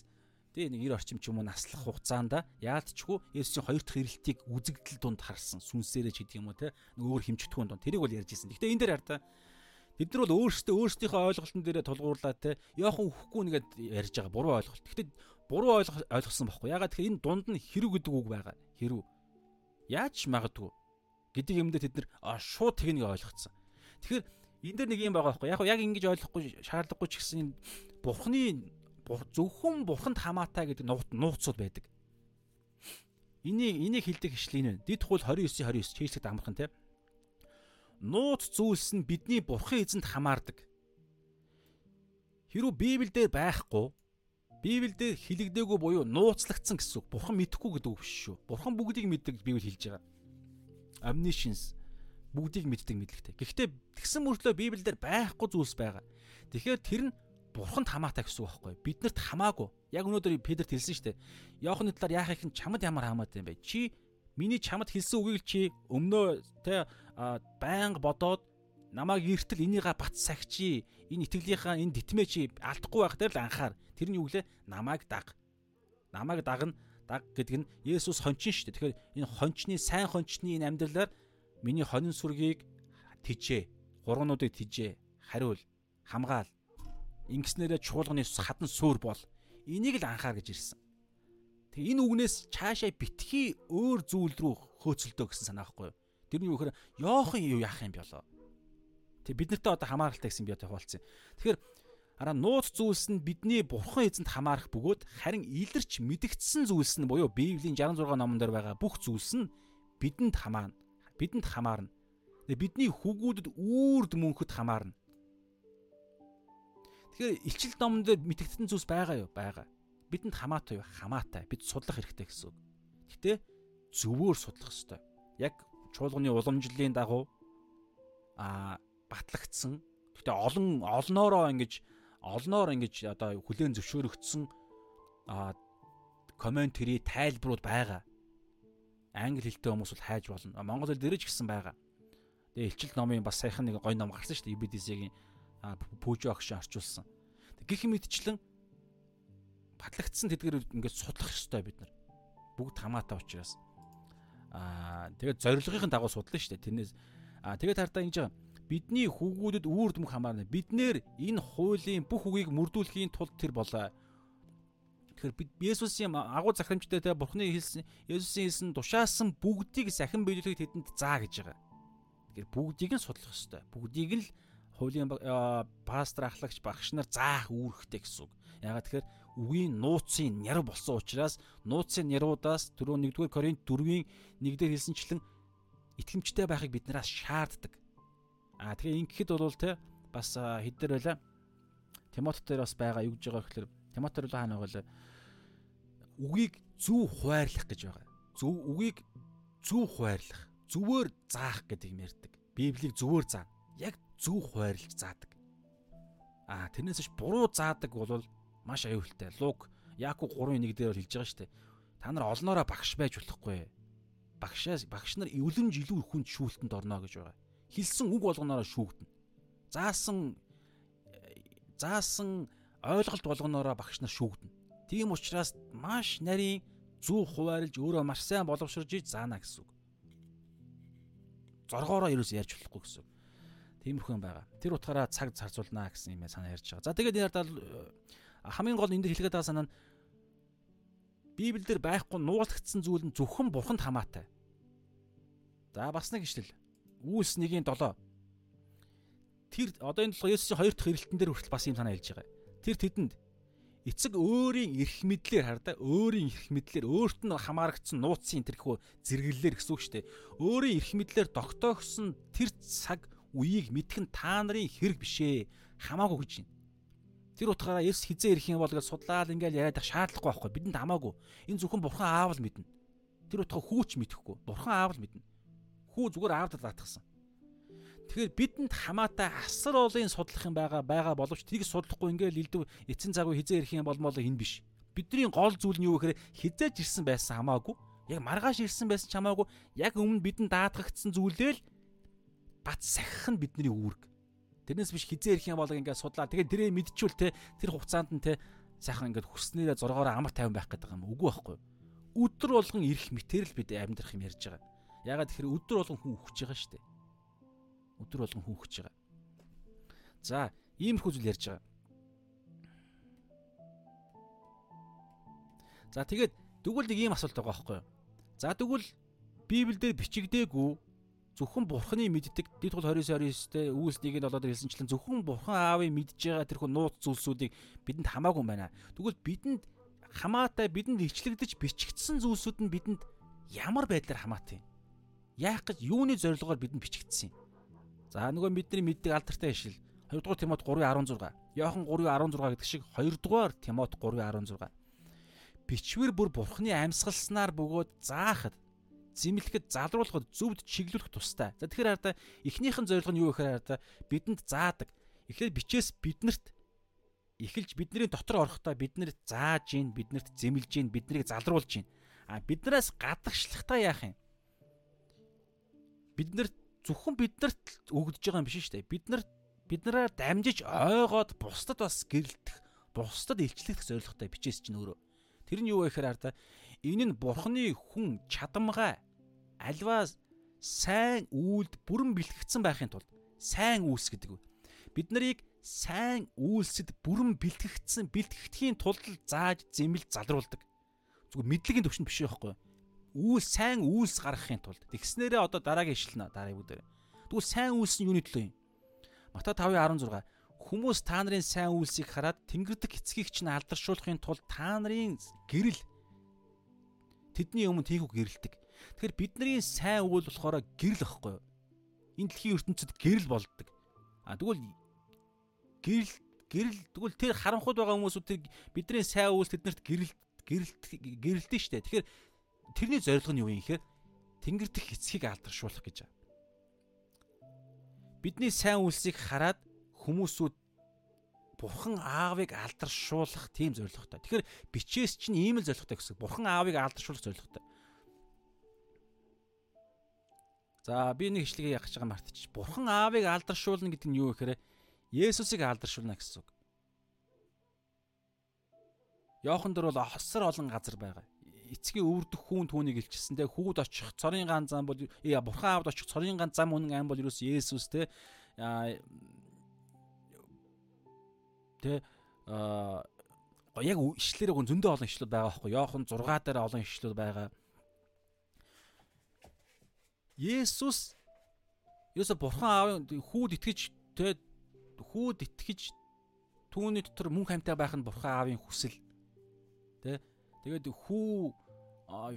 Тэ нэг 90 орчим ч юм уу наслах хугацаанд яалтчгүй Есүсийн хоёр дахь ирэлтийг үзэгдэл дунд харсан. Сүнсээрээ ч гэдэг юм уу те. Өөр хэмжигдэхүүн дунд тэрийг бол ярьж ирсэн. Гэхдээ энэ дээр хараа Бид нар бол өөрсдөө өөрсдийнхөө ойлголтын дээрээ тулгуурлаа те. Яахан үхэхгүй нэгэд ярьж байгаа буруу ойлголт. Гэхдээ буруу ойлгосон байхгүй. Ягаад тэгэхээр энэ дунд нь хэрэг гэдэг үг байгаа. Хэрэг. Яаж магадгүй гэдэг юмдээ тэд нар шууд техник ойлгоцсон. Тэгэхээр энэ дэр нэг юм байгаа байхгүй. Яг яг ингэж ойлгохгүй шаардлагагүй ч гэсэн бурхны зөвхөн бурханд хамаатай гэдэг нууцуд байдаг. Энийг энийг хилдэг хишлэн вэ? Дид хул 29 29 чийсэд амархан те нууц зүйлс нь бидний бурхан эзэнд хамаардаг. Хэрвээ Библиэлд байхгүй Библиэлд хилэгдээгүй буюу нууцлагдсан гэсэн үг. Бурхан мэдэхгүй гэдэг үг биш шүү. Бурхан бүгдийг мэддэг Библи хэлж байгаа. Omniscience бүгдийг мэддэг мэдлэгтэй. Гэхдээ тэгсэн мөртлөө Библиэлд байхгүй зүйлс байгаа. Тэгэхээр тэр нь бурханд хамаатай гэсэн үг байхгүй. Биднэрт хамаагүй. Яг өнөөдөр Петрт хэлсэн шүү дээ. Яохны талаар яах их нь чамд ямар хамаатай юм бэ? Чи миний чамд хэлсэн үгийг чи өмнөө те байнга бодоод намайг эртэл энийга бат сагчи энэ итгэлийнхаа энэ дитмээ чи алдахгүй байх дээр л анхаар тэрний үг лээ намайг даг намайг дагна даг гэдэг нь Есүс хончин шүү дээ тэгэхээр энэ хончны сайн хончны энэ амьдралаар миний хонин сүргийг тижээ гурвануудыг тижээ хариул хамгаал ингэснээрээ чуулганы хатан сүр бол энийг л анхаар гэж ирсэн Тэг энэ үгнээс цаашаа битгий өөр зүйл рүү хөөцөлдөө гэсэн санаа байхгүй юу? Тэрний юу гэхээр Йохан юу яах юм болоо? Тэг бид нартай одоо хамааралтай гэсэн би одоо хуваалцсан. Тэгэхээр араа нууц зүйлс нь бидний бурхан эзэнд хамаарах бөгөөд харин илэрч мэдгдсэн зүйлс нь буюу Библийн 66 номон дээр байгаа бүх зүйлс нь бидэнд хамаарна. Бидэнд хамаарна. Бидний хүүгүүдэд үрд мөнхөд хамаарна. Тэгэхээр илчил номон дээр мэдгдсэн зүйлс байгаа юу? Байгаа бидэнд хамаатай юу? Хамаатай. Бид судлах хэрэгтэй гэсэн үг. Гэтэ зөвөөр судлах ёстой. Яг чуулганы уламжлалын дагуу а батлагдсан. Гэтэ олон олноороо ингэж олноор ингэж одоо хүлээн зөвшөөрөгдсөн комментари тайлбарууд байгаа. Англи хэлтэй хүмүүс бол хайж болно. Монгол хэл дээрэж гисэн байгаа. Тэгээ илчил номын бас саяхан нэг гой ном гарсан шүү дээ. UBDC-ийн пүүжо огш орчуулсан. Гэх мэтчлэн батлагдсан тэдгээр ингээд судлах ёстой бид нар. Бүгд хамаатай учраас. Аа тэгээд зорилгын дагуу судлаа шүү дээ. Тэрнээс аа тэгээд хартаа ингэж байгаа. Бидний хүүгүүдэд үүрд мөх хамаарна. Бид нэр энэ хуулийн бүх үгийг мөрдүүлэхийн тулд тэр болоо. Тэгэхээр бид Есүсийн агуу захирамжтай те Бурхны хэлсэн Есүсийн хэлсэн тушаасан бүгдийг сахин биелүүлэхэд тэдэнд заа гэж байгаа. Тэгэхээр бүгдийг нь судлах ёстой. Бүгдийг нь л хуулийн пастор ахлагч багш нар заах үүрэгтэй гэсэн үг. Ягаад тэгэхээр үгийн нууцын нярв болсон учраас нууцын нярвуудаас түрүү 1-р Коринт 4-ийн 1-дэр хэлсэнчлэн итгэмжтэй байхыг бид нараас шаарддаг. Аа тэгээ ингэхэд бол те бас хэдээр байла. Тимот дээр бас байгаа юу гэж байгаа гэхээр Тимот дээр хаана байгаа вэ? Үгийг зөв хуваарлах гэж байгаа. Зөв үгийг зөв хуваарлах, зөвөөр заах гэдэг юм ярьдаг. Библийг зөвөөр заа. Яг зөв хуваарлж заадаг. Аа тэрнээс ч буруу заадаг бол маш аюултай. Луг Яаков 3:1 дээр хэлж байгаа шүү дээ. Та нар олноороо багш байж болохгүй. Багшаас багш нар өвлөмж илүү хүнд шүүлтэнд орно гэж байгаа. Хэлсэн үг болгоноороо шүүгдэнэ. Заасан заасан ойлголт болгоноороо багш нар шүүгдэнэ. Тийм учраас маш нарийн зүү хуваарлж өөрөө маш сайн боловсрож иж заана гэсэн үг. Зоргоороо ерөөс ярьж болохгүй гэсэн. Тиймэрхүү юм байгаа. Тэр утгаараа цаг зарцуулнаа гэсэн юм санаа ярьж байгаа. За тэгээд энэ ардаа хамгийн гол энэ дэр хэлгээд байгаа санаа нь Библиэлд байхгүй нуулагдсан зүйл нь зөвхөн бурханд хамаатай. За бас нэг ишлэл. Үүс 1-ийн 7. Тэр одоо энэ болохоор Есүсийн хоёр дахь ирэлтэн дээр хүртэл бас юм санаа хэлж байгаа. Тэр тэдэнд эцэг өөрийн эрх мэдлэр хардаа өөрийн эрх мэдлэр өөрт нь хамаарагдсан нууцын тэрхүү зэрэглэлээр гэсэн үг шүү дээ. Өөрийн эрх мэдлэр тогтоогсон тэр цаг үеийг мэдэх нь та нарын хэрэг бишээ. Хамаагүй гэж байна. Тэр утгаараа Есүс хизээ ирэх юм бол гэж судлаад ингээл яриад ах шаардлагагүй байхгүй. Бидэнд хамаагүй. Энэ зөвхөн Бурхан аав л мэднэ. Тэр утгаа хүүч мэдэхгүй. Бурхан аав л мэднэ. Хүү зүгээр аавд даатгсан. Тэгэхээр бидэнд хамаатай асар олон судлах юм байгаа байгаа боловч тийг судлахгүй ингээл илдв эцэн цагуу хизээ ирэх юм болмоо энэ биш. Бидний гол зүйл нь юу гэхээр хизээж ирсэн байсан хамаагүй. Яг маргааш ирсэн байсан ч хамаагүй. Яг өмнө бидэнд даатгагдсан зүйлээ л бат сахих нь бидний үүрэг. Тэрнээс биш хизээ ирэх юм бол ингээд судлаа. Тэгээд тэрээ мэдчихвэл те тэр хугацаанд нь те сайхан ингээд хүснээрээ зургаараа амар тайван байх гэдэг юм үгүй байхгүй. Өдөр болгон ирэх мэтэрл бид амьдрах юм ярьж байгаа. Ягаад тэгэхээр өдөр болгон хүн өгч байгаа шүү дээ. Өдөр болгон хүн өгч байгаа. За, иймэрхүү зүйл ярьж байгаа. За тэгээд тэгвэл нэг ийм асуулт байгаа байхгүй юу? За тэгвэл Библиэлд бичигдээгүй зөвхөн бурхны мэддэг дэд тул 29-29-тэй үйлснийг нь болоод хэлсэнчлэн зөвхөн бурхан аавын мэдж байгаа тэрхүү нууц зүйлсүүдийг бидэнд хамаагүй байна. Тэгвэл бидэнд хамаатай бидэнд ичлэгдэж бичигдсэн зүйлсүүд нь бидэнд ямар байдлаар хамаатай юм? Яах гэж юуны зорилгоор бидэнд бичигдсэн юм? За нөгөө бидний мэддэг алдартай ишил 2 дугаар Тимот 3:16, Иохан 3:16 гэдэг шиг 2 дугаар Тимот 3:16. Бичвэр бүр бурхны амьсгалснаар бөгөөд заахад зэмлэхэд залруулахад зөвд чиглүүлэх тустай. За тэгэхээр хараа эхнийх нь зорилго нь юу гэхээр хараа бидэнд заадаг. Эхлээд бичээс биднэрт эхэлж бидний дотор орохдоо биднэрт зааж гин, биднэрт зэмлж гин, биднийг залруулж гин. А биднээс гадагшлахтаа яах юм? Биднэрт зөвхөн биднэрт өгдөж байгаа юм биш шүү дээ. Биднэрт биднэрээр дамжиж ойгоод бусдад бас гэрэлтэх, бусдад илчлэх зорилготой бичээс чинь өөрөө. Тэр нь юу вэ гэхээр хараа Энэ нь бурхны хүн чадамгай альва сайн үйлд бүрэн бэлтгэгдсэн байхын тулд сайн үйлс гэдэг. Бид нарыг сайн үйлсэд бүрэн бэлтгэгдсэн бэлтгэгдэхийн тулд зааж зэмэл залруулдаг. Зүгээр мэдлэгийн төвшөнд биш байхгүй. Үйл сайн үйлс гаргахын тулд тэгснээрээ одоо дараагийн ишлэнэ дараагийн бүгд. Тэгвэл сайн үйлс нь юуны төлөө юм? Матай 5:16 хүмүүс та нарын сайн үйлсийг хараад тэнгэрдэг эцгийг чинь алдаршуулахын тулд та нарын гэрэл тэдний өмнө тийхүү гэрэлдэг. Тэгэхээр бидний сайн үйл болохоор гэрэл ахгүй юу? Энэ дэлхийн ертөнцид гэрэл болдог. А тэгвэл гэрэл гэрэл тэгвэл тэр харанхуйд байгаа хүмүүсүүд тэр бидний сайн үйлс тэднэрт гэрэл гэрэлт гэрэлтэн штэ. Тэгэхээр тэрний зорилго нь юу юм гэхээр тэнгэр дэх эцгийг алдаршуулах гэж. Бидний сайн үйлсийг хараад хүмүүсүүд Бурхан аавыг алдаршуулах тийм зорилготой. Тэгэхээр бичээс чинь ийм л зорилготой гэсэн. Бурхан аавыг алдаршуулах зорилготой. За би нэг ишлэгээ ягч байгаа мартчих. Бурхан аавыг алдаршуулна гэдэг нь юу гэхээр Есүсийг алдаршуулна гэсэн үг. Йохан дөр бол хосор олон газар байгаа. Эцгийн өвөрдөх хүүн түүнийг илчилсэндээ хүүд очих цорын ганц зам бол яа бурхан аавд очих цорын ганц зам үнэн ам бол юу Есүс те Тэ а яг ишлэлээр гон зөндөө олон ишлэл байгаа байхгүй. Йохан 6 дээр олон ишлэл байгаа. Есүс Есүс бурхан аавын хүүд итгэж тэ хүүд итгэж түүний дотор мөн хамтаа байх нь бурхан аавын хүсэл. Тэ тэгээд хүү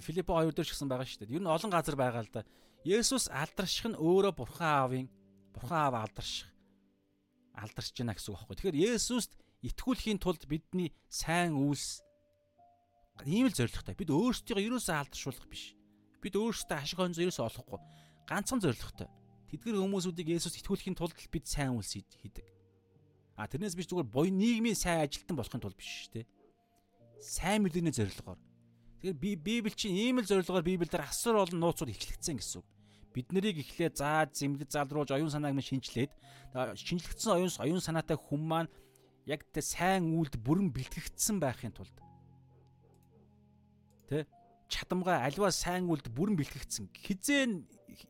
Филиппо 2 дээр ч гэсэн байгаа шүү дээ. Ер нь олон газар байгаа л да. Есүс алдарших нь өөрөө бурхан аавын бурхан аав алдарших алдарч байна гэсэн үг байхгүй. Тэгэхээр Есүст итгүүлэхийн тулд бидний сайн үйлс ийм л зоригтой. Бид өөрсдийгөө ерөөсөө алдаршуулах биш. Бид өөрсдөө ашиг онцоо ерөөсөө олохгүй. Ганцхан зоригтой. Тэдгэр хүмүүсүүдийг Есүс итгүүлэхийн тулд бид сайн үйлс хийдэг. А тэрнээс биш зүгээр буй нийгмийн сайн ажилтан болохын тулд биш шүү дээ. Сайн мэдээний зорилгоор. Тэгэхээр би Библи чинь ийм л зорилгоор Библиэлд асар олон нууцуд илчлэгдсэн гэсэн үг. Бид нарыг эхлээ зааж зэмлэж залруулж оюун санааг нь шинжилээд шинжлэгдсэн оюун оюун санаатай хүн маань яг тэ сайн үйлд бүрэн бэлтгэгдсэн байхын тулд тэ чадамгаа альва сайн үйлд бүрэн бэлтгэгдсэн. Хизээ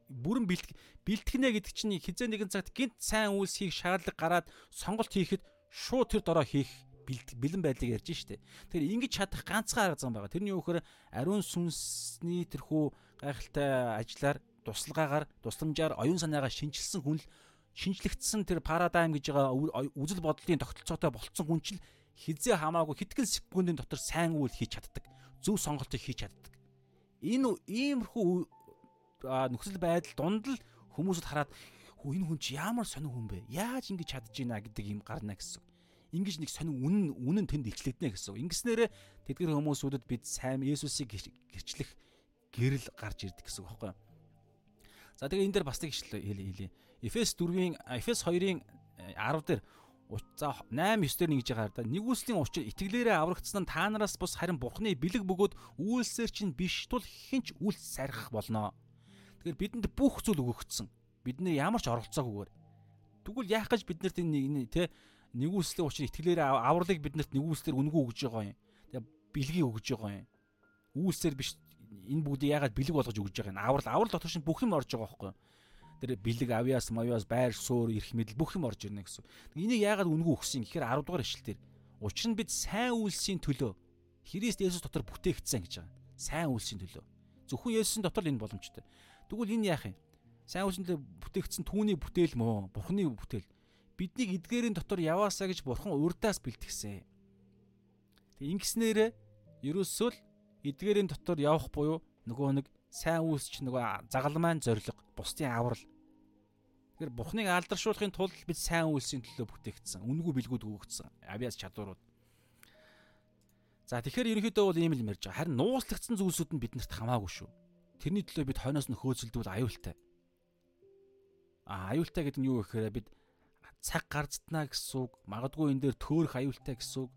бүрэн бэлтгэх бэлтгэнэ гэдэг чинь хизээ нэгэн цагт гинт сайн үйлс хийх шаардлага гараад сонголт хийхэд шууд тэр дороо хийх бэлэн байдлыг ярьж штэ. Тэгэхээр ингэж чадах ганцхан арга зам байгаа. Тэрний юу гэхээр ариун сүнсний тэрхүү гайхалтай ажиллаар тусалгаагаар тусламжаар оюун санаагаа шинжилсэн хүн л шинжлэгдсэн тэр парадайм гэж байгаа үзэл бодлын тогтолцоотой болцсон хүн чинь хизээ хамаагүй хэдхэн секундын дотор сайн үйл хийж чаддаг. Зөв сонголтыг хийж чаддаг. Энэ иймэрхүү нөхцөл байдал дунд л хүмүүсд хараад энэ хүн чи ямар сонир хүн бэ? Яаж ингэж чадж ийна гэдэг юм гарна гэсэн. Ингиж нэг сонир үнэн үнэн тэнд илчлэгдэнэ гэсэн. Ингэснээрээ тэдгэр хүмүүсүүдэд бид сайн Есүсийг гэрчлэх гэрэл гарч ирдэг гэсэн үг байхгүй юу? За тэгээ энэ дээр бас нэг ишлэл хэлье. Эфес 4-ийн Эфес 2-ийн 10 дээр за 8 9 дээр нэгж байгаа да нэгүслийн учир итгэлээрээ аврагдсан та нараас бус харин бурхны бэлэг бөгөөд үйлсээр чинь биш тул хинч үйлс сарих болно. Тэгэхээр бидэнд бүх зүйл өгөгдсөн. Бид нэр ямар ч оролцоогүйгээр. Тэгвэл яах гэж бид нарт энэ тэ нэгүслийн учраас итгэлээр авралыг биднэрт нэгүслэр үнгүү өгж байгаа юм. Тэгээ бэлгийг өгж байгаа юм. Үүсээр биш энэ бүгдийг ягаад бэлэг болгож өгж байгаа юм. Аврал аврал дотор шин бүх юм орж байгаа байхгүй юу? Тэр бэлэг авьяас мавьяас байр суурь эрх мэдэл бүх юм орж ирнэ гэсэн. Энийг ягаад үнгүү өгсөн гэхээр 10 дугаар ишлэлээр учир нь бид сайн үйлсийн төлөө Христ Есүс дотор бүтээгдсэн гэж байгаа. Сайн үйлсийн төлөө. Зөвхөн Есүсийн дотор энэ боломжтой. Тэгвэл энэ яах юм? Сайн төлөө бүтээгдсэн түүний бүтээл мөө? Бурхны бүтээл. Биднийг эдгээрийн дотор яваасаа гэж Бурхан урдаас бэлтгэсэн. Тэг ингэснээрээ ерөөсөө л эдгээрийн дотор явах буюу нөгөө нэг сайн үйлсч нөгөө загалмайн зориг, бусдын аврал. Тэгэхээр Бурхныг алдаршуулахын тулд бид сайн үйлсийн төлөө бүтээгдсэн. Үнгүй билгүүд өгөгдсөн. Авиас чадварууд. За тэгэхээр ерөнхийдөө бол ийм л юм ярьж байгаа. Харин нууцлагдсан зүйлсүүд нь биднэрт хамаагүй шүү. Тэрний төлөө бид хойноос нь хөөцөлдвөл аюултай. А аюултай гэдэг нь юу гэхээр бид цаг гарцтнаа гэсэн үг, магадгүй энэ дээр төөрөх аюултай гэсэн үг,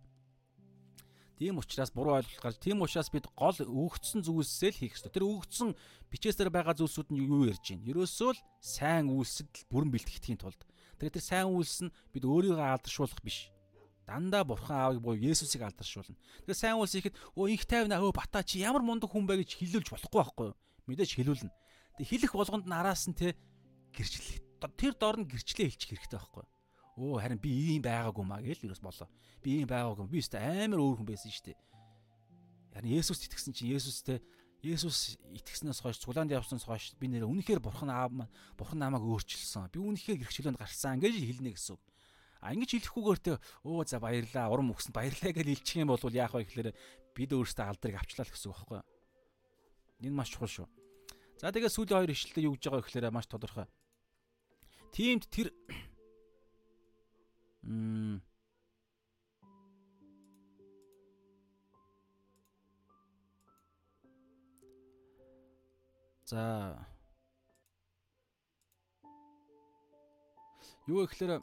Тийм учраас буруу ойлголт гарч тийм учраас бид гол өгөгдсөн зүйлсээ л хийх ёстой. Тэр өгөгдсөн бичээсээр байгаа зүйлсүүд нь юу ярьж байна? Ерөөсөө л сайн үйлсэд бүрэн бэлтгэхийн тулд. Тэгэхээр тэр сайн үйлс нь бид өөрийгөө алдаршуулах биш. Дандаа бурхан аавыг буюу Есүсийг алдаршуулна. Тэгэхээр сайн үйлс ихэд өө инх тайвна өө бата чи ямар мундаг хүн бэ гэж хэлүүлж болохгүй байхгүй юу? Мэдээж хэлүүлнэ. Тэг хэлэх болгонд нь араас нь те гэрчлэх. Тэр дор нь гэрчлээ хэлчих хэрэгтэй байхгүй юу? Өө харин би ийм байгаагүй маа гэж юус болоо. Би ийм байгаагүй. Би өстэй амар өөр хүн байсан шүү дээ. Харин Есүст итгэсэн чинь Есүстэй Есүс итгэснээс хойш цуглаанд явснаас хойш би нэр үнэхээр бурхан аав маань бурхан намайг өөрчилсөн. Би үнэхээр гэрчлөөнд гарсан гэж хэлнэ гэсэн үг. А ингэж хэлэхгүйгээр тэ өө за баярлаа урам өгсөнд баярлаа гэж хэлчих юм бол яах вэ гэхээр бид өөрсдөө алдрыг авчлаа л гэсэн үг байхгүй юу? Энэ маш чухал шүү. За тэгээ сүүлийн хоёр ишлэлээр юу гэж байгаа вэ гэхээр маш тодорхой. Тиймд тэр Мм. За. Юу гэхээр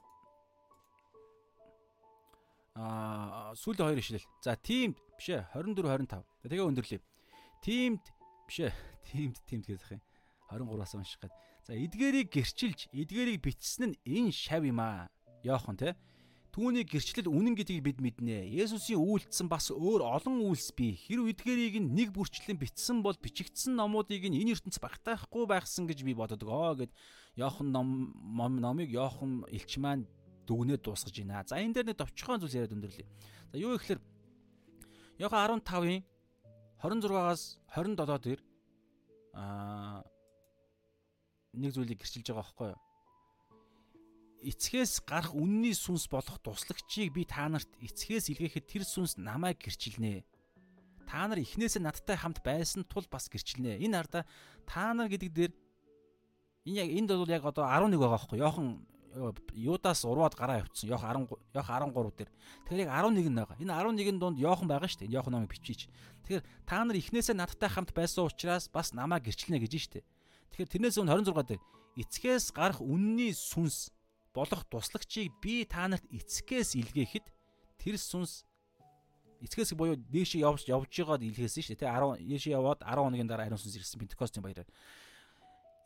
аа сүүлийн хоёр ишлэл. За, тиймд биш ээ 24 25. Тэгээ өндөрлөе. Тиймд биш ээ. Тиймд тиймд гэж юм. 23-аас унших гээд. За, эдгээрийг гэрчилж, эдгээрийг бичсэн нь энэ шав юм аа. Йохан те. Түүний гэрчлэл үнэн гэдгийг бид мэднэ. Есүсийн үйлдэлсэн бас өөр олон үйлс бий. Хэрв эдгээрийг нэг бүрчлэн бичсэн бол бичигдсэн номуудыг энэ ертөнц багтаахгүй байхсан гэж би боддгоо гэд Йохан ном номыг Йохан элч маань дүгнээд дуусгаж байна. За энэ дээр нэг товчхон зүйл яриад өндөрлөе. За юу ихлээр Йохан 15-ын 26-аас 27 дээр аа нэг зүйлийг гэрчилж байгаа байхгүй юу? эцгээс гарах үнний сүнс болох туслагчийг би та нарт эцгээс илгээхэд тэр сүнс намайг гэрчилнэ. Та нар эхнээсээ надтай хамт байсан тул бас гэрчилнэ. Энэ ардаа та нар гэдэг дээр энэ яг энд бол яг одоо 11 байгаа байхгүй Йохан Юдаас урваад гараа явцсан. Йох 10 Йох 13 дээр. Тэгэхээр яг 11 нь байгаа. Энэ 11-ийн дунд Йохан байгаа шүү дээ. Йохан номыг бичиж. Тэгэхээр та нар эхнээсээ надтай хамт байсан учраас бас намайг гэрчилнэ гэж шүү дээ. Тэгэхээр тэрнээс өмнө 26 дээр эцгээс гарах үнний сүнс болох туслагчийг би та нарт эцгээс илгээхэд тэр сүнс эцгээс буюу дээшээ явж явж байгаад илгээсэн шүү дээ. Тэ 10 дээшээ яваад 10 хоногийн дараа ариун сүнс ирсэн Пентекостийн баяраар.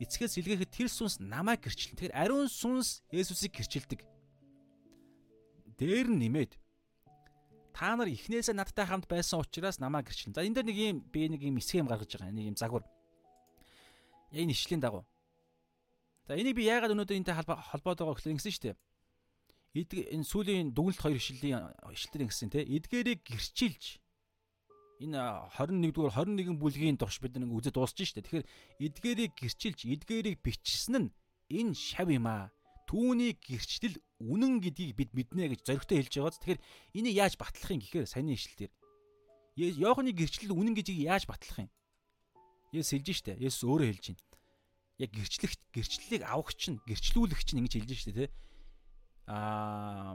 Эцгээс илгээхэд тэр сүнс намайг гэрчилнэ. Тэгэхээр ариун сүнс Есүсийг гэрчилдэг. Дээр нь нэмээд та нар эхнээсээ надтай хамт байсан учраас намайг гэрчилнэ. За энэ дээр нэг юм би нэг юм схем гаргаж байгаа. Нэг юм загвар. Энэ ишлийн дагуу За энийг би яагаад өнөөдөр энэтэй холбоод байгаа гэхээр ингэсэн шүү дээ. Эд энэ сүүлийн дүгнэлт хоёр ишлийн ишлэлээр ингэсэн те эдгээрийг гэрчилж энэ 21-р 21 бүлгийн турш бид нэг үзэж дуусчих шүү дээ. Тэгэхээр эдгээрийг гэрчилж эдгээрийг бичсэн нь энэ шав юм аа. Түүний гэрчлэл үнэн гэдгийг бид мэднэ гэж зоригтой хэлж байгааз. Тэгэхээр энийг яаж батлах юм гэхээр саяны ишлэлээр Йоханы гэрчлэл үнэн гэдгийг яаж батлах юм? Есүс хэлж штэ. Есүс өөрөө хэлж байна яг гэрчлэх гэрчлэлийг авах чинь гэрчлүүлэх чинь ингэж хэлж штэ тий. Аа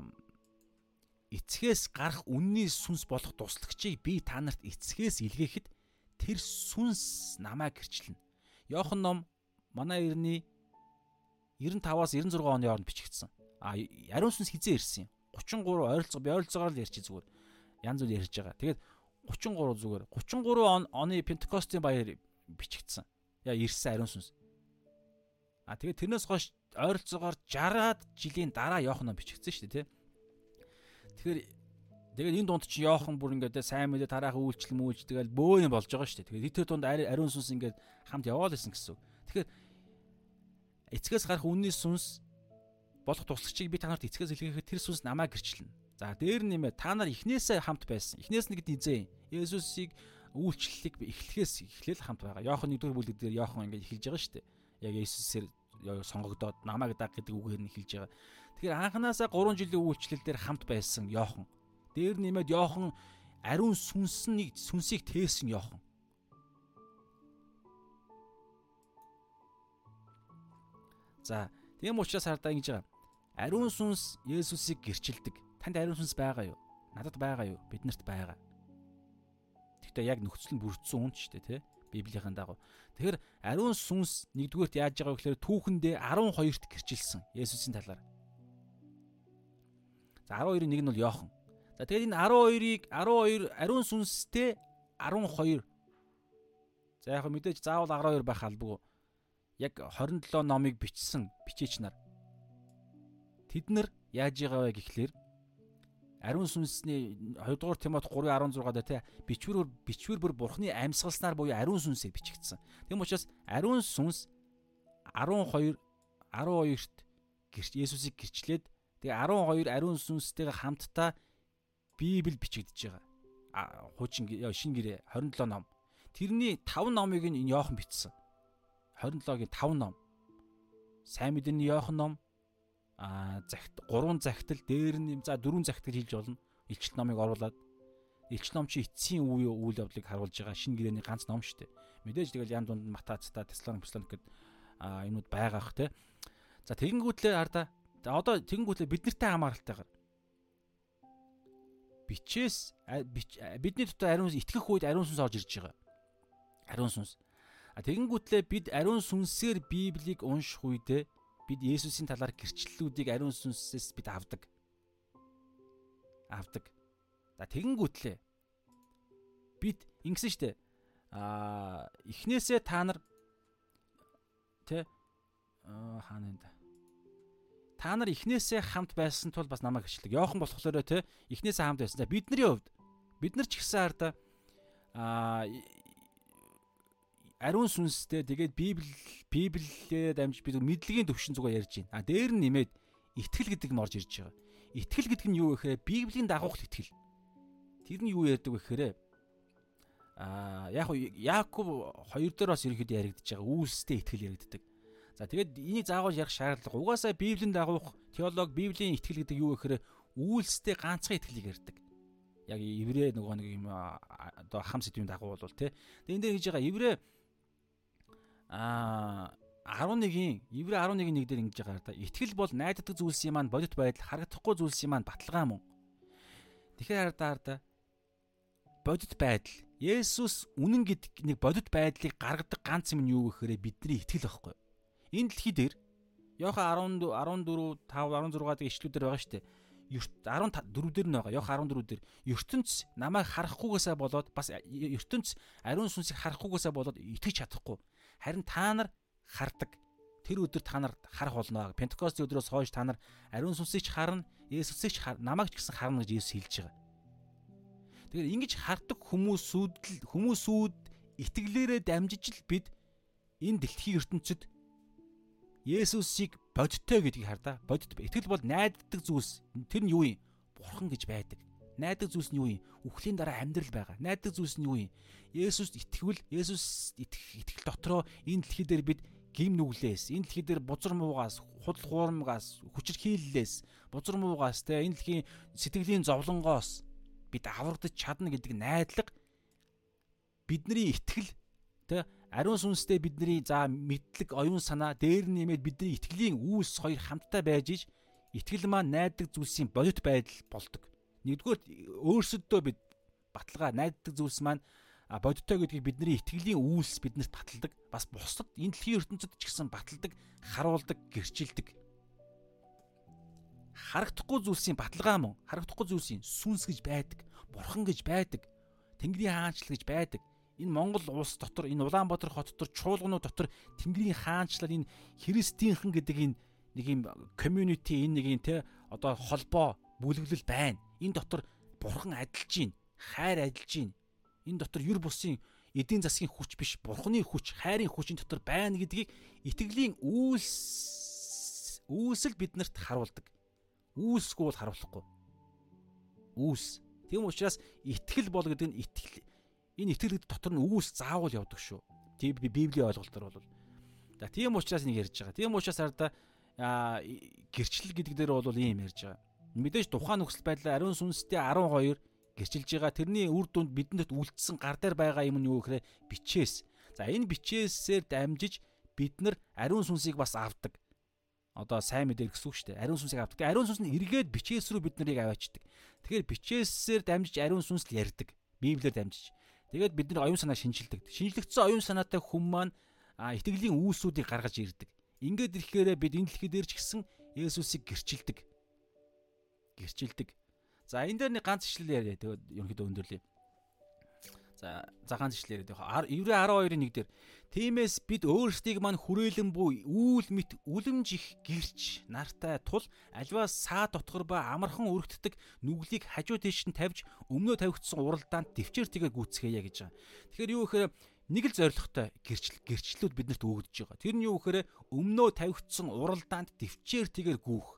эцгээс гарах үнний сүнс болох туслагчийг би та нарт эцгээс илгээхэд тэр сүнс намайг гэрчлэнэ. Йохан ном манай эртний 95-аас 96 оны хооронд бичигдсэн. А ариун сүнс хизээ ирсэн юм. 33 ойролцоо би ойролцоогоор л ярьчих зүгээр. Янз бүр ярьж байгаа. Тэгээд 33 зүгээр. 33 оны Пентекостийн баяр бичигдсэн. Яа ирсэн ариун сүнс. А тэгээд тэрнээс хойш ойролцоогоор 60-аад жилийн дараа Йохан бичигдсэн шүү дээ тий. Тэгэхээр тэгээд энэ дунд чи Йохан бүр ингээд сайн мэдээ тараахан үйлчлэл мүйлж тэгэл бөөнө болж байгаа шүү дээ. Тэгээд тэр дунд ариун сүнс ингээд хамт яваал гэсэн гэсэн. Тэгэхээр эцгээс гарах үнний сүнс болох туслагчийг би та нарт эцгээс хэлгээхэд тэр сүнс намайг гэрчлэнэ. За дээр нэмээ та нар эхнээсээ хамт байсан. Эхнээс нэгд низээ. Есүсийг үйлчлэлийг эхлэхээс эхлээл хамт байгаа. Йохан 1-р бүлэг дээр Йохан ингээд эхэлж байгаа шүү дээ. Яг Есүсээр сонгогдоод намайг даг гэдэг үгээр нь эхэлж байгаа. Тэгэхээр анханасаа 3 жилийн үйлчлэл дээр хамт байсан Йохан. Дээр нэмээд Йохан ариун сүнсний сүнсийг тээсэн Йохан. За, тийм учраас хардаа ингэж байгаа. Ариун сүнс Есүсийг гэрчилдэг. Танд ариун сүнс байгаа юу? Надад байгаа юу? Биднэрт байгаа. Гэхдээ яг нөхцөл нь бүрдсэн үн ч шүү дээ, тий? Библийн дагуу. Тэгэхээр ариун сүнс нэгдүгürt яаж байгаа вэ гэхээр түүхэндээ 12-т гэрчилсэн Есүсийн талаар. За 12-ын нэг нь бол Йохан. За тэгээд энэ 12-ыг 12 ариун сүнстэй 12 За яг мэдээж заавал 12 байх албагүй. Яг 27 номыг бичсэн бичээч нар. Тэд нар яаж байгаа вэ гэхлээр ариун сүнсний 2 дугаар Тимот 3:16 дээр тий бичвэр бичвэр бүр бурхны амьсгалснаар буюу ариун сүнсээр бичигдсэн. Тэм учраас ариун сүнс 12 12-т гэрч Есүсийг гэрчлээд тэгээ 12 ариун сүнстэйгээ хамтдаа Библи бичигдэж байгаа. Хуучин шин гэрээ 27 ном. Тэрний 5 номыг нь Иохан бичсэн. 27-гийн 5 ном. Сайн мэдээний Иохан ном, а загт гурван загтал дээр нь за дөрвөн загтал хийж болно. Илчил номыг оруулад Илчил ном чи эцсийн үе үйл явдлыг харуулж байгаа шинэ гэрээний ганц ном шүү дээ. Мэдээж тэгэл ян дунд Матацта, Теслон, Пслон гэд а юмуд байгаа ах те. За тэгэнгүүтлээ харда одоо тэгэнгүүтлээ бид нартай хамааралтайгаар бичээс бидний дотор ариун итгэх үед ариун сүнс орж ирж байгаа. Ариун сүнс. А тэгэнгүүтлээ бид ариун сүнсээр Библийг унших үедээ бид Есүсийн талаар гэрчлэлүүдийг ариун сүнсээс бид авдаг. Авдаг. За тэгэнгүүтлээ бид ингэсэн штэ а эхнээсээ та нар тэ хаана энэ та нар эхнээсээ хамт байсан тул бас намайг гэрчлэг. Йохан болохоор тэ эхнээсээ хамт байсан. За бидний хувьд бид нар ч гэсэн хараа а ариун сүнстэй тэгээд Библи Библиэд амж бид мэдлэгийн төвшин зүгээр ярьж байна. А дээр нь нэмээд итгэл гэдэг нь орж ирж байгаа. Итгэл гэдэг нь юу гэхээр Библийн дагуух итгэл. Тэр нь юу ярьдаг вэ гэхээр а яг Яаков хоёр дээр бас ерөөхдөө яригдж байгаа үйлстэй итгэл яригддаг. За тэгээд энийг заавал ярих шаардлага. Угаасаа Библийн дагуух теолог Библийн итгэл гэдэг юу гэхээр үйлстэй ганцхан итгэлийг ярьдаг. Яг еврей нөгөө нэг юм одоо хам сэдвийн дагуу бол тий. Тэгээд энэ дээр хийж байгаа еврей а 11-ийн Еврей 11-ийн нэг дээр ингэж байгаа да. Итгэл бол найддаг зүйлсийн маань бодит байдал харагдахгүй зүйлсийн маань баталгаа мөн. Тэгэхээр хардаар да бодит байдал Есүс үнэн гэдэг нэг бодит байдлыг гаргадаг ганц юм юу гэхээр бидний итгэл байхгүй. Энэ дэлхий дээр Йохан 14 14 5 16 дэх ишлүүдээр байгаа шүү дээ. 14 дээр нь байгаа. Йохан 14 дээр ертөнц намайг харахгүйгээсээ болоод бас ертөнц ариун сүнсийг харахгүйгээсээ болоод итгэж чадахгүй. Харин та нар хардаг. Тэр өдөр та нар харах болно. Пентекостийн өдрөөс хойш та нар ариун сүнсийг ч харна, Есүсийг ч харна, намайг ч гэсэн харна гэж Есүс хэлж байгаа. Тэгэхээр ингэж хардаг хүмүүсүүд л хүмүүсүүд итгэлээрээ дамжиж л бид энэ дэлхийн ертөнцид Есүсийг бодиттой гэдгийг хардаа. Бодит итгэл бол найддаг зүйлс. Тэр нь юу юм? Бурхан гэж байдаг. Найдаг зүйлс нь юу юм? Үхлийн дараа амьдрал байгаа. Найдаг зүйлс нь юу юм? Есүст итгэвэл Есүс итгэл дотроо энэ дэлхий дээр бид гим нүглээс, энэ дэлхий дээр бузар муугаас, худал хуурмгаас, хүчирхийллээс, бузар муугаас те энэ дэлхийн сэтгэлийн зовлонгоос бид аврагдаж чадна гэдэг найдлага бидний итгэл те ариун сүнстэй бидний за мэдлэг оюун санаа дээр нэмээд бидний итгэлийн үйлс хоёр хамтдаа байж иж итгэл маань найддаг зүйлсийн бодит байдал болдог. Нэгдүгээр өөрсөддөө бид баталгаа найддаг зүйлс маань бодиттой гэдгийг бидний итгэлийн үйлс биднэрт баталдаг. Бас бусдад энэ дэлхийн ертөнцид ч гэсэн баталдаг, харуулдаг, гэрчилдэг. Харагдахгүй зүйлсийн баталгаа мөн, харагдахгүй зүйлсийн сүнс гэж байдаг, бурхан гэж байдаг, Тэнгэрийн хаанчлал гэж байдаг. Энэ Монгол улс дотор, энэ Улаанбаатар хот дотор, чуулганууд дотор Тэнгэрийн хаанчлал энэ христийнхэн гэдэг энэ нэг юм community энэ нэг юм те одоо холбоо бүлэглэл байна. Энэ дотор бурхан адилж гин, хайр адилж гин. Энэ дотор юр бусын эдийн засгийн хүч биш, бурханы хүч, хайрын хүч энэ дотор байна гэдгийг итгэлийн үйлс үйлсэл биднэрт харуулдаг. Үйлсгүй бол харуулахгүй. Үйлс. Тийм учраас итгэл бол гэдэг нь итгэл энэ итгэл дотор нь үйлс заавал явдаг шүү. Тийм библийн ойлголтоор бол. За тийм учраас нэг ярьж байгаа. Тийм учраас арда гэрчлэл гэдэг дээр бол ийм ярьж байгаа. Мэдээж тухайн нөхцөл байдлаар ариун сүнстэй 12 гэрчилж байгаа. Тэрний үр дүнд бидэнд үлдсэн гар дээр байгаа юм нь юу гэхээр бичээс. За энэ бичээсээр дамжиж бид нар ариун сүнсийг бас авдаг. Одоо сайн мэдээ гэсэн үг шүү дээ. Ариун сүнсийг авдаг. Ариун сүнс нь эргээд бичээс рүү бид нарыг аваачдаг. Тэгэхээр бичээсээр дамжиж ариун сүнс л ярьдаг. Библиэр дамжиж. Тэгээд бид нар оюун санаа шинжилдэг. Шинжлэгдсэн оюун санаатай хүн маань итгэлийн үйлсүүдийг гаргаж ирдэг. Ингээд ирэхээр бид энэ дэлхий дээр ч гэсэн Есүсийг гэрчилдэг. Гэрчилдэг. За энэ дээр нэг ганц ишлэл яриа тэгээд ерөнхийдөө өндөрлөе. За за ганц ишлэл яриа. Еврей 12-ын 1 дээр Тиймээс бид өөрсдийг мань хүрээлэн буй үүл мэт үлэмж их гэрч нартай тул альва саа дотгор ба амархан өргөддөг нүглийг хажуу тийш нь тавьж өмнөө тавигдсан уралдаанд төвчээртэйгээ гүйцгээе гэж байгаа. Тэгэхээр юу гэхээр нэг л зоригтой гэрчл гэрчлүүд биднэрт өгөгдөж байгаа. Тэр нь юу гэхээр өмнөө тавигдсан уралдаанд төвчээртэйгээр гүйх.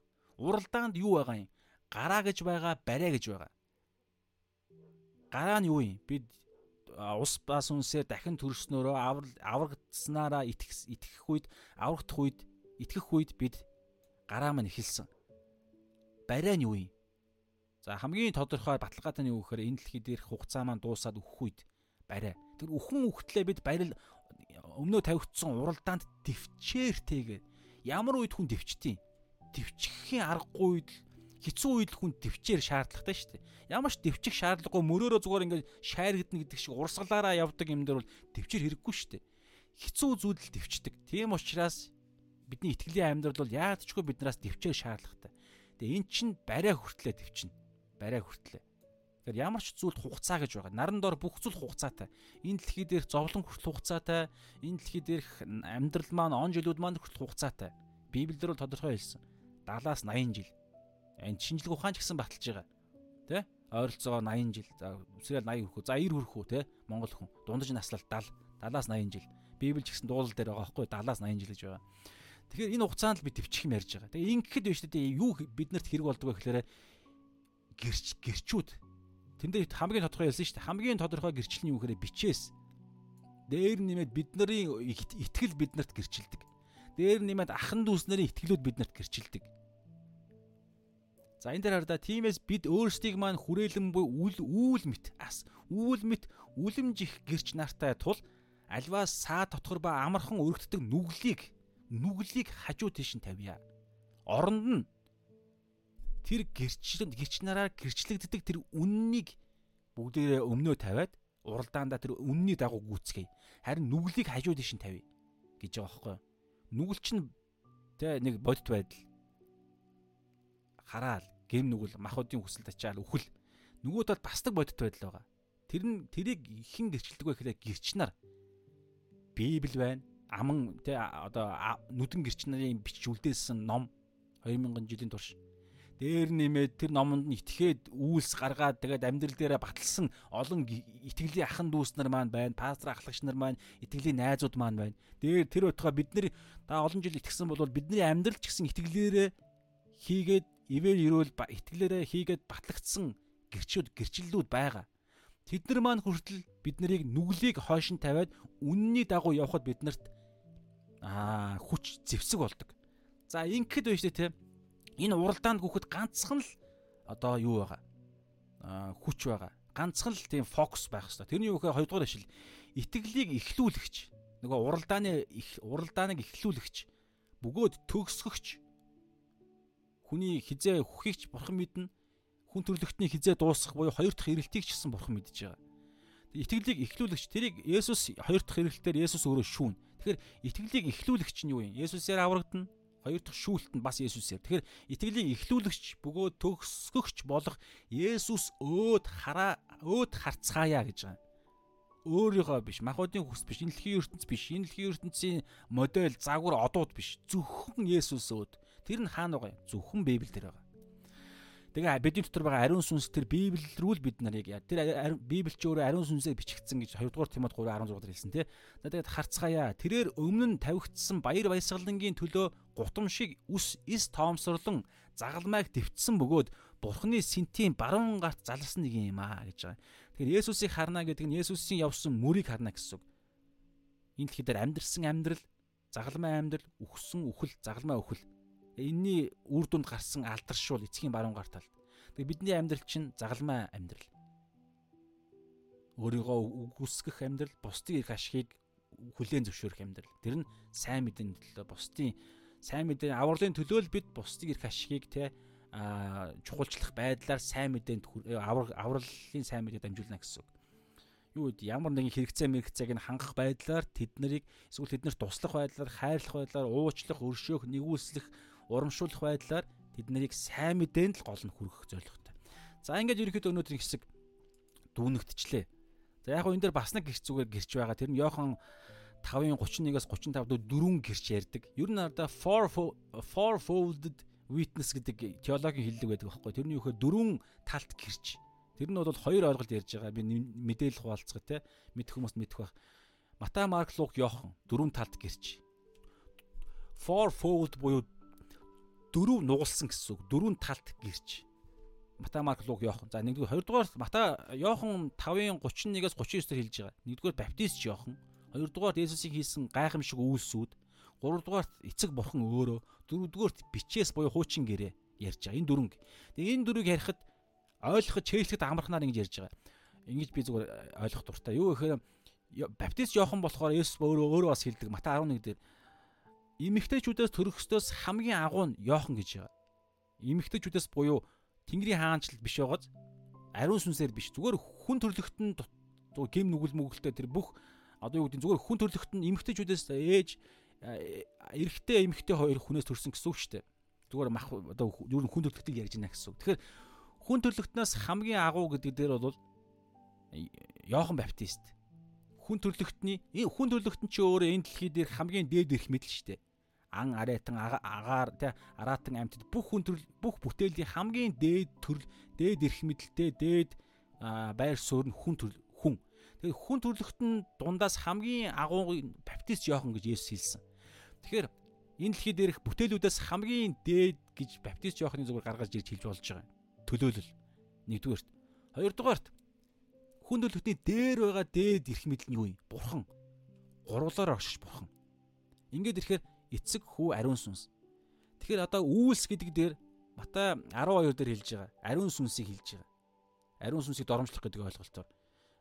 Уралдаанд юу байгаа юм? Гараа гэж байгаа, барай гэж байгаа. Гараа нь юу юм? Бид ус бас үнсээр дахин төрснөөрөө аврагдсанараа итгэх итгэх үед, аврагдах үед, итгэх үед бид гараа маань эхэлсэн. Барай нь юу юм? За хамгийн тодорхой баталгаатай нь юу гэхээр энэ дэлхий дээрх хугацаа маань дуусаад өөх үед барай. Тэр үхэн үхтлээ бид барил өмнөө тавигдсан уралдаанд төвчээртэйгээ ямар үед хүн төвчтiin? Төвчхийн аргагүй үед хэцүү үед хүн төвчээр шаардлагатай шүү дээ. Ямар ч төвчих шаардлагагүй мөрөөрөө зүгээр ингээд шайргадна гэдэг шиг урсгалаараа явдаг юм дээр бол төвчээр хэрэггүй шүү дээ. Хэцүү зүйл л төвчдөг. Тийм учраас бидний итгэлийн амьдрал бол яад ч хөө биднээс төвчээр шаардлагатай. Тэгээ эн чинь барай хүртлээ төвчнө. Барай хүртлээ. Тэгэхээр ямар ч зүйлд хугацаа гэж байгаа. Наран дор бүх зүйл хугацаатай. Энэ дэлхий дээрх зовлон хүртэл хугацаатай. Энэ дэлхий дээрх амьдрал маань он жилүүд маань хүртэл хугацаатай. Библиэлд бол тодорхой хэлсэн. 70-аас 80 жил энэ шинжлэх ухаан ч гэсэн баталж байгаа. Тэ? Ойролцоогоор 80 жил. За үсрээл 80 хүрэх. За 90 хүрэх үү те? Монгол хүн. Дундаж наслал 70. 70-аас 80 жил. Библи ч гэсэн дуулал дээр байгаа байхгүй 70-аас 80 жил гэж байгаа. Тэгэхээр энэ хугацаанд би төвчих юм ярьж байгаа. Тэгээ ингэхэд биш үү юу биднэрт хэрэг болдог вэ гэхээр гэрч гэрчүүд тэн дээр хамгийн тодорхой ялсан шүү дээ. Хамгийн тодорхой гэрчил нь юу гэхээр бичээс. Дээр нэмээд бидний итгэл биднэрт гэрчилдэг. Дээр нэмээд ахан дүүс нарын итгэлүүд биднэрт гэрчилдэг. За энэ дээр хардаа тиймээс бид өөрсдийг маань хүрээлэн буй үл үүл мэт ас үүл мэт үлэмж их гэрч нартай тул альваас саа дотгор ба амархан өргөддөг нүглийг нүглийг хажуу тийш нь тавья. Оронд нь тэр гэрчлэн гэрч нараар гэрчлэгддэг тэр үннийг бүгдээрээ өмнөө тавиад уралдаандаа тэр үнний дагуу гүйцгээе. Харин нүглийг хажуу тийш нь тавья гэж байгаа байхгүй юу? Нүгэл чинь тэ нэг бодит байдал хараал гэм нүгэл махуудын хүсэлд ачаал үхэл нөгөөд бол бас нэг бодит байдал байгаа. Тэр нь тэрийг хэн гэрчилдэг вэ гэхээр гэрч нар Библи байна. Аман тэ одоо нүдэн гэрч нарын бичиж үлдээсэн ном 2000 жилийн турш. Дээр нэмээд тэр номонд нь итгээд үйлс гаргаад тэгээд амьдрал дээрээ баталсан олон итгэлийн ахан дүүс нар маань байна. Пастор ахлагч нар маань, итгэлийн найзууд маань байна. Дээр тэр утгаа бид нар та олон жил итгэсэн бол бидний амьдрал ч гэсэн итгэлээрээ хийгээд ивэл ирүүл итгэлээрээ хийгээд батлагдсан гэрчүүд гэрчлэлүүд байгаа. Тэд нар маань хүртэл бид нарыг нүглийг хойш нь тавиад үнний дагуу явхад биднэрт аа хүч зэвсэг болдог. За ингэхэд байж тээ энэ уралдаанд гүхэд ганцхан л одоо юу байгаа? Аа хүч байгаа. Ганцхан л тийм фокус байх хэрэгтэй. Тэрний гэхээр хоёрдугаар ишил итгэлийг ихлүүлэгч нөгөө уралдааны уралдааныг ихлүүлэгч бөгөөд төгсгөгч хүний хизээ хүхийгч бурхан мэднэ. Хүн төрлөختний хизээ дуусах буюу хоёр дахь ирэлтийг ч гэсэн бурхан мэдж байгаа. Итгэлийг эхлүүлэгч тэрийг Есүс хоёр дахь ирэлтээр Есүс өөрөө шүүн. Тэгэхээр итгэлийг эхлүүлэгч нь юу юм? Есүсээр аврагдана. Хоёр дахь шүүлт нь бас Есүсээр. Тэгэхээр итгэлийг эхлүүлэгч бөгөөд төгсгөгч болох Есүс өөд хараа өөд харцгаая гэж байгаа өөрийгөө биш махуудын хүс биш энэ дэлхийн ертөнц биш энэ дэлхийн ертөнцийн модель загвар одууд биш зөвхөн Есүс өөд Тэр нь хаана байгаа юм? Зөвхөн Библиэл дээр байгаа. Тэгээ бидний дотор байгаа ариун сүнс тэр Библи рүү л бид нарыг тэр Библи ч өөрөө ариун сүнсээр бичигдсэн гэж 2 дугаар Тимот 3:16 дээр хэлсэн тий. Тэгээд харцгаая. Тэрээр өмнө нь тавигдсан баяр баясгалангийн төлөө гутамшиг ус эс тоомсорлон загалмайг дэвтсэн бөгөөд Бурхны сэнтийн баруун гарт заларсан нэг юм аа гэж байгаа. Тэгэхээр Есүсийг харна гэдэг нь Есүсийн явсан мөрийг харна гэсэн үг. Энэ дэлхийд амьдрсан амьдрал, загалмай амьдрал, үхсэн үхэл, загалмай үхэл энэний үр дүнд гарсан алдаршуул эцгийн баруун гар талд. Тэгээ бидний амьдрал чинь загалмай амьдрал. Өөрийгөө үгүйсгэх амьдрал, бусдын эрх ашигыг хүлээн зөвшөөрөх амьдрал. Тэр нь сайн мэдээний төлөө бусдын сайн мэдээ авралын төлөө л бид бусдын эрх ашигыг те а чухалчлах байдлаар сайн мэдээнд аврал авралын сайн мэдээ дамжуулна гэсэн үг. Юу гэд ямар нэгэн хэрэгцээ мэрэгцээг нь хангах байдлаар тэд нарыг эсвэл тэднэрт туслах байдлаар хайрлах байдлаар уучлах, өршөөх, нэгүүлслэх урамшуулах байдлаар тэд нарыг сайн мэдээнд л гол нь хүргэх зорилготой. За ингээд ерөнхийдөө өнөөдрийн хэсэг дүүнэгтчлээ. За яг энэ дээр бас нэг гэрч зүгээр гэрч байгаа. Тэр нь Йохан 5-ын 31-аас 35 дэх дөрвөн гэрч ярьдаг. Ер нь арда fourfolded witness гэдэг теологийн хэллэг байдаг байхгүй. Тэрний гэхээр дөрвөн талт гэрч. Тэр нь бол хоёр ойлголт ярьж байгаа. Би мэдээлэл хуваалцах те. Мэдэх хүмүүст мэдэх байх. Матай, Марк, Лук, Йохан дөрвөн талт гэрч. Fourfold буюу дөрөв нугалсан гэсэн үг. Дөрвөн талт гэрч. Матай Марк Луг Йохан. За нэгдүгээр хоёрдугаар Матай Йохан 5-ын 31-ээс 39 дээр хэлж байгаа. Нэгдүгээр Баптист Йохан. Хоёрдугаар Есүсийн хийсэн гайхамшиг үйлсүүд. Гуравдугаарт эцэг бурхан өөрөө. Дөрөвдүгээрт бичээс буюу хуучин гэрээ ярьж байгаа. Энэ дөрөнгө. Тэгээ энэ дөрвийг ярихад ойлгоход чэйлэхэд амархнаар ингэж ярьж байгаа. Ингэж би зүгээр ойлгох дуртай. Юу гэхээр Баптист Йохан болохоор Есүс өөрөө өөрөө бас хэлдэг. Матай 11 дээр эмэгтэйчүүдээс төрөхстөөс хамгийн агуу нь Йохан гэж байгаа. Эмэгтэйчүүдээс буюу Тэнгэрийн хаанчлал биш байгааз ариун сүнсээр биш зүгээр хүн төрлөخت нь зүгээр гим нүгэл мөглөлтэй тэр бүх одоо юу гэдэг зүгээр хүн төрлөخت нь эмэгтэйчүүдээс ээж э, эрэгтэй эмэгтэй хоёр хүнээс төрсэн гэсэн үг шүү дээ. Зүгээр мах одоо ер нь хүн төрлөختийг ярьж байна гэсэн үг. Тэгэхээр хүн төрлөختнөөс хамгийн агуу гэдэг дээр бол э, Йохан Баптист. Хүн төрлөختний э, хүн төрлөختн чи өөрөө энэ дэлхий дээр хамгийн дээд эрх мэдэл шүү дээ ан араатан агаар тий араатан амьтад бүх хүн төрөл бүх бүтээлийн хамгийн дээд төрөл дээд эрх мэдэлтэй дээд байр суурь нь хүн төрөл хүн. Тэгэхээр хүн төрлөخت нь дундаас хамгийн агуу баптист Иохан гэж Есүс хэлсэн. Тэгэхээр энэ дэлхийд ирэх бүтээлүүдээс хамгийн дээд гэж баптист Иоханы зүгээр гаргаж ирж хэлж болж байгаа юм. Төлөөлөл. Нэгдүгээрт. Хоёрдугаарт хүн төрлөختний дээр байгаа дээд эрх мэдэл нь юу юм? Бурхан. Гурвлаар оршиж бурхан. Ингээд ирэхээр эцэг хүү ариун сүнс. Тэгэхээр одоо үйлс гэдэг дээр Матай 12 дээр хэлж байгаа. Ариун сүнсийг хэлж байгаа. Ариун сүнсийг доромжлох гэдэг ойлголтоор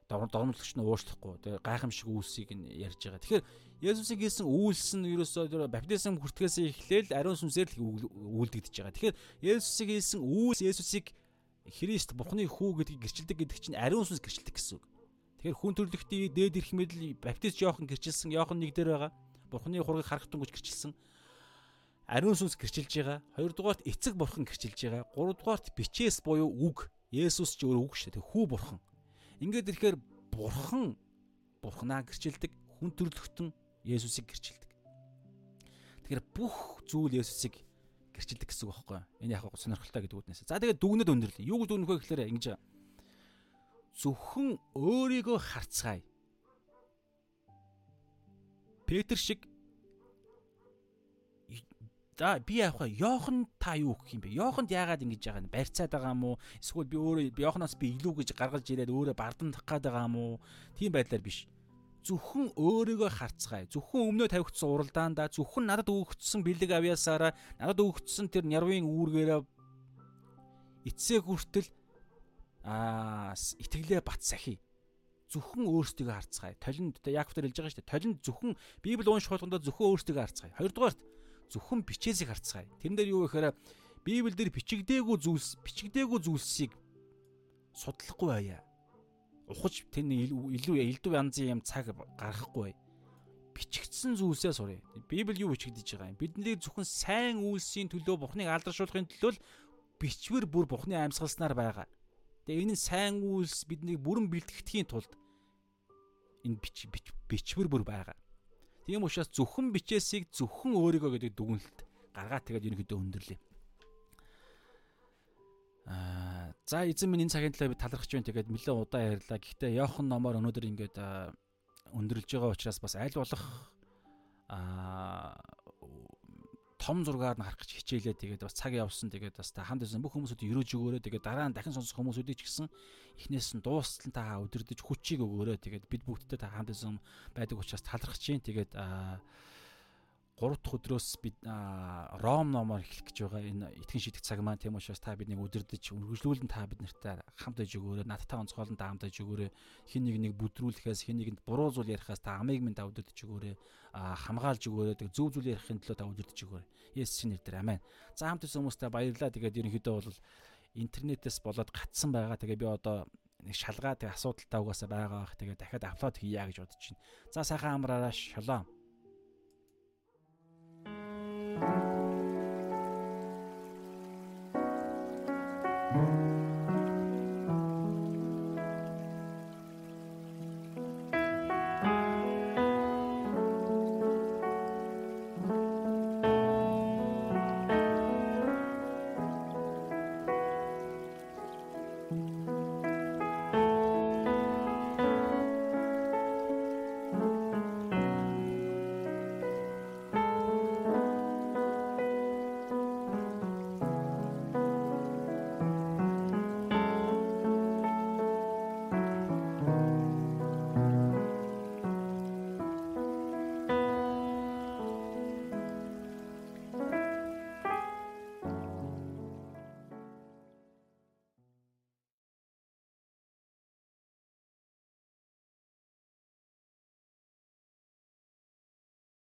доромжлогч нь уушлахгүй. Тэгээ гайхамшиг үйлсийг нь ярьж байгаа. Тэгэхээр Есүсийг хийсэн үйлс нь ерөөсөө баптизм хүртгээс эхлээл ариун сүнсээр л үйлдэгдэж байгаа. Тэгэхээр Есүсийг хийсэн үйлс Есүсийг Христ Бурхны хүү гэдгийг гэрчилдэг гэдэг чинь ариун сүнс гэрчилдэг гэсэн үг. Тэгэхээр хүн төрлөختийн дээд эрх мэдэл баптист Иохан гэрчилсэн Иохан 1 дээр байгаа. Бурхны хургийг харах тунгаж гэрчилсэн. Ариун сүнс гэрчилж байгаа. Хоёрдугаарт эцэг бурхан гэрчилж байгаа. Гуравдугаарт бичээс буюу үг. Есүс ч өөр үг шүү дээ. Хүү бурхан. Ингээд ирэхээр бурхан бурхнаа гэрчилдэг. Хүн төрлөختөн Есүсийг гэрчилдэг. Тэгэхээр бүх зүйл Есүсийг гэрчилдэг гэсэн үг байхгүй юу? Энэ яг сонирхолтой гэдэг үгнээс. За тэгээд дүгнэд өндөрлөө. Юу гэж дүгнэх вэ гэхээр ингэж байгаа. Зөвхөн өөрийгөө харцгаая Петр шиг За би яах вэ? Йохан та юу гэх юм бэ? Йоханд яагаад ингэж байгаа юм? Барьцаад байгаа юм уу? Эсвэл би өөрөө Йоханаас би илүү гэж гаргаж ирээд өөрөө бардан тах гээд байгаа юм уу? Тийм байдлаар биш. Зөвхөн өөрийгөө харцгаая. Зөвхөн өмнөө тавигдсан уралдаандаа зөвхөн надад өгөгдсөн бэлэг авьяасаараа надад өгөгдсөн тэр нярвын үүргээрээ эцсээ хүртэл аа итгэлээ бат сахи зөвхөн өөрсдөө харцгаая. Толинд Яаков дээр хэлж байгаа шүү дээ. Толинд зөвхөн Библи унших болгондоо зөвхөн өөрсдөө харцгаая. Хоёрдугаарт зөвхөн бичээсийг харцгаая. Тэрэн дээр юу гэхээр Библи дээр бичигдээгүй зүйлс, бичигдээгүй зүйлсийг судлахгүй байя. Ухаж тэн илүү элдв янзын юм цаг гаргахгүй бай. Бичигдсэн зүйлсээ сурыг. Библи юу бичигдэж байгаа юм? Бидний зөвхөн сайн үйлсийн төлөө Бурхныг алдаршуулахын төлөө бичвэр бүр Бурхны амьсгалснаар байгаа. Тэгээ энэ сайн үйлс биднийг бүрэн бэлтгэхийн тулд энэ бич бичвэр бүр байгаа. Тийм учраас зөвхөн бичээсийг зөвхөн өөрийгөө гэдэг дүгнэлт гаргаад тэгээд ерөнхийдөө өндөрлөө. За эзэн минь энэ цагийн төлөө би талархаж байна. Тэгээд нэлээд удаа ярьлаа. Гэхдээ Йохан номоор өнөөдөр ингээд өндөрлж байгаа учраас бас аль болох аа том зургаар нь харах гэж хичээлээ. Тэгээд бас цаг явсан. Тэгээд бас та хамт байсан бүх хүмүүсүүд өрөөж өгөөрэй. Тэгээд дараа нь дахин сонсох хүмүүсүүдийг ч гэсэн эхнээс нь дуустал та өдөрдөж хүчийг өгөөрэй. Тэгээд бид бүгдтэй та хамт байсан байдаг учраас талархаж байна. Тэгээд аа 3 дахь өдрөөс бид Ром номоор эхлэх гэж байгаа энэ итгэн шидэх цаг маань тийм учраас та биднийг өдөрдөж үргэлжлүүлэн та бид нартай хамт байж өгөөрэй. Надтай онцгойлон та хамт байж өгөөрэй. Хин нэг нэг бүдрүүлэхээс хин нэгэнд буруу зүйл ярихаас та амийг минь та өдөрдөж өгөөрэй. хамгаалж өгөөрэй. Тэг зөв зүйл ярихын төлөө та өдөрдөж өгөөрэй. Есүсийн нэрээр амен. За хамт ирсэн хүмүүстээ баярлалаа. Тэгээд ерөнхийдөө бол интернетээс болоод гатсан байгаа. Тэгээ би одоо нэг шалгаа тэг асуудалтай угаасаа байгаа бах. Тэгээ дахиад апплод хийя гэж бодож байна. За сайхан амраараа шалом. Thank you.